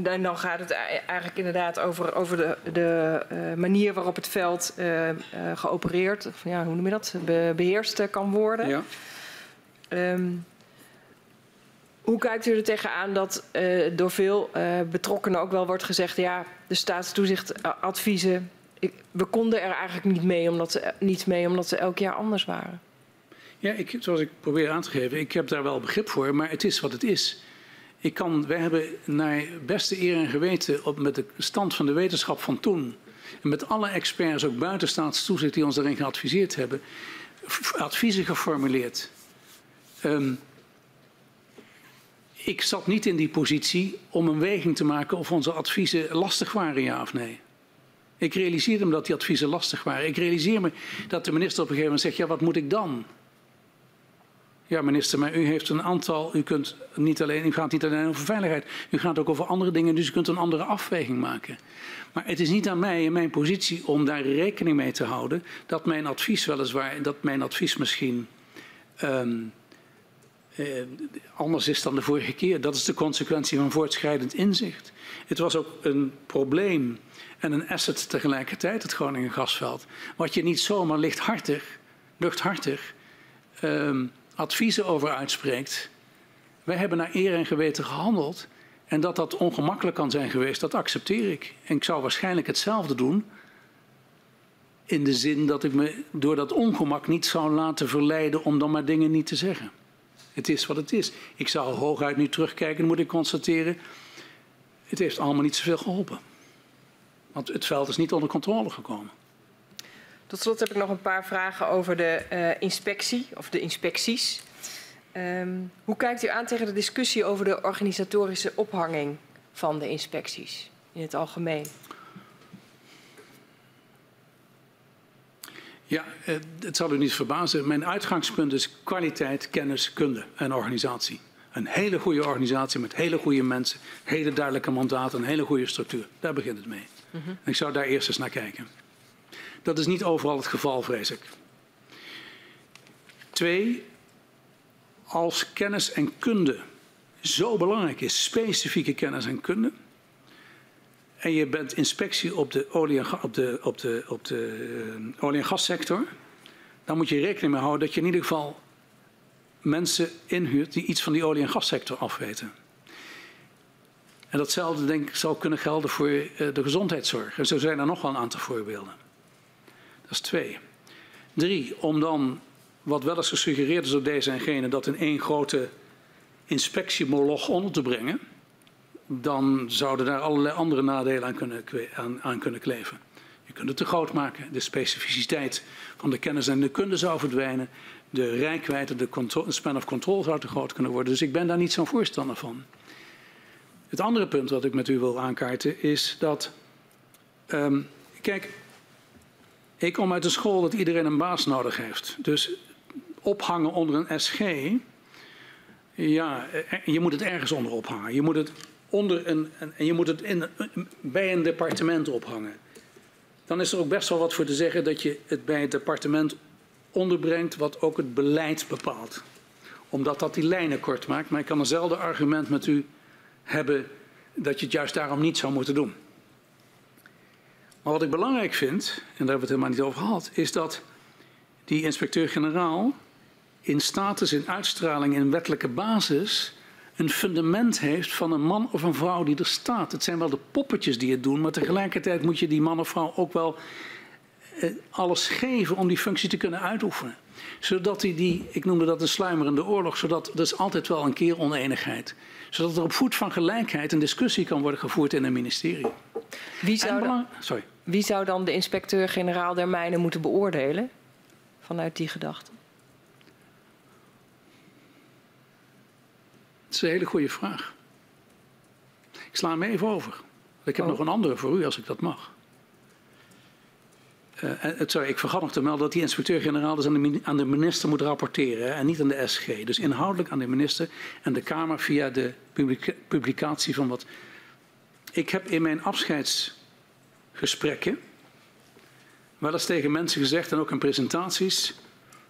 S4: En dan gaat het eigenlijk inderdaad over, over de, de uh, manier waarop het veld uh, uh, geopereerd, of ja, hoe noem je dat, Be, beheerst kan worden. Ja. Um, hoe kijkt u er tegenaan dat door veel betrokkenen ook wel wordt gezegd, ja, de staatstoezichtadviezen, ik, we konden er eigenlijk niet mee, omdat ze, niet mee omdat ze elk jaar anders waren?
S2: Ja, ik, zoals ik probeer aan te geven, ik heb daar wel begrip voor, maar het is wat het is. Ik kan, wij hebben naar beste eer en geweten op, met de stand van de wetenschap van toen. En met alle experts, ook buitenstaatstoezicht die ons daarin geadviseerd hebben, adviezen geformuleerd. Um, ik zat niet in die positie om een weging te maken of onze adviezen lastig waren, ja of nee. Ik realiseerde me dat die adviezen lastig waren. Ik realiseer me dat de minister op een gegeven moment zegt: ja, wat moet ik dan? Ja, minister, maar u heeft een aantal. U, kunt niet alleen, u gaat niet alleen over veiligheid, u gaat ook over andere dingen, dus u kunt een andere afweging maken. Maar het is niet aan mij in mijn positie om daar rekening mee te houden dat mijn advies weliswaar, dat mijn advies misschien um, eh, anders is dan de vorige keer. Dat is de consequentie van voortschrijdend inzicht. Het was ook een probleem en een asset tegelijkertijd, het Groningen gasveld, wat je niet zomaar lichthartig, luchthartig um, adviezen over uitspreekt. Wij hebben naar eer en geweten gehandeld. En dat dat ongemakkelijk kan zijn geweest, dat accepteer ik. En ik zou waarschijnlijk hetzelfde doen. In de zin dat ik me door dat ongemak niet zou laten verleiden om dan maar dingen niet te zeggen. Het is wat het is. Ik zou hooguit nu terugkijken en moet ik constateren. Het heeft allemaal niet zoveel geholpen. Want het veld is niet onder controle gekomen.
S4: Tot slot heb ik nog een paar vragen over de uh, inspectie of de inspecties. Um, hoe kijkt u aan tegen de discussie over de organisatorische ophanging van de inspecties in het algemeen?
S2: Ja, eh, het zal u niet verbazen. Mijn uitgangspunt is kwaliteit, kennis, kunde en organisatie. Een hele goede organisatie met hele goede mensen, hele duidelijke mandaten, een hele goede structuur. Daar begint het mee. Mm -hmm. Ik zou daar eerst eens naar kijken. Dat is niet overal het geval, vrees ik. Twee, als kennis en kunde zo belangrijk is, specifieke kennis en kunde, en je bent inspectie op de olie en, op de, op de, op de uh, olie- en gassector, dan moet je rekening mee houden dat je in ieder geval mensen inhuurt die iets van die olie- en gassector afweten. En datzelfde denk ik zal kunnen gelden voor uh, de gezondheidszorg. En zo zijn er nog wel een aantal voorbeelden. Dat is twee. Drie, om dan, wat wel eens gesuggereerd is door deze en gene, dat in één grote inspectiemoloch onder te brengen, dan zouden daar allerlei andere nadelen aan kunnen, aan, kunnen kleven. Je kunt het te groot maken. De specificiteit van de kennis en de kunde zou verdwijnen. De rijkwijde, de span of control zou te groot kunnen worden. Dus ik ben daar niet zo'n voorstander van. Het andere punt wat ik met u wil aankaarten is dat. Um, kijk, ik kom uit een school dat iedereen een baas nodig heeft. Dus ophangen onder een SG. Ja, eh, je moet het ergens onder ophangen. Je moet het, onder een, en je moet het in, bij een departement ophangen. Dan is er ook best wel wat voor te zeggen dat je het bij het departement onderbrengt wat ook het beleid bepaalt. Omdat dat die lijnen kort maakt. Maar ik kan eenzelfde argument met u hebben dat je het juist daarom niet zou moeten doen. Maar wat ik belangrijk vind, en daar hebben we het helemaal niet over gehad, is dat die inspecteur-generaal in status, in uitstraling, in wettelijke basis een fundament heeft van een man of een vrouw die er staat. Het zijn wel de poppetjes die het doen, maar tegelijkertijd moet je die man of vrouw ook wel eh, alles geven om die functie te kunnen uitoefenen. Zodat hij die, ik noemde dat een sluimerende oorlog, zodat er is altijd wel een keer oneenigheid. Zodat er op voet van gelijkheid een discussie kan worden gevoerd in een ministerie.
S4: Wie zou, dan, Sorry. Wie zou dan de inspecteur-generaal der mijnen moeten beoordelen? Vanuit die gedachte.
S2: Dat is een hele goede vraag. Ik sla hem even over. Ik heb oh. nog een andere voor u, als ik dat mag. Uh, sorry, ik vergat nog te melden dat die inspecteur-generaal dus aan de, aan de, minister moet rapporteren en niet aan de SG. Dus inhoudelijk aan de minister en de Kamer via de publica publicatie van wat. Ik heb in mijn afscheidsgesprekken wel eens tegen mensen gezegd en ook in presentaties.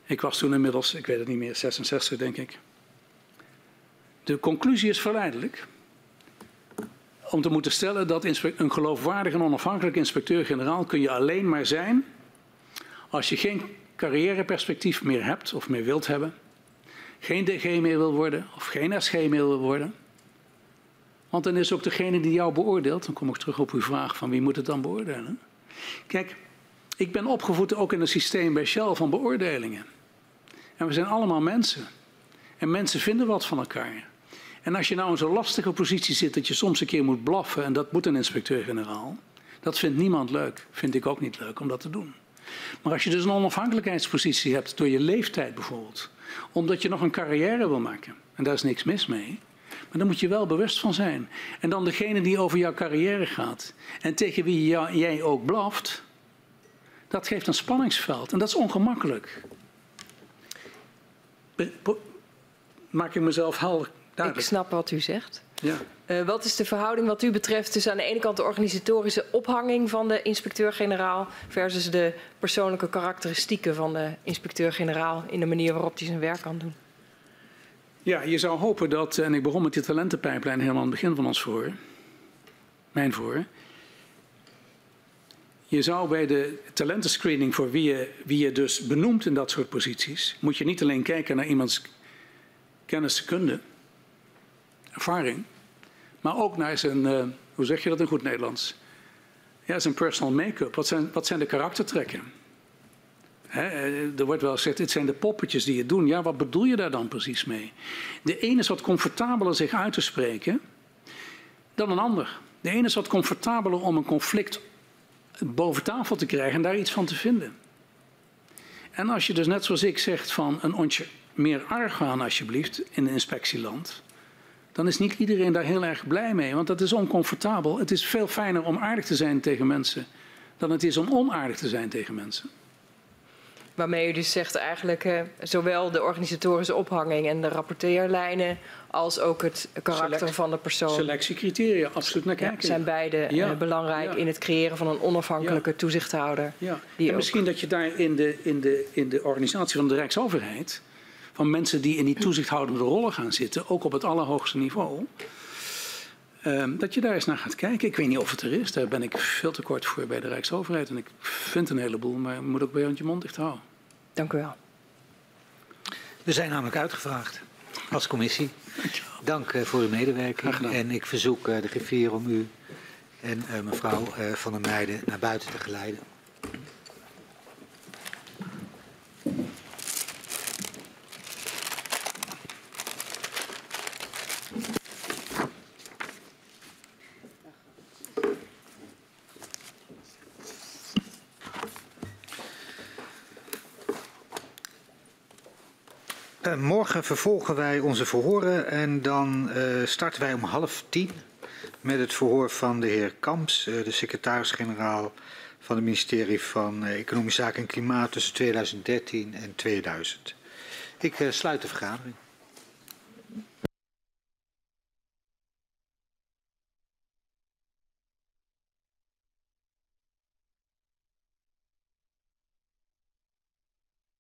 S2: Ik was toen inmiddels, ik weet het niet meer, 66 denk ik. De conclusie is verleidelijk om te moeten stellen dat een geloofwaardige en onafhankelijke inspecteur-generaal kun je alleen maar zijn als je geen carrièreperspectief meer hebt of meer wilt hebben, geen DG meer wil worden of geen SG meer wil worden. Want dan is ook degene die jou beoordeelt, dan kom ik terug op uw vraag van wie moet het dan beoordelen. Kijk, ik ben opgevoed ook in een systeem bij Shell van beoordelingen. En we zijn allemaal mensen. En mensen vinden wat van elkaar. En als je nou in zo'n lastige positie zit dat je soms een keer moet blaffen, en dat moet een inspecteur-generaal, dat vindt niemand leuk. Vind ik ook niet leuk om dat te doen. Maar als je dus een onafhankelijkheidspositie hebt door je leeftijd bijvoorbeeld, omdat je nog een carrière wil maken, en daar is niks mis mee, maar daar moet je wel bewust van zijn. En dan degene die over jouw carrière gaat en tegen wie jij ook blaft, dat geeft een spanningsveld en dat is ongemakkelijk. maak ik mezelf helder
S4: Ik
S2: duidelijk.
S4: snap wat u zegt.
S2: Ja.
S4: Uh, wat is de verhouding wat u betreft tussen aan de ene kant de organisatorische ophanging van de inspecteur-generaal versus de persoonlijke karakteristieken van de inspecteur-generaal in de manier waarop hij zijn werk kan doen?
S2: Ja, je zou hopen dat, en ik begon met die talentenpijplijn helemaal aan het begin van ons voor, mijn voor. Je zou bij de talentenscreening voor wie je, wie je dus benoemt in dat soort posities, moet je niet alleen kijken naar iemands kennis, kunde, ervaring, maar ook naar zijn, uh, hoe zeg je dat in goed Nederlands? Ja, zijn personal make-up. Wat zijn, wat zijn de karaktertrekken? He, er wordt wel gezegd, dit zijn de poppetjes die je doen. Ja, wat bedoel je daar dan precies mee? De ene is wat comfortabeler zich uit te spreken dan een ander. De ene is wat comfortabeler om een conflict boven tafel te krijgen en daar iets van te vinden. En als je dus net zoals ik zegt van een ontje meer argwaan alsjeblieft in een inspectieland, dan is niet iedereen daar heel erg blij mee, want dat is oncomfortabel. Het is veel fijner om aardig te zijn tegen mensen dan het is om onaardig te zijn tegen mensen.
S4: Waarmee u dus zegt eigenlijk uh, zowel de organisatorische ophanging en de rapporteerlijnen als ook het karakter
S2: Select,
S4: van de persoon.
S2: Selectiecriteria, absoluut naar kijken.
S4: Ja, zijn beide ja. uh, belangrijk ja. in het creëren van een onafhankelijke toezichthouder.
S2: Ja. en ook... misschien dat je daar in de, in, de, in de organisatie van de Rijksoverheid, van mensen die in die toezichthoudende rollen gaan zitten, ook op het allerhoogste niveau, uh, dat je daar eens naar gaat kijken. Ik weet niet of het er is, daar ben ik veel te kort voor bij de Rijksoverheid. En ik vind een heleboel, maar je moet ook bij je mond dicht houden.
S4: Dank u wel.
S1: We zijn namelijk uitgevraagd als commissie. Dank uh, voor uw medewerking. En ik verzoek uh, de griffier om u en uh, mevrouw Van der Meijden naar buiten te geleiden. Uh, morgen vervolgen wij onze verhoren en dan uh, starten wij om half tien met het verhoor van de heer Kamps, uh, de secretaris-generaal van het ministerie van Economische Zaken en Klimaat tussen 2013 en 2000. Ik sluit de vergadering.